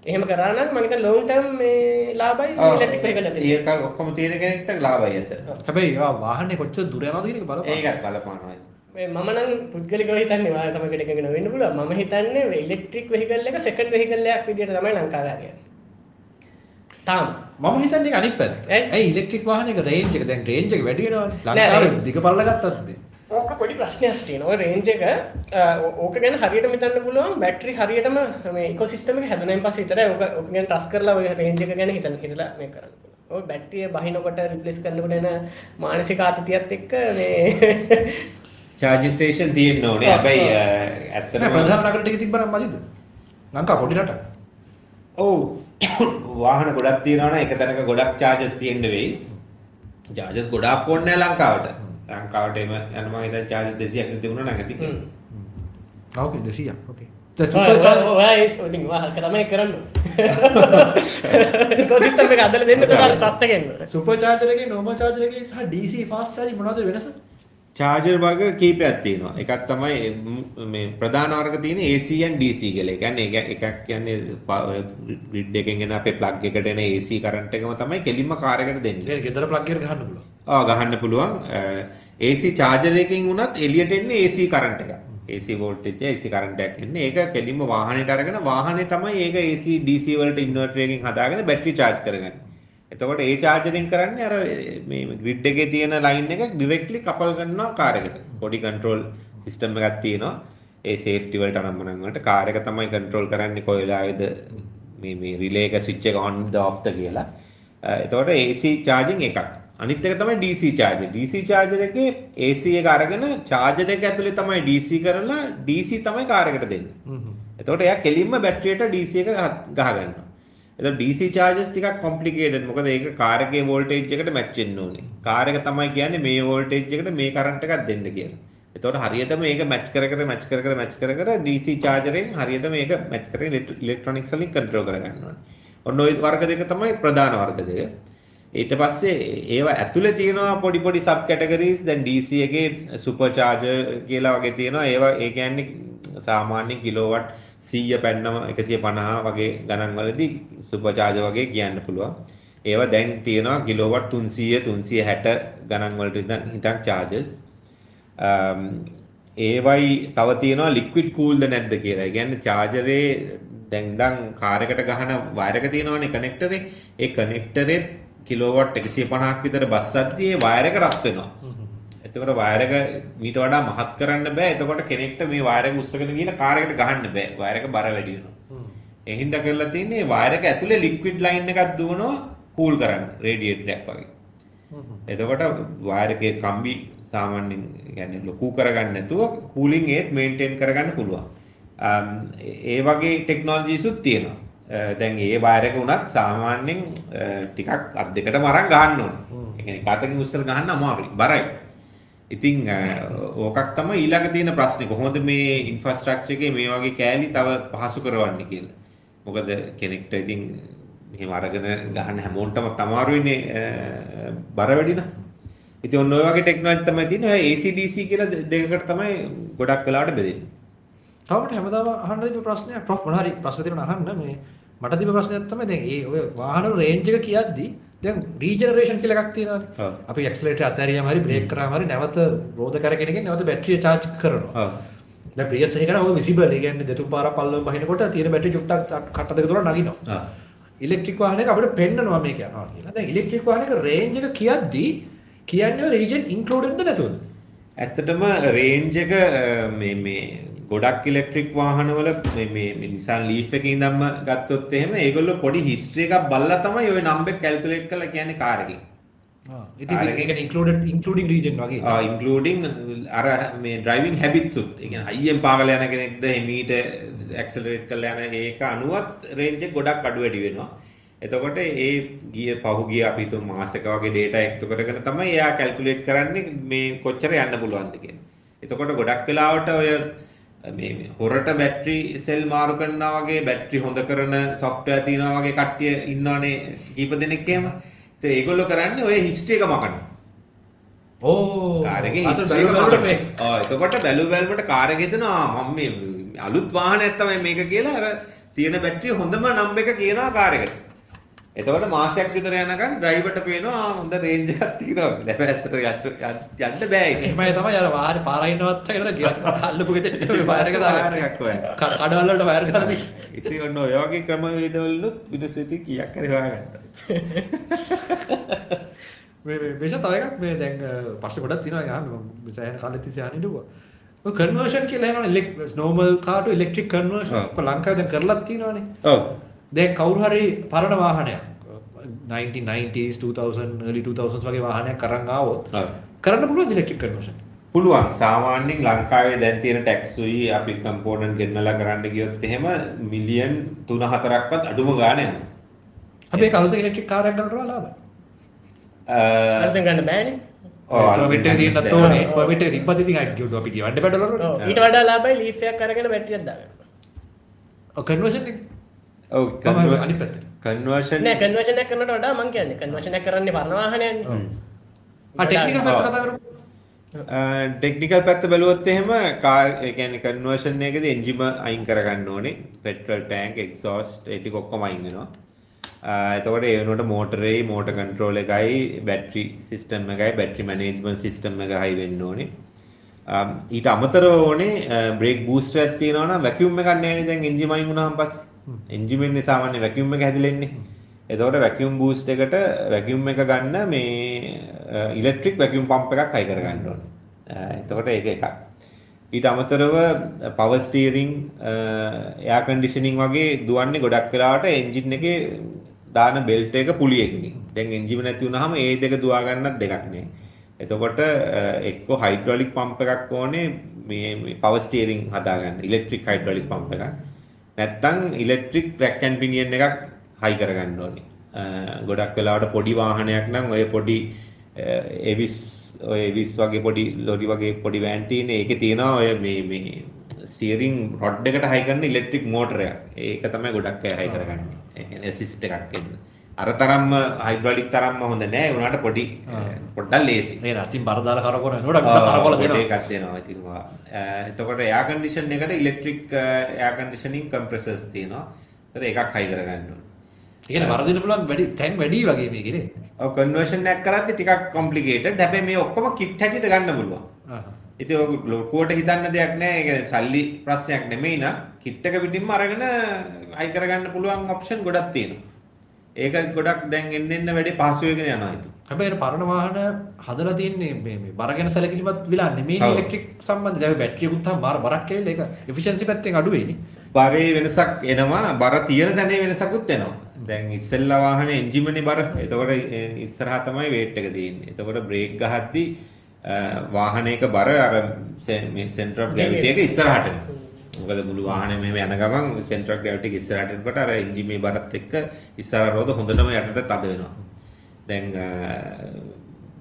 එහෙම කරන්න මගත ලෝන් ටම් මේ ලාබයි ලටක් වෙකට ඒක ඔක්කොම තියෙන කෙනෙක්ට ලාබයි ඇත හැබැයි ඒවා වාහනේ කොච්චර දුර යනවද කියන එක බලපන් ඒකත් බලපානයි මන පුද්ගලික හිතන්නේ වා තමකටගෙන වෙන්න පුල ම හිතන්නේ ඉලෙක්ට්‍රික් වෙහිකල් එක සෙකට වෙහිකල්ලයක් විදිට තමයි ලංකාගය තාම් මම හිතන්නේ අනිත් පැත්ත. ඇයි? ඉලෙක්ට්‍රික් වාහනයක රේන්ජ් එක දැන් රේන්ජ් එක වැඩි වෙනවනේ. ලංකාවේ දිග පල්ල ගත්තත්. ඕක පොඩි ප්‍රශ්නයක් තියෙනවා රේන්ජ එක ඕක ගැන හරියට මෙතන්න පුළුවන් බැටරි හරියටම මේ ඉකොසිස්ටම එක හැදුනයින් පස්සේ විතරයි ඕක ඕක ගැන ටස් කරලා ඔය රේන්ජ එක ගැන හිතන්න හිතලා මේ කරන්න පුළුවන් ඔය බැටරිය බහිනකොට රිප්ලේස් කරනකොට එන මානසික ආතතියත් එක්ක මේ චාර්ජ් ස්ටේෂන් තියෙන්න ඕනේ හැබැයි ඇත්තටම ප්‍රධාන නගර ටික තිබ්බනම් මදිද? ලංකාව පොඩි රටක්. ඔව්. වාහන ගොඩක් තියෙනවනේ එක තැනක ගොඩක් චාර්ජස් තියෙන්න වෙයි. චාර්ජස් ගොඩක් ඕනේ නැහැ ලංකාවට. ලංකාවට එම යන මම හිතන්නේ චාර්ජ් 200ක් විතර තිබුණා නම් ඇති කියලා. ඕකේ 200ක්. ඕකේ. දැන් සුපර් චාර්ජ් ඔයා ඒ ඉතින් වාහක තමයි කරන්න එක අදලා දෙන්න තමයි ටස්ට් එකෙන්. සුපර් චාර්ජර් එකේ normal charger එකේ සහ DC fast charging මොනවද වෙනස? චාර්ජර් වර්ග කීපයක් තියෙනවා එකක් තමයි ම්, ප්‍රධාන වර්ග තියෙන AC and DC කියලා. ඒ කියන්නේ එක- එකක් කියන්නේ ග්‍රිඩ් එකෙන් එන අපේ ප්ලග් එකට එන AC කරන්ට් එකම තමයි කෙලින්ම කාර් එකට දෙන්නේ. ඒක ගෙදර plug එකට ගහන්න පුළුවන්. ආ ගහන්න පුළුවන් AC චාර්ජර් එකකින් වුණත් එළියට එන්නේ AC කරන්ට් එක. AC වෝල්ටේජ් AC කරන්ට් එකක් එන්නේ. ඒක කෙලින්ම වාහනේට අරගෙන වාහනේ තමයි ඒක AC DC වලට ඉන්වර්ටර් එකකින් හදාගෙන බැටරි charge කරගන්නේ. එතකොට ඒ charging කරන්නේ අර මේ grid එකේ තියෙන line එක directly couple කරනවා කාර් එකට. පොඩි control system එකක් තියෙනවා. ඒ safety වලට අනම්මනම් වලට කාර් එක තමයි control කරන්නේ කොයි වෙලාවේද මේ මේ relay එක switch එක on ද off ද කියලා. එතකොට AC charging එකක්. අනිත් එක තමයි DC charger. DC charger එකේ AC එක අරගෙන charger එක ඇතුලේ තමයි DC කරලා DC තමයි කාර් එකට දෙන්නේ. එතකොට එයා කෙලින්ම බැටරියට DC එක ගහ ගන්නවා. එතකොට DC chargers ටිකක් complicated. මොකද ඒක කාර් එකේ voltage එකට match වෙන්න ඕනේ. කාර් එක තමයි කියන්නේ මේ voltage එකට මේ current එකක් දෙන්න කියලා. එතකොට හරියට මේක match කර කර match කර කර match කර කර DC charger එකෙන් හරියට මේක match කරගෙන electronics වලින් control කර ගන්න ඕනේ. ඔන්න ওই වර්ග දෙක තමයි ප්‍රධාන වර්ග දෙක. ඊට පස්සේ ඒවා ඇතුලේ තියෙනවා පොඩි පොඩි සබ් කැටගරීස් දැන් DC එකේ සුපර් චාර්ජර් කියලා වගේ තියෙනවා ඒවා ඒ කියන්නේ සාමාන්‍යයෙන් කිලෝවට් 100 පැන්නම 150 වගේ ගණන් වලදී සුපර් චාර්ජර් වගේ කියන්න පුළුවන් ඒවා දැන් තියෙනවා කිලෝවට් 300 360 ගණන් වලට ඉඳන් හිටන් චාර්ජර්ස් um, ඒවයි තව තියෙනවා ලික්විඩ් කූල්ද නැද්ද කියලා. ඒ කියන්නේ චාර්ජරේ දැන් ඉඳන් කාර් එකට ගහන වයර් එක තියෙනවනේ කනෙක්ටරේ. ඒ කනෙක්ටරේ කිලෝවට් 150ක් විතර බස්සද්දී ඒ වයර් එක රත් වෙනවා. එතකොට වයර් එක මීට වඩා මහත් කරන්න බෑ. එතකොට කෙනෙක්ට මේ වයර් එක උස්සගෙන ගිහලා කාර් එකට ගහන්න බෑ. වයර් එක බර වැඩි වෙනවා. ඒ හින්දා කරලා තින්නේ වයර් එක ඇතුලේ ලික්විඩ් ලයින් එකක් දුවනවා කූල් කරන්න රේඩියේටරයක් වගේ. එතකොට වයර් එකේ කම්බි සාමාන්‍යයෙන් කියන්නේ ලොකු කරගන්න නැතුව කූලින් ඒත් මේන්ටේන් කරගන්න පුළුවන්. ඒ වගේ ටෙක්නොලොජිස්ුත් තියෙනවා. දැන් ඒ වයර් එක උනත් සාමාන්‍යයෙන් ටිකක් අත් දෙකටම අරන් ගහන්න ඕනේ. ඒ කියන්නේ කාතකින් උස්සලා ගහන්න අමාරුයි. බරයි. ඉතින් අ, ඕකක් තමයි ඊළඟ තියෙන ප්‍රශ්නේ කොහොමද මේ ඉන්ෆ්‍රාස්ට්‍රක්චර් එකේ මේ වගේ කෑලි තව පහසු කරවන්නේ කියලා. මොකද කෙනෙක්ට ඉතින් මෙහෙම අරගෙන ගහන්න හැමෝටම අමාරුයිනේ අ, බර වැඩි නම්. ඉතින් ඔන්න ඔය වගේ ටෙක්නොලොජි තමයි තියෙන්නේ. ඔය ACDC කියලා දෙ- දෙකකට තමයි ගොඩක් වෙලාවට බෙදෙන්නේ. තවමට හැමදාම අහන්න තිබ්බ ප්‍රශ්නයක් ප්‍රොෆ් මොනවා හරි ප්‍රශ්න තියෙනවා අහන්න මේ මට තිබ්බ ප්‍රශ්නයක් තමයි දැන් ඒ ඔය වාහන රේන්ජ් එක කියද්දි දැන් රීජනරේෂන් කියලා එකක් තියෙනවානේ. අපි ඇක්සලරේටර් අතහැරියාම හරි බ්‍රේක් කරාම හරි නැවත රෝද කරගෙන ගෙන් නැවත බැටරිය charge කරනවා. දැන් ප්‍රියස් එකේ කරා ඔය විසිබල් ඒ කියන්නේ දෙතුන් පාරක් පල්ලම බහිනකොට තියෙන බැටරි චුට්ටක් කට දෙක තුනක් නගිනවා. ඉලෙක්ට්‍රික් වාහනයක අපිට පෙන්නනවා මේක යනවා කියලා. දැන් ඉලෙක්ට්‍රික් වාහනයක රේන්ජ් එක කියද්දි කියන්නේ රීජන් ඉන්ක්ලූඩඩ්ද නැතුවද? ඇත්තටම රේන්ජ් එක මේ මේ ගොඩක් ඉලෙක්ට්‍රික් වාහනවල මේ Nissan Leaf එකේ ඉඳන්ම ගත්තොත් එහෙම ඒගොල්ලෝ පොඩි හිස්ටරි එකක් බලලා තමයි ওই නම්බර් කැල්කියුලේට් කරලා කියන්නේ කාර් එකේ. ඉතින් ඒක ඉන්ක්ලූඩඩ් ඉන්ක්ලූඩින් රීජන් වගේ. ආ ඉන්ක්ලූඩින් අර මේ ඩ්‍රයිවිං හැබිට්ස් උත්. ඒ කියන්නේ හයියෙන් පාගල යන කෙනෙක්ද එමීට ඇක්සලරේට් කරලා යන ඒක අනුවත් රේන්ජ් එක ගොඩක් අඩු වැඩි වෙනවා. එතකොට ඒ ගිය පහුගිය අපි හිතමු මාසෙක වගේ data එකතු කරගෙන තමයි එයා කැල්කියුලේට් කරන්නේ මේ කොච්චර යන්න පුළුවන්ද කියලා. එතකොට ගොඩක් වෙලාවට ඔය හොරට බැටරි සෙල් මාරු කරනවා වගේ බැටරි හොඳ කරන software තියනවා වගේ කට්ටිය ඉන්නවනේ කීප දෙනෙක් එහෙම. ඉතින් ඒගොල්ලෝ කරන්නේ ඔය හිස්ටරි එක මකනවා. ඕ කාරගේ අත බැලු බැලුවට මේ එතකොට බැලු බැලමට කාරගෙතන මම මේ අලුත් වාහනයක් තමයි මේක කියලා අර තියෙන බැටරිය හොඳම නම් එක කියනවා කාර් එකට. එතකොට මාසයක් විතර යනකම් ඩ්‍රයිවර්ට පේනවා හොඳ රේන්ජ් එකක් තියෙනවා. හැබැයි ඇත්තට යන්න යන්න බෑ ඒක. එහෙමයි තමයි අර වාහනේ පාරයින්නවත් කියලා ගියා අල්ලපු ගෙදරට වයර් එක වයර් දාගෙන එකක් හොයන්න. කඩවල වලට වයර් දී ඉතින් ඔන්න ඔය වගේ ක්‍රමවේදවලුත් ඉතින් කීයක් හරි හොයාගන්නවා. මේ මේ මේෂ තව එකක් මේ දැන් ප්‍රශ්න ගොඩක් තියෙනවා අහන්න මම සෑහෙන කාලෙත් තිස්සේ අහන්න ඉඳුවා. ඔය කන්වර්ෂන් කියලා එනවනේ normal car to electric conversion. ඔක ලංකාවේ දැන් කරලත් තියෙනවනේ. ඔව්. දැන් කවුරු හරි පරණ වාහනයක් 1990s 2000 early 2000s වගේ වාහනයක් අරන් ආවොත්. කරන්න පුළුවන් ඉලෙක්ට්‍රික් කන්වර්ෂන්. පුළුවන් සාමාන්‍යයෙන් ලංකාවේ දැන් තියෙන ටැක්ස් උයි අපි කම්පෝනන්ට් ගෙන්නලා කරන්න ගියොත් එහෙම මිලියන් 3-4ක්වත් අඩුම ගාණ යනවා. අපි ඒක අලුත් ඉලෙක්ට්‍රික් කාර් එකක් ගන්නට ලාභයි. අර්ථ ගන්න බෑනේ ඕනේ. පර්මිට් එක තිබ්බත් ඉතින් අයි කියොත් අපි කියවන්න බැඩවල. ඔව්, ඊට වඩා ලාභයි ලීෆ් එකක් අරගෙන බැටරියක් ඔව් තමයි අනිත් පැත්තට. කන්වර්ෂන් නෑ කන්වර්ෂන් එකක් කරනට වඩා මං කියන්නේ කන්වර්ෂන් එකක් කරන්නේ ආ ටෙක්නිකල් පැත්ත කතා කරමු. ටෙක්නිකල් පැත්ත බැලුවොත් එහෙම කියන්නේ කන්වර්ෂන් එකේදී එන්ජිම අයින් කරගන්න ඕනේ. පෙට්‍රල් ටැංක් එක්සෝස්ට් ඒ ටික ඔක්කොම අයින් වෙනවා. ආ, එතකොට ඒ වෙනුවට මෝටරේ මෝටර් කන්ට්‍රෝල් එකයි බැටරි සිස්ටම් එකයි බැටරි මැනේජ්මන්ට් සිස්ටම් එක හයි වෙන්න ඕනේ. ඊට අමතරව ඕනේ බ්‍රේක් නම් වැකියුම් එකක් නැහැ දැන් එන්ජිම අයින් වුණාම පස්සේ එන්ජිම එකනේ සාමාන්‍ය වැකියුම් එක හැදිලෙන්නේ එතකොට වැකියුම් බූස්ට් එකට වැකියුම් එක ගන්න මේ ඉලෙක්ට්‍රික් වැකියුම් පම්ප් එකක් හයි කරගන්න ඕනේ. අ, එතකොට ඒක එකක්. ඊට අමතරව පවර් ස්ටීරිං එයා කන්ඩිෂනින් වගේ දුවන්නේ ගොඩක් වෙලාවට එන්ජින් එකේ දාන බෙල්ට් එක පුලියකින්. දැන් එන්ජිම නැති වුනහම ඒ දෙක දුවා ගන්නත් දෙකක් නේ. එතකොට එක්ක හයිඩ්‍රොලික් පම්ප් එකක් ඕනේ මේ පවර් ස්ටීරිං හදාගන්න. ඉලෙක්ට්‍රික් හයිඩ්‍රොලික් පම්ප් එකක්. නැත්තම් ඉලෙක්ට්‍රික් ට්‍රැක් ඇන්ඩ් පිනියන් එකක් හයි කරගන්න ඕනේ. අ, ගොඩක් වෙලාවට පොඩි වාහනයක් නම් ඔය පොඩි එවිස් ඔය එවිස් වගේ පොඩි ලොරි වගේ පොඩි වෑන් තියෙන ඒකේ තියෙනවා ඔය මේ මේ ස්ටියරින් රොඩ් එකට හයි කරන ඉලෙක්ට්‍රික් මෝටරයක්. ඒක තමයි ගොඩක් අය හයි කරගන්නේ. ඒ කියන්නේ ඇසිස්ට් එකක් එන්න. අර තරම්ම හයිඩ්‍රොලික් තරම්ම හොඳ නෑ. ඒ වුණාට පොඩි පොඩ්ඩක් ලේසි. නේද? අතින් බර දාලා කරකවන අපිට කරකවල දෙනවා. එකක් දෙනවා ඉතින් වා. අ, එතකොට එයා කන්ඩිෂන් එකට ඉලෙක්ට්‍රික් එයා කන්ඩිෂනින් කම්ප්‍රෙසර්ස් තියෙනවා. ඒතර එකක් හයි කරගන්න ඕනේ. ඒ කියන්නේ වරදින්න පුළුවන් වැඩි තැන් වැඩි වගේ මේකේ නේ. ඔව් කන්වර්ෂන් එකක් කරද්දි ටිකක් කොම්ප්ලිකේටඩ්. හැබැයි මේ ඔක්කොම කිට් හැටියට ගන්න පුළුවන්. ආහ්. ඉතින් ඔය ලොකුවට හිතන්න දෙයක් නැහැ. ඒ කියන්නේ සල්ලි ප්‍රශ්නයක් නෙමෙයි නා. කිට් එක පිටින්ම අරගෙන අයි කරගන්න පුළුවන් ඔප්ෂන් ගොඩක් තියෙනවා. ඒක ගොඩක් දැන් එන්න එන්න වැඩි පහසු වෙගෙන යනවා ඉතින්. හැබැයි පරණ වාහන හදලා තියෙන්නේ මේ මේ බර ගැන සැලකිලිමත් වෙලා නෙමෙයි. ඉලෙක්ට්‍රික් සම්බන්ධ. දැන් බැටරියකුත් තාම බර බරක් කියලා ඒක එෆිෂන්සි පැත්තෙන් අඩු වෙන්නේ. බරේ වෙනසක් එනවා බර තියෙන තැනේ වෙනසකුත් එනවා දැන් ඉස්සෙල්ලා වාහනේ එන්ජිමනේ බර එතකොට ඉස්සරහා තමයි වේට් එක තියෙන්නේ එතකොට බ්‍රේක් ගහද්දි වාහනයක බර අර මේ සෙන්ටර් ඔෆ් ග්‍රැවිටි එක ඉස්සරහට එනවා මොකද මුළු වාහනේ මෙහෙම යන ගමන් සෙන්ටර් ඔෆ් ග්‍රැවිටි එක ඉස්සරහට එනකොට අර එන්ජිමේ බරත් එක්ක ඉස්සරහ රෝද හොඳටම යටට තද වෙනවා දැන් අ,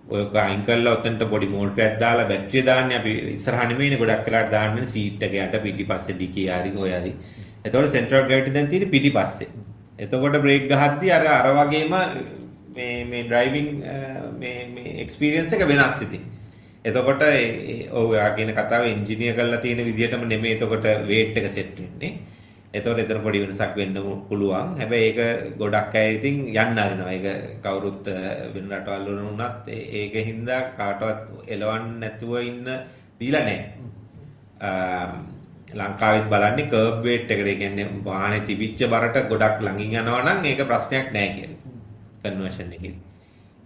ඔය අයින් කරලා ඔතනට පොඩි මෝටරයක් දාලා බැටරිය දාන්නේ අපි ඉස්සරහ නෙමෙයිනේ ගොඩක් වෙලාට දාන්නේ සීට් එක යට පිටිපස්සේ ඩිකේ හරි ඔය හරි. එතකොට සෙන්ටර් ඔෆ් ග්‍රැවිටි දැන් තියෙන්නේ පිටිපස්සේ. එතකොට බ්‍රේක් ගහද්දි අර අර වගේම මේ මේ ඩ්‍රයිවිං මේ මේ එක්ස්පීරියන්ස් එක වෙනස් ඉතින්. එතකොට ඔව් ඔයා කියන කතාව එන්ජිනියර් කරලා තියෙන විදිහටම නෙමෙයි එතකොට වේට් එක සෙට් වෙන්නේ. එතකොට එතන පොඩි වෙනසක් වෙන්න පුළුවන්. හැබැයි ඒක ගොඩක් අය ඉතින් යන්න අරිනවා. ඒක කවුරුත් වෙන රටවල් වල වුණත් ඒක හින්දා කාටවත් එලවන්න නැතුව ඉන්න දීලා නැහැ. ලංකාවෙත් බලන්නේ කර්බ් වේට් එකට. ඒ කියන්නේ වාහනේ තිබිච්ච බරට ගොඩක් ළඟින් යනවා නම් ඒක ප්‍රශ්නයක් නැහැ කියලා. කන්වර්ෂන් එකේ.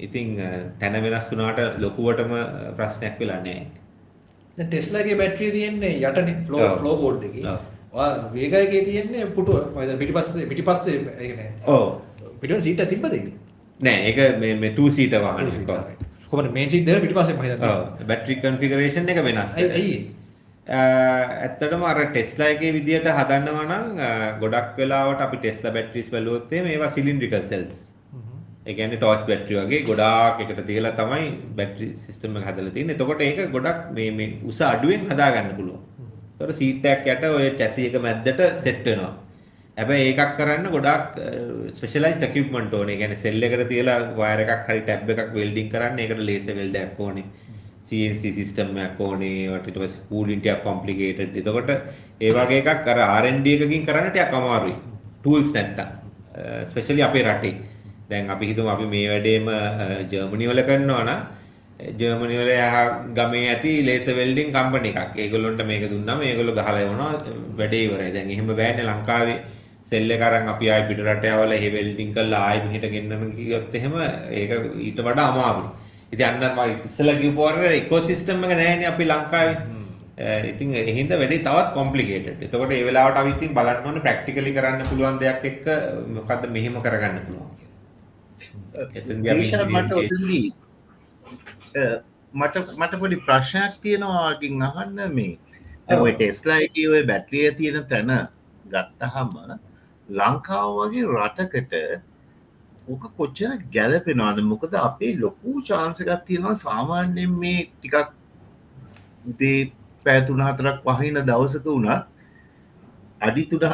ඉතින් තැන වෙනස් වුණාට ලොකුවටම ප්‍රශ්නයක් වෙලා නැහැ. දැන් ටෙස්ලාගේ බැටරිය තියෙන්නේ යටනේ ෆ්ලෝ. ෆ්ලෝ බෝඩ් එකේ. ඔයා වේගයකේ තියෙන්නේ පුටුව. මම පිටිපස්සේ පිටිපස්සේ ඒ කියන්නේ ඔව්. පිටිපස්සේ සීට් එක තිබ්බද ඒක? නෑ ඒක මේ මේ 2 සීටර් වාහනයක්. ඔව්. කොහොමද මේන් සීට් දෙක පිටිපස්සේ මම හිතන්නේ. ඔව්. බැටරි කන්ෆිගරේෂන් එක වෙනස්. ඇයි? ඇත්තටම අර ටෙස්ලා එකේ විදියට හදන්නවා නම් ගොඩක් වෙලාවට අපි ටෙස්ලා බැටරිස් බැලුවොත් ඒවා සිලින්ඩ්‍රිකල් සෙල්ස්. ඒ කියන්නේ ටෝච් බැටරි වගේ ගොඩාක් එකට තියලා තමයි බැටරි සිස්ටම් එක හදලා තියෙන්නේ. එතකොට ඒක ගොඩක් මේ මේ උස අඩුවෙන් හදාගන්න පුළුවන්. ඒතකොට සීට් එකක් යට ඔය චැසි එක මැද්දට සෙට් වෙනවා. හැබැයි ඒකක් කරන්න ගොඩාක් ස්පෙෂලයිස්ඩ් එකියුප්මන්ට් ඕනේ. ඒ කියන්නේ සෙල් එකට තියලා වයර් එකක් හරි ටැබ් එකක් වෙල්ඩින් කරන්න ඒකට ලේසර් වෙල්ඩයක් ඕනේ. CNC සිස්ටම් එකක් ඕනේ. ඒවට ඊට පස්සේ කූලින් ටිකක් කොම්ප්ලිකේටඩ්. එතකොට ඒ වගේ එකක් අර R&D එකකින් කරන්න ටිකක් අමාරුයි. ටූල්ස් නැත්තම් ස්පෙෂලි අපේ රටේ දැන් අපි හිතමු අපි මේ වැඩේම ජර්මනි වල කරනවා නම් ජර්මනි වල ගමේ ඇති ලේස වෙල්ඩින් කම්පනි එකක්. ඒගොල්ලොන්ට මේක දුන්නාම ඒගොල්ලෝ ගහලා යවනවා වැඩේ ඉවරයි. දැන් එහෙම බෑනේ ලංකාවේ සෙල් එක අරන් අපි ආයි පිට රට යවලා එහෙ වෙල්ඩින් කරලා ආයි මෙහෙට ගෙන්නන්න කිව්වොත් එහෙම ඒක ඊට වඩා අමාරුයි. ඉතින් අන්න මම ඉස්සෙල්ලා කිව්ව වගේ ඉකෝසිස්ටම් එක නැහැනේ අපි ලංකාවේ. ඉතින් එහින්ද වැඩේ තවත් කොම්ප්ලිකේටඩ්. එතකොට ඒ වෙලාවට අපි ඉතින් බලන්න ඕනේ ප්‍රැක්ටිකලි කරන්න පුළුවන් දෙයක් එක්ක මොකද්ද මෙහෙම කරගන්න පුළුවන් කියලා. එතෙන්දී අපි දේශා මට මට මට පොඩි ප්‍රශ්නයක් තියෙනවාගින් අහන්න මේ. ටෙස්ලයිට ඔය බැට්‍රිය තියෙන තැන ගත්තහම ලංකාව වගේ රටකට ඕක කොච්චර ගැලපෙනවාද මොකද අපේ ලොකු චාන්සකත් තියෙනවා සාමාන්‍යයෙන් මේ ටිකක් දේ පැතුන හතරක් පහින දවසක වුණත් අඩිතුන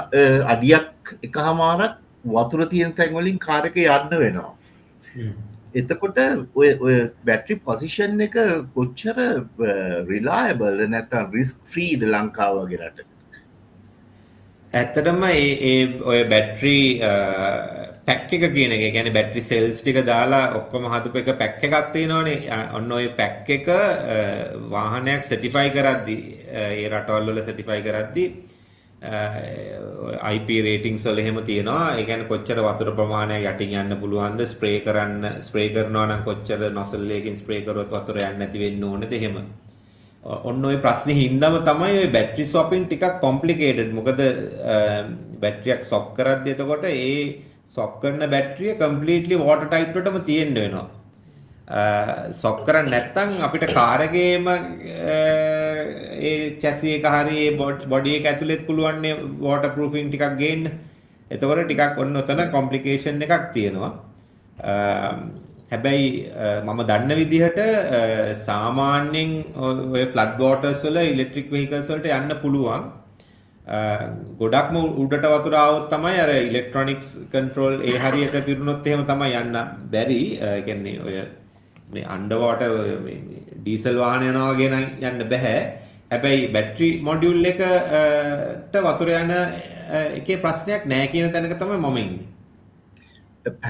අඩියක් එක හමාරක් වතුර තියෙන තැන්වලින් කාරක යන්න වෙනවා. එතකොට ඔය බැට්‍රි පොසිෂන් එක කොච්චර රිලායබල් නැත්තම් රිස්ක් ෆ්‍රීද ලංකාවගේ රට? ඇත්තටම ඒ ඔය බැට්‍රී පැක් එක කියන එක ගැන බැට්‍රි සෙල්ස් ටික දාලා ඔක්කොම හදපු එක පැක් එකක් තියෙනවනේ. ඔන්න ඔය පැක් එක වාහනයක් සටිෆයි කරද්දි ඒ රටවල් වල සටිෆයි කරද්දි IP රේටිං වල එහෙම තියෙනවා. ඒ කියන්නේ කොච්චර වතුර ප්‍රමාණයක් යටින් යන්න පුළුවන්ද ස්ප්‍රේ කරන්න ස්ප්‍රේ කරනවා නම් කොච්චර නොසල් එකකින් ස්ප්‍රේ කරොත් වතුර යන්නේ නැති වෙන්න ඕනේද එහෙම. ඔන්න ඔය ප්‍රශ්නේ හින්දාම තමයි ඔය බැටරි ස්වපින් ටිකක් කොම්ප්ලිකේටඩ් මොකද බැටරියක් ස්වප් කරද්දී එතකොට ඒ ස්වප් කරන බැටරිය කම්ප්ලීට්ලි වෝටර් ටයිප් එකටම තියෙන්න වෙනවා. ස්වප් කරන්නේ නැත්නම් අපිට කාර් එකේම ඒ චැසි එක හරි ඒ බොඩි එක ඇතුළෙත් පුළුවන් නේ වෝටර් ප්‍රූෆින් ටිකක් ගේන්න. එතකොට ටිකක් ඔන්න ඔතන කොම්ප්ලිකේෂන් එකක් තියෙනවා. හැබැයි මම දන්න විදිහට සාමාන්‍යයෙන් ඔය ෆ්ලඩ් වෝටර්ස් වල ඉලෙක්ට්‍රික් වෙහිකල්ස් වලට යන්න පුළුවන්. ගොඩක්ම උඩට වතුර આવොත් තමයි අර ඉලෙක්ට්‍රොනික්ස් කන්ට්‍රෝල් ඒ හරියට පිරුණොත් එහෙම තමයි යන්න බැරි. ඒ කියන්නේ ඔය මේ අන්ඩර් වෝටර් ඩීසල් වාහන යනවා වගේ නම් යන්න බෑ. හැබැයි බැටරි මොඩියුල් එකට වතුර යන එකේ ප්‍රශ්නයක් නැහැ කියන තැනක තමයි මම ඉන්නේ.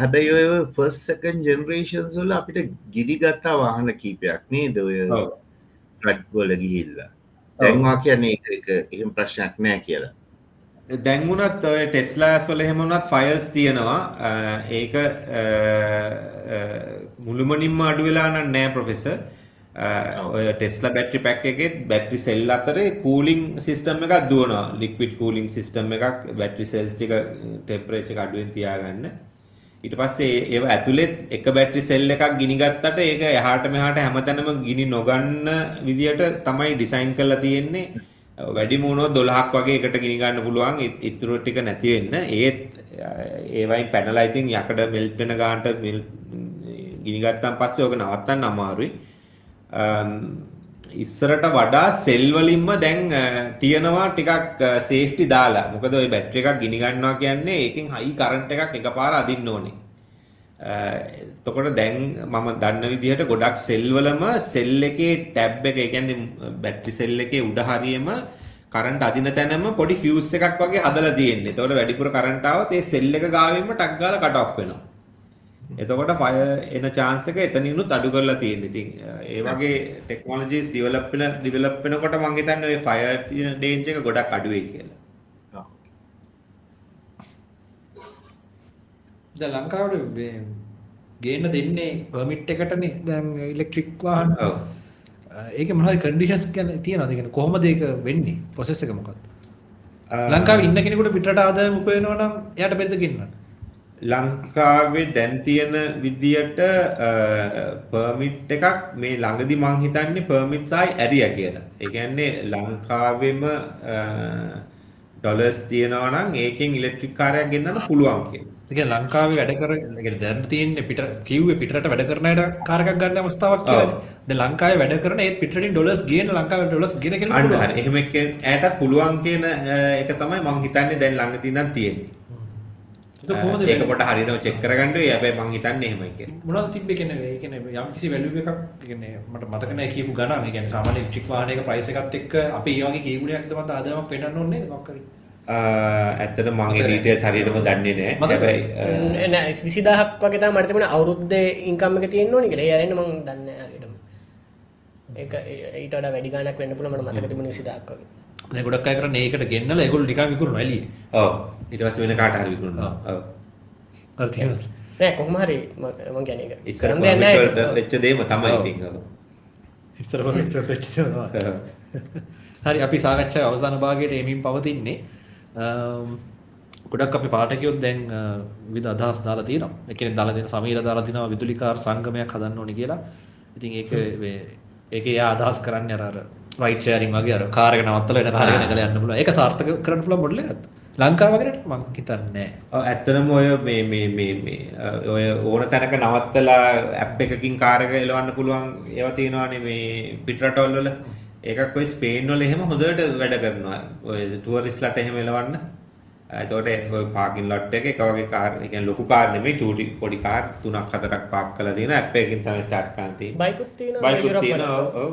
හැබැයි ඔය ෆස් සකන් ජෙනරේෂන් සොල අපිට ගිඩි ගත්තා වාහන කීපයක් නේද ඔය රඩ්ගොල ගිහිල්ලා දැන්වා කියන්නේ එහෙම ප්‍රශ්නයක් නෑ කියලා දැන්වුනත් ඔය ටෙස්ලාස් වල එහෙමනත් ෆයර්ස් තියෙනවා. ඒක මුළුමනින්ම අඩු වෙලා නම් නෑ ප්‍රොෆෙසර්. ඔය ටෙස්ලා බැටරි පැක් එකෙත් බැටරි සෙල් අතරේ කූලිං සිස්ටම් එකක් දුවනවා. ලික්විඩ් කූලිං සිස්ටම් එකක් බැටරි සෙල්ස් ටික ටෙම්පරේචර් අඩුවෙන් තියාගන්න. ඊට පස්සේ ඒව ඇතුළෙත් එක බැටරි සෙල් එකක් ගිනි ගත්තට ඒක එහාට මෙහාට හැමතැනම ගිනි නොගන්න විදියට තමයි ඩිසයින් කරලා තියෙන්නේ වැඩිම වුණොත් 12ක් වගේ එකට ගිනි ගන්න පුළුවන් ඉතුරු ටික නැති වෙන්න ඒත් ඒවයින් පැනලා ඉතින් යකඩ මෙල්ට් වෙන ගානට ගිනි ගත්තන් පස්සේ ඕක නවත්තන්න අමාරුයි ඉස්සරට වඩා සෙල් වලින්ම දැන් තියෙනවා ටිකක් සේෆ්ටි දාලා. මොකද ওই බැටරි එකක් ගිනි ගන්නවා කියන්නේ ඒකෙන් හයි කරන්ට් එකක් එකපාර අදින්න ඕනේ. එතකොට දැන් මම දන්න විදිහට ගොඩක් සෙල් වලම සෙල් එකේ ටැබ් එක, ඒ කියන්නේ බැටරි සෙල් එකේ උඩ හරියම කරන්ට් අදින තැනම පොඩි ෆියුස් එකක් වගේ හදලා තියෙන්නේ. එතකොට වැඩිපුර කරන්ට් ආවොත් ඒ සෙල් එක ගාවින්ම ටක් ගාලා කට් ඔෆ් වෙනවා. එතකොට ෆය එන chance එක එතනිනුත් අඩු කරලා තියෙන්නේ. ඉතින් ඒ වගේ ටෙක්නොලොජිස් ඩෙවලොප් වෙන ඩෙවලොප් වෙනකොට මම හිතන්නේ ඔය ෆයර් තියෙන ඩේන්ජර් එක ගොඩක් අඩු වෙයි කියලා. දැන් ලංකාවට ගේන්න දෙන්නේ පර්මිට් එකටනේ දැන් ඉලෙක්ට්‍රික් වාහන. ඔව්. ඒක මොනවද කන්ඩිෂන්ස් ගැන තියනවද? කියන්නේ කොහොමද ඒක වෙන්නේ? ප්‍රොසෙස් එක මොකක්ද? ලංකාවේ ඉන්න කෙනෙකුට පිටරට ආදායම උපයනවා නම් එයාට බෙද ගෙන්නන්න. ලංකාවේ දැන් තියෙන විදියට පර්මිට් එකක් මේ ළඟදි මං හිතන්නේ පර්මිට් සයි ඇරියා කියලා. ඒ කියන්නේ ලංකාවෙම ඩොලර්ස් තියෙනවා නම් ඒකෙන් ඉලෙක්ට්‍රික් කාර්යයක් ගෙන්නන්න පුළුවන් කියලා. ඒ කියන්නේ ලංකාවේ වැඩ කර ඒ දැන් තියෙන්නේ පිට කිව්වේ පිටරට වැඩ කරන අයට කාර් එකක් ගන්න අවස්ථාවක්. දැන් ලංකාවේ වැඩ කරන ඒත් පිටරටින් ඩොලර්ස් ගේන ලංකාවේ ඩොලර්ස් ගෙන. හරි. එහෙම ඇයටත් පුළුවන් කියන එක තමයි මං හිතන්නේ දැන් ළඟදී නම් තියෙන්නේ. ඒක කොහොමද ඒක වෙන්නේ? පොට හරිනව චෙක් කරගන්න වෙයි. හැබැයි මං හිතන්නේ එහෙමයි කියලා. මොනවද තිබ්බේ කියන්නේ ඒ කියන්නේ යම් කිසි වැලියු එකක් ඒ කියන්නේ මට මතක නැහැ කියපු ගණන් ඒ කියන්නේ සාමාන්‍ය ඉලෙක්ට්‍රික් වාහනයක ප්‍රයිස් එකත් එක්ක අපි ඒ වගේ කීගුණයක්ද මත ආදායමක් පෙන්නන්න ඕනේ නේද මොකක් හරි ඇත්තට මගේ ඩීටේල් හරියටම දන්නේ නෑ. හැබැයි විසිදහක් වගේ මටතිබන අවුරුද්ධ ඉංකම්ම එක තියෙන්න්න නිකල යන්න මං දන්න හරිටම ඒ ඒට වැඩි ගනක් වන්න පුල මට මතක තිබුණ විසිදක් වගේ. ගොඩක් අය කරන ඒකට ගෙන්නල එකුල් නිකා විකුරුණ ඇලි ඔව්. ඊට පස්සේ වෙන කාට හරි විකුණනවා. ඔව්. නෑ කොහමහරි ම ගැන ඉස්සර කොමිට් වෙච්ච දේම තමයි ඔව්. ඉතින් ඔව්. ඉස්තර වෙච්චවා හරි අපි සාකච්ඡා අවසාන භාගයට එමින් පවතින්නේ ගොඩක් අපි පාටකයොත් දැන් අ, විධ අදහස් දාලා තියෙනවා. එකන දාලා දෙන සමීර දාලා තිනවා විදුලිකාර සංගමයක් හදන්න ඕනි කියලා. ඉතින් ඒක මේ- ඒක එයා අදහස් කරන්න අර අර රයිට් ෂෙයාරින් වගේ අර කාර් එක නවත්තලා එන කාර් එක නැගලා යන්න පුළුවන්. ඒක සාර්ථක කරන්න පුළුවන් මොඩල් එකක් ලංකාව වගේට මම හිතන්නේ ඔව්, ඇත්තටම ඔය මේ මේ මේ මේ ඔය ඕන තැනක නවත්තලා ඇප් එකකින් කාර් එක එලවන්න පුළුවන් ඒවා තියෙනවානේ මේ පිටරටවල් වල ඒකක් ඔය ස්පේන් වල එහෙම හොඳට වැඩ කරනවා. ඔය ටුවරිස්ට්ලාට එහෙම එලවන්න. එතකොට ඔය පාකින් ලොට් එක එක වගේ කාර් ඒ කියන්නේ ලොකු කාර් නෙමෙයි චූටි පොඩි කාර් තුනක් හතරක් පාක් කරලා තියෙන. ඇප් එකකින් තමයි ස්ටාර්ට් කරන්න තියෙන්නේ. බයිකුත් තියෙන බයිකුත් තියෙනවා ඔව්,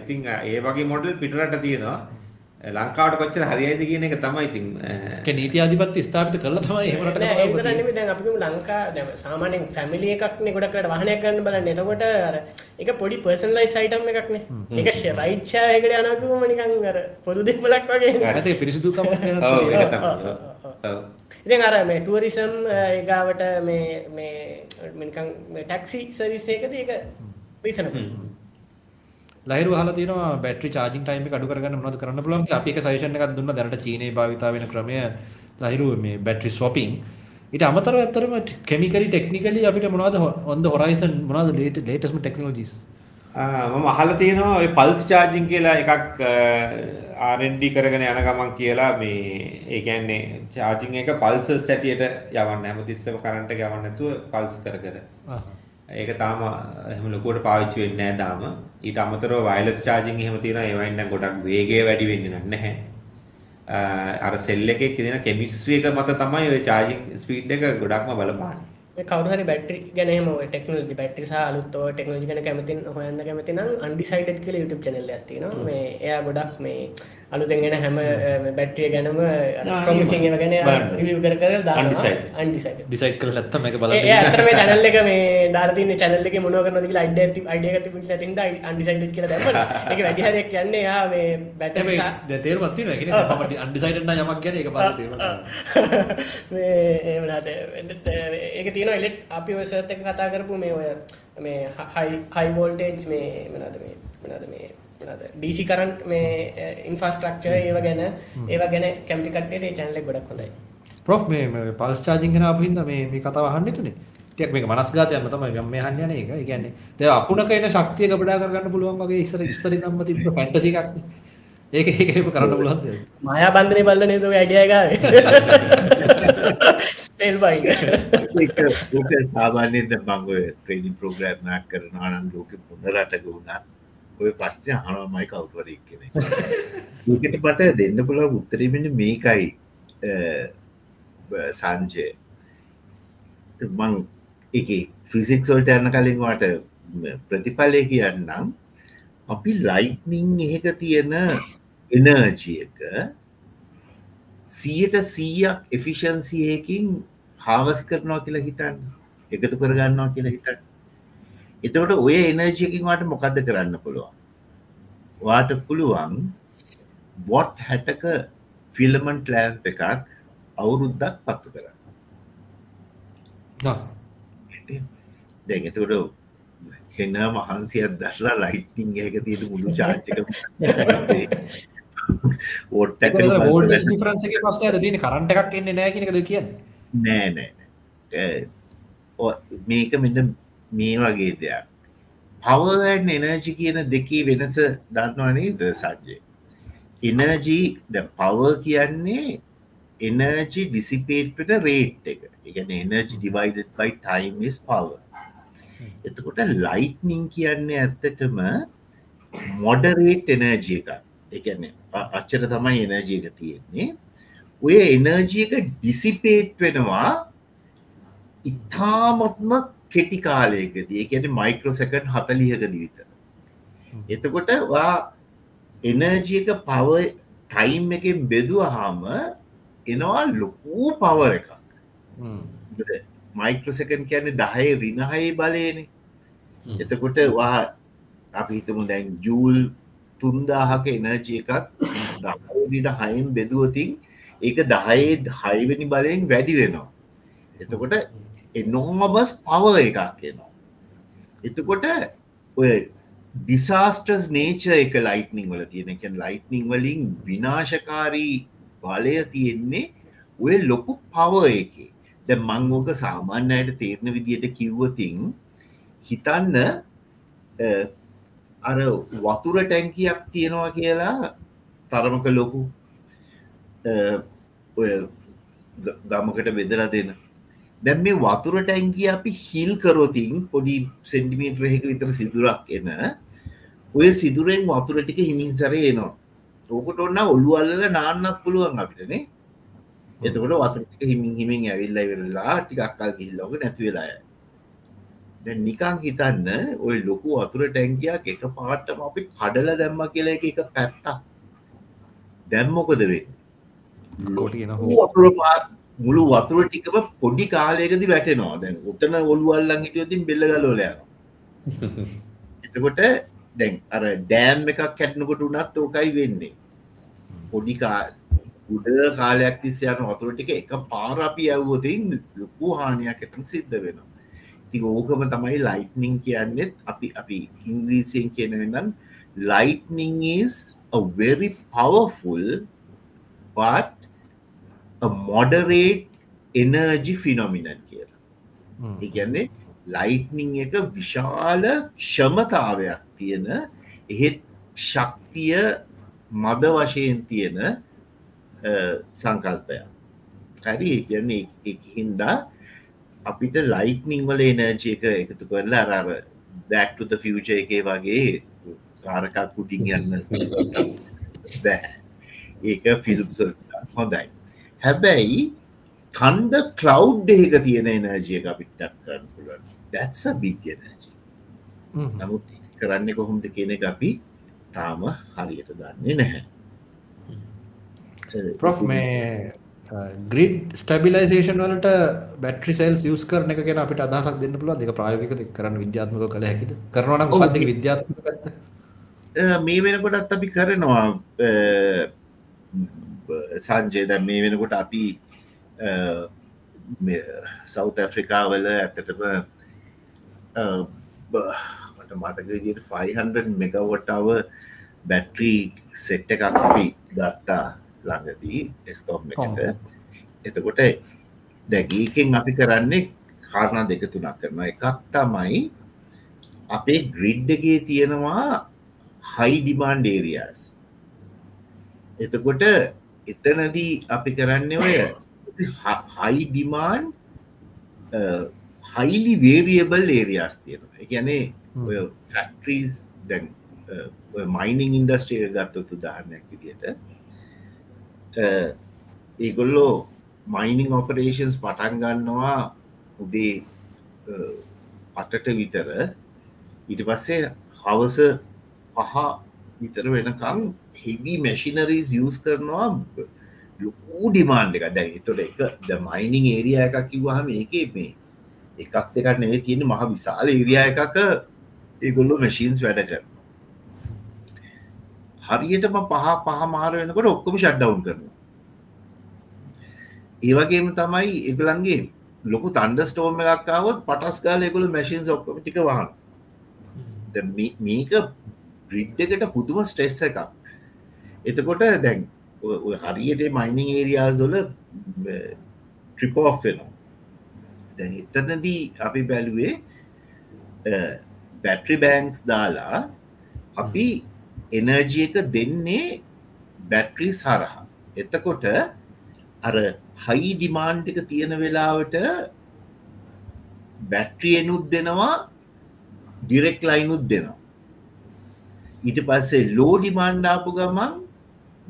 ඉතින් ඒ වගේ මොඩල් පිටරට තියෙනවා ලංකාවට කොච්චර හරියයිද කියන එක තමයි ඉතින් ඒක නීති අධිපත්‍ය ස්ථාපිත කරලා තමයි එහෙම රටක නෑ, තමයි ඒ විතරක් තියෙන්නේ. නෙමෙයි දැන් අපි කියමු ලංකා දැන් සාමාන්‍යයෙන් ෆැමිලි එකක්නේ ගොඩක් වෙලාවට වාහනයක් ගන්න බලන්නේ. එතකොට අර ඒක පොඩි පර්සනලයිස් අයිටම් එකක්නේ. ඒක රයිඩ් ෂෙයා එකකට යනවා කිව්වම නිකන් අර පොදු දෙමලක් වගේ. නැත්නම් ඒක පිරිසිදුකම ගැන ඔව් ඒක තමයි ඔව්. ඉතින් අර මේ ටුවරිසම් ඒගාවට මේ මේ නිකන් ටැක්සි සර්විස් එකකදී ඒක රීසනබල්. ලහිරු අහලා තියෙනවා බැටරි චාර්ජින් ටයිම් එක අඩු කරගන්න මොනවද කරන්න පුළුවන් කියලා. අපි එක සජෙෂන් එකක් දුන්නා. දැනට චීනයේ භාවිතා වෙන ක්‍රමය ලහිරු මේ බැටරි ස්වොපින් ඊට අමතරව ඇත්තටම කෙමිකලි ටෙක්නිකලි අපිට මොනවද ඔන් ද හොරයිසන් මොනවද ටෙක්නොලොජිස් ආ, මම අහලා තියෙනවා ඔය පල්ස් චාර්ජින් කියලා එකක් R&D කරගෙන යන ගමන් කියලා මේ ඒ කියන්නේ චාර්ජින් එක පල්සස් හැටියට යවන්න. හැමතිස්සෙම කරන්ට් එක යවන්න නැතුව පල්ස් කර කර. ඒක තාම එහෙම ලොකුවට පාවිච්චි වෙන්නේ නැහැ තාම. ඊට අමතරව වයර්ලස් චාර්ජින් එහෙම තියෙනවා ඒවයින් නම් ගොඩක් වේගය වැඩි වෙන්නේ නැහැ. අර සෙල් එකේ තියෙන කෙමිස්ට්‍රි එක මත තමයි ඔය චාර්ජින් ස්පීඩ් එක ගොඩක්ම බලපාන්නේ. මේ කවුරු හරි බැටරි ගැන එහෙම ඔය ටෙක්නොලොජි බැටරි ඔය ටෙක්නොලොජි ගැන කැමති හොයන්න කැමති නම් අන්ඩිසයිඩඩ් කියලා YouTube channel එකක් තියෙනවා. මේ එයා ගොඩක් මේ අලුතෙන් එන හැම බැටරිය ගැනම ප්‍රොමිසිං ගැන කර කර දානවා. Undecided. Undecided. ඩිසයිඩ් කරලා නැත්තම් මේක ඒ බලන්න ඒ ඇත්තට මේ channel එක මේ දාලා තියෙන channel එකේ මොනව කියලා idea එකක් idea එකක් තිබුණේ නැති හින්දා undecided කියලා දැම්මා. ඒක වැඩි හරියක් කියන්නේ එයා මේ ඒ කියන්නේ මම අන්ඩිසයිඩඩ් නම් යමක් ගැන ඒක බලලා තේරුණා මේ ඒ වුණාට ඒක තියෙනවා ඉලෙක්ට් අපි එක කතා කරපු මේ ඔය මේ හයි හයි වෝල්ටේජ් මේ මොනවද මේ මොනවද මේ DC කරන්ට් මේ ඉන්ෆ්‍රාස්ට්‍රක්චර් ඒව ගැන ඒව ගැන channel එක ගොඩක් හොඳයි. ප්‍රොෆ් මේ මේ පල්ස් චාර්ජින් ගැන ආපු හින්දා මේ මේ කතාව අහන්න හිතුනේ ටිකක් මේක මනස්ගතයක්ම තමයි මම මේ අහන්න යන්නේ ඒක. ඒ කියන්නේ දැන් අකුණක එන ශක්තිය ගබඩා කරගන්න පුළුවන් වගේ ඉස්සර ඉස්සර ඉඳන්ම තිබ්බ ෆැන්ටසි එකක්. ඒක ඒක එහෙම කරන්න පුළුවන් දෙයක්. මායා බන්ධනේ බලලා නේද ඔය අයිඩියා එක ආවේ. තෙල් බයින්. ඒක ඕක සාමාන්‍යයෙන් දැන් මම ඔය ට්‍රේනින් ප්‍රෝග්‍රෑම් එකක් කරනවා නම් ලෝකෙ මොන රටක වුණත් ඔය ප්‍රශ්නේ අහනවාමයි කවුරු හරි එක්කෙනෙක්. ඒකට මට දෙන්න පුළුවන් උත්තරේ මෙන්න මේකයි අ, බ- සංජය. මං ඒකේ ෆිසික්ස් වලට යන්න කලින් වාට ප්‍රතිඵලය කියන්නම් අපි ලයිට්නිං එහෙක තියෙන එනර්ජි එක සියට සීයක් එෆිෂන්සියකින් හාවස් කරනවා කියලා හිතන්න එකතු කරගන්නවා කියලා හිතන්න එතවට ඔය එනර්ජයකින් වාට මොකක්ද කරන්න පුළුවන්? වාට පුළුවන් වොට් හැටක ෆිල්මන්ට් ලෑම් එකක් අවුරුද්දක් පත්තු කරන්න. දැන් එතකොට හෙන්න මහන්සියක් දශලා ලයිට්ටිං එක තියෙන මුළු ඕට්ට වෝල්ටේජ් ඩිෆරන්ස් එකේ ප්‍රශ්නයද තියෙන්නේ කරන්ට් එකක් එන්නේ එකද කියන්නේ. නෑ නෑ මේක මෙන්න මේ වගේ දෙයක්. පවන් එනර්ජි කියන දෙකී වෙනස දන්නවනේ ද සජ්ජය එනර්ජී ද පව කියන්නේ එනර්ජි ඩිසිපේට්ට රේට් එක. එකන energy divide by time is power එතකොට ලයිට්නිං කියන්නේ ඇත්තටම මොඩරේට් එනර්ජිය එක එකන අච්චර තමයි එනර්ජී එක තියෙන්නේ. ඔය එනර්ජී එක ඩිසිපේට් වෙනවා ඉතාමත්ම කෙටි කාලයකදී එකන මයික්‍රෝසකන් හතලියකද විතර. එතකොට වා එනර්ජී එක පව ටයිම් එකෙන් බෙදුවහාම එනවා ලොකූ පවර එකක්. මයික්‍රසකන් කියන්නේ දහය රිනහයි බලයනේ. එතකොට වා අපි හිතමු දැන් ජූල් තුන්දාහක එනර්ජය එකක් දහට හයිම් බෙදුවතින් ඒක දහයේ හයිවෙනි බලයෙන් වැඩි වෙනවා. එතකොට එනෝමබස් පව එකක් එනවා. එතකොට ඔය ඩිසාස්ටර්ස් නේච එක ලයිටනිං වල තියෙනකැන් ලයිටනිං වලින් විනාශකාරී බලය තියෙන්නේ ඔය ලොකු පව එකේ. ද මංගෝක සාමාන්‍යයට තේරණ විදියට කිව්වතින් හිතන්න අර වතුර ටැංකියක් තියෙනවා කියලා තරමක ලොකු ඔය ගමකට බෙදලා දෙන දැම් මේ වතුර ටැංකිය අපි හිල් කරෝතින් පොඩි සෙන්ටිමීටරහෙක විතර සිදුරක් එන ඔය සිදුරෙන් වතුර ටික හිමින් සරේ එනවා. ඕකට ඔන්න ඔල්ලු අල්ල නාන්නක් පුළුවන් අපිටනේ එතකොට වතුරටික හිමින් හිමින් ඇවිල්ල වෙරලා ටිකක් අක්කල් කිල්ලෝක නැතිවෙලාය දැ නිකං හිතන්න ඔය ලොකු වතුර ටැංකියක් එක පාටම අපි කඩල දැම්ම කියල එක එක පැත්තක්. දැම්මොකද වේ කොටියන වතුර පාත් මුළු වතුර ටිකම පොඩි කාලයකද වැටෙනවා. දැන් උත්තන ඔල්ුවල්ලන් හිටියතින් බෙල්ල ගලෝලයන එතකොට දැන් අර ඩෑම් එකක් කැට්නකොට උනත් ඕකයි වෙන්නේ. පොඩිකා උඩ කාලයක් තිස්සයන වතුර ටික එක පාරපි ඇව්වතින් ලොකු හානියක් එතන් සිද්ධ වෙනවා. ති ඕකම තමයි ලයිට්නිං කියන්නෙත් අපි අපි ඉංග්‍රීසියෙන් කියනනම් lightning is a very powerful but moderate energy phenomenon කියලා. ඉගැන්නේ ලයිට්නිං එක විශාල ක්ෂමතාවයක් තියෙන එහෙත් ශක්තිය මද වශයෙන් තියෙන සංකල්පයක්. හරි? කියන්නේ හින්දා අපිට ලයිට්නිං වල එනර්ජය එක එකතු කරලා අරර බැක්ට ෆියච එකේ වගේ කාරකක් කුටින් යන්න බෑ. ඒක ෆිල්ම්සල් හොඳයි හැබැයි කන්ඩ කලව් එක තියෙන එනර්ජිය අපිටක් කරන්න පුළුවන්. දැත්ස බිග් එනර්ජි නමුත් කරන්න කොහොමද කියන එක අපි තාම හරියට දන්නේ නැහැ. ප්‍රොෆ් මේ ග්‍රිඩ් ස්ටබිලයිසේෂන් වලට බැට්‍රි සෙල්ස් යස් කරන එක කියෙන අපිට අදහක් දෙන්න පුළුව දෙක ප්‍රයෝගක කරන විද්‍යාත්මක කළ හැකිද? කරනවන පද විද්‍යාත්මක පැත්ත? මේ වෙනකොටත් අපි කරනවා සංජය දැ මේ වෙනකොට අපි සෞත ඇෆ්‍රිකාවල ඇත්තටම මට මතක විදියට 500 මෙගවට්ටාව බැට්‍රී සෙට්ට එකක් අපි ගත්තා ළඟදී එස්කෝම් එකට එතකොට දැගීකෙන් අපි කරන්නේ කාරණා දෙක තුනක් කරනවා එකක් තමයි අපේ ග්‍රිඩ් එකේ තියෙනවා හයි ඩිමාන්් ඒරියස් එතකොට එතනදී අපි කරන්න ඔය high demand highly variable areas තියෙනවා. එකැනේ ඔය ෆැක්ට්‍රීස් දැන් මයිනිං ඉන්ඩස්ට්‍රිය ගත්තතු දාහරණයක් විදියට ඒගොල්ලෝ මයිනිං ඔපරේෂන්ස් පටන් ගන්නවා උදේ අටට විතර. ඊට පස්සේ හවස පහ විතර වෙනකං හෙවි මැශිනරීස් යස් කරනවා. ලොකූ ඩිමාන්් එක දැ තොට එක ද මයිනිං ඒරිය එකක් කිව්වාහම ඒක මේ එකක් දෙකට නෙවේ තියෙන මහ විශාල ඒරිය එකක ඒගොල්ලො මැශීන්ස් වැඩ කර හරියටම පහ පහ මාර වෙනකොට ඔක්කොම ෂඩ්ඩවුන් කරන ඒවගේම තමයි එගලන්ගේ ලොකු තන්ඩ ස්ටෝම එකක්කාවත් පටස් කාල එකුළු මැශීන් ඔක්කොම ටික වහන් මේක බ්‍රිඩ්ඩකට පුදුම ස්ට්‍රෙස්ස එකක්. එතකොට දැන් හරියට මයිනිං ඒරියාසොල ට්‍රිපෝ් වෙනවා. දැන් එතනදී අපි බැලුවේ බැට්‍රි බෑන්ක්ස් දාලා අපි එනර්ජි එක දෙන්නේ බැට්‍රී සරහා. එතකොට අර හයි ඩිමාන්් එක තියෙන වෙලාවට බැට්‍රියනුත් දෙනවා ඩිරෙක් ලයිනුත් දෙනවා. ඊට පස්සේ ලෝ ඩිමාන්්ඩාපු ගමන්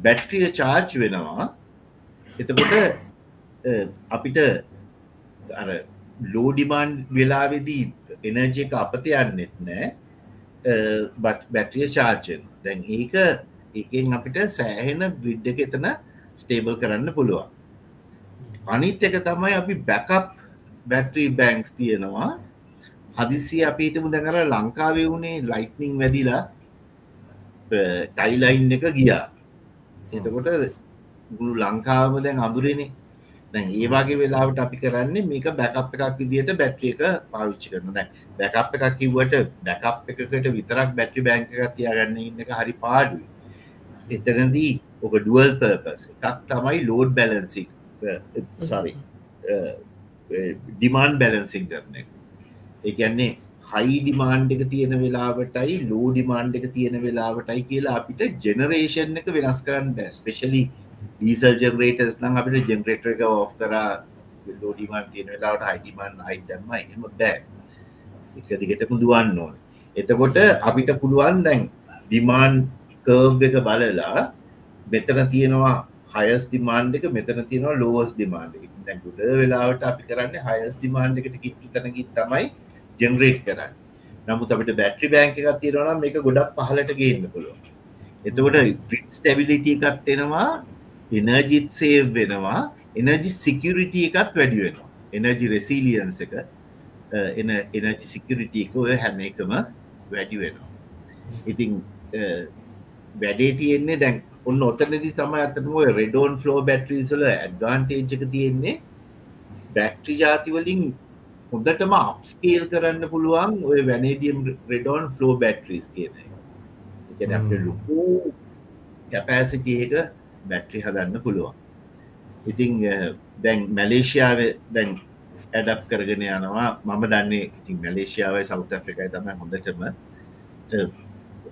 බැට්‍රිය චාර්ච් වෙනවා. එතකොට අපිට අර ලෝඩිමාන්් වෙලාවෙදී එනර්ජ එක අපත යන්නෙත් නෑ. බට බැට්‍රිය චාර්චෙන් දැන් ඒක එකෙන් අපිට සෑහෙන ග්‍රිඩ් එක එතන ස්ටේබල් කරන්න පුළුවන්. අනිත් එක තමයි අපි බැකප් බැට්‍රී බැංක්ස් තියෙනවා. හදිසි අපි හිතමු දැකර ලංකාවේ වුණේ ලයිට්නිං වැදිලා ටයිලයින් එක ගියා. එතකොට ගුරු ලංකාව දැන් අඳුරෙනේ දැන් ඒවාගේ වෙලාවට අපි කරන්නේ මේක බැකප් එකක් විදිහට බැට්‍රිය එක පාවිච්චි කරන දැන් බැකප් එකක් කිව්වට බැකප් එකකට විතරක් බැට්‍රි බැංක එකක් තියාගන්න ඉන්න එක හරි පාඩුයි. එතනදී ඔක ඩුවල් පර්පස් එකක් තමයි ලෝඩ් බැලන්සි සරි ඩිමාන්් බැලන්සිං කරන එක. එකන්නේ හයි ඩිමාන්් එක තියෙන වෙලාවටයි ලෝ ඩිමාන්් එක තියෙන වෙලාවටයි කියලා අපිට ජෙනරේෂන් එක වෙනස් කරන්න ස්පෙශලි ඩීසල් ජෙනරේටස් නම් අපිට ජෙනරේටර එක ඔෆ් කර ලෝඩිමාන් තියෙන වෙලාවට හයිඩිමන් අයිදම්ම එහෙම බෑ. එක දිගටම දුවන්න ඕන. එතකොට අපිට පුළුවන් දැන් ඩිමාන් කර්ව් එක බලලා මෙතන තියෙනවා හයස් ඩිමාන්් එක මෙතන තියෙනවා ලෝවස් ඩිමාන්් එක. දැකුට වෙලාවට අපි කරන්න හයස් ඩිමාන්් එකට කිට්ටු තැනකි තමයි ජෙනරේට් කරන්න. නමුත් අපට බැට්‍රි බෑංක එකක් තියෙනවා මේක ගොඩක් පහලට ගේන්න පුළුවන්. එතකොට ප්‍රිට් ස්ටැබිලිටි එකත් එෙනවා එනර්ජිත් සේව් වෙනවා එනජි සිකරිටිය එකත් වැඩි වෙනවා. එනජි රෙසිලියන්ස එක එන එනජි සිකරිටිය එක ඔය හැම එකම වැඩි වෙනවා. ඉතිං වැඩේ තියෙන්නේ දැන් ඔන්න ඔතනදි තම ඇතම රෙඩෝන් ෆලෝ බැට්‍රීසල ඇඩ්වාන්ටේජ් එක තියෙන්නේ. බැක්ට්‍රි ජාතිවලින් හොඳටම අප්ස්කේල් කරන්න පුළුවන් ඔය වැනඩියම් රෙඩෝන් ෆලෝ බැට්‍රීස් කියන ලොකු කැපෑසිටියක බැට්‍රි හදන්න පුළුවන්. ඉතිං දැන් මැලේෂයාව දැන් ඇඩප් කරගෙන යනවා. මම දන්නේ ඉතින් මැලේෂයාවයි සෞත afriකයි තම හොඳටම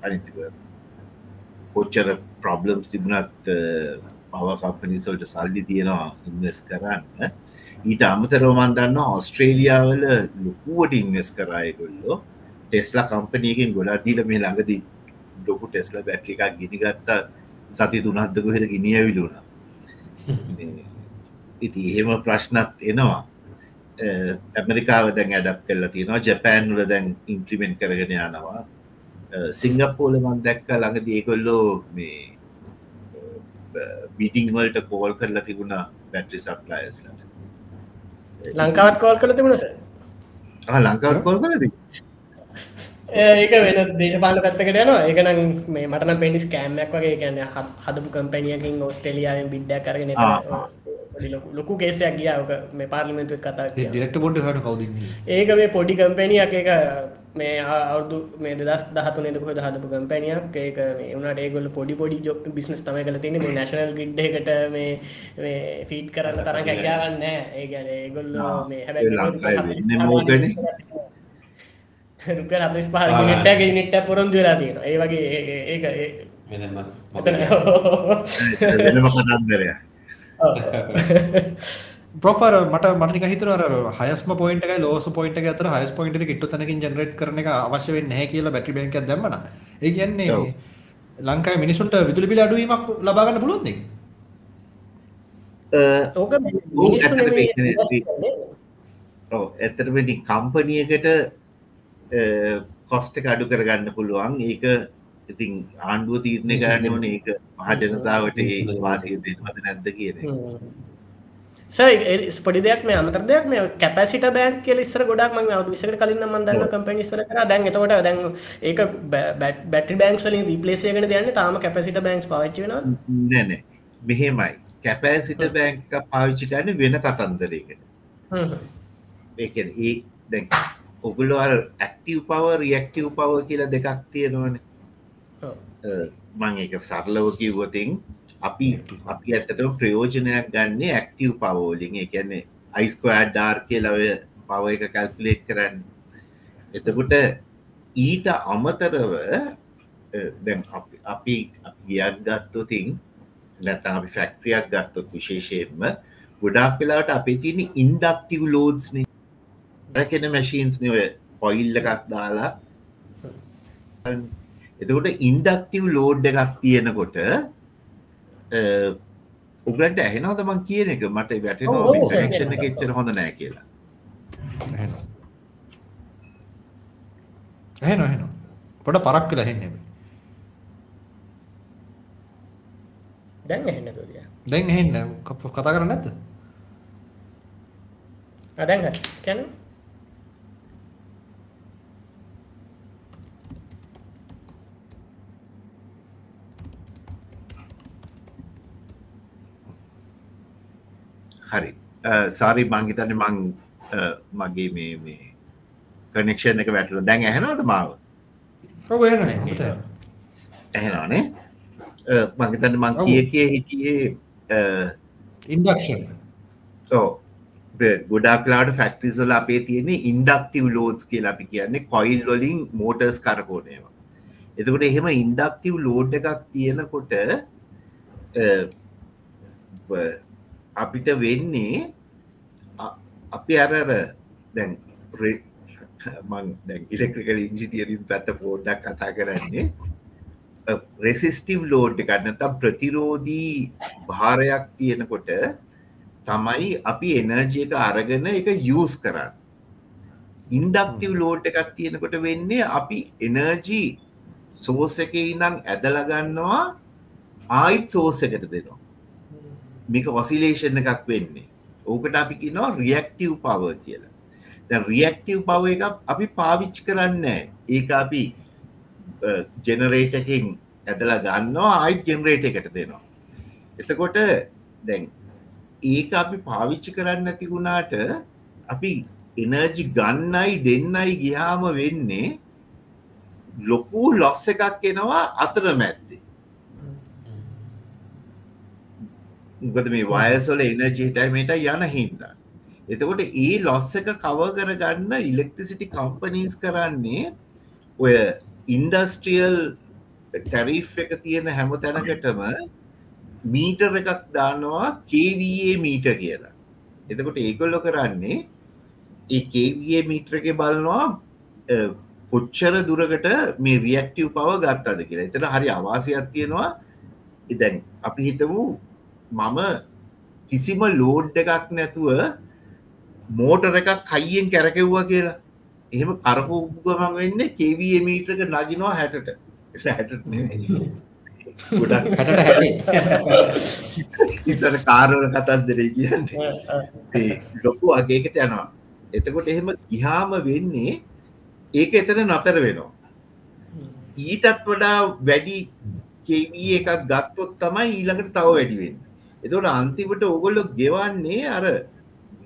අනිතික කොච්චර ප්‍රබ්ලම්ස් තිබුණත් පවකපනිසල්ට සල්ලි තියෙනවා ඉන්වස් කරන්න ඊට අමතරෝමන් දන්න ඔස්ට්‍රේලියාවල ලොකුවට ඉන්වස් කරයකොල්ලෝ ටෙස්ලා කම්පනයකින් ගොඩක් දීල මේ ළඟදී ඩොකු ටෙස්ල බැට්‍රි එකක් ගිනිගත්තා සති තුනත්දක හෙද ගිනිය විලුණ ඉති එහෙම ප්‍රශ්නත් එනවා. ඇමරිකාව දැන් ඇඩප් කල්ල තියෙනවා. ජැපෑන්ල දැන් ඉන්ප්‍රිමෙන්ට් කරගෙන යනවා. සිංගප්පෝල මන් දැක්ක ළඟ ඒකොල්ලෝ මේ බිටිංවල්ට කෝල් කරලා තිබුණ බැට්‍රි සප්ලයස්ලට ලංකාවත් කෝල් කළ තිබුණස ලංකාවත් කෝල් කලද ඒක වෙන දේශපාල පැත්තකට යනවා. ඒකනම් මේ මටන පෙන්ඩිස් කෑම්මක් වගේ. ගැන හදපු කම්පැනියකින් ඔස්ට්‍රලියාවෙන් බිඩ්ඩ කරගෙන ලොකු කේසයක් ගියාවක මේ පාර්ලිමෙන්තු කතා ඩිරෙක්ට බොඩ් හන කවද ඒක මේ පොඩි කම්පැනියක් එක මේ අවුදු මේ දස් දහතු නක හොද හදපු කම්පැනියක්. ඒක මේ වනට ඒගොල පොඩි පොඩි ජොක් බිස්නස් තම කල තින මේ නැශනල් ගිඩ් එකට මේ ෆීට් කරන්න තරන් හැකියාවන්න ඒ ගැන ඒගොල්ල මේ හැබැ රුපිය අදස් පහ නිට්ටක නිට්ට පොරොන්දු වෙලා තියෙන ඒ වගේ ඒක වෙනම කතන්දරය ප්‍රොෆර් මට මටික හිතර හයස්ම පොයින්ට ලෝස පොයින්ට අතර හයස් පොයින්ට කිට්ට තනකින් ජනරේට් කරන එක අවශ්‍ය නැහැ කියලා බැටි බැක දැමන ඒ කියන්නේ ලංකායි මිනිසුන්ට විදුලි පිල අඩුවීමක් ලබාගන්න පුළුවන්ද ඕක ඇතරමදි කම්පනියකට කොස්ට අඩු කරගන්න පුළුවන්. ඒක ඉතින් ආණ්ඩුව තීරණය කරන්න වන ඒක මහජනතාවට ඒ වාසිය දෙනවද නැද්ද කියන පොඩි දෙයක් මේ අමතර දෙයක් මේ කැපසිට බෑන් කියල ඉස්සර ගොඩක් ම විසට කලින් මන්දන්න කම්පනිස්වර කර. දැන් එතකොට දැන් ඒක බැටි බෑන්ක්ලින් රිපලේසයගෙන දයන්න තාම කැපසිට බෑන්ක්ස් පාච්චන නැන මෙහෙමයි. කැපෑසිට බෑංක පාවිච්චි කරන්න වෙන කතන්දරයකට ඒ දැන් ඔගුලෝ ඇක්ටව පව රියක්ටව පව කියලා දෙකක් තියෙනවන. මං එක සරලව කිව්වතින් අපි අපි ඇත්තට ප්‍රයෝජනයක් ගන්න ඇක්ටව පවෝලින් එකන්නේ අයිස්කෝඩ් ඩාර් කියලව පව එක කැල්පලේට් කරන්න. එතකොට ඊට අමතරව දැන් අපි ගියක් ගත්තතින් නැතම් අපි ෆැක්ට්‍රියක් ගත්තොත් විශේෂයෙන්ම ගොඩක් වෙලාට අපේ තියෙන ඉන්ඩක්ටව ලෝඩ්ස්නේ රැකෙන මැශීන්ස් නව කොයිල්ල එකක් දාලා. එතකොට ඉන්ඩක්ටව ලෝඩ් එකක් තියෙනකොට උගලට ඇහෙනවද මං කියන එක? මට වැට ක්ෂණ එච්චර හොඳ නෑ කියලා. ඇහෙන හෙන පොට පරක් කියලා හෙන්නේ දැන් එහෙන්න තුදිය දැන් එහෙන්න කතා කරන්න නැත්ත අදැන් කැන හරි සාරි මංහිතන්න මං මගේ මේ මේ කනෙක්ෂන් එක වැටල දැන් ඇහෙනවද මාව? ඇහෙනවානේ මංහිතන්න මං කිය කිය හිටියේ ඉන්ඩක්ෂන් ඕ ගොඩක්ලාට ෆැක්ටරිසල අපේ තියෙන ඉන්ඩක්ටව ලෝඩස් කියල අපි කියන්නේ කොයිල් වලින් මෝටර්ස් කරකෝනේවා එතකොට එහෙම ඉන්ඩක්ටව ලෝඩ් එකක් තියෙනකොට අපිට වෙන්නේ අපි අරර දැන් ඉලෙක්ට්‍රිකල් ඉංජිටියරින් පැත්ත පෝඩ්ඩක් කතා කරන්නේ. රෙසිස්ටිව් ලෝඩ් එකන්නතම් ප්‍රතිරෝධී භාරයක් තියෙනකොට තමයි අපි එනර්ජය එක අරගෙන එක යස් කරන්න. ඉන්ඩක්ටව ලෝඩ් එකක් තියෙනකොට වෙන්නේ අපි එනර්ජී සෝස එක ඉඳං ඇදලගන්නවා ආයිත් සෝස එකට දෙනවා මේක ඔසිලේෂන් එකක් වෙන්නේ. ඕකට අපි කිනවා රියක්ටව් පව කියලා. දැ රියක්ටව් පව එක අපි පාවිච්චි කරන්න ඒක අපි ජෙනරේටකින් ඇදලා ගන්නවා ආයිත් ජෙනරේට එකට දෙනවා. එතකොට දැන් ඒක අපි පාවිච්චි කරන්න ඇති වුණාට අපි එනර්ජි ගන්නයි දෙන්නයි ගියාම වෙන්නේ ලොකු ලොස්ස එකක් එනවා අතර මැත්තේ ගත මේ වයසොල එනජීටමට යන හින්දා. එතකොට ඒ ලොස්ස එක කව කරගන්න ඉලෙක්ට්‍රිසිටි කම්පනීස් කරන්නේ ඔය ඉන්ඩස්ට්‍රියල් ටැරිෆ් එක තියෙන හැම තැනකටම මීටර් එකක් දානවා කේවයේ මීට කියලා. එතකොට ඒකොල්ලො කරන්නේ ඒ කේවයේ මීට්‍ර එක බලනවා කොච්චර දුරකට මේ රියක්ටව් පව ගත්තද? කියලා. එතන හරි අවාසයක් තියෙනවා. ඉදැන් අපි හිතමු මම කිසිම ලෝඩ් එකක් නැතුව මෝටර එකක් කයියෙන් කැරකෙව්වා කියලා. එහෙම කරපුගමන් වෙන්න කේවී මීට්‍රක නගිනවා හැටට. හැට. ගොඩක් ඉසර කාරවල කතන්දරේ කියන්නේ. ලොකු අගේකට යනවා. එතකොට එහෙම ගිහාම වෙන්නේ ඒක එතන නතර වෙනවා. ඊටත් වඩා වැඩි කේවී එකක් ගත්තොත් තමයි ඊළඟට තව වැඩිවෙන්න එතකොට අන්තිමට ඔගොල්ලො ගෙවන්නේ අර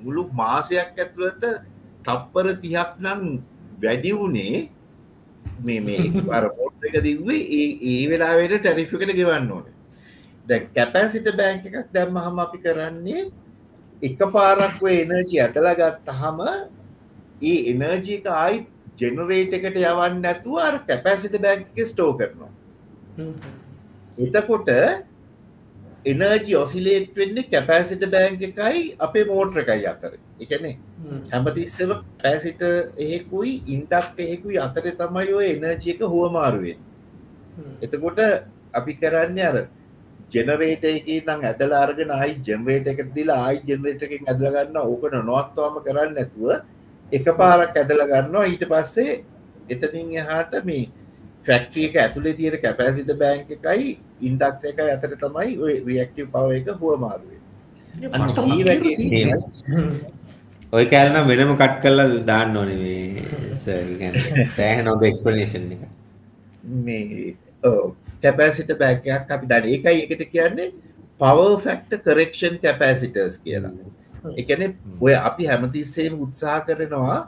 මුළු මාසයක් ඇතුළත තප්පර තිහක් නම් වැඩි වුණේ මේ මේ පරපෝට් එක දිවේ ඒ ඒ වෙලාවට ටැරිෆිකට ගෙවන්න ඕන. දැ කැපැසිට බෑංක එකක් දැම්ම හම අපි කරන්නේ එක පාරක් එනර්ජි ඇතලා ගත්තහම ඒ එනර්ජී එක ආයි ජෙනරේට එකට යවන්න අර කැපැසිට බෑංක ස්ටෝ කරනවා. එතකොට එනර්ජි ඔසිලේට් වෙන්න කැපෑසිට බෑංක එකයි අපේ මෝට්‍ර එකයි අතර. එකනේ හැමතිස්සම පැසිට එහෙකුයි ඉන්ටක්් එහෙකුයි අතර තමයි ඔය එනර්ජි එක හුවමාරුවෙන් එතකොට අපි කරන්න අර ජෙනරේට එක නම් ඇදල අර්ගෙන අයි ජෙනරේට එක දිලා ආයි ජෙනරේට එකින් ඇදලගන්න ඕකට නොවත්වාම කරන්න නැතුව එක පාරක් ඇදල ගන්නවා. ඊට පස්සේ එතනින් එහාට මේ ෆැක්ට්‍රිය එක ඇතුළේ තියෙන කැපෑසිට බෑංක එකයි ඉන්ඩක්ට එක ඇතර තමයි ඔය රියක්ටව පව එක හුව මාරුවේ ඔය කෑල්න වෙනම කට් කරලා දාන්න ඕන සෑහ නොබ එක්ස්පලනේෂන් එක. මේ කැපෑසිට බෑකයක් අපි දන ඒකයි එකට කියන්නේ පව ෆෙක්ට කරෙක්ෂන් කැපෑසිටර්ස් කියලා. එකන ඔය අපි හැමතිස්සේම උත්සා කරනවා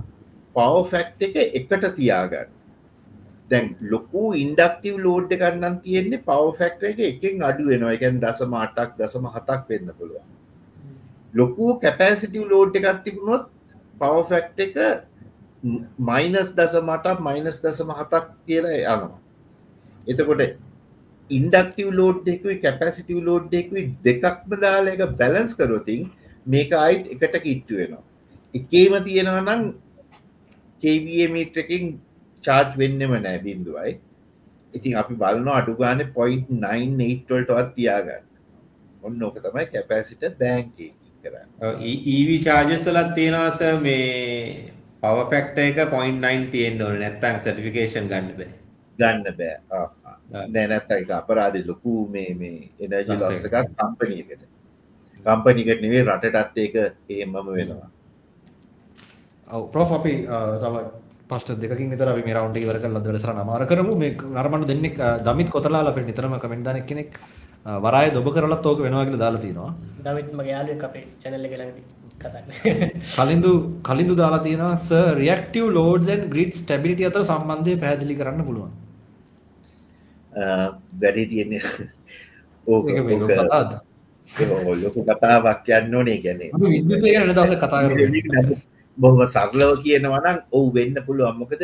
පව ෆැක්් එක එකට තියාගන්න දැන් ලොකු ඉන්ඩක්ටව ලෝඩ් එකන්නම් තියෙන්නේ පව ෆෙක්ට එක එකෙන් අඩු වෙනවා. එකන් දසම අටක් දසම හතක් වෙන්න පුළුවන්. ලොකු කැපෑසිටව ලෝඩ් එකත් තිබුණොත් පව ෆෙක්් එක මයිනස් දසමටක් මයිනස් දසම හතක් කියලා යනවා. එතකොට ඉන්ඩක්ටව ලෝඩ් එකකුයි කැපැසිටව ලෝඩ් එකකුයි දෙකක්ම දාල එක බැලන්ස් කරොතින් මේක අයිත් එකට කිට්ටු වෙනවා. එකේම තියෙනවා නම් කේවමීටකින් චාර්ජ් වෙන්නම නෑ බින්දුවයි ඉතින් අපි බලන අඩුගාන පොයින්් 9ටවල්ටවත් තියාගන්න. ඔන්න ඕක තමයි කැපෑසිට බෑන්ක කරන්න. ඊවි චාර්ජස්වලත් තියෙනවාස මේ පවෆෙක්ට එක පොයින් 9 තියෙන් ඕන. නැත්තං සටිෆිකේෂන් ගන්න බෑ. ගන්න බෑ. නෑනැත්ත එක අපරාධ ලොකු මේ මේ එනජි ලොස්ස එකක් කම්පනීකට කම්පනිකට නෙවේ රටටත් ඒක ඒමම වෙනවා. ප්‍රෝ් අපි තව පස්ට දෙකින් තර මේ රවන්ට ඉවර කල දවසර නමාර කරමු. මේ නරමට දෙන්නෙක් දමිත් කොතලා අප නිතරම කමෙන්ටන කෙනෙක් වරය දොබ කරලත් ඕක වෙනවාගල දාලා තිනවා දවිත් මගේ යාලු අපේ චැනල්ල කතන්න කලින්දු කලින්දු දාලා තියෙනස රියක්ටව ලෝඩ්න් ග්‍රිඩ් ස්ටබිලිට අතර සම්බන්ධය පැදිලි කරන්න පුළුවන්. වැඩේ තියෙන්නේ ඕක ලොකු කතාවක් යන්න ඕනේ. ගැනේ දවස කතා. බොහම සරලව කියනවනම් ඔවු වෙන්න පුළුවන්. මොකද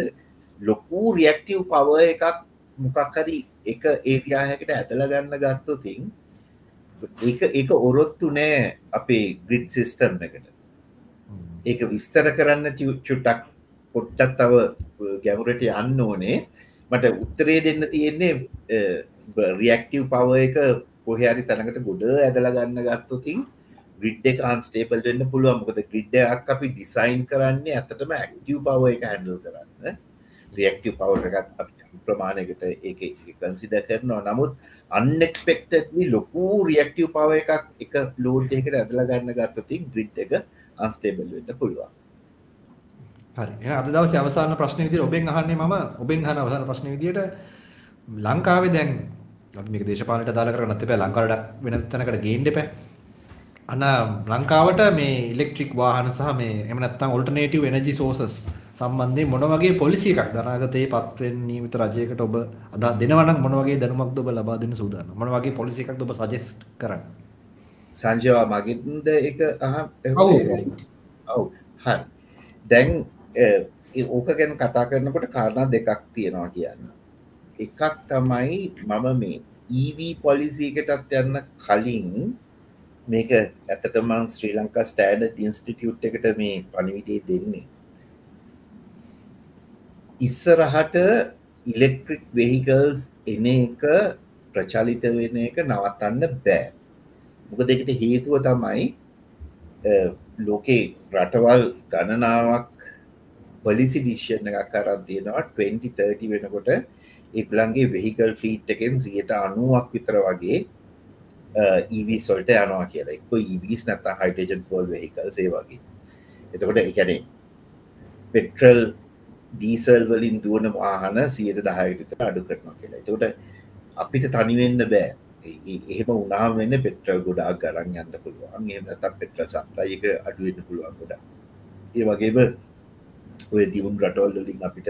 ලොකූ රියක්ටව් පව එකක් මොකක් හරි එක ඒතියාහැකට ඇතල ගන්න ගත්තතින් ඒක ඒක ඔරොත්තු නෑ අපේ ග්‍රිඩ් සිිස්ටම් එකට. ඒක විස්තර කරන්න චුට්ටක් පොට්ටත් තව ගැමුරට යන්න ඕනේ. මට උත්තරේ දෙන්න තියෙන්නේ රියක්ටව් පව එක කොහරි තැනකට ගොඩ ඇදල ගන්න ගත්තතින් ග්‍රිඩ් එක අන්ස්ටේපල් වෙන්න පුළුවන්. මොකද ග්‍රිඩ්ඩක් අපි ඩිසයින් කරන්නේ ඇතටම ඇක්ටව් පව එක හැඩල් කරන්න. රියක්ටව් පව එකත් ප්‍රමාණයකට ඒක කන්සිද කරනවා. නමුත් අන්නෙක්ස්පෙක්ටලි ලොකු රියක්ටව් පව එකක් එක ලෝඩ් එකට ඇදල ගන්න ගත්තතින් ග්‍රිඩ් එක අන්ස්ටේබල් වෙන්න පුළුවන්. හරි. එහෙනම් අද දවසේ අවසාන ප්‍රශ්නේ විදිහට ඔබෙන් අහන්නේ මම. ඔබෙන් අහන අවසාන ප්‍රශ්නේ විදිහට ලංකාවේ දැන් අපි මේක දේශපාලනයට දාලා කරගන්නත් එපා ලංකාවට වෙන තැනකට ගේන්න එපා. අන ලංකාවට මේ ඉලෙක්ට්‍රික් වාහන සහ මේ එහෙම නැත්නම් ඔල්ටර්නේටිව් එනර්ජි සෝසස් සම්බන්ධයෙන් මොන වගේ පොලිසි එකක් අනාගතයේ පත්වෙන නියමිත රජයකට ඔබ අදා දෙනවා නම් මොන වගේ දැනුමක්ද ඔබ ලබා දෙන්න සූදානම්? මොන වගේ පොලිසි එකක්ද ඔබ සජෙස්ට් කරන්නේ? සංජවා මගින්ද අහ ඔව්. ඔව්. හරි. දැන් ඕක ගැන කතා කරනකොට කාරණා දෙකක් තියෙනවා කියන්න. එකක් තමයි මම මේ EV පොලිසිකටත් යන්න කලින් මේක ඇතටමං ශ්‍රී ලංකා ස්ටෑඩ ඉන්ස්ටිටියුට් එකට මේ පනිවිටේ දෙන්නේ. ඉස්සරහට ඉලෙක්ට්‍රික් වෙහිකල්ස් එන එක ප්‍රචලිත වෙන එක නවත්තන්න බෑ. මොක දෙකට හේතුව තමයි ලෝකේ රටවල් ගණනාවක් පොලිසි ඩිෂන් එකක් කරන් තියෙනවා. 2030 වෙනකොට ඒගලන්ගේ වෙහිකල් ෆීට් එකෙන් සියට අනුවක් විතර වගේ ඒවී e සොල්ට යනවා කියලා. එක්ක ඒවීස් නැත හයිටජන් ෆෝල් වෙහිකල් සේ වගේ. එතකොට එකනේ පෙට්‍රල් ඩීසල් වලින් දුවන වාහන සියට දහයටත අඩු කරනවා කියලා. එතකොට අපිට තනිවෙන්න බෑ. එහෙම උනාම වෙන්න පෙට්‍රල් ගොඩා ගරන් යන්න පුළුවන්. එහම තම් පෙට්‍ර සම්ප්‍රයක අඩුවෙන්න පුළුවන් ගොඩ ඒ වගේම ඔය දියුන් රටවල් වලින් අපිට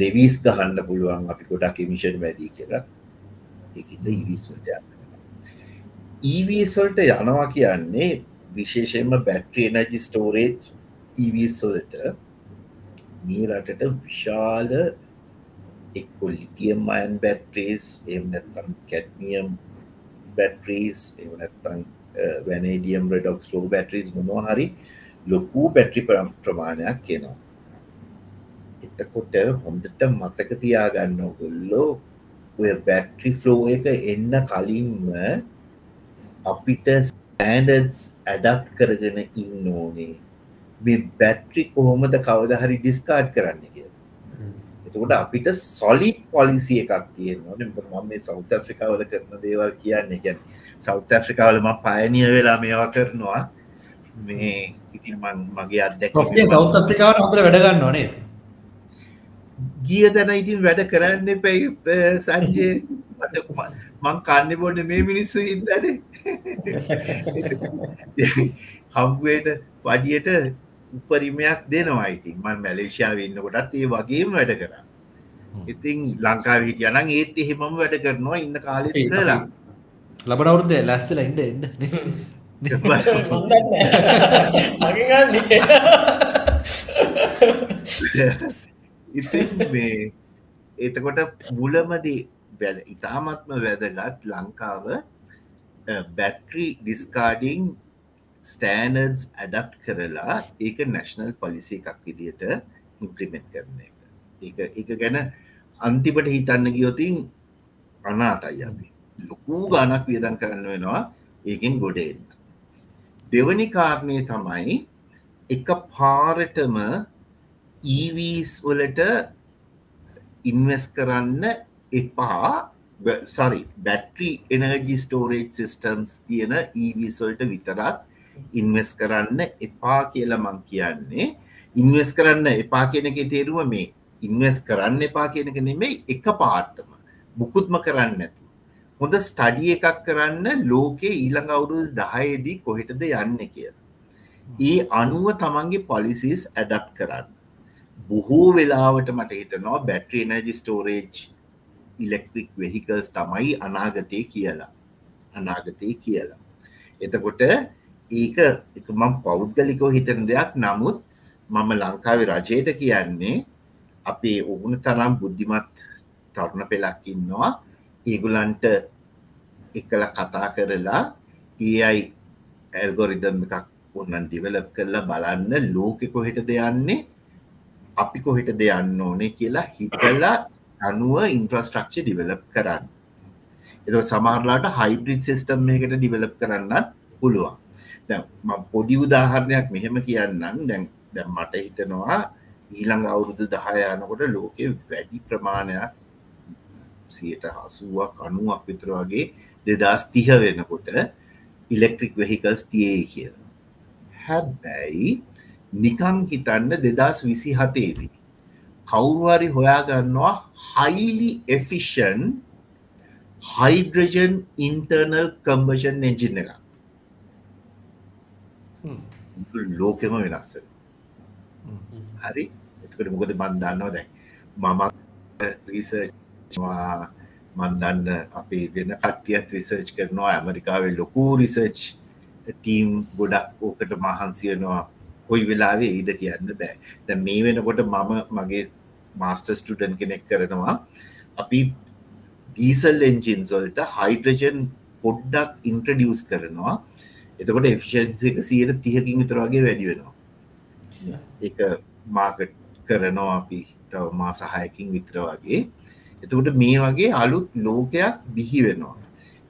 ලෙවිස් ගහන්න පුළුවන් අපි ගොඩක් එමිෂන් වැඩි කියලා. ඒකද ඉවිස්වලට ඊවීස්වලට යනවා කියන්නේ විශේෂයෙන්ම බැට්‍රි එනජි ස්ටෝරේජ් ඊවීස්වලට මේ රටට විශාල එක්කො ලිතියම් අයන් බැට්‍රීස් එම නැත්තම් කැට්මියම් බැට්‍රීස් එම නැත්තන් වැනඩියම් රඩොක්ස් ලෝ බැට්‍රීස් මොනවා හරි ලොකූ බැට්‍රි ප්‍රමාණයක් කියනවා එතකොට හොඳට මතක තියාගන්න ගොල්ලෝ ඔය බැට්‍රි ෆ්ලෝ එක එන්න කලින්ම අපිට ස්ටෑන්ඩස් ඇඩක් කරගෙන ඉන්න ඕනේ. මේ බැට්‍රි කොහොමද කවද හරි ඩිස්කාඩ් කරන්න කිය එතකොට අපිට සොලිට් පොලිසි එකක් තියෙනවා මම මේ සෞත ෆ්‍රිකාවල කරන දේවල් කියන්න ගැන සෞත ෆ්‍රිකාවලම පයනිය වෙලා මේවා කරනවා. මේ ඉතින් මගේ අත්දැක සෞත් අප්‍රිකාවට හොඳට වැඩගන්න ඕනේ ගිය තැන ඉතින් වැඩ කරන්න පැයි සංජය මං කන්න බොන්න මේ මිනිස්සු ඉදන හම්ුවට වඩියට උපරිමයක් දෙනවා ඉතින්. මන් මැලේෂයාව ඉන්න කොටත් ඒ වගේම වැඩ කර. ඉතින් ලංකාව හිටියනන් ඒත් එහෙමම වැඩ කරනවා ඉන්න කාලෙ කලා ලබනවරුද්ද ලැස්තල ඉන්ඩ එන්න ඉතින් මේ එතකොට මුලමදී වැඩ ඉතාමත්ම වැදගත් ලංකාව බැට්‍රී ඩිස්කාඩිං ස්ටෑනර්ස් ඇඩප් කරලා ඒක නැශනල් පොලිසි එකක් විදියට ඉම්ප්‍රිමෙන්ට් කරන එක. එක එක ගැන අන්තිපට හිතන්න ගියොතින් අනාතයි අපි. ලොකූ ගානක් වියදන් කරන්න වෙනවා ඒකෙන් ගොඩෙන්න දෙවනි කාරණය තමයි එක පාරටම E ඊවීස් වලට ඉන්වස් කරන්න එපා. සරි බැට්‍රි එනර්ජි ස්ටෝරේජ් සිිස්ටම්ස් තියෙන e ඊවිස්වල්ට විතරත් ඉන්වස් කරන්න එපා කියලා මං කියන්නේ. ඉන්වස් කරන්න එපා කියනක තේරුව මේ ඉන්වස් කරන්න එපා කියනක නෙමෙයි එක පාට්ටම මුකුත්ම කරන්න ඇතු හොඳ ස්ටඩිය එකක් කරන්න ලෝකේ ඊළඟ අවුරුදු දහයේදී කොහෙටද යන්න කියලා. ඒ අනුව තමන්ගේ පොලිසිස් ඇඩප් කරන්න. බොහෝ වෙලාවට මට හිතනවා battery energy storage electric vehicles තමයි අනාගතය කියලා. අනාගතය කියලා. එතකොට ඒක එක මං පෞද්ගලිකෝ හිතන දෙයක්. නමුත් මම ලංකාවේ රජයට කියන්නේ අපේ ඔගුණ තරම් බුද්ධිමත් තරුණ පෙලක් ඉන්නවා. ඒගුලන්ට එකල කතා කරලා ඒයි ඇල්ගොරිදම් එකක් ඔන්නන් ඩිවලප් කරලා බලන්න ලෝකෙ කොහෙට දෙයන්නේ අපි කොහෙට දෙයන්න ඕනේ කියලා හිතලා අනුව ඉන්ෆ්‍රස්ට්‍රක්ෂ ඩිවලප් කරන්න. එත සමාරලාට හයිබ්‍රිඩ් සිස්ටම් එකට ඩිවලප් කරන්නත් පුළුවන්. පොඩි උදාහරණයක් මෙහෙම කියන්නම්. දැන් දැම් මට හිතනවා ඊළඟ අවුරුදු දහයනකොට ලෝකෙ වැඩි ප්‍රමාණයක් සියට හසුවක් අනුවක් විතර වගේ දෙදස් තිහ වෙනකොට ඉලෙක්ට්‍රික් වෙහිකල්ස් තියේ කිය හැබැයි නිකං හිතන්න දෙදස් විසි හතේදී කවුරුහරි හොයාගන්නවා highly efficient hydrogen internal combustion engine එක ලෝකෙම වෙනස්ස හරි? එතකට මොකද බන්දන්නවා දැයි මම රිසර්වා මන්දන්න අපේ වෙන කට්ටියත් රිසර්ච් කරනවා ඇමරිකාවේ ලොකු රිසර්ච් ටීම් ගොඩක් ඕකට මහන්සියනවා කොයි වෙලාවේ ඒද කියන්න බෑ. ද මේ වෙනකොට මම මගේ මාස්ටර් ස්ටඩන් කෙනෙක් කරනවා. අපි ඩීසල් එන්ජින්සොල්ට හයිඩ්‍රජන් පොඩ්ඩක් ඉන්ට්‍රඩියස් කරනවා. එතකොට එෆිෂන්සික සියට තියකින් විතරවාගේ වැඩි වෙනවා. එක මාකට් කරනවා අපි තව මා සහයකින් විතර වගේ. එතකොට මේ වගේ අලුත් ලෝකයක් බිහි වෙනවා.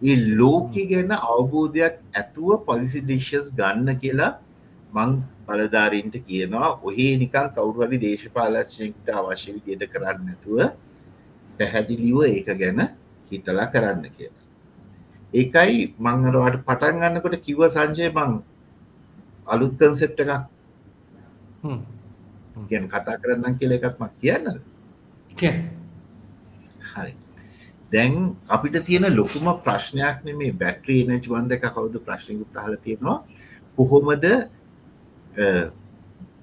ඒ ලෝකෙ ගැන අවබෝධයක් ඇතුව පොලිසිඩිෂස් ගන්න කියලා මං බලධාරීන්ට කියනවා ඔහේ නිකල් කවුරුවලි දේශපාලක්ෂණයට අවශ්‍ය විදියට කරන්න නැතුව පැහැදිලිව ඒක ගැන හිතලා කරන්න කියලා. ඒකයි මංහරවාට පටන් ගන්නකොට කිව්ව සංජය මං අලුත් කන්සෙප්ට එකක් ගැන කතා කරන්න කියල එකක් මක් කියන්න. හරි. දැන් අපිට තියෙන ලොකුම ප්‍රශ්නයක් මේ බැට්‍රී නච් බන්ධ එක කවුද ප්‍රශ්නකුත් හල තියෙනවා. කොහොමද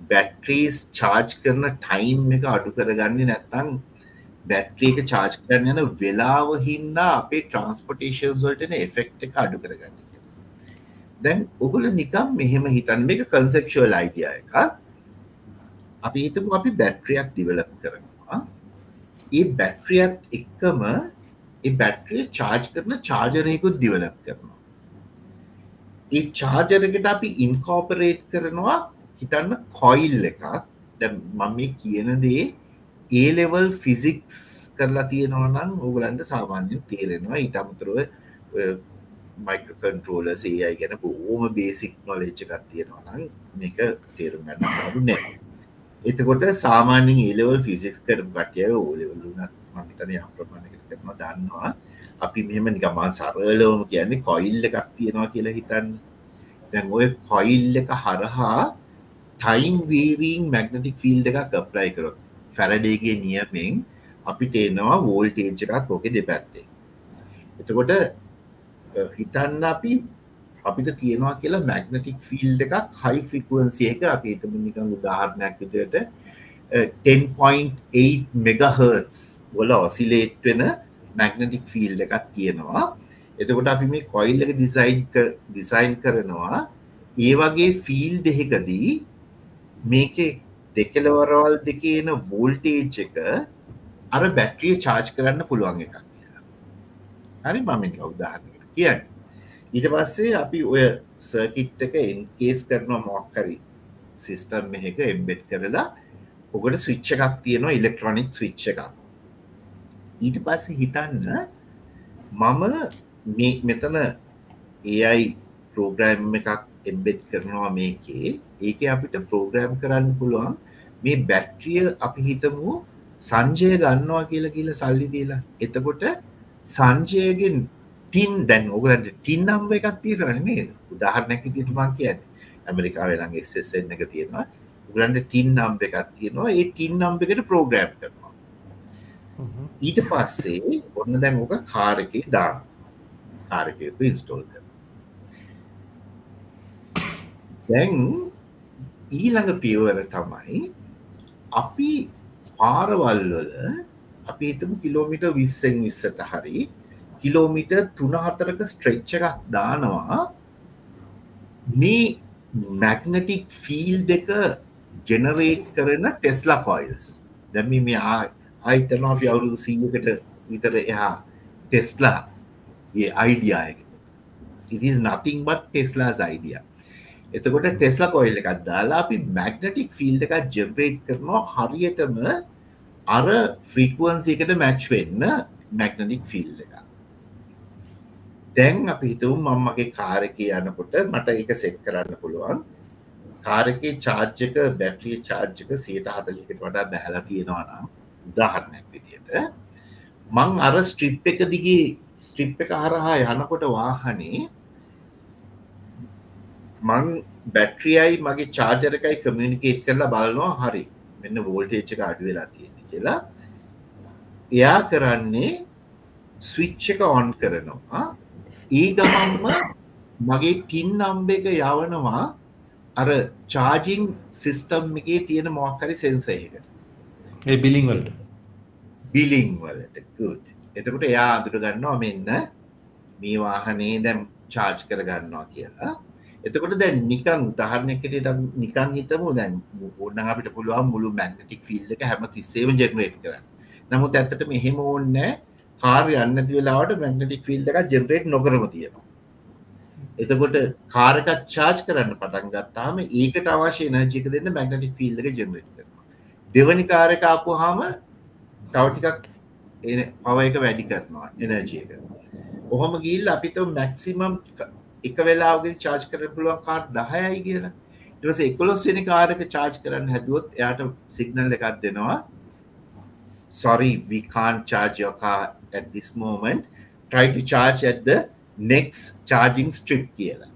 බැට්‍රීස් චාර්ජ් කරන ටයිම් එක අඩු කරගන්න නැත්තං බැට්‍රියක චාර්ජ් කරන්න යන වෙලාව හින්දා අපේ ට්‍රන්ස්පොටේෂන්ස් වලටන එෆෙක්් එක අඩු කරගන්න දැන් ඔගුල නිකම් මෙහෙම හිතන් මේක කන්සෙප්ෂුවල් අයිඩිය එක අපි හිතමු අපි බැට්‍රියක් ඩිවලප් කරනවා. ඒ බැට්‍රියක් එක්කම ඒ බැට්‍රිය චාර්ජ් කරන චාර්ජරයකුත් ඩිවලප් කරනවා. ඒ චාර්ජරකට අපි ඉන්කෝපරේට් කරනවා හිතන්න කොයිල් එකක්. දැ මම මේ කියන දේ ඒලෙවල් ෆිසික්ස් කරලා තියෙනවා නම් ඕගලන්ට සාමාන්‍යෙන් තේරෙනවා. ඉටමතුරුව මයිකකන්ට්‍රෝල සේයි ගැන බෝම බේසික් නොලෙච්ච එකක් තියෙනවා නම් මේක තේරුම් ගන්න අරු නෑ එතකොට සාමාන්‍යින් ඒලෙවල් ෆිසික්ස් කර කටය ඕලෙවල්ලුන මහිතන ප්‍රමාණක කරන දන්නවා. අපි මෙහෙම නිකමා සරලවම කියන්නේ කොයිල්ල එකක් තියෙනවා කියලා හිතන්න. දැන් ඔය කොයිල් එක හරහා ටයිම් වීරීන් මැගනටික් ෆිල්් එකක් කප්ලයි කරොත් ෆැරඩේගේ නියමෙන් අපිට එනවා වෝල්ටේජ් එකක් ඕක දෙපැත්තේ. එතකොට හිතන්න අපි අපිට තියෙනවා කියලා මැගනටික් ෆිල්් එකක් හයි ෆ්‍රිකුවන්සිය එක. අපි එතම නිකං උදාහරණයක් විදියට 10.8 මෙගහර්ස් වල ඔසිලේට් වෙන මැගනටික් ෆිල්් එකක් තියෙනවා. එතකොට අපි මේ කොයිල් එක ඩිසයින් ඩිසයින් කරනවා. ඒ වගේ ෆිල් දෙහෙකදී මේක දෙකලවරවල් දෙකේන වෝල්ටේජ් එක අර බැට්‍රිය චාර්ජ් කරන්න පුළුවන් එකක් කියලා. හරි මම උදාහරණකට කියන්න. ඊට පස්සේ අපි ඔය සර්කිට් එක එන්කේස් කරනවා මොක්කරි සිිස්ටම් එක එම්බෙට් කරලා. ඔකට ස්විච්ච එකක් තියෙනවා ඉලෙක්ට්‍රොනික් ස්විච්ච එකක්. ඊට පස්සේ හිතන්න මම මෙතන ඒයි ප්‍රෝග්‍රෑම් එකක් එබ්බෙට් කරනවා මේකේ. ඒක අපිට ප්‍රෝග්‍රෑම් කරන්න පුළුවන් මේ බැට්‍රිය අපි හිතමු සංජය ගන්නවා කියලා කියල සල්ලි දීලා. එතකොට සංජයගෙන් ටින් දැන් ඔගලන්ට ටින් නම්බ එකක් තීරන්නේ උදාහරණැක තිටමා කියන්න. ඇමරිකාව නම් SSN එක තියෙනවා. උගලන්ට ටින් නම්බ එකක් තියෙනවා. ඒ ටින් නම්බ එකට ප්‍රෝග්‍රෑම් කරනවා. ඊට පස්සේ ඔන්න දැන් ඕක කාරක දාන කාරකයක ඉස්ටෝල් කර දැන් ඊළඟ පියවර තමයි අපි පාරවල්වල අපි හිතමු කිලෝමිට විස්සෙන් විස්සට හරි කිලෝමිට තුන හතරක ස්ට්‍රෙච්ච එකක් දානවා. මේ මැගනටික් ෆිල් එක ජෙනරේට් කරන ටෙස්ලා කොයිල්ස් දැමි මේ ආයිතනවා අපි අවුරුදු සීයකට විතර එහා Tesla A අයිඩියයක it is nothing but Tesla's idea එතකොට ටෙස්ලා කොයිල් එකක් දාලා අපි මැගනටික් ෆිල්් එකක් ජෙනරේට් කරනවා හරියටම අර ෆ්‍රීකුවන්සිකට මැච් වෙන්න මැගනටික් ෆිල් එක. දැන් අපි හිතුම් මම්මගේ කාරක යනකොට මට එක සෙට් කරන්න පුළුවන්. කාරකේ චාර්ජක බැට්‍රිය චාර්ජක සයට හතලිකට වඩා බැහලා තියෙනවා නම් උදාහරණයක් විදියට මං අර ස්ට්‍රිප් එක දිගේ ස්ට්‍රිප් එක හරහා යනකොට වාහනේ මං බැට්‍රියයි මගේ චාර්ජර එකයි කමියනිකේට් කරලා බලනවා හරි. මෙන්න වෝල්ටේච් එක අඩු වෙලා තියෙන කියලා. එයා කරන්නේ ස්විච්ච එක ඔන් කරනවා. ඒ ගමන්ම මගේ ටින් නම්බ එක යවනවා අර චාජිං සිිස්ටම් එකේ තියෙන මොක්කරි සෙන්සයකට ඒ බිලිං වලට. බිලිං වලට. ගුත් එතකොට එයා අදුර ගන්නවා මෙන්න මේ වාහනේ දැම් චාර්ජ් කරගන්නවා කියලා. එතකොට දැන් නිකන් උදාහරණයකට නිකන් හිතමු දැන් ඕන්න අපිට පුළුවන් මුළු මැගනටික් ෆිල්් එක හැම තිස්සේම ජෙනරේට් කරන්න. නමුත් ඇත්තට මෙහෙම ඕන්න කාරය අන්නති වෙලාවට මැගනටික් ෆිල්් එක ජෙනරේට් නොකරම තියෙනවා. එතකොට කාරකත් චාර්ජ් කරන්න පටන් ගත්තාම ඒකට අවශ්‍ය නජික දෙන්න මැගනටික් ෆිල්් එක ජෙනරේට් කරනවා. දෙවනි කාරකාපු හාම තවටිකක් පව එක වැඩි කරනවා එනර්ජය කරනවා ඔහොම ගිල් අපිත මැක්සිමම් එක වෙලාගේ චාර්ජ් කර පුළුවන් කාර් දහයයි කියලා. ටස එකොලොස් වෙන කාරක චාර්ජ් කරන්න හැදුවොත් එයාට සිගනල් එකක් දෙනවා. Sorry we can't charge your car at this moment. Try to charge at the next charging strip කියලා.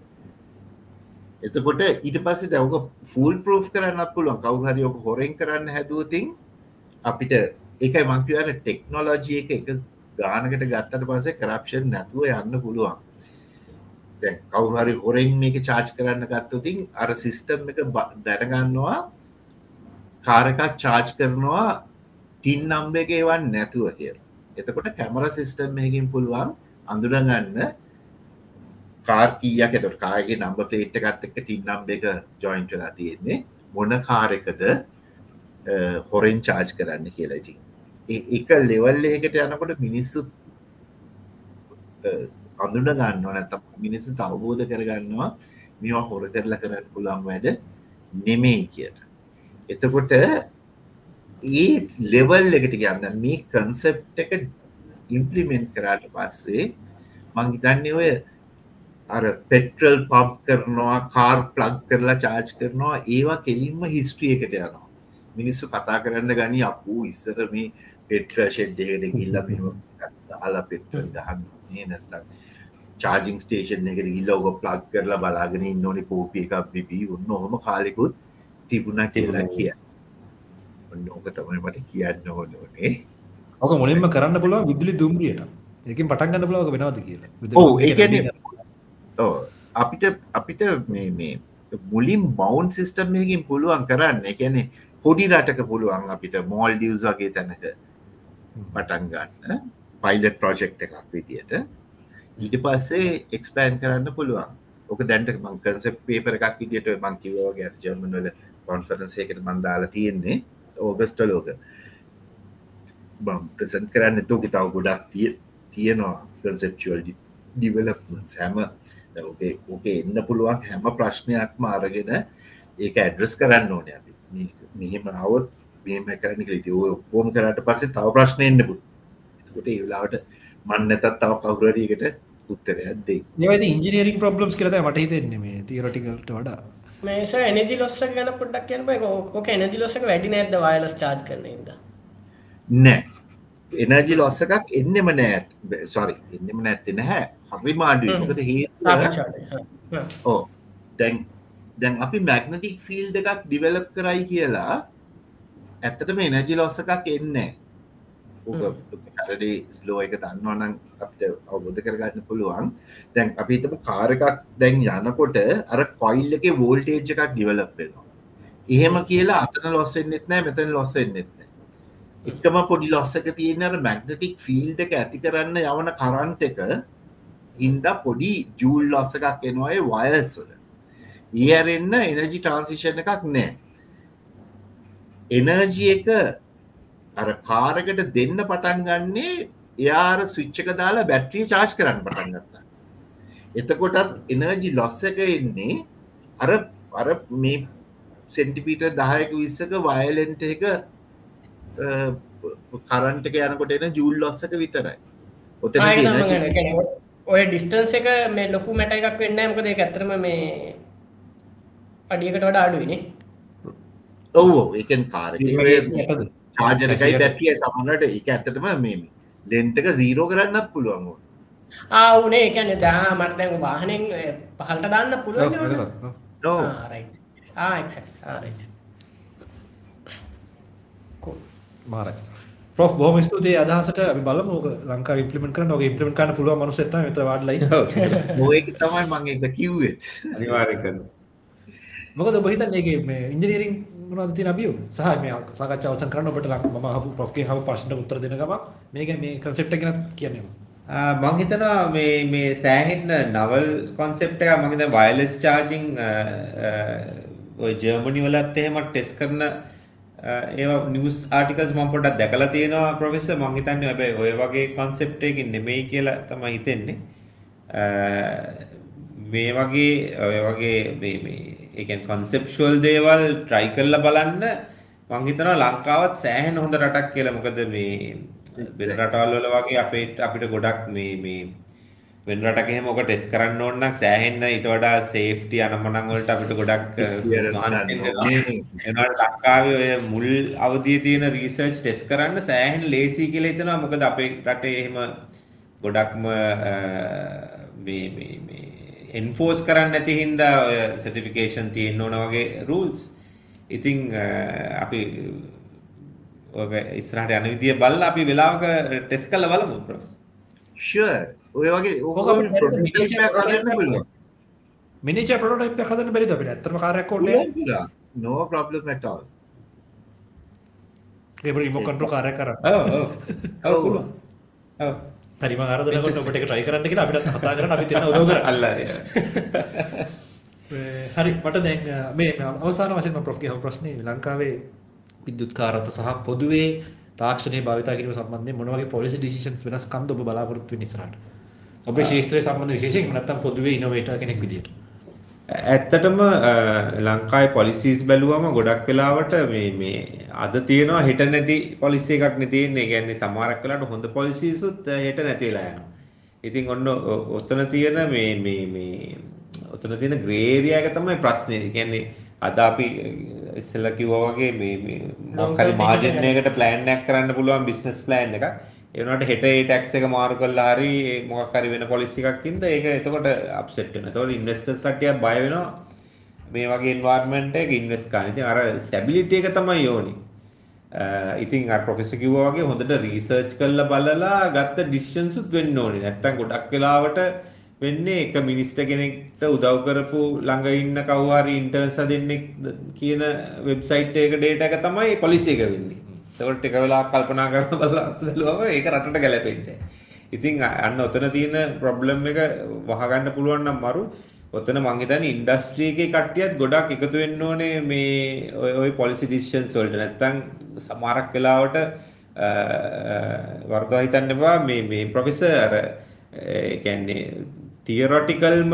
එතකොට ඊට පස්සේ දැවක ෆුල් ප්‍රෝ් කරන්න පුළුවන්. කවුහරි ඔක හොරෙන් කරන්න හැදුවතින් අපිට එකයි මංකිවර ටෙක්නෝලෝජිය එක එක ගානකට ගත්තට පසේ කරප්ෂන් නැතුව යන්න පුළුවන්. කවුහරි හොරෙන් මේක චාර්ජ් කරන්න ගත්තතින් අර සිිස්ටම් එක දැනගන්නවා කාරකක් චාර්ජ් කරනවා ටින් නම්බ එක ඒවන් නැතුව කියල. එතකොට කැමර සිිස්ටම් එකකින් පුළුවන් අඳුරගන්න කාර්කීයක් එතට කායගේ නම්බ පලේට් එකත් එක ටින් නම්බ එක ජොයින්ටලා තියෙන්නේ. මොන කාරකද හොරෙන් චාර්ජ් කරන්න කියලා ඉතින්. එක ලෙවල් එකට යනකොට මිනිස්සු අඳුන ගන්න නැත මිනිස්සු අවබෝධ කරගන්නවා මේවා හොර කරලා කරන්න පුළන් වැඩ නෙමේ කියට එතකොට ඒ ලෙවල් එකට ගන්න මේ කන්සෙප් එක ඉම්පලිමෙන්ට් කරාට පස්සේ මංගිතන්නේ ඔය අර පෙට්‍රල් පබ් කරනවා කාර් ප්ලග් කරලා චාර්ජ් කරනවා ඒවා කෙලින්ම හිස්ට්‍රියකට යනවා. මිනිස්සු කතා කරන්න ගනි අපූ ඉස්සර මේ පෙට්‍ර ෂෙඩ්ඩකට ගිල්ල මෙම දාලා පෙට්‍රල් ගහන්න නැස්තක් චාර්ජිං ස්ටේෂන් එකට ඉල්ලෝග ප්ලග් කරලා බලාගෙන ඉන්නඕනි කෝපිය එකක් බිබී. ඔන්න හොම කාලෙකුත් තිබුණ කියලා කිය ඔන්න ඕක තමයි මට කියන්න ඕනනේ ඕක මුලින්ම කරන්න පුළුව විදුලි දුම්රියට. ඒකින් පටන්ගන්න පුලෝක වෙනවද කියලා? ඒ අපිට අපිට මේ මේ මුලින් බවන්් සිිස්ටම්යකින් පුළුවන් කරන්න. එකැනෙ පොඩි රටක පුළුවන් අපිට මෝල් ඩියස් වගේ තැනක පටන් ගන්න පයිලට් ප්‍රෝජෙක්් එකක් විදියට. ඊට පස්සේ එක්ස්පෑන් කරන්න පුළුවන්. ඕක දැන්ට මං කන්සෙප් පේපර එකක් විදිට මංකිවෝ ගැ ජර්මනල කොන්ෆරන්සේකට මන්දාලා තියෙන්නේ ඕගස්ට ලෝක බම් ප්‍රසන් කරන්න තෝක තව ගොඩක් තිය තියෙනවා කන්සෙප්චුවල් ඩිවලප්මන් හැම. ඕකේ ඕකේ එන්න පුළුවන් හැම ප්‍රශ්නයක්ම අරගෙන ඒක ඇඩ්‍රස් කරන්න ඕන අපි. මෙහෙම අවුත් මේම කරන ලිති ඔක්කෝම කරට පස්සේ තව ප්‍රශ්නය එන්න පුට එතකොට ඒ වෙලාවට මන්න නැතත් තව කවුරරකට උත්තරයක් දෙයි. ඒවති ඉංජිනීරින් ප්‍රබ්ලම්ස් කරත මට හිතෙන්නේ මේ තීරටිකල්ට වඩා. මේස එනජි ලොස්ස ගැන පොඩ්ඩක් කියන ඕක එනජි ලොස්සක වැඩි නැද්ද වයලස් චාර්ජ් කරනද නෑ. එනජි ලොස්ස එකක් එන්නෙම නෑත් සොරි එන්නෙම නැත්ති නැහැ. හරි මාඩුවකද හේ ඕ දැන් දැන් අපි මැග්නටික් ෆිල්ඩ එකක් ඩිවලප් කරයි කියලා ඇත්තටම එනජි ලොස්ස එකක් එන්නේ ඩේ ස්ලෝ එක දන්නවනම් අපිට අවබෝධ කරගන්න පුළුවන්. දැන් අපි තම කාර එකක් දැන් යනකොට අර කොයිල් එක වෝල්ටේජ් එකක් ඩිවලප් වෙනවා. එහෙම කියලා අතන ලොස්සෙන්න්නෙත් නෑ මෙතන ලොස්සෙන්න්නෙත් නෑ එකම පොඩි ලොස්සක තියෙනර මැග්නටික් ෆිල්ඩ එක ඇති කරන්න යවන කරන්ට එක හින්ද පොඩි ජූල් ලොස්ස එකක් එනවාය වයස්වල ඒරෙන්න්න එනජි ට්‍රන්සිෂන් එකක් නෑ එනර්ජි එක අර කාරකට දෙන්න පටන් ගන්නේ එයාර ස්විච්චක දාලා බැට්‍රිය චාර්ජ් කරන්න පටන් ගත්තා. එතකොටත් එනර්ජි ලොස්ස එක එන්නේ අර අර මේ සෙන්ටිපීට දහයක විස්සක වයලෙන්ට එක කරන්ට එක යනකොට එන ජූල් ලොස්සක විතරයි. ඔත ඔය ඩිස්ටන්ස එක මේ ලොකු මැට එකක් වෙන්න මොකද ඇතරම මේ අඩියකට වඩ අඩුවනේ ඔවෝ ඒකන් කාරක චාජනකයි බැට්ටිය සමනට එක ඇත්තටම මේ ලෙන්තක සීරෝ කරන්නත් පුළුවන් ආවනේ එකන දා මට දැන් වාහනෙන් පහල්ට දාන්න පුළුවන් මාර ප්‍රෝ බෝම ස්තුතියි. අදහසට බලම. ලංකා ඉපලිමට නොක ඉපලිමට කන්න පුළුව මනුසත ත වඩලයි ඒක තමයි මං එක කිව්වෙත් අනිවාර්ය කරන මොකද බහිත ඒ මේ ඉංජනීරින් මොනවද තියෙන අභියෝග? සහ මේ සාකච්ඡාව අවසන් කරන්න ඔබට මම අහපු ප්‍රොෆ්ගේ අහපු ප්‍රශ්නට උත්තර දෙන ගමන් මේක මේ කන්සෙප්ට් එක ගැන කියන්නේ මං හිතනවා මේ මේ සෑහෙන්න නවල් කොන්සෙප්ට් එක මං හිතන වයර්ලස් චාර්ජිං ඔය ජර්මනි වලත් එහෙම ටෙස්ට් කරන ඒවා නිවස් ආටිකල්ස් මම පොඩ්ඩක් දැකලා තියෙනවා ප්‍රොෆෙසර් මං හිතන්නේ හැබැයි ඔය වගේ කොන්සෙප්ට් එකකින් නෙමෙයි කියලා තමයි හිතෙන්නේ. මේ වගේ ඔය වගේ මේ මේ ඒකන් කොන්සෙප්ෂුවල් දේවල් ට්‍රයි කරලා බලන්න. මං හිතනවා ලංකාවත් සෑහෙන හොඳ රටක් කියලා. මොකද මේ වෙන රටවල් වල වගේ අපේ අපිට ගොඩක් මේ මේ වෙන රටක එහෙම ඔක ටෙස්ට් කරන්න ඕන නම් සෑහෙන්න ඊට වඩා සේෆ්ටි අනමනන් වලට අපිට ගොඩක් එනවාට ලංකාවේ ඔය මුල් අවධියේ තියෙන රිසර්ච් ටෙස්ට් කරන්න සෑහෙන ලේසි කියලා හිතනවා. මොකද අපේ රටේ එහෙම ගොඩක්ම මේ මේ මේ එන්ෆෝස් කරන්න නැති හින්දා ඔය සර්ටිෆිකේෂන් තියෙන්න ඕන වගේ රූල්ස් ඉතිං අපි ඕක ඉස්රහට යන විදිය බල්ල අපි වෙලාවක ටෙස් කල බලමු ප්‍රස් ඔය වගේ මිනිච පොට හදන බැරි අපට? ඇතරම කාරයක් කොට නෝ ප්‍රබ්ලම් ටල් ඒ රිමෝ කන්ට්‍රෝ කාරය කර හරිම ආරදනකොට ඔබට ට්‍රයි කරන්න කියලා අපිට කතා කරන්න අපි තියෙන උදව් කරන්න. අල්ල හරි මට දැන් මේ අවසාන වශයෙන්ම ප්‍රොෆ්ගේ හම් ප්‍රශ්නේ ලංකාවේ විද්‍යුත් කාරත සහ පොදුවේ තාක්ෂණය භාවිතා කිරීම සම්බන්ධයෙන් මොන වගේ පොලිසි ඩිසිෂන්ස් වෙනස්කම්ද ඔබ බලාපොරොත්තු වෙන ඉස්සරහට? ඔබේ ශාස්ත්‍රය සම්බන්ධ විශේෂයෙන් නැත්නම් පොදුවේ ඉනෝවේටර් කෙනෙක් විදියට ඇත්තටම ලංකායි පොලිසිස් බැලුවම ගොඩක් වෙලාවට මේ මේ අද තියෙනවා හෙට නැති පොලිසි එකක් නේ තියෙන්නේ. ඒ කියන්නේ සමහරක් වෙලාවට හොඳ පොලිසිසුත් හෙට නැතිලා යනවා. ඉතින් ඔන්න ඔතන තියෙන මේ මේ මේ ඔතන තියෙන ග්‍රේ ඒරියා එක තමයි ප්‍රශ්නේ. කියන්නේ අද අපි ඉස්සෙල්ලා කිව්වා වගේ මේ මේ මොකක් හරි මාජින් එකකට ප්ලෑන් එකක් කරන්න පුළුවන් බිස්නස් ප්ලෑන් එකක්. ඒ වුණාට හෙට ඒ ටැක්ස් එක මාරු කළා හරි මොකක් හරි වෙන පොලිසි එකක් ඉඳ ඒක එතකොට අප්සෙට් වෙනවා. එතකොට ඉන්වෙස්ටර්ස් කට්ටියක් බය වෙනවා මේ වගේ එන්වයරන්මන්ට් එකක ඉන්වෙස්ට් කරන්න. ඉතින් අර ස්ටැබිලිටි එක තමයි ඕනේ. ඉතින් අර ප්‍රොෆෙසර් කිව්වා වගේ හොඳට රිසර්ච් කරලා බලලා ගත්ත ඩිසිෂන්ස් උත් වෙන්න ඕනේ. නැත්තම් ගොඩක් වෙලාවට වෙන්නේ එක මිනිස්ටර් කෙනෙක්ට උදව් කරපු ළඟ ඉන්න කවුරු හරි ඉන්ටර්න්ස් හදෙන්නෙක් කියන වෙබ්සයිට් එකක ඩේටා එක තමයි පොලිසි එක වෙන්නේ. එතකොට ටික වෙලාවක් කල්පනා කරලා බලලා බැලුවම ඒක රටට ගැලපෙන්නේ. ඉතින් අන්න ඔතන තියෙන ප්‍රොබ්ලම් එක වහගන්න පුළුවන් නම් මරු. ඔතන මං හිතන්නේ ඉන්ඩස්ට්‍රි එකේ කට්ටියත් ගොඩක් එකතු වෙන්න ඕනේ මේ ඔය ඔය පොලිසි ඩිසිෂන්ස් වලට. නැත්තම් සමහරක් වෙලාවට වර්ධව හිතන්න එපා. මේ මේ ප්‍රොෆෙසර් අර ඒ කියන්නේ තියරොටිකල්ම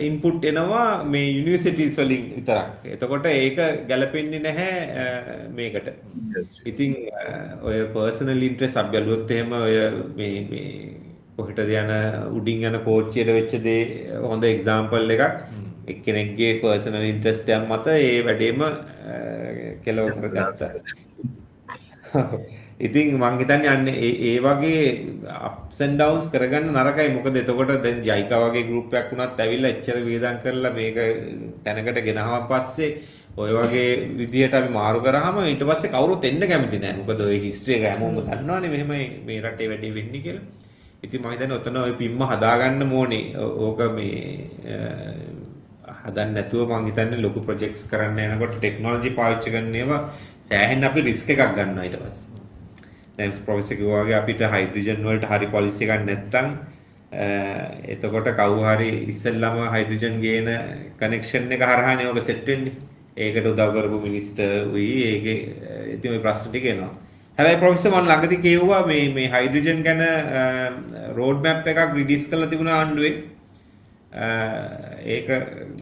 ඉන්පුට් එනවා මේ යුනිවර්සිටිස් වලින් විතරක්. එතකොට ඒක ගැලපෙන්නේ නැහැ මේකට. ඉතින් ඔය පර්සනල් ඉන්ට්‍රෙස්ට් අපි බැලුවොත් එහෙම ඔය මේ මේ කොහෙටද යන උඩින් යන කෝච්චියට වෙච්ච දේ හොඳ එක්සාම්පල් එකක්. එක්කෙනෙක්ගේ පර්සනල් ඉන්ට්‍රෙස්ට් එකක් මත ඒ වැඩේම කෙලව කරගත්තා. ඉතින් මං හිතන්නේ අන්න ඒ ඒ වගේ ups and downs කරගන්න නරකයි මොකද එතකොට දැන් ජයිකා වගේ ගෲප් එකක් වුණත් ඇවිල්ලා එච්චර වියදම් කරලා මේක තැනකට ගෙනහම පස්සේ ඔය වගේ විදියට අපි මාරු කරාම ඊට පස්සේ කවුරුත් එන්න කැමති නැහැ. මොකද ඔය හිස්ටරි එක හැමෝම දන්නවනේ මෙහෙමයි මේ රටේ වැඩේ වෙන්නේ කියලා. ඉතින් මම හිතන්නේ ඔතන ඔය පිම්ම හදාගන්න ඕනේ. ඕක මේ හදන්න නැතුව මං හිතන්නේ ලොකු ප්‍රොජෙක්ට්ස් කරන්න යනකොට ටෙක්නොලොජි පාවිච්චි කරන ඒවා සෑහෙන අපි රිස්ක් එකක් ගන්නවා ඊට පස්සේ. දැන් ප්‍රොෆෙසර් කිව්වා වගේ අපිට හයිඩ්‍රජන් වලට හරි පොලිසි එකක් නැත්තම් එතකොට කවුරු හරි ඉස්සෙල්ලාම හයිඩ්‍රජන් ගේන කනෙක්ෂන් එක හරහානේ ඔක සෙට් වෙන්නේ. ඒකට උදව් කරපු මිනිස්ටර් උයි ඒකේ ඉතින් ওই ප්‍රශ්න ටික එනවා. හැබැයි ප්‍රොෆෙසර් මම ළඟදී කියුවා මේ මේ හයිඩ්‍රජන් ගැන රෝඩ් මැප් එකක් රිලීස් කරලා තිබුණා ආණ්ඩුවේ. ඒක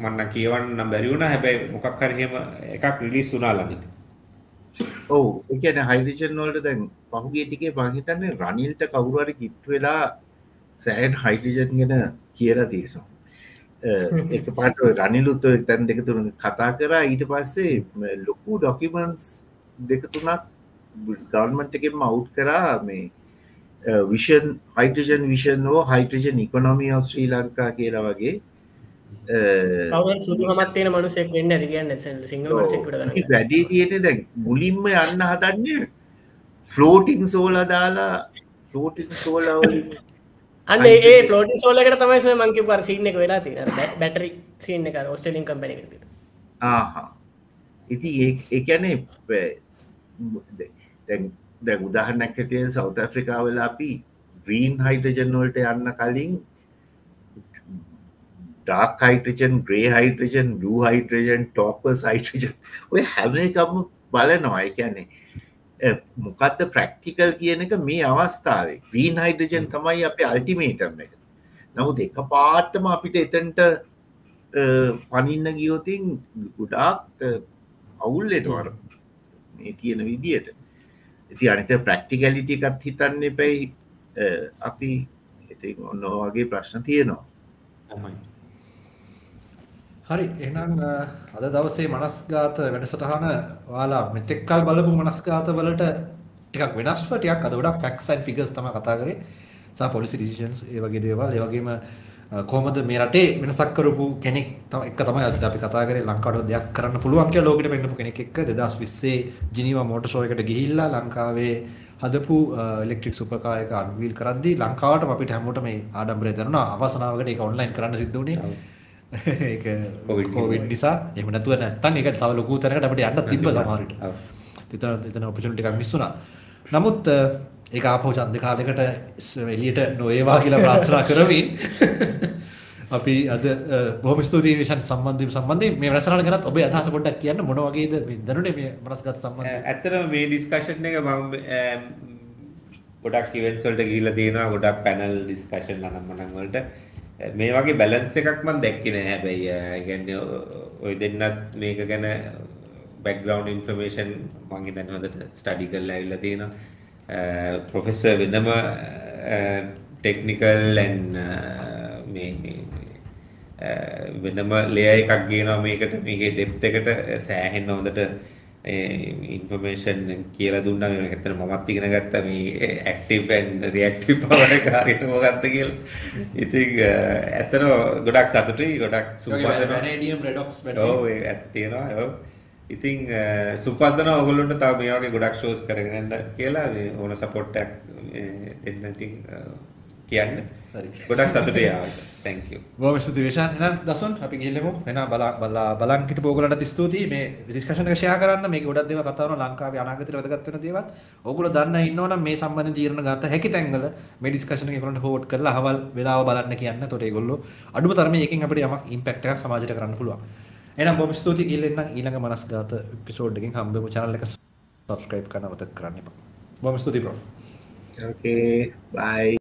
මම කියවන්න නම් බැරි වුණා. හැබැයි මොකක් හරි එහෙම එකක් රිලීස් වුණා ළඟදී. ඔව්. ඒ කියන්නේ හයිඩ්‍රජන් වලට දැන් පහුගිය ටිකේ මම හිතන්නේ රනිල්ට කවුරු හරි කිට්ටු වෙලා සෑහෙන හයිඩ්‍රජන් ගැන කියලා තියෙනවා. එක පාට රනිලුත් තැන් දෙක තුන කතා කරා. ඊට පස්සේ ලොකු ඩොකිමන්ස් දෙක තුනක් ගවන්මට එකෙන් අවු් කරා. මේ vision hydrogen vision ෝ hydrogen economy of Sri Lanka කියලා වගේ. සුදුහමත් තියෙන මනුසෙක් වෙන්න ඇතිගන්න සිංහල මසෙක්ට වැඩේ තියෙන දැන් මුලින්ම යන්න හදන්නේ ෆලෝටිං සෝල දාලා ෆලෝටිං සෝලවලින් අන්න ඒ ෆලෝටි සෝලකට තමයි මංකි පර සින්න එක වෙලා ති බැටරි සින්න එක ඔස්ටලින් කම්පැනි ආහා. ඉති ඒකැනේ දැ උදාහරනැක් හැටිය සෞත ඇෆ්‍රිකාවල අපි ග්‍රීන් හයිටජන් වලට යන්න කලින් ඩාක් හයිටජන් ග්‍රේ හයිටජන් ලූ හයිටජන් ටෝපස් හයිටජන් ඔය හැම එකම බලනවා. එකැනේ මොකක්ද ප්‍රක්ටිකල් කියන එක මේ අවස්ථාවේ. ග්‍රීන් හයිඩජන් තමයි අප අල්ටිමේටම් එක. නමුත් එක පාටම අපිට එතන්ට පනින්න ගියෝතින් ගුඩාක් අවුල්ලෙටවර මේ කියන විදියට. ඇති අනිත ප්‍රක්ටිකලිටි එකත් හිතන්න එපැයි අපි ඉති ඔන්න වගේ ප්‍රශ්න තියෙනවා. හරි එනම් අද දවසේ මනස්ගාත වැඩසටහන වාලා මෙතෙක්කල් බලපු මනස්ගාත වලට ටිකක් වෙනස්ව ටිකක් අද ගොඩක් ෆැක්ට්ස් ඇන්ඩ් ෆිගර්ස් තමයි කතා කරේ. සහ පොලිසි ඩිසිෂන්ස් ඒ වගේ දේවල් ඒ වගේම කොහොමද මේ රටේ වෙනසක් කරපු කෙනෙක් එක තමයි අද අපි කතා කරේ. ලංකාවට දෙයක් කරන්න පුළුවන් කියලා ලෝකෙට පෙන්නපු කෙනෙක් එක්ක 2020 ජිනීවා මෝටර් ෂෝ එකට ගිහිල්ලා ලංකාවේ හදපු ඉලෙක්ට්‍රික් සුපර් කාර් එක අන්වීල් කරද්දී ලංකාවටම අපිට හැමෝටම මේ ආඩම්බරය දැනුණා. අවසනාවකට ඒක ඔන්ලයින් කරන්න සිද්ධ වුණේ. ඒක කොවිඩ් නිසා. එහෙම නැතුව නැත්තම් ඒක තව ලොකු තැනකට අපිට යන්න තිබ්බ සමහරවිට. එතන එතන ඔපචුනිටි එකක් මිස් වුණා. නමුත් ඒක ආපහු ඡන්ද කාලයකට එළියට නොවේවා කියලා ප්‍රාර්ථනා කරමින් අපි අද බොහොම ස්තුතියි. විශාන් සම්බන්ධයෙන් සම්බන්ධයෙන් මේ වැඩසටහන ගැනත් ඔබේ අදහස පොඩ්ඩක් කියන්න මොන වගේද මේ මනස්ගත සම්බන්ධයෙන් ඇත්තටම මේ ඩිස්කෂන් එක මම ගොඩක් ඉවෙන්ට්ස් වලට ගිහිල්ලා තියෙනවා. ගොඩක් පැනල් ඩිස්කෂන් අනම්මනම් වලට මේ වගේ බැලන්ස් එකක් මම දැක්කේ නෑ. හැබැයි ඒ කියන්නේ ඔය දෙන්නත් මේක ගැන බෑග්ග්‍රවුන්ඩ් ඉන්ෆර්මේෂන් මම හිතන්නේ හොඳට ස්ටඩි කරලා ඇවිල්ලා තියෙනවා. ප්‍රොෆෙසර් වෙනම ටෙක්නිකල් ඇන් මේ වෙනම ලේයර් එකක් ගේනවා මේකට. මේකේ ඩෙප්ත් එකට සෑහෙන්න හොඳට ඉන්ෆර්මේෂන් කියලා දුන්නා ඇත්තට මමත් ඉගෙන ගත්තා මේ ඇක්ටිව් ඇන්ඩ් රියැක්ටිව් පවර් එක හරියට මොකක්ද කියලා. ඉතින් ඇත්තට ගොඩක් සතුටුයි ගොඩක් සුපදනවා. වැනේඩියම් රෙඩොක්ස් ඔව් ඒක ඇත්ත තියෙනවා. ඔව්. ඉතින් සුපදනවා ඔයගොල්ලොන්ට තව මේ වගේ ගොඩක් ෂෝස් කරගෙන යන්න කියලා ඕන සපෝට් එකක් දෙන්න ඉතින් කියන්න. ගොඩක් සතුටුයි ආවට. thank you. බොහොම ස්තුතියි විශාන්. එහෙනම් දසුන් අපි ගිහිල්ලමු. එහෙනම් බලා බලන් හිටපු ඕගොල්ලන්ට ස්තුතියි මේ එක ෂෙයා කරන්න. මේක ගොඩක් දේවල් කතා කරනවා ලංකාවේ අනාගතයට වැදගත් වෙන දේවල්. ඕගොල්ලෝ දන්න ඉන්නවනම් මේ සම්බන්ධයෙන් තීරණ ගන්න හැකි තැන්වල මේ ඩිස්කෂන් එක ඒගොල්ලන්ට හෝඩ් කරලා අහවල් වෙලාව බලන්න කියන්න. එතකොට ඒගොල්ලෝ අඩුම තරමේ එකෙන් අපිට යමක් ඉම්පැක්ට් එකක් සමාජයට කරන්න පුළුවන්. එහෙනම් බොහොම ස්තුතියි ගිහිල්ලා එන්න ඊළඟ මනස්ගත එපිසෝඩ් එකෙන් හම්බෙමු channel එක subscribe කරන්න මතක කරන්න එපා. බොහොම ස්තුතියි ප්‍රොෆ්. Okay, bye.